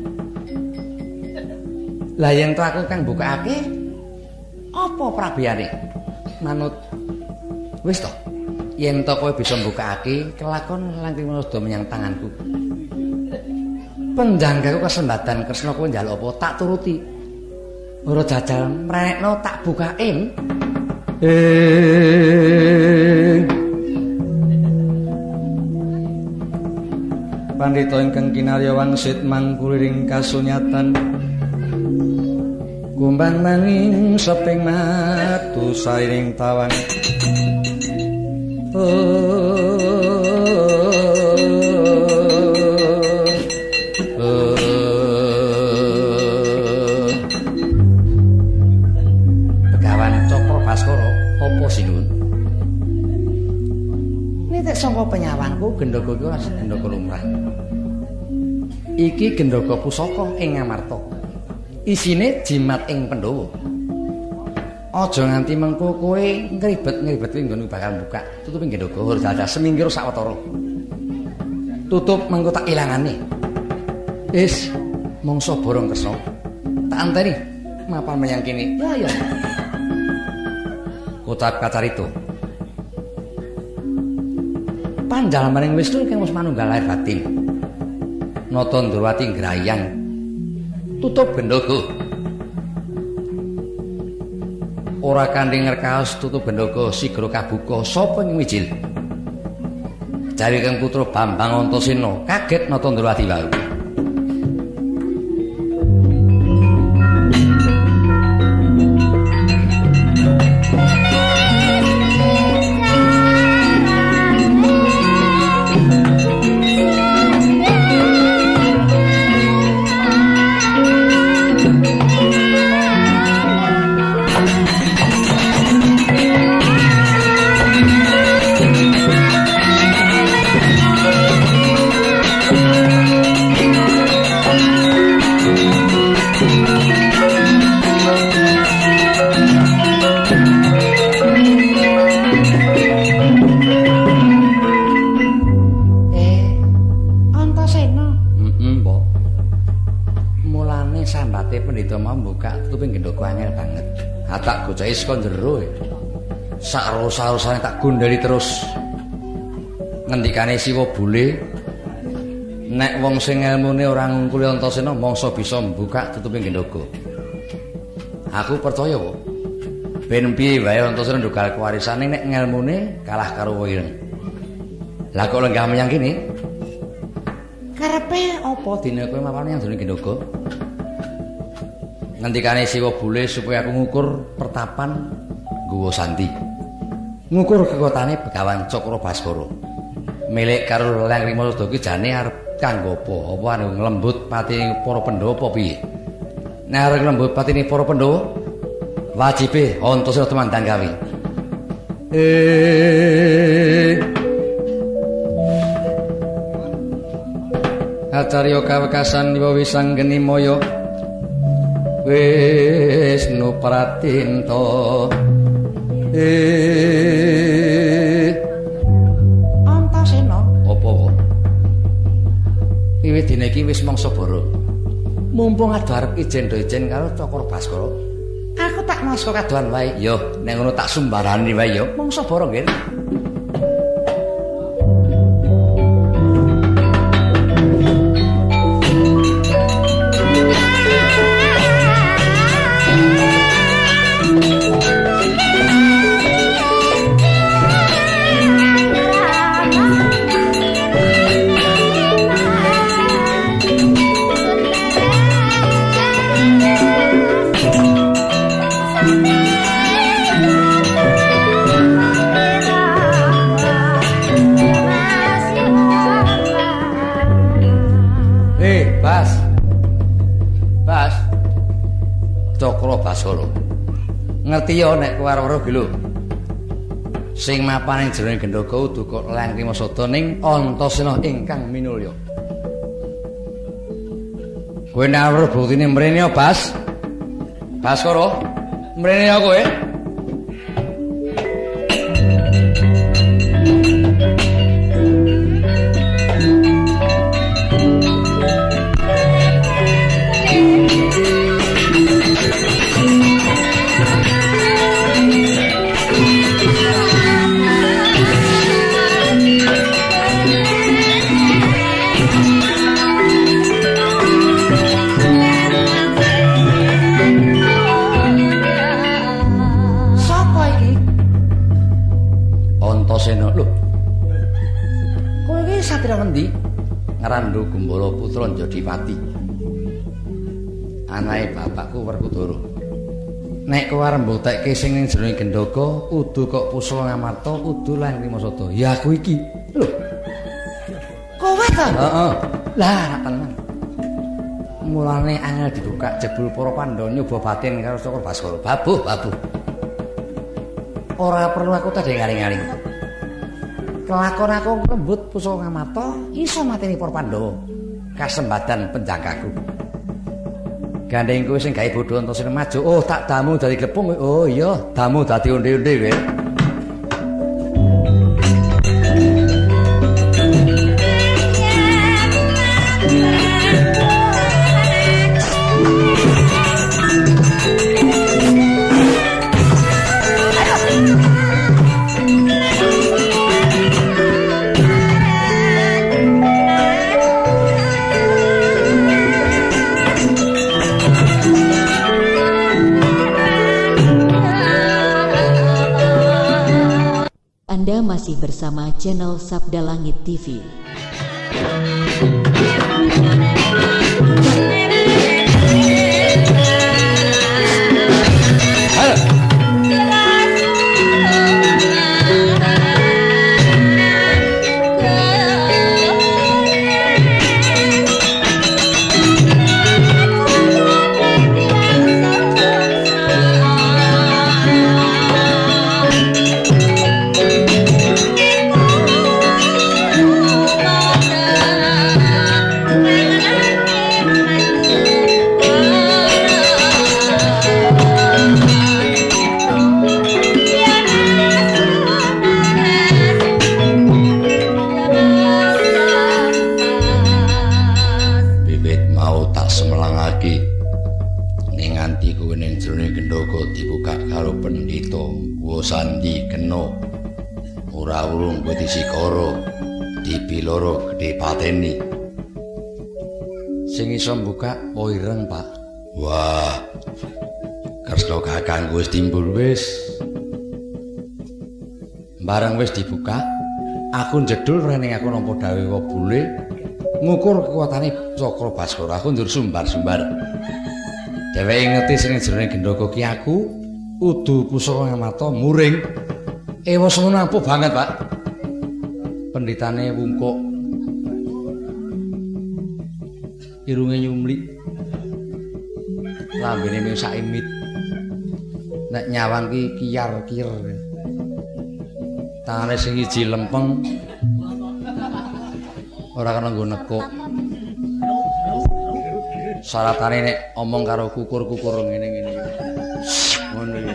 Lah yen to aku kang bukake apa prabiyane? Manut wis to. Yen to kowe bisa mbukake kelakon langkung menawa menyang tanganku. Penjanggaku kesempatan Kresna kowe njaluk apa tak turuti. Ora jajal mrenekno tak bukain. Eh. Pandhita ingkang kinarya wangsit mangkuliring kasunyatan. Kumbang nanging seping matu sairing tawang. Begawan Cokro Baskara apa sinun? Nitik saka penyawangku gendhoga iki ora gendhoga lumrah. Iki gendhoga pusaka ing Amarta. Isine jimat ing Pandhawa. Aja nganti mengko kowe ngribet-ngribet kuwi nggon bakal buka. Tutup gendhoga ora dadah semingkir sawetara. Tutup mengko tak ilangane. Is mongso borong Kresna. Tak anteni mapan menyang kene. Ya ya. Kota Kacarito. Panjalmaning Wisnu kang wis manunggal lair batin. Nata Ndrawati ngrayang tutup gendhoga. Ora kanthi ngerkaos tutup gendhoga sigra kabuka sapa ing wijil. Jawi kang putra Bambang Antasena kaget nata Ndrawati wae. Sak rosa-rosane tak gondali terus. Ngendikane Siwa Bule nek wong sing ilmune ora ngungkuli Antasena mangsa bisa mbuka tutuping gendoko. Aku percaya kok. Ben piye wae Antasena ndugal kewarisane nek ngelmune kalah karo Wireng. Lah kok lenggah menyang kene? Karepe apa dina kowe mapan yang jroning gendoko? Ngendikane Siwa Bule supaya aku ngukur pertapan nggawa santi. Ngukur kekotane Begawan Cakra Baskara. Milik karo Leng Rimasa ki jane arep kanggo apa? Apa anu nglembut patine para Pandhawa apa piye? Nek arep nglembut patine para Pandhawa, wajibe Antasena temandan gawe. Eh Acarya kawekasan Iwa Wisanggeni Maya Wisnu Pratinta Eh Antasena apa kok Wiwit dina iki wis mangsa bara Mumpung ado arep ijen-ijen karo Cakra Baskara Aku tak masko kadohan wae. Yo nek ngono tak sumbarani wae yo. Mangsa bara nggih Yo nek kowe iki lho. Sing mapan ing jroning gendaka udu kok Lengki Masada ning Antasena ingkang minulya. Kowe nek arep buktine mrene Bas. Baskara, mrene yo kowe. Werkudara. Nek kowe arep mbuktekke sing ning jroning gendaka, udu kok Pusaka Ngamarta, udu Lang Rimasada. Ya aku iki. Lho. Kowe ta? Heeh. Lah, tenan. Mulane angel dibuka jebul para Pandhawa nyoba batin karo Cakra Baskara. Babuh, babuh. Ora perlu aku tadi ngaling-ngaling. Kelakon aku lembut pusaka ngamarta iso mateni para Pandhawa. Kasembadan penjagaku. Gandeng kowe sing gawe bodho entos maju. Oh, tak damu dadi glepung. Oh iya, damu dadi onde-onde kowe. Masih bersama channel Sabda Langit TV. Bareng wis dibuka aku jedul rene aku nampa dawe wobule ngukur kekuatane cakra baskara aku ndur sumbar-sumbar. Dheweke ngerti sing jerone gendoko ki aku udu pusaka ngamata muring. Ewa semono ampuh banget pak. Penditane wungkuk. Irunge nyumlik. Lambene mung saimit nek nyawang ki kiyar-kir tangane sing iji lempeng. Ora kena nggo nekuk. Syaratane nek omong karo kukur-kukur ngene-ngene ngono iki.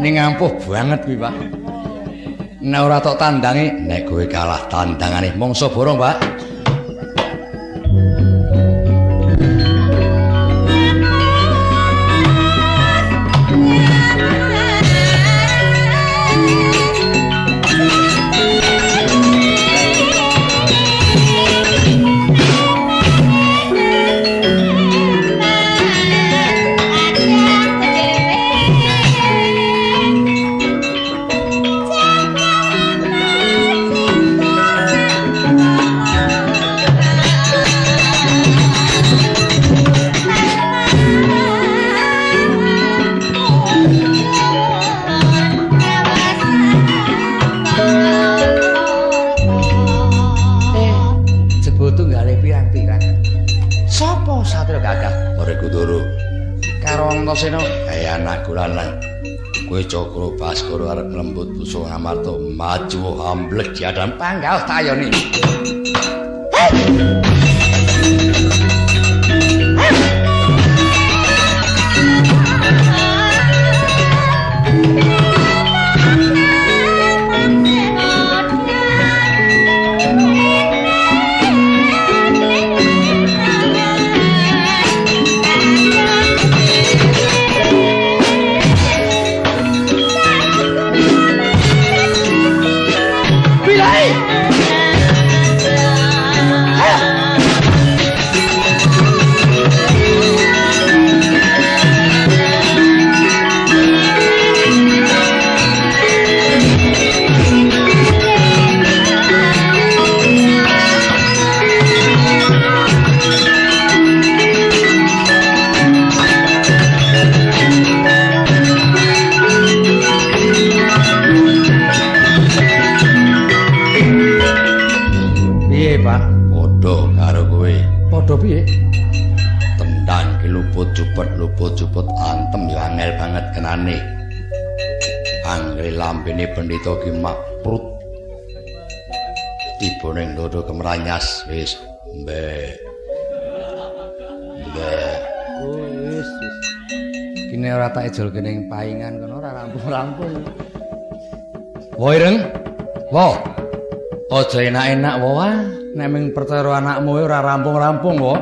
Ning ampuh banget kuwi Pak. Nek ora tok tandange nek kowe kalah tandangane mongso borong Pak diadam panggal tayone pendhita ki makrut tiba ning dodo kemranyas wis mbek. Mbek. Oh wis wis kene ora tak ejol kene ing paingan kono ora rampung-rampung. Wo ireng? Wo? Aja enak-enak wo ah. Nek ming percaya anakmu ora rampung-rampung wo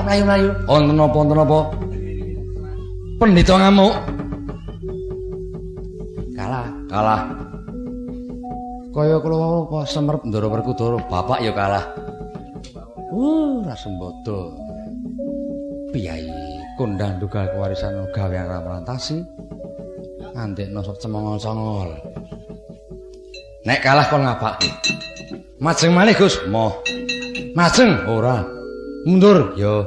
wonten apa mlayu-mlayu wonten apa wonten apa pendhita ngamuk. Kalah. Kalah. Kaya kula apa semerep ndara perkudara bapak ya kalah. Uh rasembodo piyai kondang dugal kewarisan gawe yang ramrantasi nganti nosok cemongol-congol nek kalah kon ngapake. Majeng malih Gus. Moh. Majeng ora mundur yo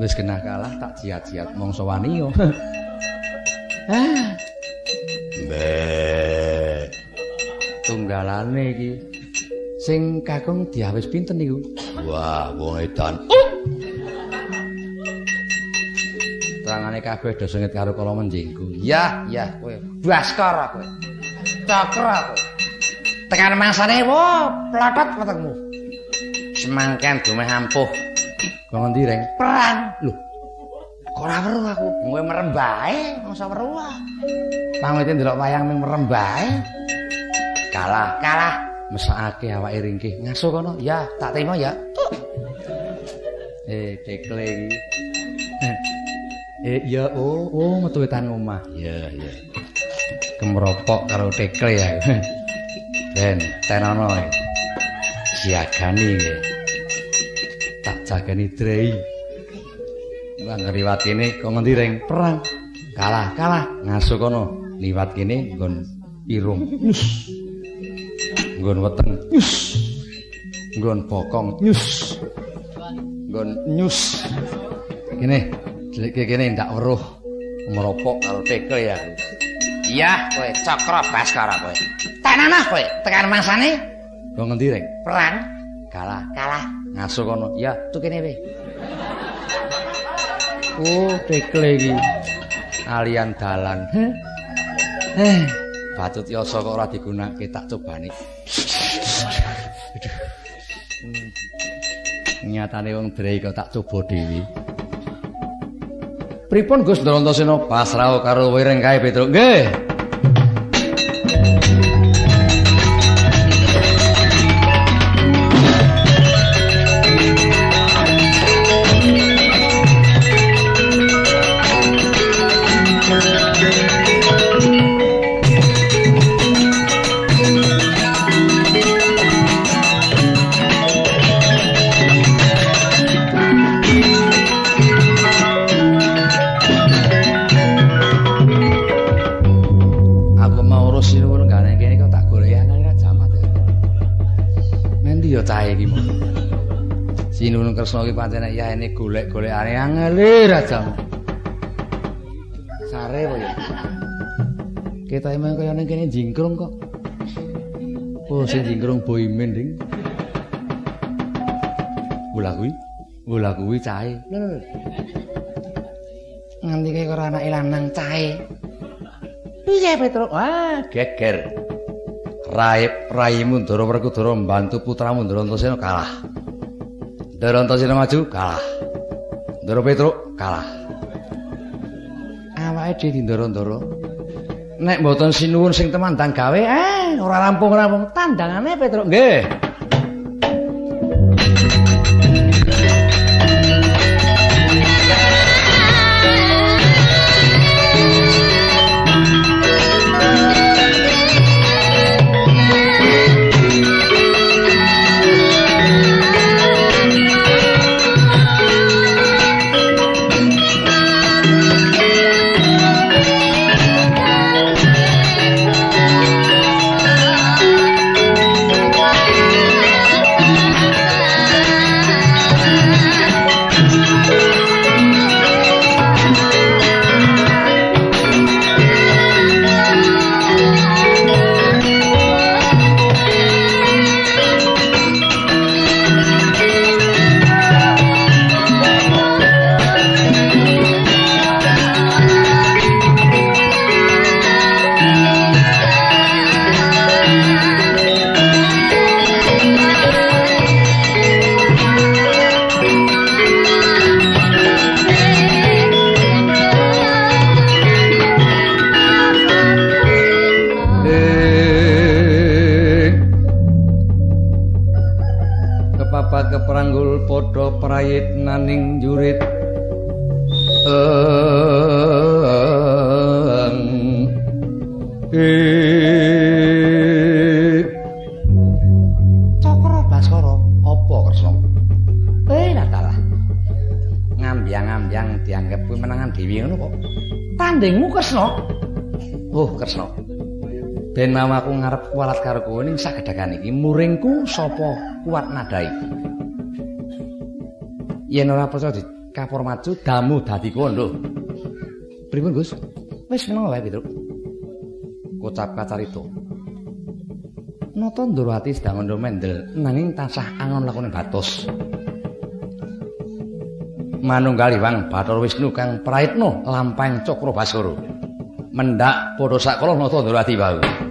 wis kena kalah tak jiat-jiat mongso wani yo ah mbek dalane iki. Sing Kakung diawis pinten niku? Wah, wong edan. Terangane kabeh do sengit karo kala menjingku. Ya, ya kowe. Baskara kowe. Cakra kowe. Tekan mangsane wo, plotot wetengmu. Semangken dumeh ampuh. Kok ngendi, Reng? Perang. Lho, Kok ora weruh aku. Kowe merem bae, masa weruh. ah. Pamite ndelok wayang ning merem bae. kalah. Kalah. Mesakake awake ringkih. Ngasuh kono. Ya, tak terima ya. Eh, dekle iki. Eh, ya oh, oh metu wetan omah. Iya, iya. Kemropok karo dekle ya. Ben, tenono. Siagani iki. Tak jagani drei. Wah ngriwat kene kok ngendi reng perang. Kalah, kalah. Ngasuh kono. Liwat kene nggon irung. Nyus. Nggon weteng. Nyus. Nggon bokong. Nyus. Nggon nyus. Kene, jelike kene ndak weruh. Meropok karo tekel ya. Iya, kowe Cakra Baskara kowe. Tananah kowe, tekan mangsane Kok ngendi reng? perang. Kalah. Kalah. Ngasuh kono. Ya, Tu kene we. Oh, tekle iki. Alian dalan. Heh. Eh, batut yasa kok ora digunakake tak. Hmm. Nyatane wong drei kok tak coba dhewe. Pripun Gus Ndrontasena pasrah karo wireng kae Petruk? Nggih. Kresna iki pancen ya ini golek-golekane angele ra jamat. Sare apa ya? Kita emang kaya ning kene jingkrung kok. Oh, sing jingkrung boymen ding. Bola kuwi. Bola kuwi cahe. Nganti kaya ora anake lanang cahe. Piye Petruk? Wah, geger. Raib Raimu Ndara Werkudara mbantu putramu Ndrantasena kalah. Ndrantasena maju kalah. Ndara Petruk kalah. Awake dhewe dindara-ndara. Nek mboten sinuwun sing temandang gawe, eh ora rampung-rampung tandangane Petruk. Nggih. Kresna. Ben mamaku ngarep kualat karo kowe ning sagedhakan iki muringku sapa kuat nadai. Yen ora percaya di kapur maju damu dadi kondo. Pripun Gus? Wis meneng wae Petruk. Kocap kacarito. Nata Ndrawati sedang ngono mendel nanging tansah angon lakone batos. Manunggal Iwang Bathara Wisnu kang praitna lampahing Cakra Basara. Mendak padha sakala Nata Ndrawati wau.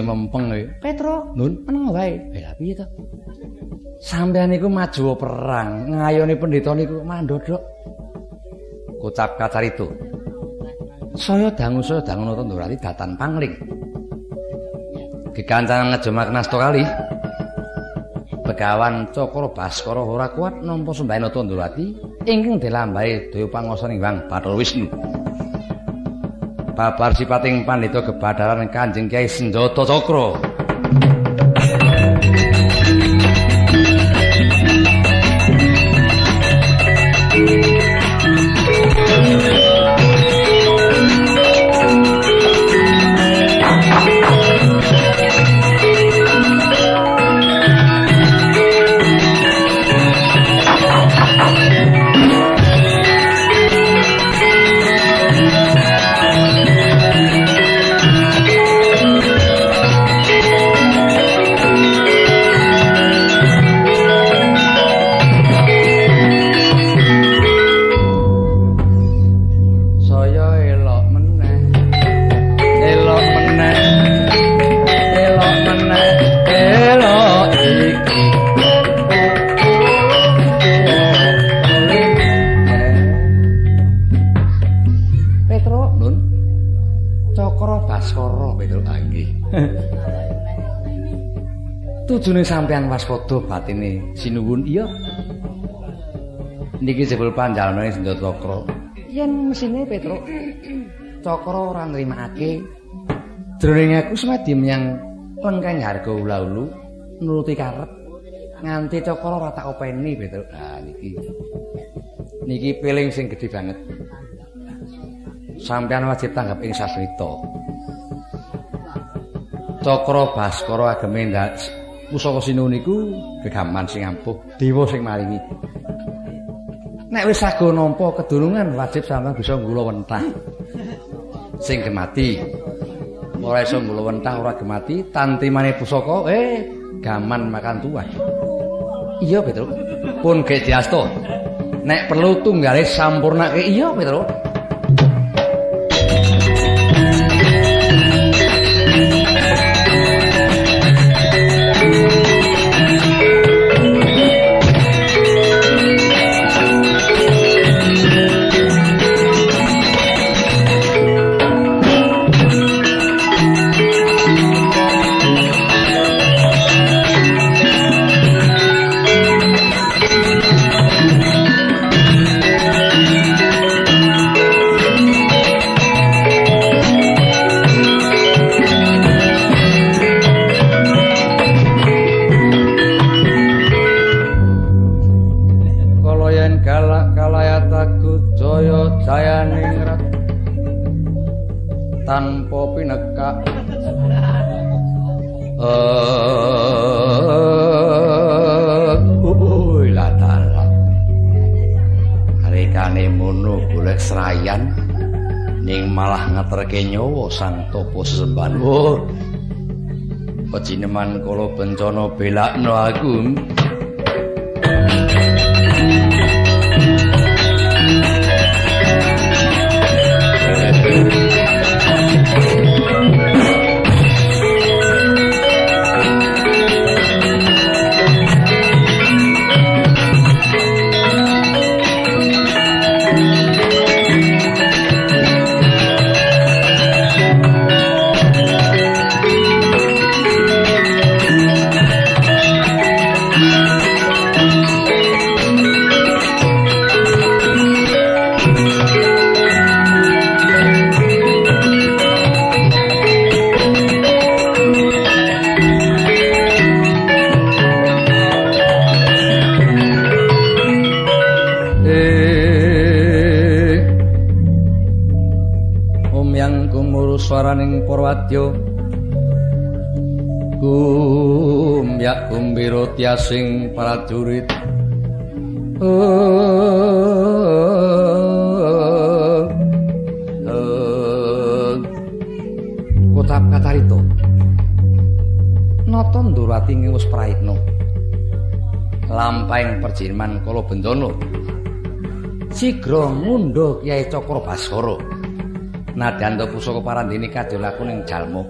Mbotoe mempeng e Petro nun? meneng wae. Lha piye to? Sampean niku maju perang. Ngayoni pendeta niku mandodok kocap kacarito saya dangu saya dangu nonton durati datan pangling. Kekancan ngejemak nasto kali begawan cokro baskoro ora kuat nompo sembahin nonton ingkang dilambai doyo pangosan bang Bathara Wisnu babar sipating pandhita kebadaran Kanjeng Kyai Senjata Cakra. Tujune sampean waspada batine. Sinuwun iya. Niki jebul panjalane senjata cakra. Yen mesine petro. Cakra ora nrimakake jroning aku semadi menyang lengkeng harga ula-ulu nuruti karep. Nganti cakra ora tak openi petro. Ah niki. Niki piling sing gedhe banget. Sampean wajib tanggap ing sasrita. Cakra Baskara ageme pusaka sinu niku gegaman sing ampuh dewa sing maringi. Nek wis sago nampa kedurungan wajib sampeyan bisa nggula wentah. Sing gemati. Ora iso nggula wentah ora gemati tantimane pusaka eh gaman makan tuan iya betul pun ge diasto nek perlu tunggale sampurnake iya betul topo sesembahan oh pejineman kala bencana belakno aku gumbira tiasing prajurit. Kotap kacarita Nata Ndurati wis praitna lampahing perjirman kala bendana sigra ngundha Kyai Cakra Baskara. Nadyanto pusaka parandene kadolaku ning jalma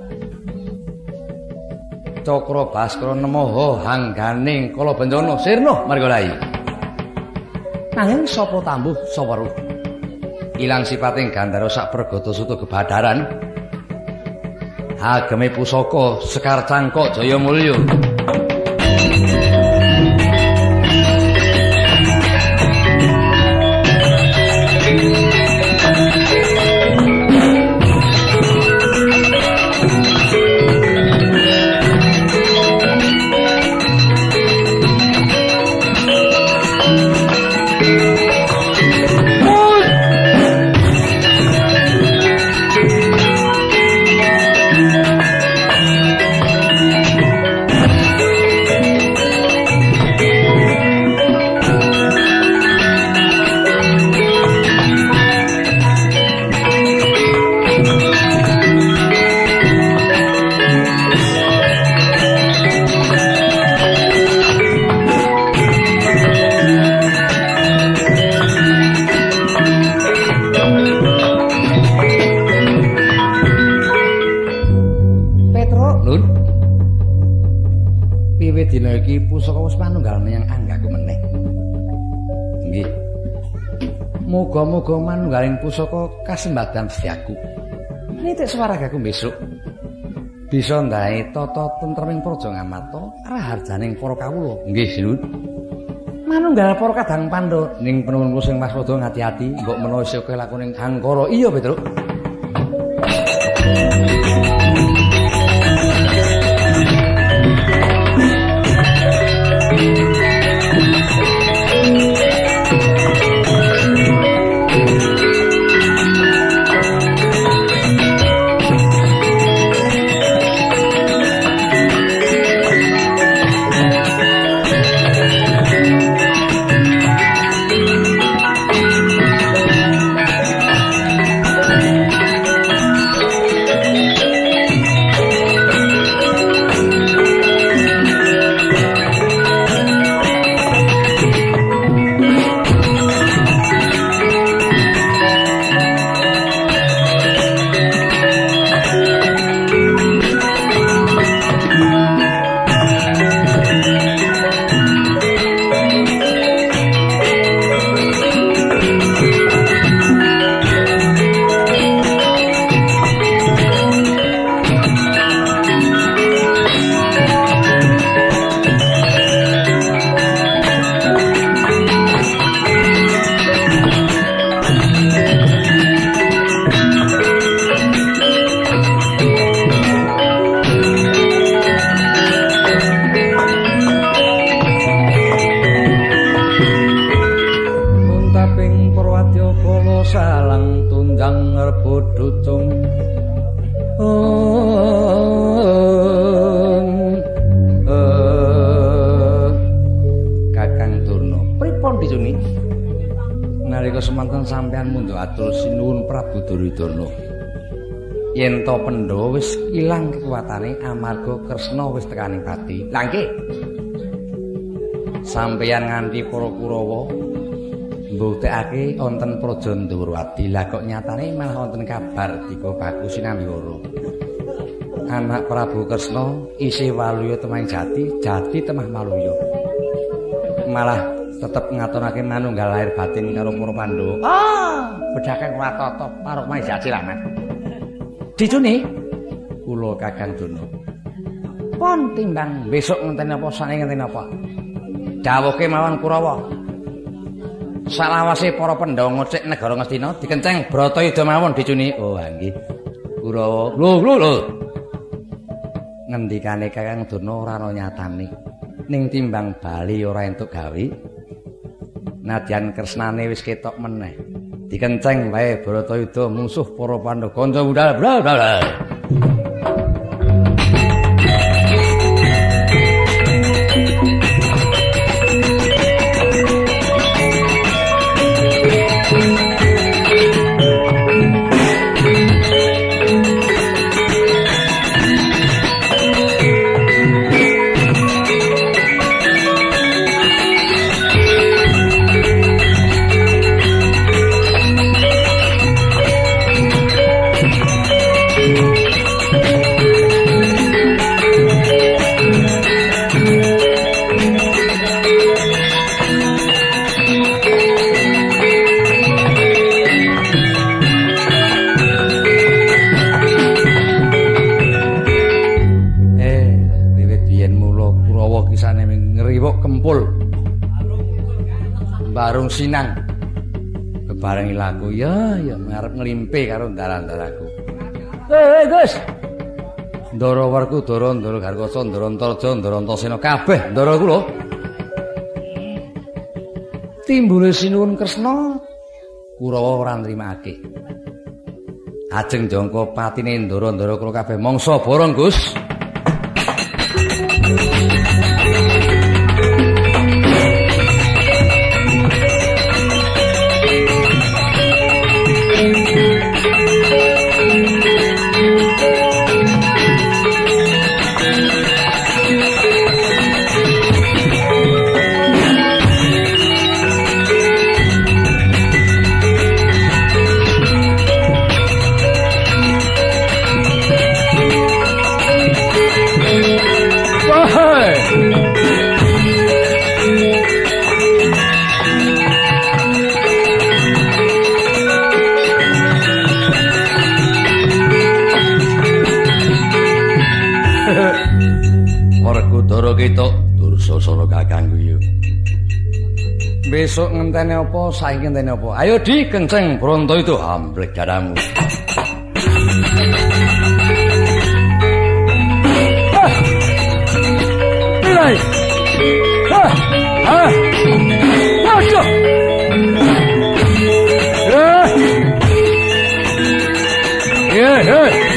Cakra Baskara nemoho hangganing kala bendana sirna margalahi nanging sapa tambuh sapa ruh? Ilang sipating gandara sak pergata suta gebadaran. Ageme pusaka sekar cangkok jaya mulya pusaka kasembadan setiaku. Nitik swaragaku besok. Bisa ndae tata tentreming praja ngamata raharjaning para kawula. Nggih, Sinun. Manunggal para kadang pandha ning penuwun sing Mas Wada ngati-ati, mbok menawa isih kowe lakuning Angkara. Iya, Petruk. Amarga Kresna wis tekaning pati. Lah nggih. Sampeyan nganti para Kurawa mbuktekake wonten Praja Ndurwati. Lah kok nyatane malah wonten kabar dika bagus sinambiwara. Anak Prabu Kresna isih waluya temah jati, jati temah maluya. Malah tetep ngatonake manunggal lahir batin karo para Pandhawa. Ah, bedhaken watata karo jati lamat. Dicuni kula Kakang Dono. Pon timbang besok ngenteni apa sane ngenteni apa. Dawuhke mawon Kurawa. Salawase para Pandhawa ngocek negara Ngastina dikenceng Bratayuda mawon dicuni. Oh, nggih. Kurawa. Lho, lho, lho. Ngendikane Kakang Dono ora ana nyatane. Ning timbang bali ora entuk gawe. Nadyan kresnane wis ketok meneh. Dikenceng wae Bratayuda musuh para Pandhawa kanca budal. Nglimpe karo dalan-dalaku. Eh, Gus. Ndara werku Ndara Ndara Garkasa Ndara Antarja Ndara Antasena kabeh ndara kula. Timbule sinuwun Kresna Kurawa ora nrimakake. Ajeng jangka patine ndara-ndara kula kabeh mangsa borong Gus. Ngenteni apa, saiki ngenteni apa? Ayo di kenceng bronto itu amblek. Hah. Waduh. Ya. Ya,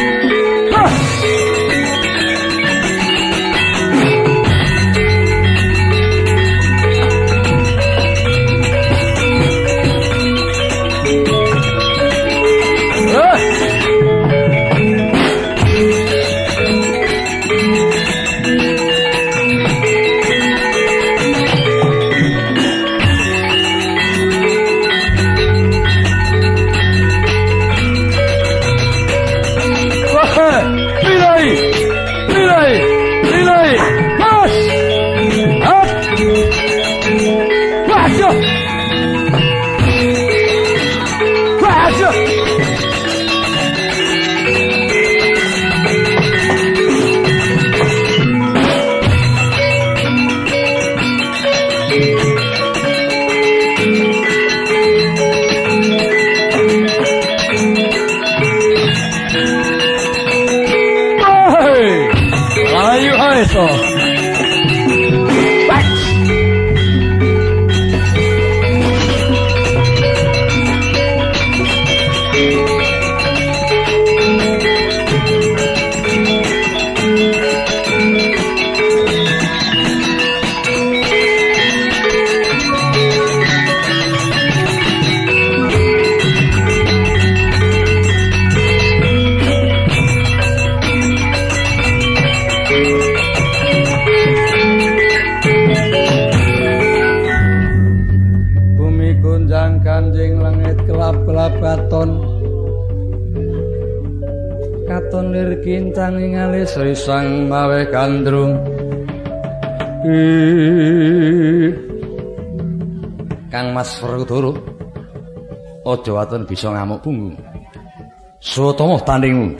kincang ing alis risang mawe kandrung. Kang Mas Werkudara Aja waton bisa ngamuk punggung Sutomo tandingmu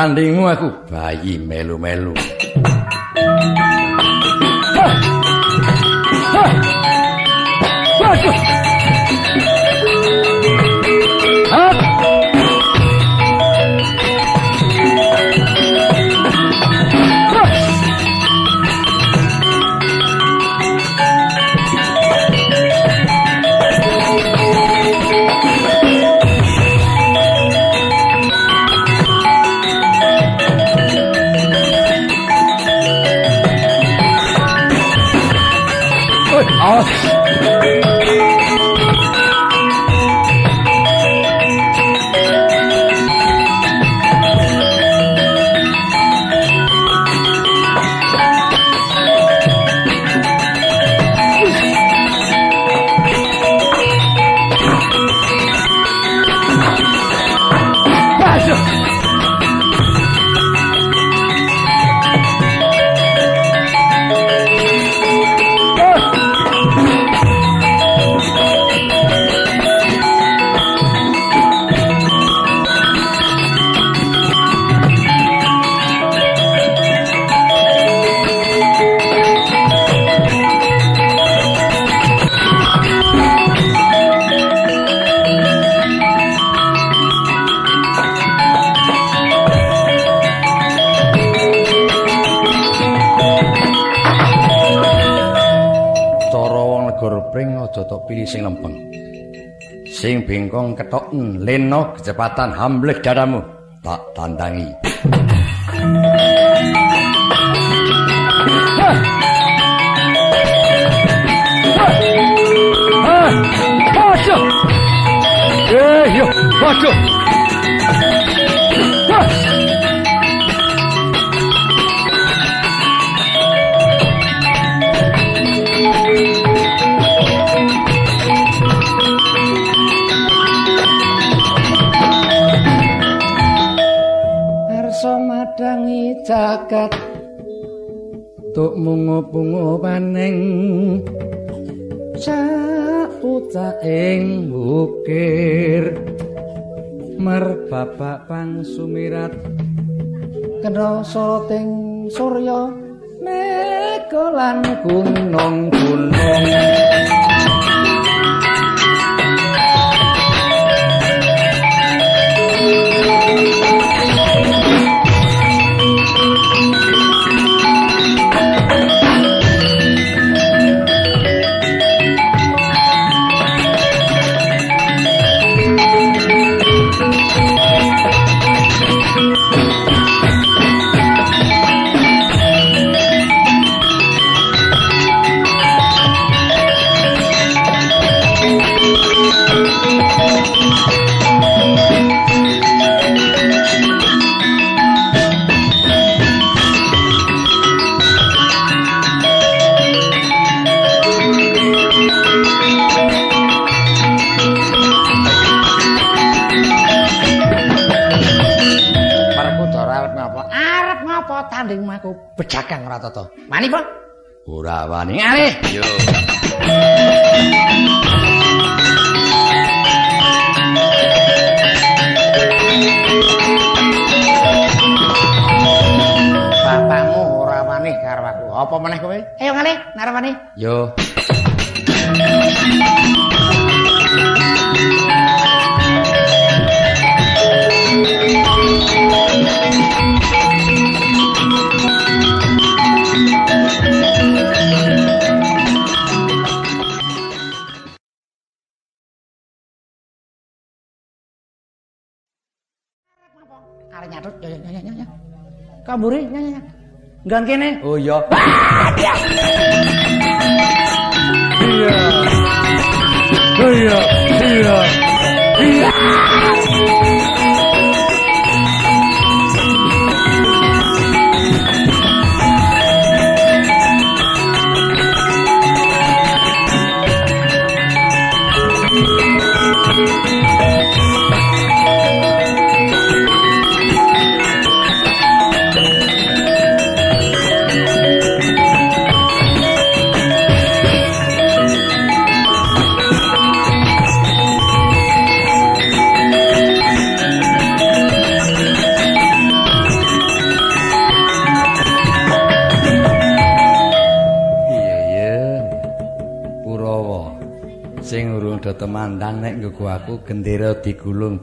tandingmu aku. Bayi melu-melu. kecepatan hamlet darahmu tak tandangi. bunga paning. Sapucaing bukir. Mer bapak pang sumirat. Kena teng surya.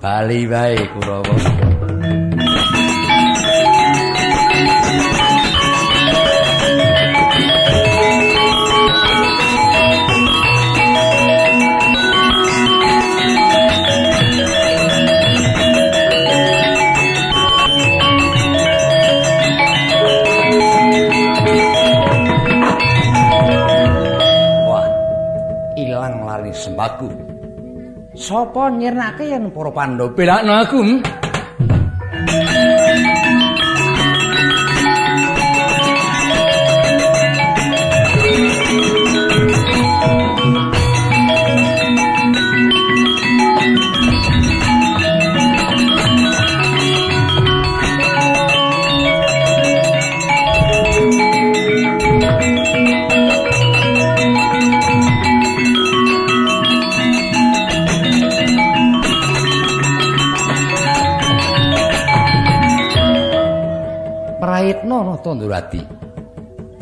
Bali wae Kurawa. Nyirnake yen para Pandhawa belakno aku?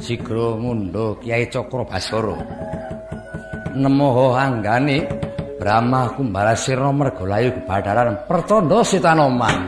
Sigra mundha Kyai Cakra Basara. Nemoho anggane Brahma Kumbalasirna Mergalayu Gebadaran percanda Sitanoman.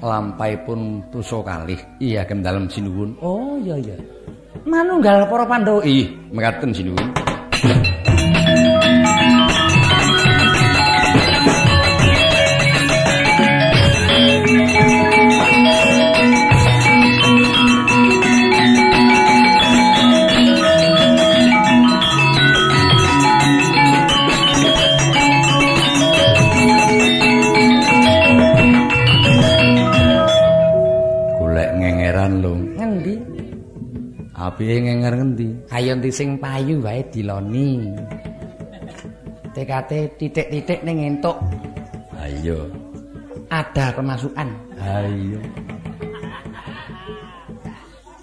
Momong lampaipun tuso kalih. Iya kem dalem sinuwun. Oh iya iya. Manunggal para pandhawa ih mekaten sinuwun Sing payu wae diloni. TKT titik-titik ning entuk. Ayo. Ada kemasukan. Ayo.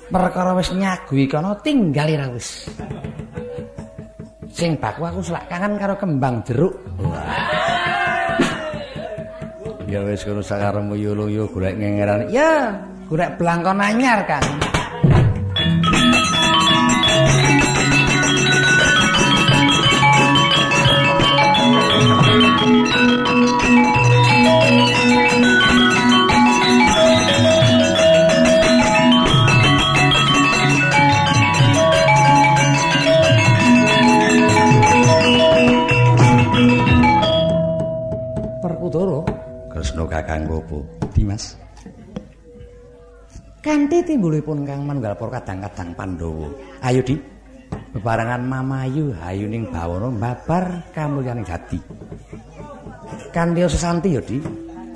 Perkara wis nyagui kono tinggal ira wis. Sing baku aku selak kangen karo kembang jeruk. Ya wis kono sakaremu yo-yo golek ngengeran. Ya, golek blangkon anyar kan. Dimas. Kanthi timbulipun Kang Manunggal para kadang-kadang Pandhawa. Ayo Di. Bebarengan Mamayu hayuning bawana babar kamulyaning jati. Kanthi sesanti ya Di.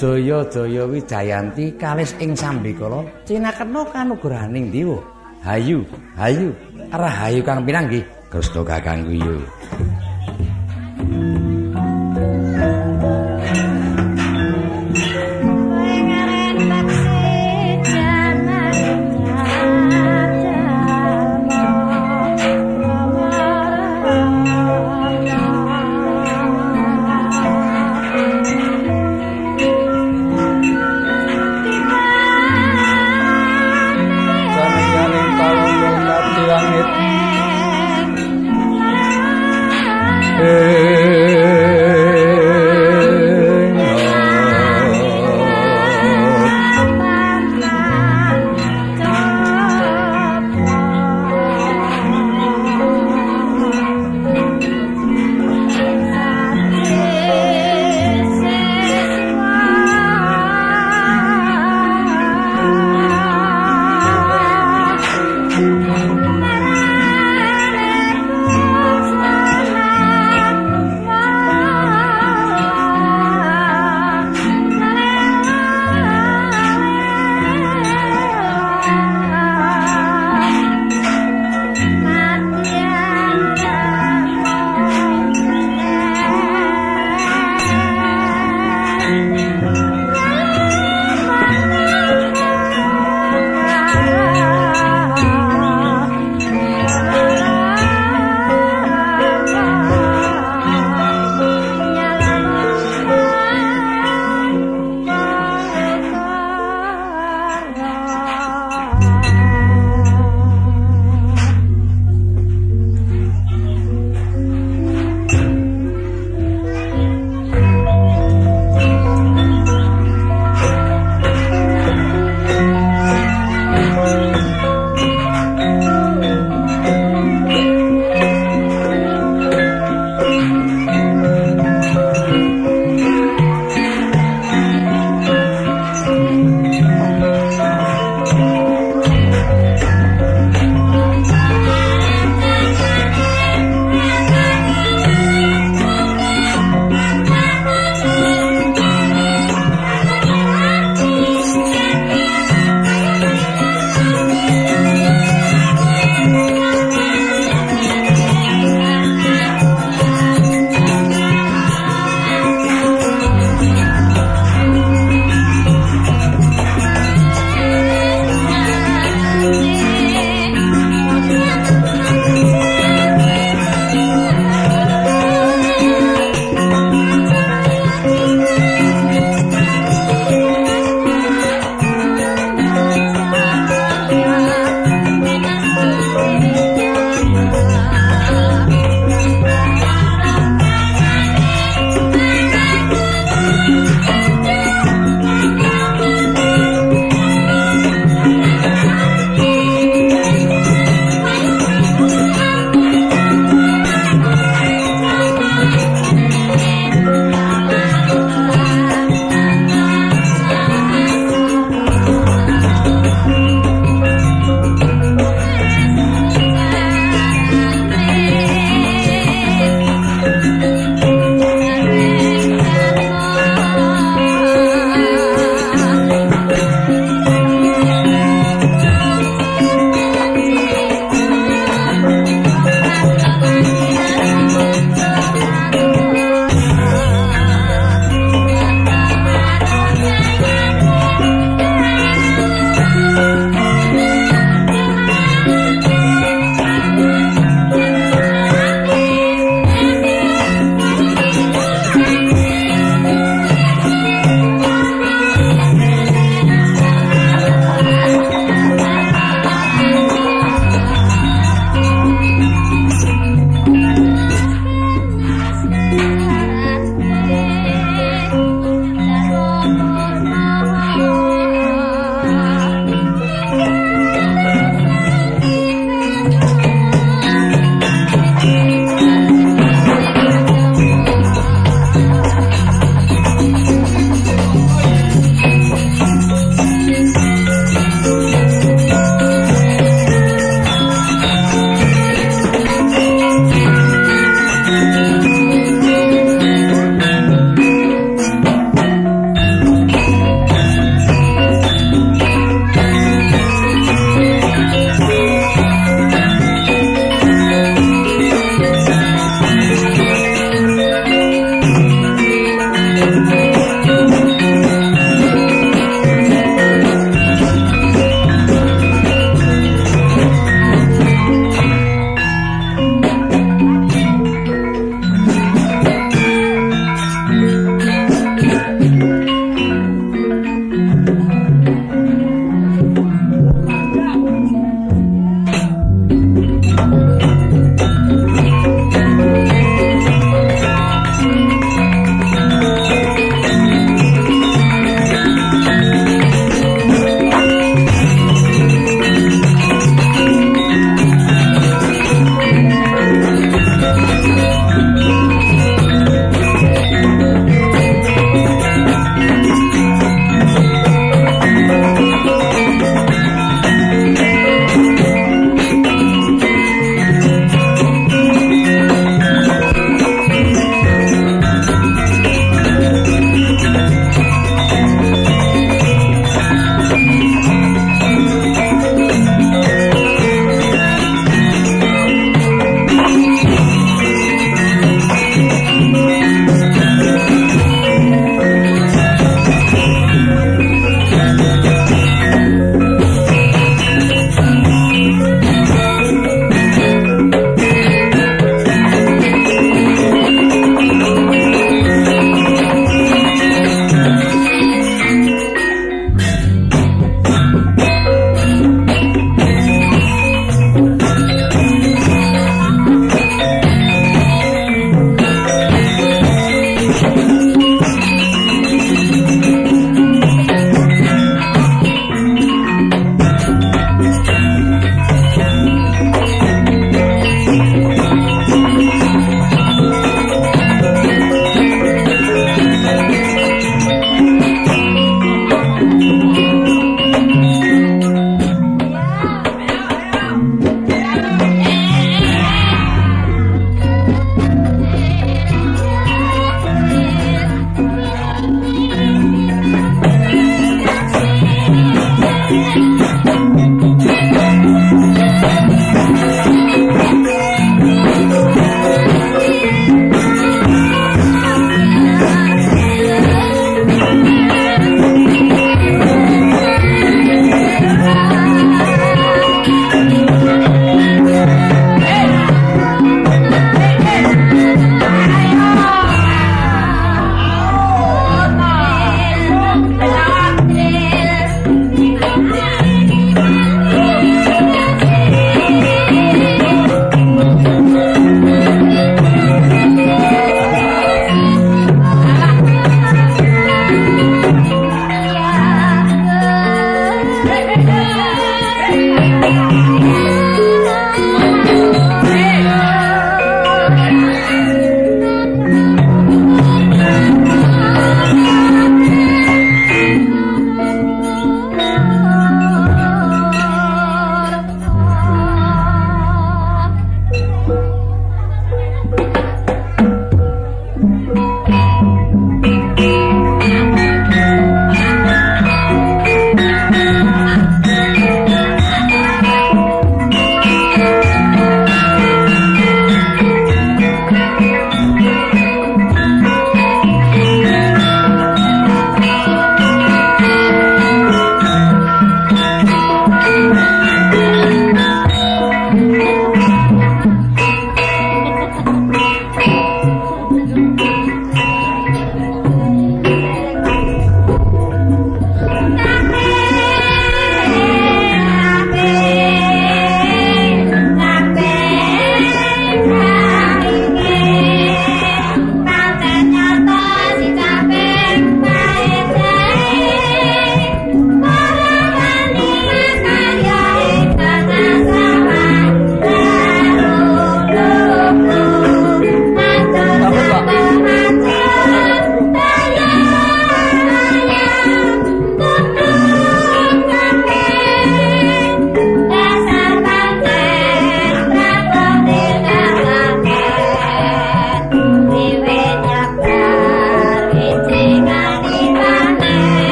Jaya-jaya Wijayanti kalis ing sambikala cinakena kanugrahaning Dewa. Hayu, hayu, rahayu Kang Pinang nggih. Gusti Kakang Guyu.